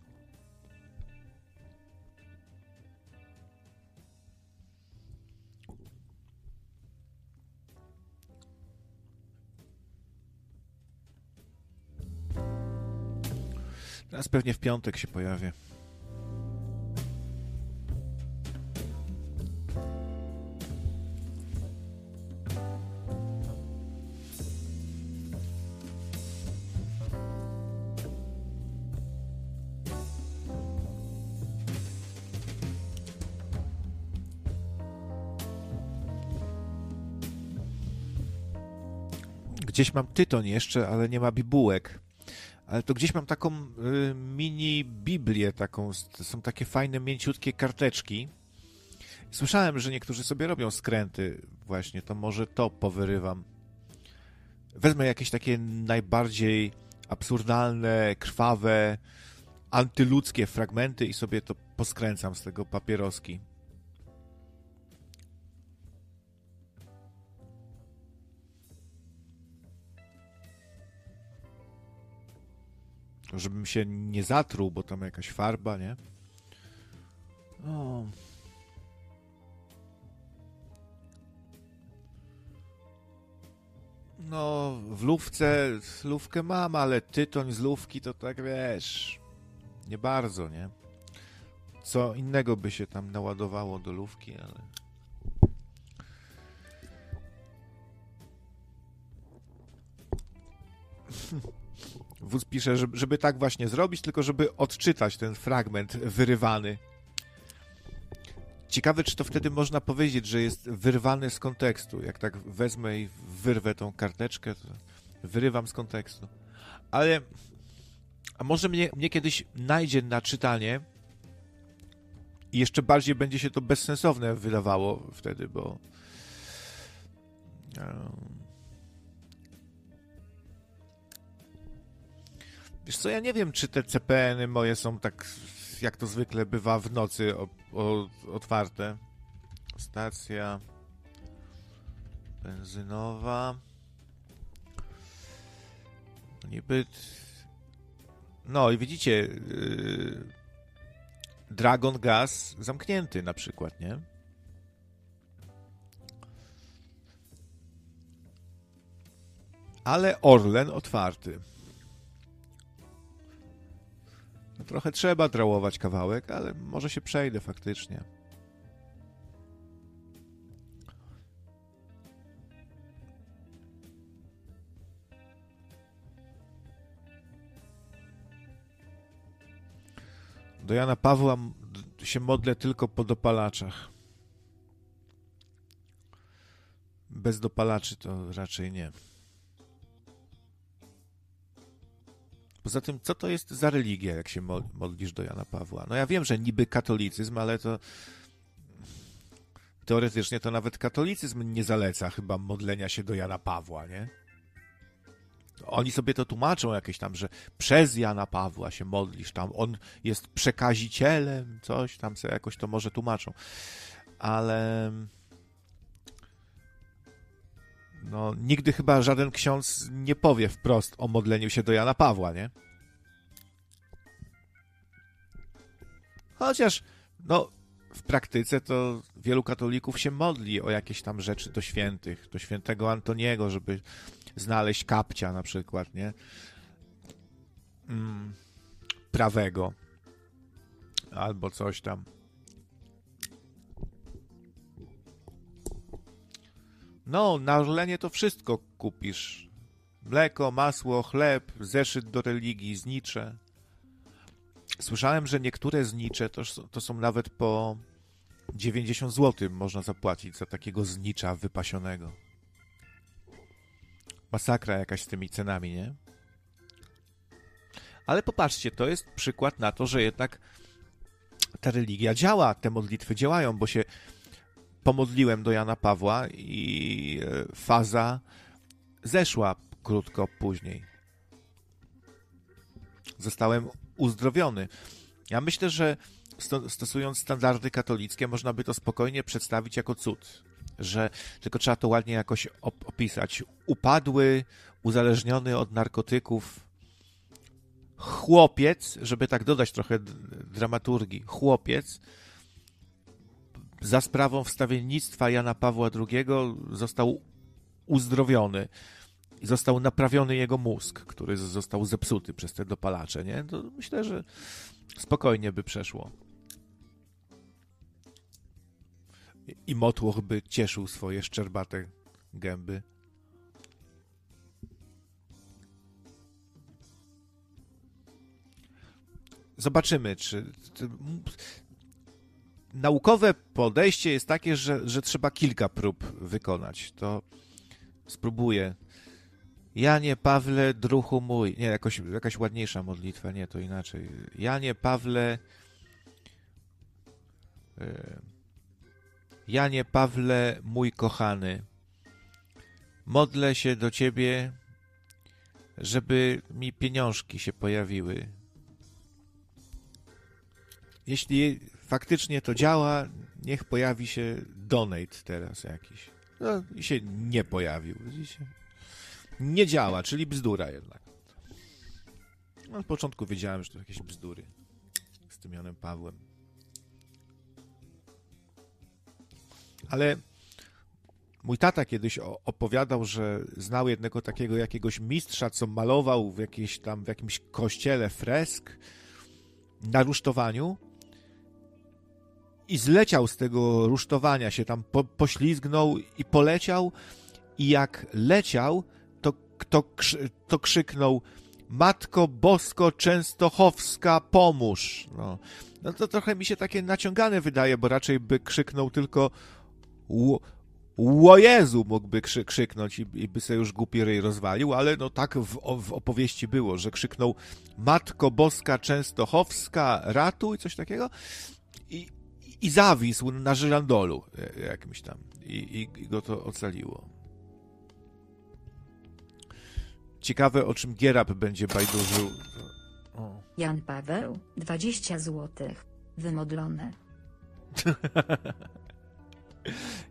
Teraz pewnie w piątek się pojawię. Gdzieś mam tytoń jeszcze, ale nie ma bibułek. Ale to gdzieś mam taką y, mini Biblię, taką, są takie fajne, mięciutkie karteczki. Słyszałem, że niektórzy sobie robią skręty właśnie, to może to powyrywam. Wezmę jakieś takie najbardziej absurdalne, krwawe, antyludzkie fragmenty i sobie to poskręcam z tego papieroski. Żebym się nie zatruł, bo tam jakaś farba, nie? No. No, w lówce, lówkę mam, ale tytoń z lówki to tak wiesz, nie bardzo, nie? Co innego by się tam naładowało do lówki, ale... [laughs] Wódz pisze, żeby, żeby tak właśnie zrobić, tylko żeby odczytać ten fragment wyrywany. Ciekawe, czy to wtedy można powiedzieć, że jest wyrwany z kontekstu. Jak tak wezmę i wyrwę tą karteczkę, to wyrywam z kontekstu. Ale a może mnie, mnie kiedyś najdzie na czytanie I jeszcze bardziej będzie się to bezsensowne wydawało wtedy, bo. Wiesz co, ja nie wiem, czy te CPN-y moje są tak, jak to zwykle bywa w nocy o, o, otwarte. Stacja benzynowa. Niby. No i widzicie, yy, Dragon Gas zamknięty na przykład, nie? Ale Orlen otwarty. Trochę trzeba drałować kawałek, ale może się przejdę faktycznie. Do Jana Pawła się modlę tylko po dopalaczach. Bez dopalaczy to raczej nie. Poza tym, co to jest za religia, jak się modlisz do Jana Pawła? No ja wiem, że niby katolicyzm, ale to teoretycznie to nawet katolicyzm nie zaleca chyba modlenia się do Jana Pawła, nie? Oni sobie to tłumaczą jakieś tam, że przez Jana Pawła się modlisz, tam on jest przekazicielem, coś tam sobie jakoś to może tłumaczą. Ale no, nigdy chyba żaden ksiądz nie powie wprost o modleniu się do Jana Pawła, nie? Chociaż, no, w praktyce to wielu katolików się modli o jakieś tam rzeczy do świętych, do świętego Antoniego, żeby znaleźć kapcia na przykład, nie? Mm, prawego. Albo coś tam. No, na Orlenie to wszystko kupisz. Mleko, masło, chleb, zeszyt do religii, znicze. Słyszałem, że niektóre znicze to, to są nawet po 90 zł można zapłacić za takiego znicza wypasionego. Masakra jakaś z tymi cenami, nie? Ale popatrzcie, to jest przykład na to, że jednak ta religia działa, te modlitwy działają, bo się pomodliłem do Jana Pawła i e, faza zeszła krótko później. Zostałem uzdrowiony. Ja myślę, że stosując standardy katolickie, można by to spokojnie przedstawić jako cud że tylko trzeba to ładnie jakoś op opisać. Upadły, uzależniony od narkotyków chłopiec, żeby tak dodać trochę dramaturgii, chłopiec za sprawą wstawiennictwa Jana Pawła II został uzdrowiony został naprawiony jego mózg, który został zepsuty przez te dopalacze, nie? To myślę, że spokojnie by przeszło. i motłoch by cieszył swoje szczerbate gęby. Zobaczymy, czy. Naukowe podejście jest takie, że, że trzeba kilka prób wykonać. To spróbuję. Janie Pawle, druhu mój. Nie, jakoś, jakaś ładniejsza modlitwa, nie, to inaczej. Janie Pawle. Yy, Janie Pawle, mój kochany, modlę się do Ciebie, żeby mi pieniążki się pojawiły. Jeśli faktycznie to działa, niech pojawi się donate teraz jakiś. No i się nie pojawił, widzicie? Nie działa, czyli bzdura jednak. No, od początku wiedziałem, że to jakieś bzdury z tym Janem Pawłem. Ale mój tata kiedyś opowiadał, że znał jednego takiego jakiegoś mistrza, co malował w, jakiejś tam, w jakimś kościele fresk na rusztowaniu i zleciał z tego rusztowania się tam, po, poślizgnął i poleciał i jak leciał, to, to, to krzyknął Matko Bosko Częstochowska, pomóż! No. no to trochę mi się takie naciągane wydaje, bo raczej by krzyknął tylko Ło Jezu mógłby krzy, krzyknąć i, i, by sobie już głupi ryj rozwalił, ale no tak w, w, opowieści było, że krzyknął Matko Boska Częstochowska, ratuj, coś takiego. I, i zawisł na żyrandolu e, jakimś tam i, i, i go to ocaliło. Ciekawe, o czym Gierab będzie bajdurzył. O. Jan Paweł, 20 złotych. Wymodlone. [laughs]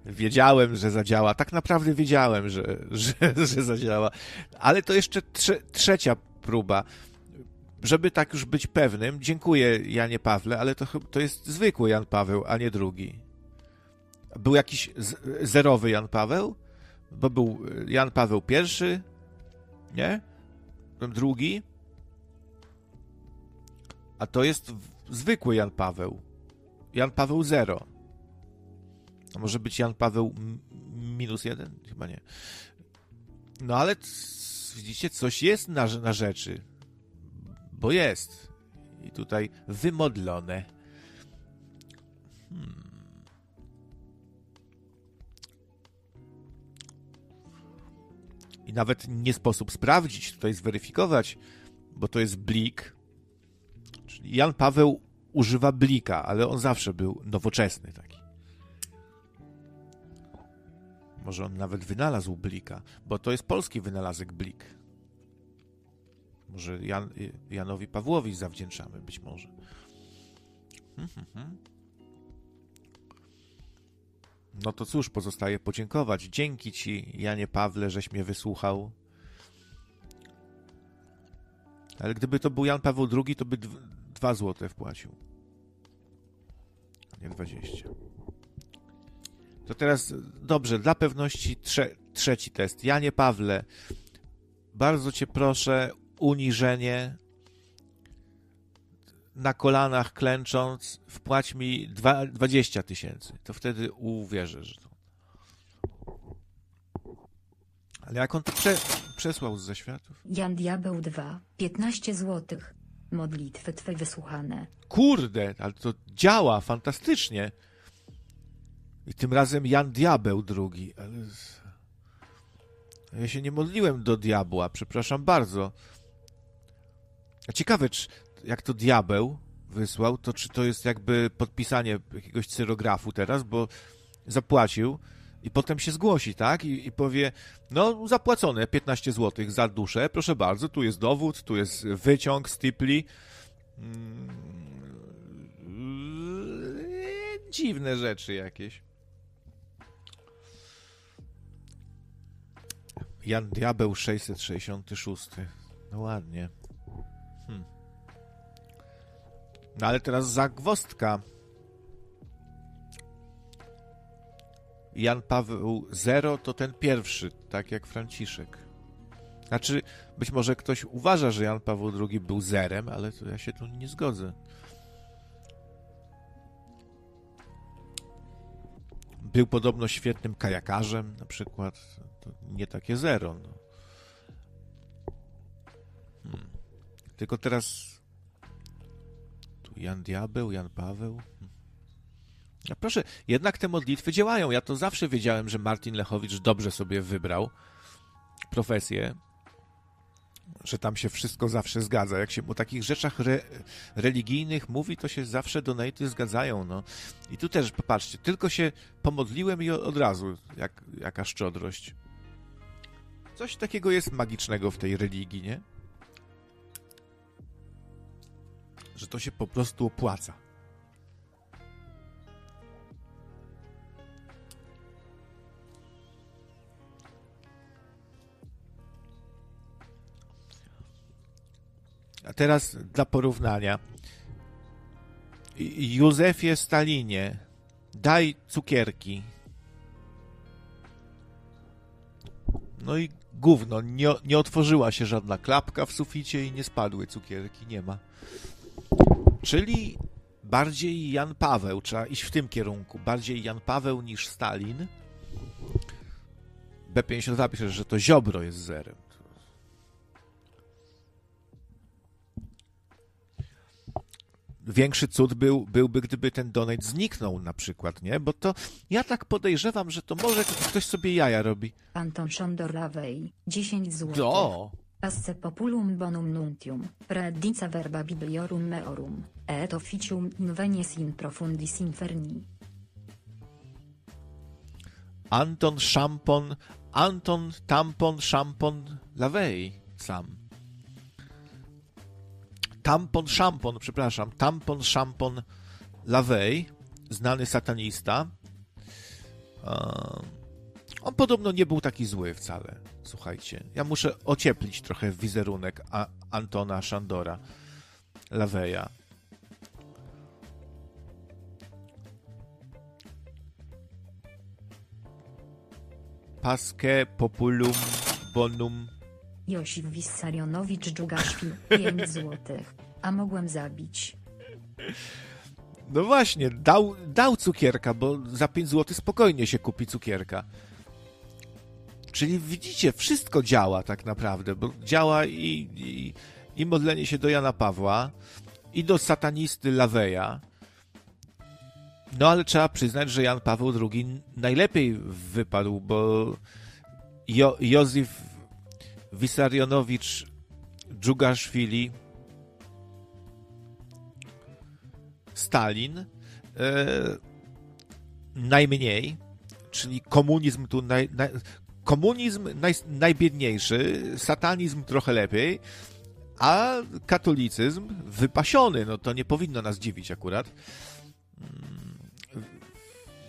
Wiedziałem, że zadziała. Tak naprawdę wiedziałem, że, że, że zadziała. Ale to jeszcze trze, trzecia próba. Żeby tak już być pewnym, dziękuję Janie Pawle, ale to, to jest zwykły Jan Paweł, a nie drugi. Był jakiś zerowy Jan Paweł, bo był Jan Paweł I, nie? Drugi. A to jest zwykły Jan Paweł. Jan Paweł 0. A może być Jan Paweł minus jeden? Chyba nie. No ale widzicie, coś jest na, na rzeczy. Bo jest. I tutaj wymodlone. Hmm. I nawet nie sposób sprawdzić, tutaj zweryfikować, bo to jest blik. Czyli Jan Paweł używa blika, ale on zawsze był nowoczesny taki. Może on nawet wynalazł blika, bo to jest polski wynalazek blik. Może Jan, Janowi Pawłowi zawdzięczamy, być może. Hmm, hmm, hmm. No to cóż, pozostaje podziękować. Dzięki Ci, Janie Pawle, żeś mnie wysłuchał. Ale gdyby to był Jan Paweł II, to by dwa złote wpłacił. Nie 20. To teraz dobrze, dla pewności trze trzeci test. Janie Pawle, bardzo cię proszę, uniżenie na kolanach klęcząc, wpłać mi dwa, 20 tysięcy. To wtedy uwierzę, że to. Ale jak on to prze przesłał z zaświatów? Jan Diabeł 2, 15 złotych. Modlitwy Twe wysłuchane. Kurde, ale to działa fantastycznie. I tym razem Jan Diabeł drugi. Ale... Ja się nie modliłem do diabła, przepraszam bardzo. Ciekawe, czy jak to diabeł wysłał, to czy to jest jakby podpisanie jakiegoś cyrografu teraz, bo zapłacił i potem się zgłosi, tak? I, i powie, no zapłacone 15 zł za duszę, proszę bardzo, tu jest dowód, tu jest wyciąg z Tipli. Hmm, dziwne rzeczy jakieś. Jan Diabeł 666. No ładnie. Hmm. No ale teraz zagwostka. Jan Paweł 0 to ten pierwszy, tak jak Franciszek. Znaczy, być może ktoś uważa, że Jan Paweł II był zerem, ale ja się tu nie zgodzę. Był podobno świetnym kajakarzem, na przykład. To nie takie zero. No. Tylko teraz tu Jan Diabeł, Jan Paweł. A proszę, jednak te modlitwy działają. Ja to zawsze wiedziałem, że Martin Lechowicz dobrze sobie wybrał profesję, że tam się wszystko zawsze zgadza. Jak się o takich rzeczach re, religijnych mówi, to się zawsze donaty zgadzają. No. I tu też, popatrzcie, tylko się pomodliłem i od razu, jak, jaka szczodrość. Coś takiego jest magicznego w tej religii, nie? Że to się po prostu opłaca. A teraz dla porównania. Józefie Stalinie, daj cukierki. No i gówno, nie, nie otworzyła się żadna klapka w suficie i nie spadły cukierki, nie ma. Czyli bardziej Jan Paweł, trzeba iść w tym kierunku. Bardziej Jan Paweł niż Stalin. B52 pisze, że to Ziobro jest zerem. większy cud był, byłby, gdyby ten donate zniknął na przykład, nie? Bo to ja tak podejrzewam, że to może ktoś sobie jaja robi. Anton Szondor 10 zł. O, Asce populum bonum nuntium, praedica verba bibliorum meorum, et officium invenies in profundis inferni. Anton Szampon, Anton Tampon Szampon Lavey sam. Tampon Szampon, przepraszam, Tampon Szampon Lavey, znany satanista. Ehm, On podobno nie był taki zły wcale. Słuchajcie, ja muszę ocieplić trochę wizerunek A- Antona Szandora Laveja. Pasque populum bonum. Josif Wissarionowicz Dżugaszwil, [laughs] 5 złotych. A mogłem zabić. No właśnie, dał, dał cukierka, bo za 5 zł spokojnie się kupi cukierka. Czyli widzicie, wszystko działa tak naprawdę, bo działa i, i, i modlenie się do Jana Pawła, i do satanisty Laweja. No ale trzeba przyznać, że Jan Paweł II najlepiej wypadł, bo jo, Józef Wissarionowicz Dżugaszwili Stalin e, najmniej, czyli komunizm tu naj, naj, komunizm naj, najbiedniejszy, satanizm trochę lepiej, a katolicyzm wypasiony, no to nie powinno nas dziwić akurat.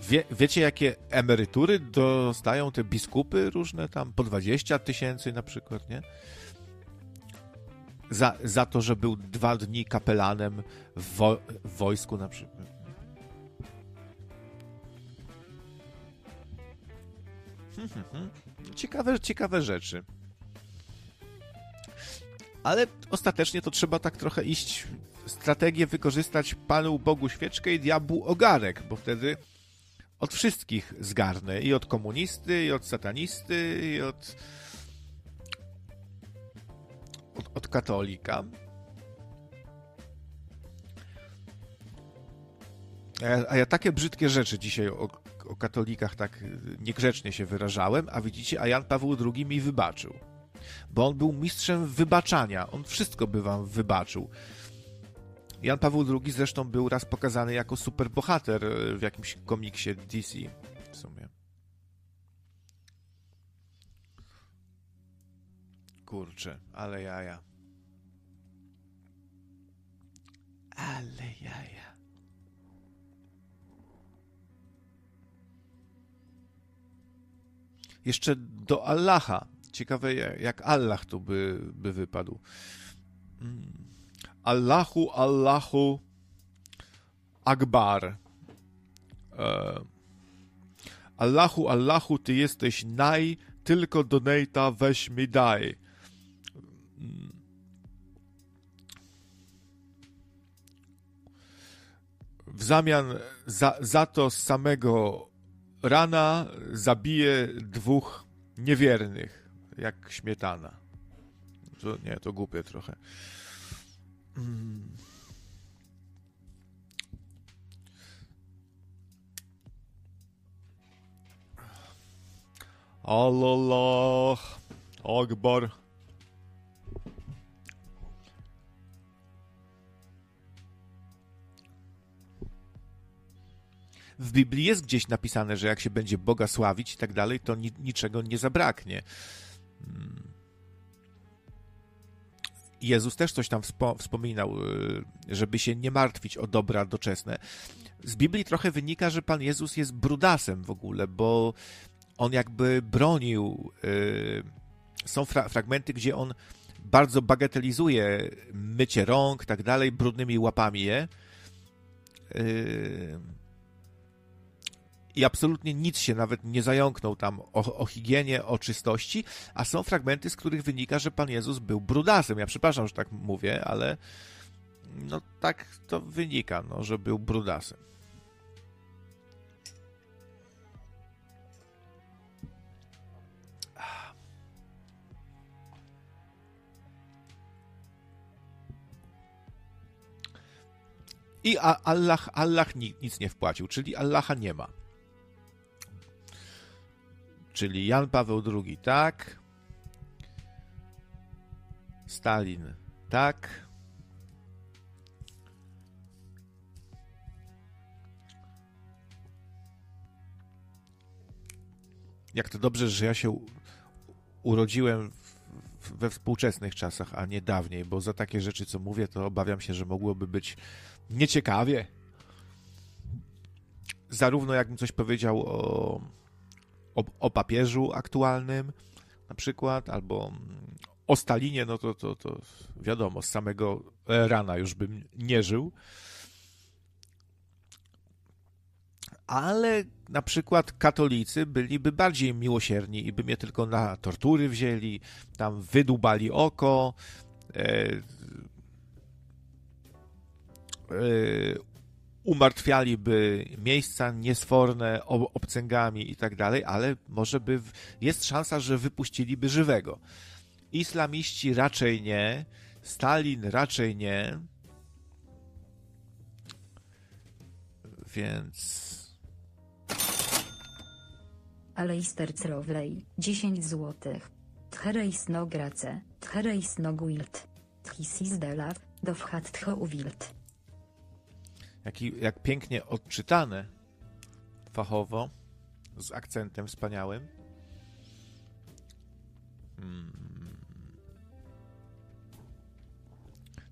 Wie, wiecie, jakie emerytury dostają te biskupy różne tam, po 20 tysięcy na przykład, nie? Za, za to, że był dwa dni kapelanem w, wo, w wojsku na przykład. Ciekawe, ciekawe rzeczy. Ale ostatecznie to trzeba tak trochę iść, strategię wykorzystać Panu Bogu świeczkę i diabłu ogarek, bo wtedy od wszystkich zgarnę. I od komunisty, i od satanisty, i od, od, od katolika. A ja, a ja takie brzydkie rzeczy dzisiaj o, katolikach tak niegrzecznie się wyrażałem, a widzicie, a Jan Paweł II mi wybaczył. Bo on był mistrzem wybaczania. On wszystko by wam wybaczył. Jan Paweł II zresztą był raz pokazany jako superbohater w jakimś komiksie DC w sumie. Kurczę, ale jaja. Ale jaja. Jeszcze do Allaha. Ciekawe, jak Allah tu by, by wypadł. Mm. Allahu, Allahu Akbar. E, Allahu, Allahu, Ty jesteś naj, tylko donata weź mi daj. W zamian za, za to samego rana zabije dwóch niewiernych, jak śmietana. To, nie, to głupie trochę. Mm. Allah Akbar. W Biblii jest gdzieś napisane, że jak się będzie Boga sławić i tak dalej, to ni niczego nie zabraknie. Jezus też coś tam wspo wspominał, żeby się nie martwić o dobra doczesne. Z Biblii trochę wynika, że Pan Jezus jest brudasem w ogóle, bo on jakby bronił. Są fra fragmenty, gdzie on bardzo bagatelizuje mycie rąk, tak dalej, brudnymi łapami je. I absolutnie nic się nawet nie zająknął tam o, o higienie, o czystości, a są fragmenty, z których wynika, że Pan Jezus był brudasem. Ja przepraszam, że tak mówię, ale no tak to wynika, no, że był brudasem. I Allah, Allah nic nie wpłacił, czyli Allaha nie ma. Czyli Jan Paweł II tak. Stalin. Tak. Jak to dobrze, że ja się urodziłem we współczesnych czasach, a nie dawniej, bo za takie rzeczy, co mówię, to obawiam się, że mogłoby być nieciekawie. Zarówno jakbym coś powiedział o, o, o papieżu aktualnym, na przykład, albo o Stalinie, no to, to, to wiadomo, z samego rana już bym nie żył. Ale na przykład katolicy byliby bardziej miłosierni i by mnie tylko na tortury wzięli, tam wydubali oko, e, e, umartwialiby miejsca niesforne obcęgami i tak dalej, ale może by jest szansa, że wypuściliby żywego. Islamiści raczej nie, Stalin raczej nie. Więc Aleister Crowley, 10 zł. Tchereis no grace, tchereis no guild. Tchisis delaw, dowchat tchouwild. Jaki, jak pięknie odczytane fachowo, z akcentem wspaniałym. Hmm.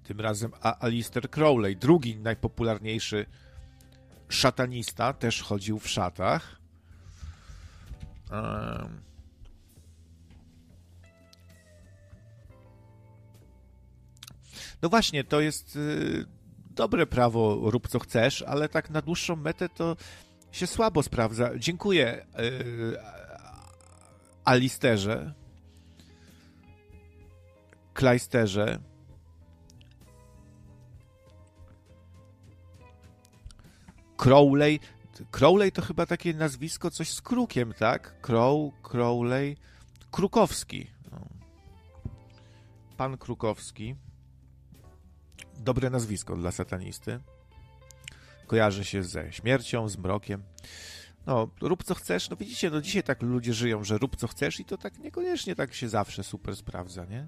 Tym razem Alistair Crowley, drugi najpopularniejszy szatanista, też chodził w szatach. No właśnie, to jest y, dobre prawo, rób co chcesz, ale tak na dłuższą metę to się słabo sprawdza. Dziękuję y, Alisterze, Kleisterze. Crowley, Crowley to chyba takie nazwisko, coś z krukiem, tak? Crow, Crowley, Krukowski. No. Pan Krukowski. Dobre nazwisko dla satanisty. Kojarzy się ze śmiercią, z mrokiem. No, rób co chcesz. No widzicie, no dzisiaj tak ludzie żyją, że rób co chcesz i to tak niekoniecznie tak się zawsze super sprawdza, nie?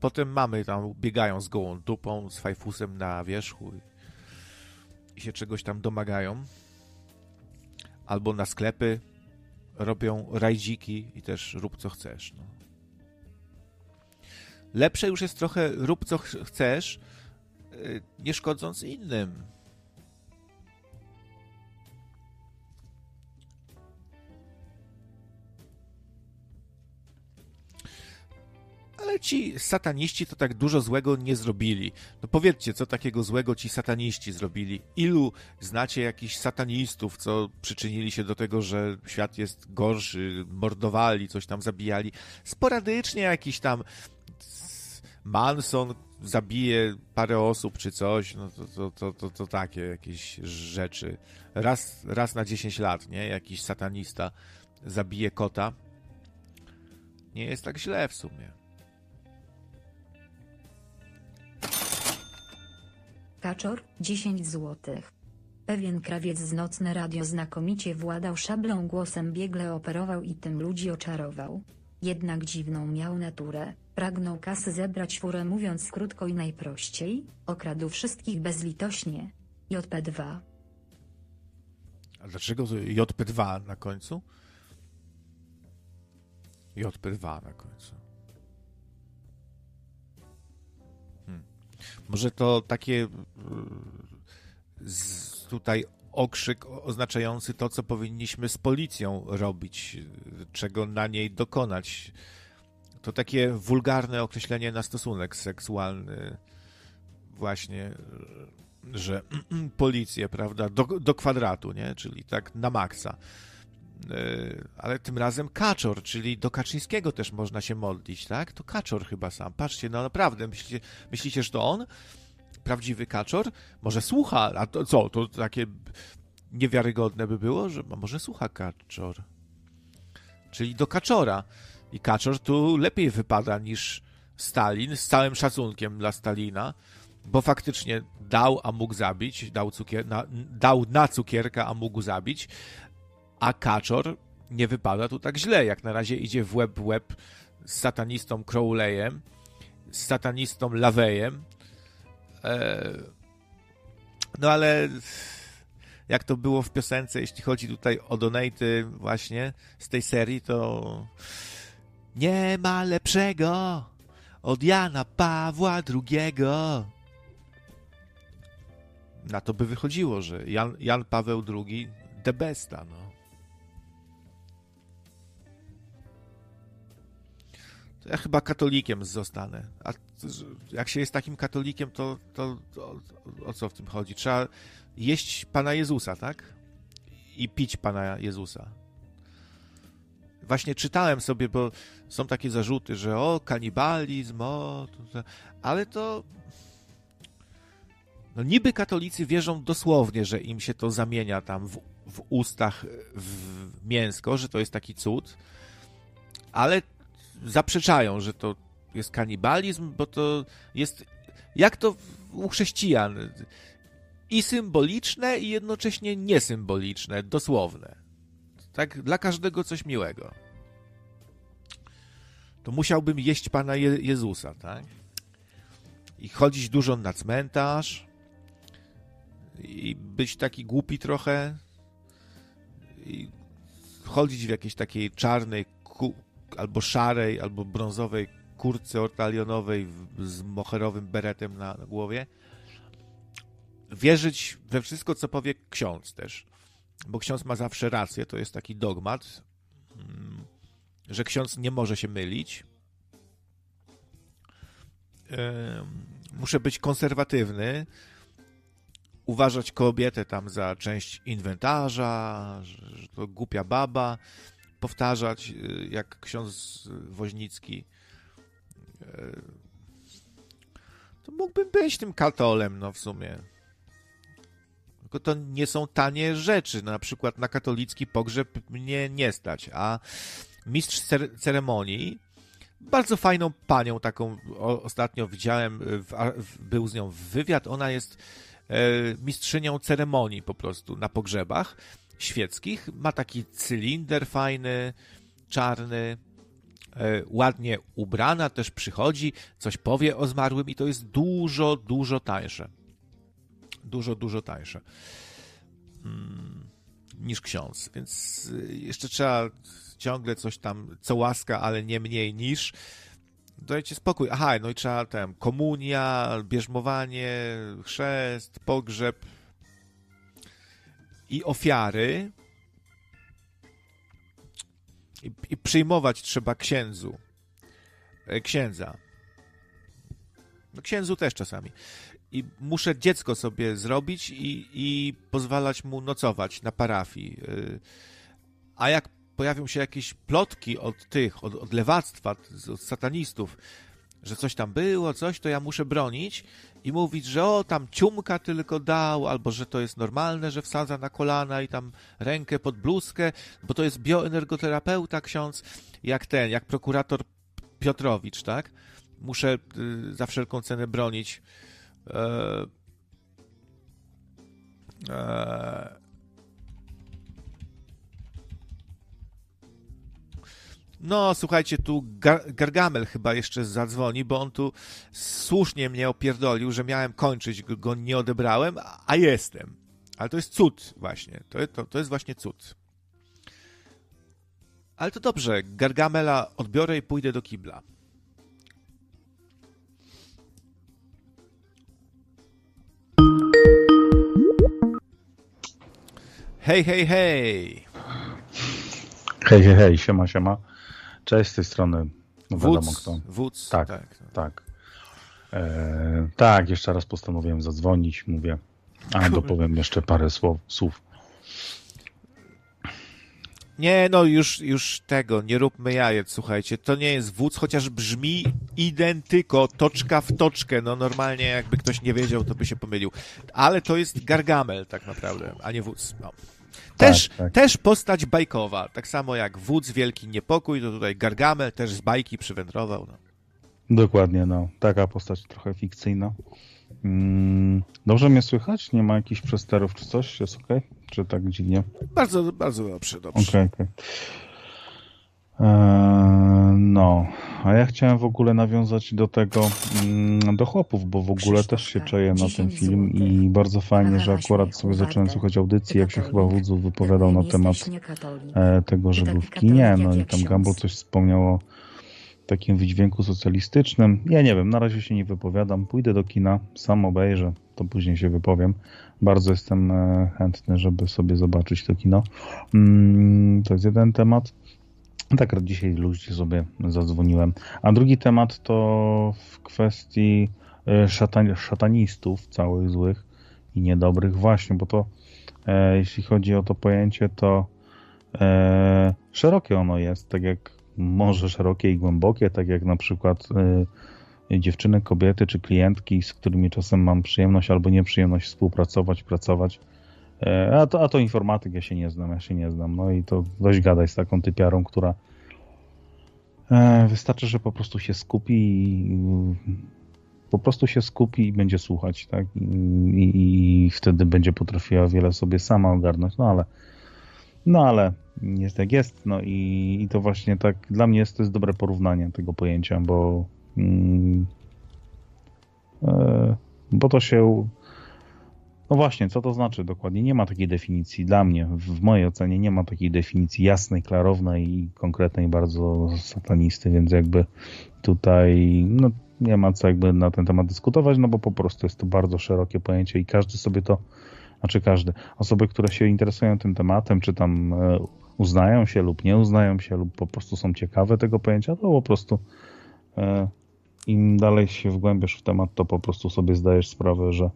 Potem mamy tam, biegają z gołą dupą, z fajfusem na wierzchu i, i się czegoś tam domagają albo na sklepy robią rajdziki i też rób co chcesz. No. Lepsze już jest trochę rób co ch chcesz, nie szkodząc innym. ale ci sataniści to tak dużo złego nie zrobili. No powiedzcie, co takiego złego ci sataniści zrobili? Ilu znacie jakichś satanistów, co przyczynili się do tego, że świat jest gorszy, mordowali, coś tam zabijali? Sporadycznie jakiś tam Manson zabije parę osób czy coś, no to, to, to, to, to takie jakieś rzeczy. Raz, raz na 10 lat, nie? Jakiś satanista zabije kota. Nie jest tak źle w sumie. Kaczor, 10 zł. Pewien krawiec z Nocne Radio znakomicie władał szablą głosem biegle operował i tym ludzi oczarował. Jednak dziwną miał naturę, pragnął kasy zebrać furę mówiąc krótko i najprościej, okradł wszystkich bezlitośnie. JP2. A dlaczego to JP2 na końcu? JP2 na końcu. Może to takie e, tutaj okrzyk oznaczający to, co powinniśmy z policją robić, czego na niej dokonać. To takie wulgarne określenie na stosunek seksualny, właśnie, że [clears throat] policję, prawda, do, do kwadratu, nie? Czyli tak na maksa. E, ale tym razem Kaczor, czyli do Kaczyńskiego też można się modlić, tak? To Kaczor chyba sam. Patrzcie, no naprawdę, myślicie, myślicie że to on? Prawdziwy Kaczor? Może słucha, a to co, to takie niewiarygodne by było, że może słucha Kaczor. Czyli do Kaczora. I Kaczor tu lepiej wypada niż Stalin, z całym szacunkiem dla Stalina, bo faktycznie dał, a mógł zabić, dał, cukier, na, dał na cukierka, a mógł zabić, a Kaczor nie wypada tu tak źle. Jak na razie idzie w łeb łeb z satanistą Crowleyem, z satanistą Lawejem. E, no ale jak to było w piosence, jeśli chodzi tutaj o donaty właśnie z tej serii, to nie ma lepszego od Jana Pawła II. Na to by wychodziło, że Jan, Jan Paweł II the besta, no. To ja chyba katolikiem zostanę. A jak się jest takim katolikiem, to, to, to, to o co w tym chodzi? Trzeba jeść Pana Jezusa, tak? I pić Pana Jezusa. Właśnie czytałem sobie, bo są takie zarzuty, że o, kanibalizm, o, to, ale to no niby katolicy wierzą dosłownie, że im się to zamienia tam w, w ustach w mięsko, że to jest taki cud, ale zaprzeczają, że to jest kanibalizm, bo to jest jak to u chrześcijan i symboliczne i jednocześnie niesymboliczne, dosłowne. Tak dla każdego coś miłego. To musiałbym jeść Pana Je Jezusa, tak? I chodzić dużo na cmentarz, i być taki głupi trochę i chodzić w jakiejś takiej czarnej albo szarej, albo brązowej kurtce ortalionowej z moherowym beretem na, na głowie. Wierzyć we wszystko, co powie ksiądz też. Bo ksiądz ma zawsze rację, to jest taki dogmat, mm, że ksiądz nie może się mylić. Muszę być konserwatywny, uważać kobietę tam za część inwentarza, że to głupia baba, powtarzać y, jak ksiądz Woźnicki. Y, to mógłbym być tym katolem, no w sumie. Tylko to nie są tanie rzeczy. No, na przykład na katolicki pogrzeb mnie nie stać, a mistrz ceremonii bardzo fajną panią taką ostatnio widziałem, był z nią wywiad. Ona jest E, mistrzynią ceremonii po prostu na pogrzebach świeckich. Ma taki cylinder fajny, czarny, e, ładnie ubrana, też przychodzi, coś powie o zmarłym i to jest dużo, dużo tańsze. Dużo, dużo tańsze mm, niż ksiądz. Więc e, jeszcze trzeba ciągle coś tam, co łaska, ale nie mniej niż dajcie spokój. Aha, no i trzeba tam komunia, bierzmowanie, chrzest, pogrzeb i ofiary. I, i przyjmować trzeba księdzu. E, księdza. No księdzu też czasami. I muszę dziecko sobie zrobić i, i pozwalać mu nocować na parafii. E, a jak pojawią się jakieś plotki od tych, od, od lewactwa, od satanistów, że coś tam było, coś, to ja muszę bronić i mówić, że o, tam ciumka tylko dał, albo że to jest normalne, że wsadza na kolana i tam rękę pod bluzkę, bo to jest bioenergoterapeuta ksiądz, jak ten, jak prokurator Piotrowicz, tak? Muszę y, za wszelką cenę bronić e, e, No, słuchajcie, tu Gar Gargamel chyba jeszcze zadzwoni, bo on tu słusznie mnie opierdolił, że miałem kończyć, go nie odebrałem, a jestem. Ale to jest cud właśnie. To, to, to jest właśnie cud. Ale to dobrze, Gargamela odbiorę i pójdę do kibla. Hej, hej, hej! Hej, hej, hej, siema, siema. Cześć z tej strony. No wiadomo kto. Wódz, tak. Tak. tak. E, tak, jeszcze raz postanowiłem zadzwonić, mówię. A [laughs] dopowiem jeszcze parę słów. słów. Nie, no już, już tego, nie róbmy jajec, słuchajcie. To nie jest wódz, chociaż brzmi identyko, toczka w toczkę. No normalnie jakby ktoś nie wiedział, to by się pomylił. Ale to jest Gargamel tak naprawdę, a nie wódz. No. Też, tak, tak. też postać bajkowa. Tak samo jak Wódz Wielki Niepokój, to tutaj Gargamel też z bajki przywędrował. No. Dokładnie, no. Taka postać trochę fikcyjna. Mm, dobrze mnie słychać? Nie ma jakichś przesterów czy coś? Jest ok? Czy tak dziwnie? Bardzo, bardzo dobrze, dobrze. Okej, okay, okay. Eee, no, A ja chciałem w ogóle nawiązać do tego, mm, do chłopów, bo w ogóle też się czuję na ten film i bardzo fajnie, że akurat sobie zacząłem słuchać audycji, jak się chyba Wudzu wypowiadał na temat e, tego, że był w kinie, no i tam Gambo coś wspomniał o takim wydźwięku socjalistycznym. Ja nie wiem, na razie się nie wypowiadam, pójdę do kina, sam obejrzę, to później się wypowiem. Bardzo jestem e, chętny, żeby sobie zobaczyć to kino. Mm, to jest jeden temat. Tak, dzisiaj ludzi sobie zadzwoniłem. A drugi temat to w kwestii e, szatan szatanistów całych złych i niedobrych właśnie, bo to e, jeśli chodzi o to pojęcie, to e, szerokie ono jest, tak jak może szerokie i głębokie, tak jak na przykład e, dziewczyny, kobiety czy klientki, z którymi czasem mam przyjemność albo nieprzyjemność współpracować, pracować. E, a to, a to informatyk, ja się nie znam, ja się nie znam. No i to dość gadaj z taką typiarą, która e, wystarczy, że po prostu się skupi i po prostu się skupi i będzie słuchać, tak? I, i, i wtedy będzie potrafiła wiele sobie sama ogarnąć, no ale no ale jest jak jest, no i, i to właśnie tak dla mnie jest, to jest dobre porównanie tego pojęcia, bo mm, e, bo to się no właśnie, co to znaczy dokładnie? Nie ma takiej definicji. Dla mnie, w mojej ocenie, nie ma takiej definicji jasnej, klarownej i konkretnej bardzo satanisty, więc jakby tutaj no, nie ma co jakby na ten temat dyskutować, no bo po prostu jest to bardzo szerokie pojęcie i każdy sobie to, znaczy każdy, osoby, które się interesują tym tematem, czy tam e, uznają się lub nie uznają się, lub po prostu są ciekawe tego pojęcia, to po prostu e, im dalej się wgłębiasz w temat, to po prostu sobie zdajesz sprawę, że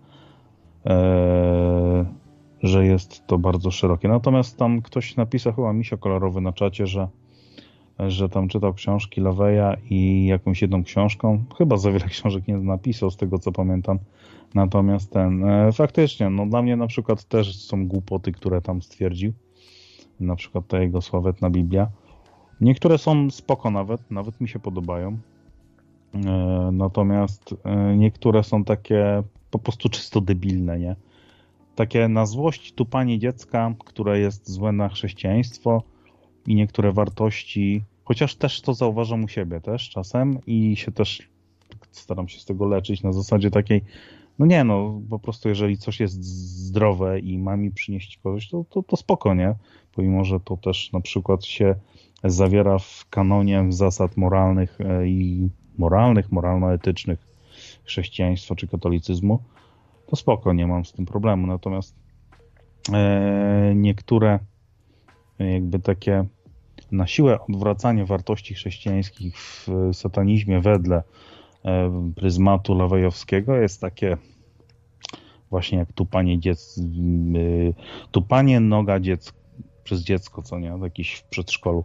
że jest to bardzo szerokie. Natomiast tam ktoś napisał, chyba misio kolorowy na czacie, że że tam czytał książki Laveya i jakąś jedną książką, chyba za wiele [laughs] książek nie napisał z tego co pamiętam, natomiast ten, e, faktycznie, no dla mnie na przykład też są głupoty, które tam stwierdził, na przykład ta jego sławetna Biblia. Niektóre są spoko nawet, nawet mi się podobają, e, natomiast e, niektóre są takie po prostu czysto debilne, nie? Takie na złość tupanie dziecka, które jest złe na chrześcijaństwo i niektóre wartości, chociaż też to zauważam u siebie też czasem i się też staram się z tego leczyć na zasadzie takiej, no nie no, po prostu jeżeli coś jest zdrowe i ma mi przynieść korzyść, to, to, to spoko, nie? Pomimo, że to też na przykład się zawiera w kanonie zasad moralnych e, i moralnych, moralno-etycznych chrześcijaństwa czy katolicyzmu, to spoko, nie mam z tym problemu. Natomiast e, niektóre jakby takie na siłę odwracanie wartości chrześcijańskich w satanizmie wedle e, pryzmatu lawejowskiego jest takie właśnie jak tupanie dziecka, tupanie noga dziecka przez dziecko, co nie, jakiś w przedszkolu.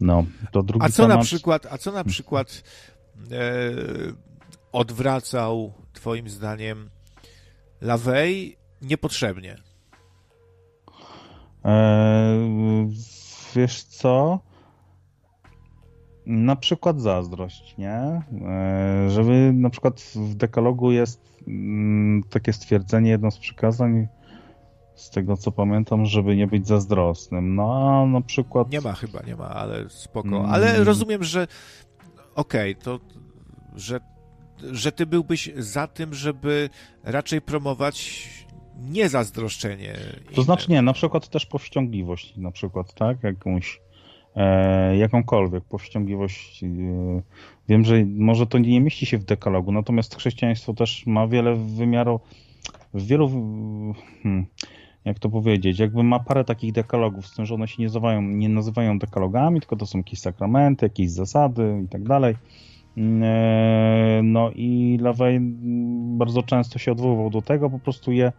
No, to drugi a co temat... na przykład, a co na przykład e, odwracał twoim zdaniem Lawej niepotrzebnie? Eee, wiesz co? Na przykład zazdrość, nie? Eee, żeby na przykład w dekalogu jest mm, takie stwierdzenie, jedno z przykazań, z tego co pamiętam, żeby nie być zazdrosnym. No a na przykład. Nie ma chyba, nie ma, ale spoko. Mm. Ale rozumiem, że okej, okay, to że, że ty byłbyś za tym, żeby raczej promować nie zazdroszczenie. To znaczy nie, na przykład też powściągliwość, na przykład, tak, jakąś e, jakąkolwiek powściągliwość. E, wiem, że może to nie mieści się w dekalogu, natomiast chrześcijaństwo też ma wiele wymiarów, wielu, hmm, jak to powiedzieć, jakby ma parę takich dekalogów, z tym, że one się nie nazywają, nie nazywają dekalogami, tylko to są jakieś sakramenty, jakieś zasady i tak dalej. E, no i Lawey bardzo często się odwoływał do tego, po prostu je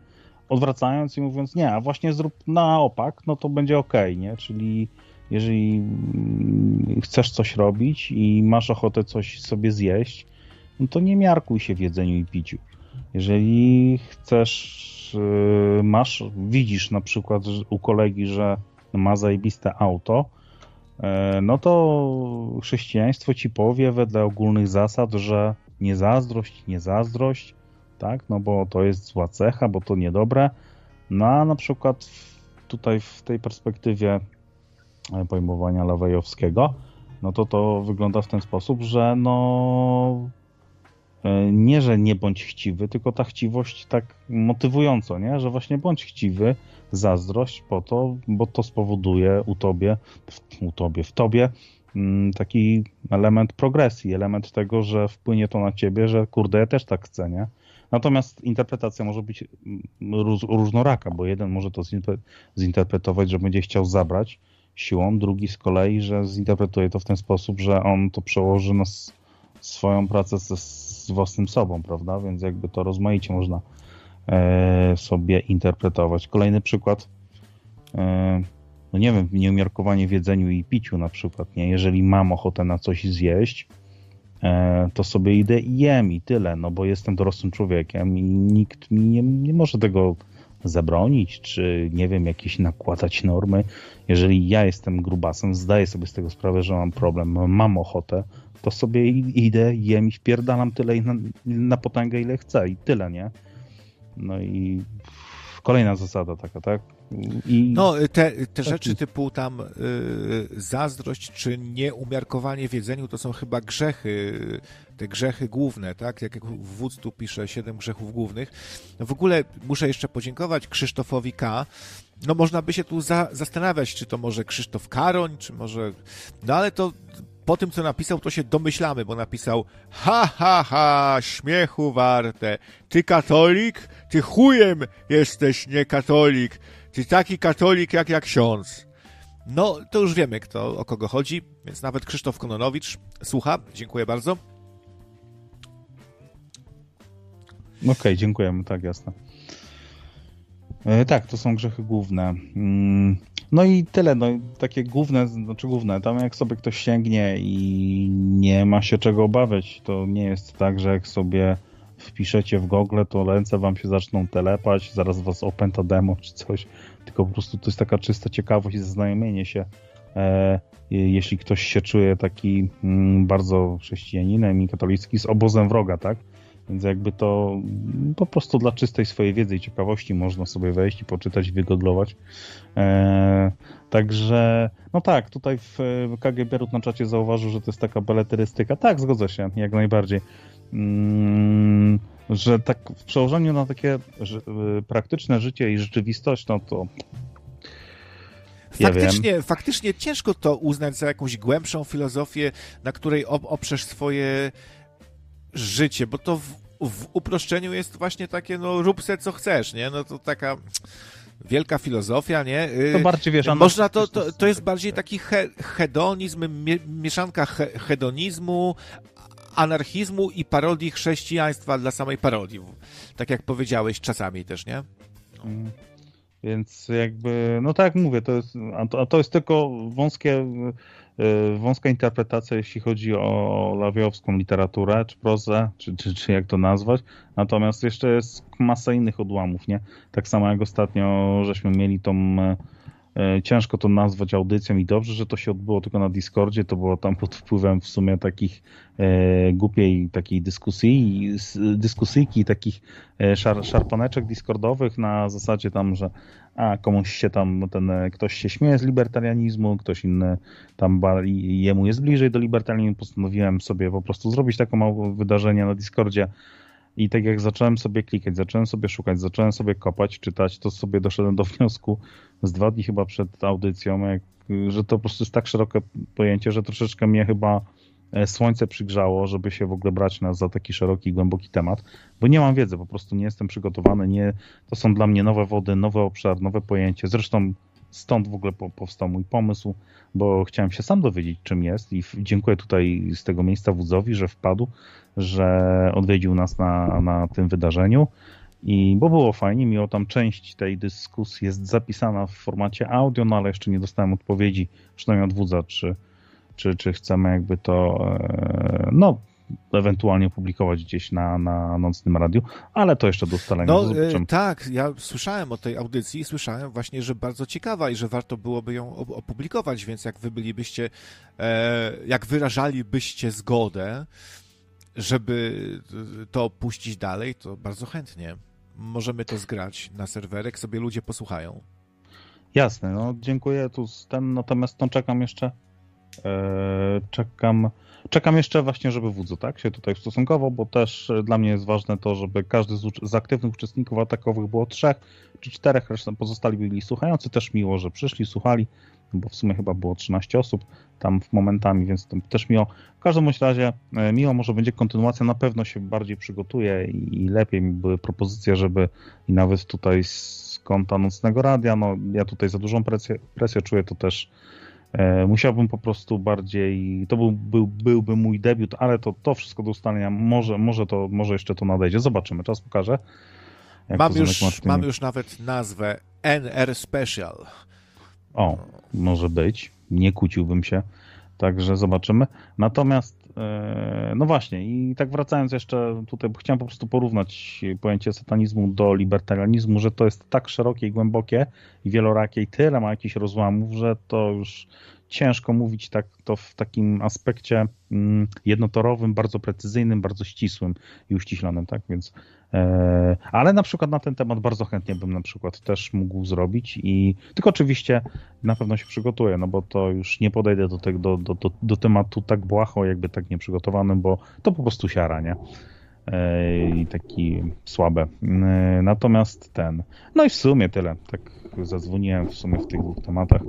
odwracając i mówiąc, nie, a właśnie zrób na opak, no to będzie ok, nie? Czyli jeżeli mm, chcesz coś robić i masz ochotę coś sobie zjeść, no to nie miarkuj się w jedzeniu i piciu. Jeżeli chcesz, y, masz, widzisz na przykład u kolegi, że ma zajebiste auto, no to chrześcijaństwo ci powie wedle ogólnych zasad, że nie zazdrość, nie zazdrość, tak? No bo to jest zła cecha, bo to niedobre. No a na przykład tutaj w tej perspektywie e, pojmowania lawejowskiego no to to wygląda w ten sposób, że no e, nie, że nie bądź chciwy, tylko ta chciwość tak motywująco, nie? Że właśnie bądź chciwy, zazdrość po to, bo to spowoduje u tobie, u tobie, w tobie mm, taki element progresji, element tego, że wpłynie to na ciebie, że kurde, ja też tak chcę, nie? Natomiast interpretacja może być mm, róż, różnoraka, bo jeden może to zinterpretować, że będzie chciał zabrać siłą, drugi z kolei, że zinterpretuje to w ten sposób, że on to przełoży na swoją pracę z, z własnym sobą, prawda? Więc jakby to rozmaicie można e, sobie interpretować. Kolejny przykład, e, no nie wiem, nieumiarkowanie w jedzeniu i piciu na przykład, nie? Jeżeli mam ochotę na coś zjeść, E, to sobie idę i jem i tyle, no bo jestem dorosłym człowiekiem i nikt mi nie, nie może tego zabronić, czy nie wiem, jakieś nakładać normy. Jeżeli ja jestem grubasem, zdaję sobie z tego sprawę, że mam problem, mam ochotę, to sobie idę, jem i wpierdalam tyle na, na potęgę, ile chcę i tyle, nie? No i kolejna zasada taka, tak? I... No, te, te rzeczy typu tam y, zazdrość czy nieumiarkowanie w jedzeniu to są chyba grzechy, te grzechy główne, tak? Jak w wódz tu pisze, siedem grzechów głównych. No w ogóle muszę jeszcze podziękować Krzysztofowi K., no można by się tu za, zastanawiać, czy to może Krzysztof Karoń, czy może... No ale to po tym, co napisał, to się domyślamy, bo napisał ha, ha, ha, śmiechu warte. Ty katolik? Ty chujem jesteś, nie katolik. Ty taki katolik jak jak ksiądz. No, to już wiemy, kto, o kogo chodzi, więc nawet Krzysztof Kononowicz słucha. Dziękuję bardzo. Okej, okay, dziękujemy, tak, jasne. E, tak, to są grzechy główne. Mm, no i tyle, no takie główne, znaczy główne, tam jak sobie ktoś sięgnie i nie ma się czego obawiać, to nie jest tak, że jak sobie wpiszecie w Google, to ręce wam się zaczną telepać, zaraz was opęta demo czy coś, tylko po prostu to jest taka czysta ciekawość i zaznajomienie się. E, jeśli ktoś się czuje taki mm, bardzo chrześcijaninem i katolicki z obozem wroga, tak? Więc jakby to po prostu dla czystej swojej wiedzy i ciekawości można sobie wejść i poczytać, wygodlować. E, także, no tak, tutaj w KGB Rut na czacie zauważył, że to jest taka beletrystyka. Tak, zgodzę się, jak najbardziej. Mm, że tak w przełożeniu na takie y, praktyczne życie i rzeczywistość, no to faktycznie, faktycznie ciężko to uznać za jakąś głębszą filozofię, na której oprzesz swoje życie, bo to w, w uproszczeniu jest właśnie takie, no rób se co chcesz, nie? No to taka wielka filozofia, nie? To bardziej wiesz, Można to, to, to jest bardziej taki he, hedonizm, mieszanka he, hedonizmu, anarchizmu i parodii chrześcijaństwa dla samej parodii. Tak jak powiedziałeś czasami też, nie? Mm. Więc jakby, no tak jak mówię, to jest, a to, a to jest tylko wąskie, wąska interpretacja, jeśli chodzi o lawiowską literaturę, czy prozę, czy, czy, czy jak to nazwać. Natomiast jeszcze jest masa innych odłamów, nie? Tak samo jak ostatnio żeśmy mieli tą E, ciężko to nazwać audycją i dobrze, że to się odbyło tylko na Discordzie, to było tam pod wpływem w sumie takich e, głupiej takiej dyskusji, dyskusyjki, takich e, szar, szarpaneczek discordowych na zasadzie tam, że a komuś się tam, ten ktoś się śmieje z libertarianizmu, ktoś inny tam jemu jest bliżej do libertarianizmu, postanowiłem sobie po prostu zrobić taką wydarzenie na Discordzie, i tak jak zacząłem sobie klikać, zacząłem sobie szukać, zacząłem sobie kopać, czytać, to sobie doszedłem do [laughs] wniosku z dwa dni chyba przed audycją, jak, że to po prostu jest tak szerokie pojęcie, że troszeczkę mnie chyba e, słońce przygrzało, żeby się w ogóle brać nas za taki szeroki, głęboki temat, bo nie mam wiedzy, po prostu nie jestem przygotowany, nie, to są dla mnie nowe wody, nowy obszar, nowe pojęcie. Zresztą stąd w ogóle powstał mój pomysł, bo chciałem się sam dowiedzieć, czym jest i dziękuję tutaj z tego miejsca wódzowi, że wpadł, że odwiedził nas na, na tym wydarzeniu. I bo było fajnie, miło tam część tej dyskusji jest zapisana w formacie audio, no ale jeszcze nie dostałem odpowiedzi, przynajmniej od wódza, czy, czy, czy chcemy jakby to e, no, ewentualnie publikować gdzieś na, na nocnym radiu, ale to jeszcze do ustalenia. No e, tak, ja słyszałem o tej audycji i słyszałem właśnie, że bardzo ciekawa i że warto byłoby ją opublikować, więc jak wy bylibyście, e, jak wyrażalibyście zgodę, żeby to puścić dalej, to bardzo chętnie. Możemy to zgrać na serwerek, sobie ludzie posłuchają. Jasne, no dziękuję tu ten, natomiast no czekam jeszcze E, czekam, czekam jeszcze właśnie, żeby wódzu tak, się tutaj stosunkował, bo też dla mnie jest ważne to, żeby każdy z, z aktywnych uczestników atakowych było trzech czy czterech, resztę pozostali byli słuchający. Też miło, że przyszli, słuchali, bo w sumie chyba było 13 osób tam w momentami, więc też miło. W każdym razie e, miło, może będzie kontynuacja, na pewno się bardziej przygotuje i lepiej mi były propozycje, żeby i nawet tutaj z kąta Nocnego Radia, no ja tutaj za dużą presję, presję czuję, to też e, musiałbym po prostu bardziej, to był, był, byłby mój debiut, ale to, to wszystko do ustalenia, może, może, to, może jeszcze to nadejdzie, zobaczymy, czas pokaże. Mam już, mam już nawet nazwę NR Special. O, może być. Nie kłóciłbym się. Także zobaczymy. Natomiast, e, no właśnie, i tak wracając jeszcze tutaj, chciałem po prostu porównać pojęcie satanizmu do libertarianizmu, że to jest tak szerokie i głębokie i wielorakie i tyle ma jakichś rozłamów, że to już ciężko mówić tak to w takim aspekcie mm, jednotorowym, bardzo precyzyjnym, bardzo ścisłym i uściślonym, tak? Więc e, ale na przykład na ten temat bardzo chętnie bym na przykład też mógł zrobić i tylko oczywiście na pewno się przygotuję, no bo to już nie podejdę do, tego, do, do, do, do tematu tak błaho, jakby tak nieprzygotowanym, bo to po prostu siara, nie? E, I taki słabe. E, natomiast ten. No i w sumie tyle. Tak zadzwoniłem w sumie w tych dwóch tematach.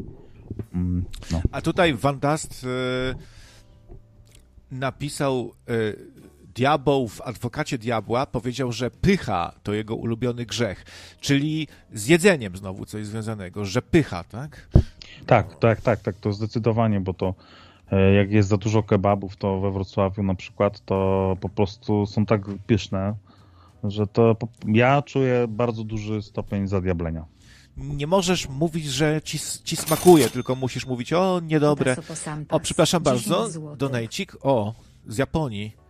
Mm, no. A tutaj Van Dast y, napisał diabeł w Adwokacie Diabła powiedział, że pycha to jego ulubiony grzech, czyli z jedzeniem znowu coś związanego, że pycha, tak? Tak, tak, tak, tak, to zdecydowanie, bo to e, jak jest za dużo kebabów, to we Wrocławiu na przykład, to po prostu są tak pyszne, że to ja czuję bardzo duży stopień zadiablenia nie możesz mówić, że ci, ci smakuje, tylko musisz mówić, o, niedobre. O, przepraszam bardzo, donajcik, o, z Japonii.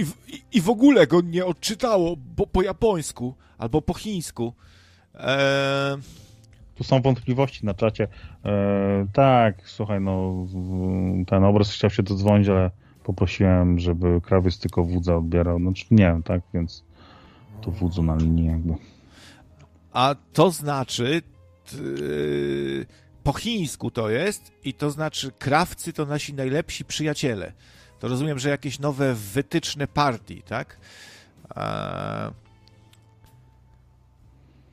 I, i, I, w ogóle go nie odczytało bo, po japońsku albo po chińsku. Eee... Tu są wątpliwości na czacie. Eee, tak, słuchaj, no ten obraz chciał się dodzwonić, ale poprosiłem, żeby krawiec tylko wódza odbierał. Znaczy nie tak, więc to wódzu na linii jakby. A to znaczy, po chińsku to jest, i to znaczy krawcy to nasi najlepsi przyjaciele. To rozumiem, że jakieś nowe wytyczne partii, tak?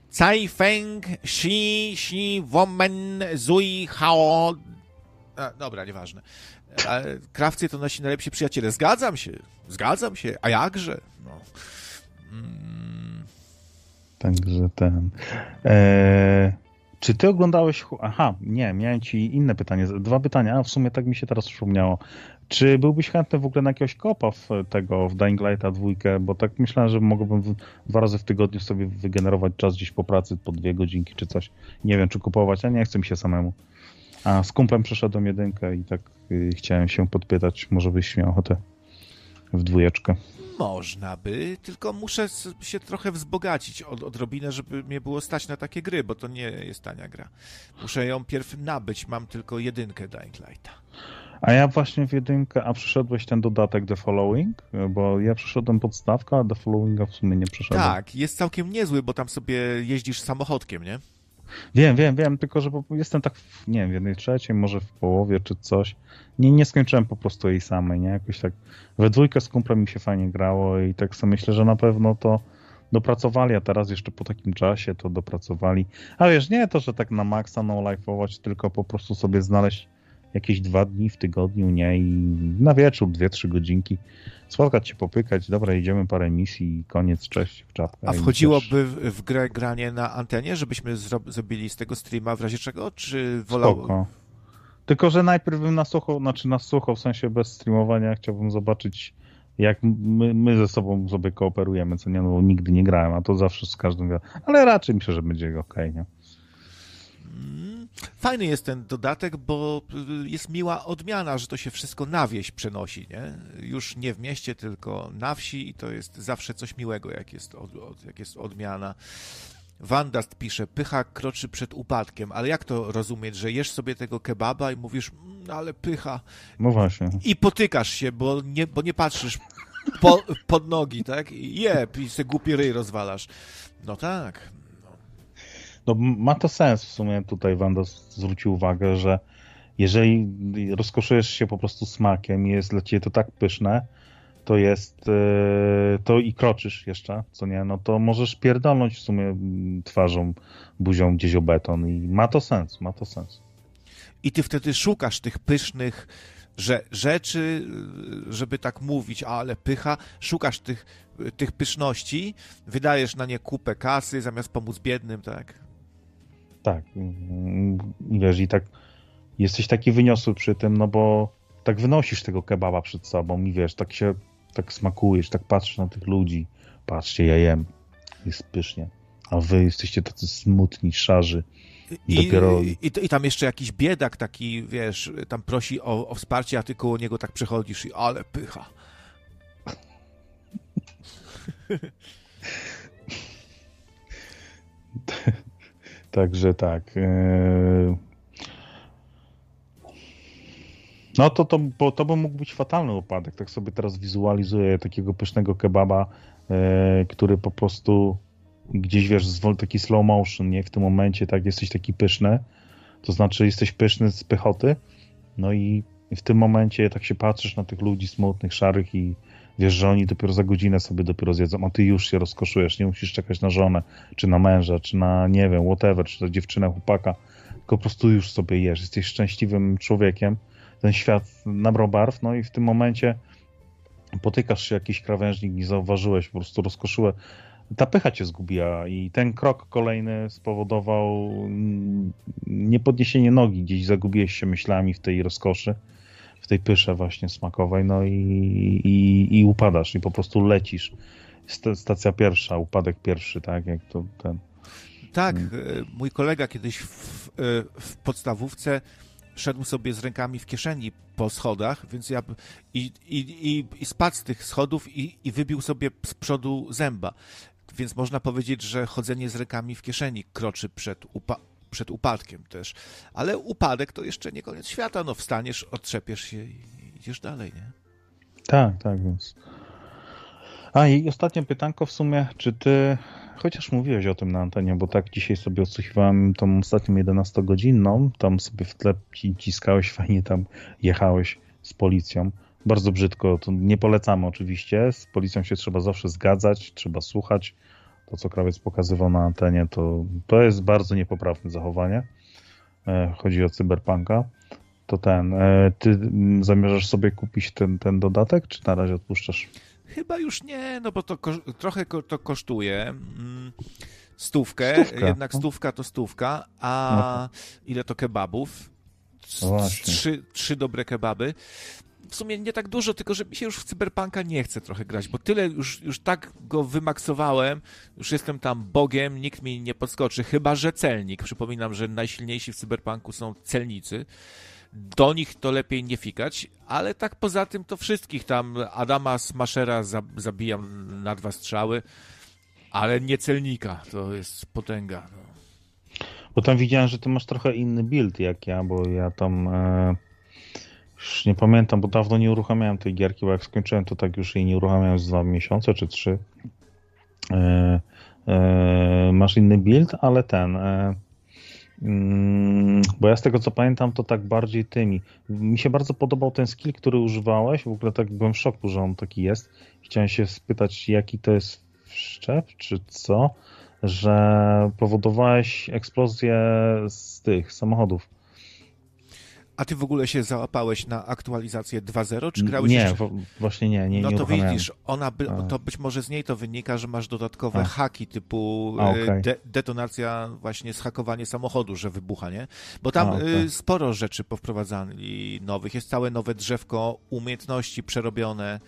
Cai Feng Xi Xi Woman Zui Hao. A, dobra, nieważne. A, krawcy to nasi najlepsi przyjaciele. Zgadzam się, zgadzam się. A jakże? No. Mm. Także ten. E, czy ty oglądałeś. Aha, nie, miałem ci inne pytanie. Dwa pytania, a w sumie tak mi się teraz przypomniało. Czy byłbyś chętny w ogóle na jakiegoś kopa w tego, w Dying Lighta dwójkę? Bo tak myślałem, że mogłbym dwa razy w tygodniu sobie wygenerować czas gdzieś po pracy, po dwie godzinki czy coś. Nie wiem, czy kupować, a nie chcę mi się samemu. A z kumplem przeszedłem jedynkę i tak y, chciałem się podpytać, może byś miał ochotę w dwójeczkę. Można by, tylko muszę się trochę wzbogacić od, odrobinę, żeby mnie było stać na takie gry, bo to nie jest tania gra. Muszę ją pierw nabyć, mam tylko jedynkę Dying Lighta. A ja właśnie w jedynkę, a przeszedłeś ten dodatek The Following? Bo ja przeszedłem podstawkę, a The Followinga w sumie nie przeszedłem. Tak, jest całkiem niezły, bo tam sobie jeździsz samochodkiem, nie? Wiem, wiem, wiem, tylko że jestem tak, w, nie wiem, w jednej trzeciej, może w połowie czy coś. Nie, nie skończyłem po prostu jej samej, nie? Jakoś tak we dwójkę z kumplem mi się fajnie grało i tak sobie myślę, że na pewno to dopracowali, a teraz jeszcze po takim czasie to dopracowali. A wiesz, nie to, że tak na maksa no life'ować, tylko po prostu sobie znaleźć jakieś dwa dni w tygodniu, nie? I na wieczór, dwie, trzy godzinki spotkać się, popykać, dobra, idziemy parę misji i koniec, cześć, w czapkę. A wchodziłoby w, w grę granie na antenie, żebyśmy zro zrobili z tego streama w razie czego, czy wolał... Spoko. Tylko, że najpierw bym na sucho, znaczy na sucho, w sensie bez streamowania, chciałbym zobaczyć, jak my, my ze sobą sobie kooperujemy, co nie, no bo nigdy nie grałem, a to zawsze z każdym, ale raczej myślę, że będzie ok, nie? Fajny jest ten dodatek, bo jest miła odmiana, że to się wszystko na wieś przenosi, nie? Już nie w mieście, tylko na wsi i to jest zawsze coś miłego, jak jest, od, od, jak jest odmiana. Wandast pisze, pycha kroczy przed upadkiem, ale jak to rozumieć, że jesz sobie tego kebaba i mówisz, mmm, ale pycha. No właśnie. I potykasz się, bo nie, bo nie patrzysz po, pod nogi, tak? I jeb, i se głupi ryj rozwalasz. No tak, no ma to sens w sumie tutaj Wanda zwrócił uwagę, że jeżeli rozkoszujesz się po prostu smakiem i jest dla ciebie to tak pyszne, to jest, e, to i kroczysz jeszcze, co nie, no to możesz pierdolnąć w sumie twarzą, buzią gdzieś o beton i ma to sens, ma to sens. I ty wtedy szukasz tych pysznych że, rzeczy, żeby tak mówić, ale pycha, szukasz tych, tych pyszności, wydajesz na nie kupę kasy zamiast pomóc biednym, tak? Tak. Wiesz, i tak jesteś taki wyniosły przy tym, no bo tak wynosisz tego kebaba przed sobą i wiesz, tak się, tak smakujesz, tak patrzysz na tych ludzi. Patrzcie, ja jem. Jest pysznie. A wy jesteście tacy smutni, szarzy. I, dopiero... i, i, I, tam jeszcze jakiś biedak taki, wiesz, tam prosi o, o wsparcie, a ty koło niego tak przechodzisz i ale pycha. [laughs] Także tak. E, no to, to, bo to by mógł być fatalny upadek. Tak sobie teraz wizualizuję takiego pysznego kebaba, e, który po prostu gdzieś wiesz, taki slow motion, nie? W tym momencie tak jesteś taki pyszny, to znaczy jesteś pyszny z pychoty, no i w tym momencie tak się patrzysz na tych ludzi smutnych, szarych i wiesz, że oni dopiero za godzinę sobie dopiero zjedzą, a ty już się rozkoszujesz, nie musisz czekać na żonę, czy na męża, czy na, nie wiem, whatever, czy na dziewczynę, chłopaka, tylko po prostu już sobie jesz, jesteś szczęśliwym człowiekiem, ten świat nabrał barw, no i w tym momencie potykasz się jakiś krawężnik, nie zauważyłeś, po prostu rozkoszyłeś, ta pycha cię zgubiła i ten krok kolejny spowodował niepodniesienie nogi, gdzieś zagubiłeś się myślami w tej rozkoszy, w tej pysze właśnie smakowej, no i, i, i upadasz i po prostu lecisz. Stacja pierwsza, upadek pierwszy, tak, jak to ten... Tak, hmm. mój kolega kiedyś w, e, w podstawówce szedł sobie z rękami w kieszeni po schodach, więc ja i, i, i, i spadł z tych schodów i, i wybił sobie z przodu zęba. Więc można powiedzieć, że chodzenie z rękami w kieszeni kroczy przed, upa przed upadkiem też. Ale upadek to jeszcze nie koniec świata. No wstaniesz, otrzepiesz się i idziesz dalej, nie? Tak, tak, więc... A i ostatnie pytanko w sumie, czy ty, chociaż mówiłeś o tym na antenie, bo tak dzisiaj sobie odsłuchiwałem tą ostatnią 11-godzinną, tam sobie w tle ciskałeś, [laughs] fajnie tam jechałeś z policją bardzo brzydko. To nie polecamy oczywiście. Z policją się trzeba zawsze zgadzać, trzeba słuchać. To, co krawiec pokazywał na antenie, to, to jest bardzo niepoprawne zachowanie. E, chodzi o cyberpunka. To ten. E, ty zamierzasz sobie kupić ten, ten dodatek, czy na razie odpuszczasz? Chyba już nie, no bo to trochę ko to kosztuje. Mm, stówkę, stówka. jednak stówka to stówka, a no. ile to kebabów? No trzy, trzy dobre kebaby w sumie nie tak dużo, tylko że mi się już w Cyberpunka nie chce trochę grać, bo tyle już, już tak go wymaksowałem, już jestem tam bogiem, nikt mi nie podskoczy, chyba że celnik. Przypominam, że najsilniejsi w Cyberpunku są celnicy. Do nich to lepiej nie fikać, ale tak poza tym to wszystkich tam Adama Smashera zabijam na dwa strzały, ale nie celnika, to jest potęga. No. Bo tam widziałem, że ty masz trochę inny build jak ja, bo ja tam... E już nie pamiętam, bo dawno nie uruchamiałem tej gierki, bo jak skończyłem, to tak już jej nie uruchamiałem z dwa miesiące czy trzy. E, e, masz inny build, ale ten. E, mm, bo ja z tego co pamiętam, to tak bardziej tymi. Mi się bardzo podobał ten skill, który używałeś. W ogóle tak byłem w szoku, że on taki jest. Chciałem się spytać, jaki to jest szczep, czy co, że powodowałeś eksplozję z tych samochodów. A ty w ogóle się załapałeś na aktualizację 2.0, czy grałeś Nie, jeszcze... właśnie nie, nie No nie to widzisz, ona by, to być może z niej to wynika, że masz dodatkowe A. haki typu A, okay. de detonacja, właśnie zhakowanie samochodu, że wybucha, nie? Bo tam A, okay. sporo rzeczy powprowadzali nowych. Jest całe nowe drzewko umiejętności przerobione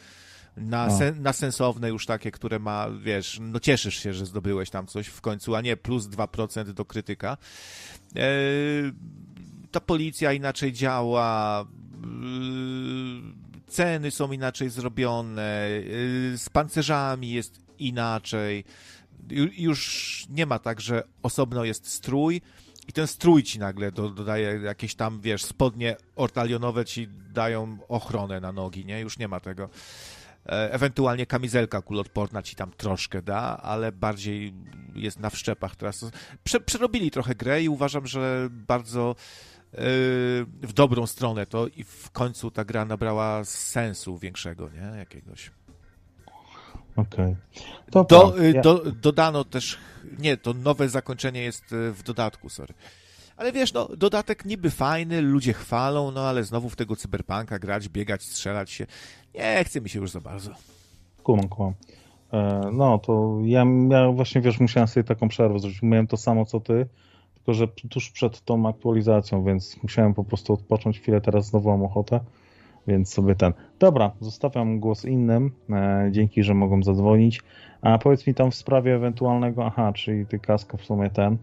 na, sen, na sensowne już takie, które ma, wiesz, no cieszysz się, że zdobyłeś tam coś w końcu, a nie plus 2% do krytyka. E, ta policja inaczej działa, yy, ceny są inaczej zrobione, yy, z pancerzami jest inaczej. Już nie ma tak, że osobno jest strój i ten strój ci nagle dodaje jakieś tam, wiesz, spodnie ortalionowe ci dają ochronę na nogi, nie? Już nie ma tego. E, ewentualnie kamizelka kulotporna ci tam troszkę da, ale bardziej jest na wszczepach teraz. Prze przerobili trochę grę i uważam, że bardzo w dobrą stronę to i w końcu ta gra nabrała sensu większego, nie? Jakiegoś. Okej. Okay. Do, y, do, dodano też, nie, to nowe zakończenie jest y, w dodatku, sorry. Ale wiesz, no, dodatek niby fajny, ludzie chwalą, no ale znowu w tego cyberpunka grać, biegać, strzelać się. Nie chce mi się już za bardzo. Kumam, kumam. E, no, to ja, ja właśnie, wiesz, musiałem sobie taką przerwę zrobić. Miałem to samo, co ty, tylko że tuż przed tą aktualizacją, więc musiałem po prostu odpocząć chwilę, teraz znowu mam ochotę, więc sobie ten. Dobra, zostawiam głos innym, e, dzięki, że mogą zadzwonić. A powiedz mi tam w sprawie ewentualnego, aha, czyli ty kaska w sumie ten,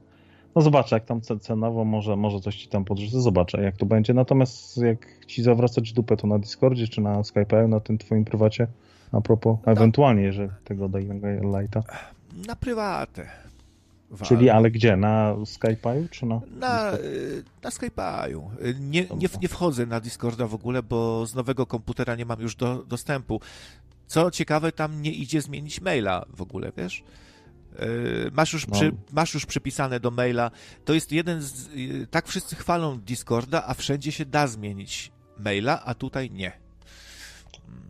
no zobaczę, jak tam cenowo, może, może coś ci tam podrzucę, zobaczę, jak to będzie. Natomiast jak ci zawracać dupę, to na Discordzie czy na Skype'u, na tym twoim prywacie, a propos, no. ewentualnie, jeżeli tego Lighta. Na prywatę. Czyli, ale gdzie? Na Skype'u czy na... Na, na Skype'u. Nie, nie, nie wchodzę na Discorda w ogóle, bo z nowego komputera nie mam już do, dostępu. Co ciekawe, tam nie idzie zmienić maila w ogóle, wiesz? Yy, masz już, przy, no. masz już przypisane do maila. To jest jeden z. Yy, tak wszyscy chwalą Discorda, a wszędzie się da zmienić maila, a tutaj nie.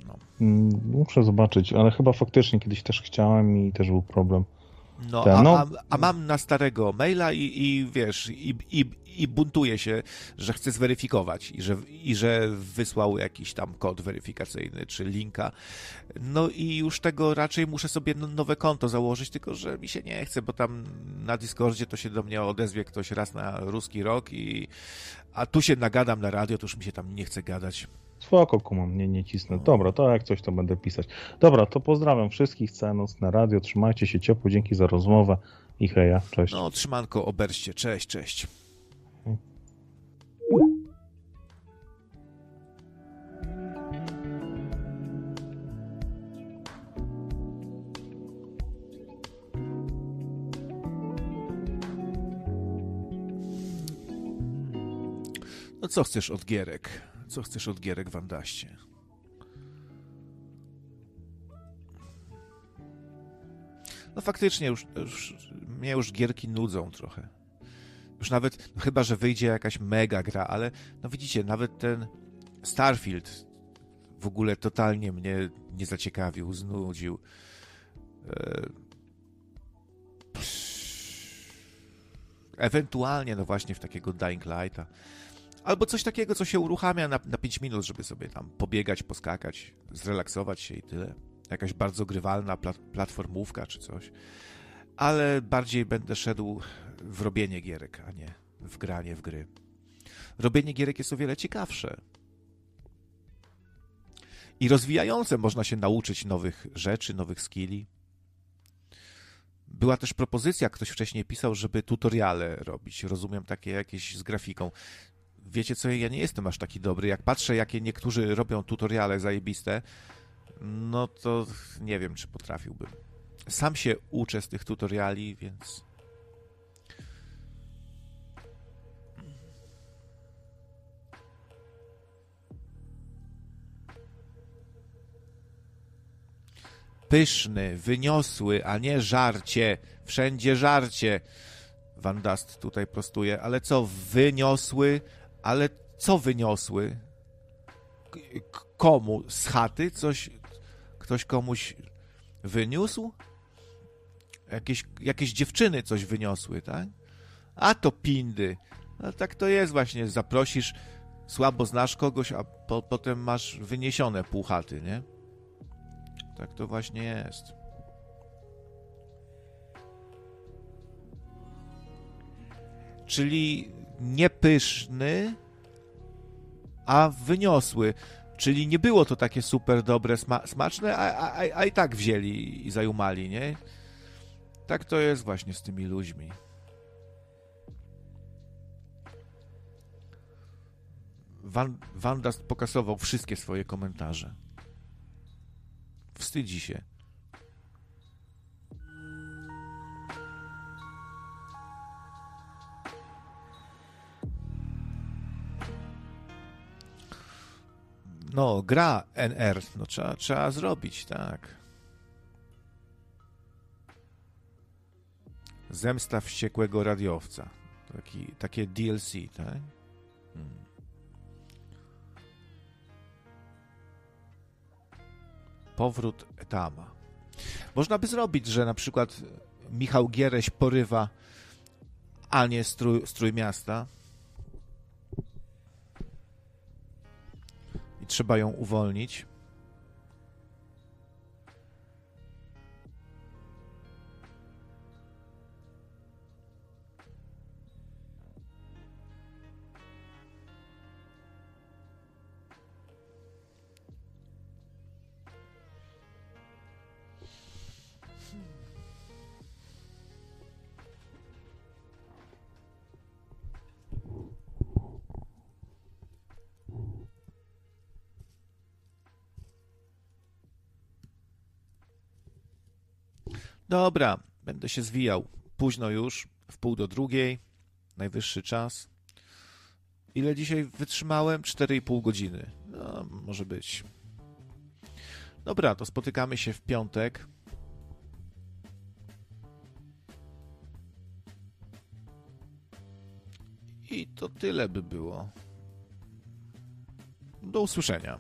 No. Mm, muszę zobaczyć, ale chyba faktycznie kiedyś też chciałem i też był problem. No, a, no. A, a, mam na starego maila i, i wiesz, i, i, i buntuje się, że chce zweryfikować i że, i że wysłał jakiś tam kod weryfikacyjny czy linka. No i już tego raczej muszę sobie no, nowe konto założyć, tylko że mi się nie chce, bo tam na Discordzie to się do mnie odezwie ktoś raz na ruski rok i a tu się nagadam na radio, to już mi się tam nie chce gadać. Spoko, kumam, nie, nie cisnę. Dobra, to jak coś, to będę pisać. Dobra, to pozdrawiam wszystkich, całą noc na radio, trzymajcie się ciepło, dzięki za rozmowę i heja, cześć. No, trzymanko, oberście, cześć, cześć. No co chcesz od gierek? Co chcesz od gierek w Andaście? No faktycznie, już, już, mnie już gierki nudzą trochę. Już nawet, no chyba, że wyjdzie jakaś mega gra, ale no widzicie, nawet ten Starfield w ogóle totalnie mnie nie zaciekawił, znudził. E, ewentualnie, no właśnie w takiego Dying Lighta. Albo coś takiego, co się uruchamia na, na 5 minut, żeby sobie tam pobiegać, poskakać, zrelaksować się i tyle. Jakaś bardzo grywalna plat platformówka czy coś. Ale bardziej będę szedł w robienie gierek, a nie w granie w gry. Robienie gierek jest o wiele ciekawsze. I rozwijające można się nauczyć nowych rzeczy, nowych skilli. Była też propozycja, ktoś wcześniej pisał, żeby tutoriale robić. Rozumiem takie jakieś z grafiką wiecie co, ja nie jestem aż taki dobry. Jak patrzę, jakie niektórzy robią tutoriale zajebiste, no to nie wiem, czy potrafiłbym. Sam się uczę z tych tutoriali, więc... Pyszny, wyniosły, a nie żarcie. Wszędzie żarcie. Van Dust tutaj prostuje. Ale co, wyniosły, ale co wyniosły? Komu? Z chaty? Coś, ktoś komuś wyniósł? Jakieś, jakieś dziewczyny coś wyniosły, tak? A to pindy. No tak to jest właśnie. Zaprosisz, słabo znasz kogoś, a po, potem masz wyniesione pół chaty, nie? Tak to właśnie jest. Czyli niepyszny, a wyniosły. Czyli nie było to takie super dobre, sma smaczne, a, a, a, i tak wzięli i zajumali, nie? Tak to jest właśnie z tymi ludźmi. Van, Wanda pokasował wszystkie swoje komentarze. Wstydzi się. No, gra NR, no trzeba, trzeba zrobić, tak. Zemsta wściekłego radiowca. Taki, takie DLC, tak? Hmm. Powrót Etama. Można by zrobić, że na przykład Michał Giereś porywa Anię strój, strój miasta i trzeba ją uwolnić. Dobra, będę się zwijał. Późno już, w pół do drugiej, najwyższy czas. Ile dzisiaj wytrzymałem? 4,5 godziny. No, może być. Dobra, to spotykamy się w piątek. I to tyle by było. Do usłyszenia.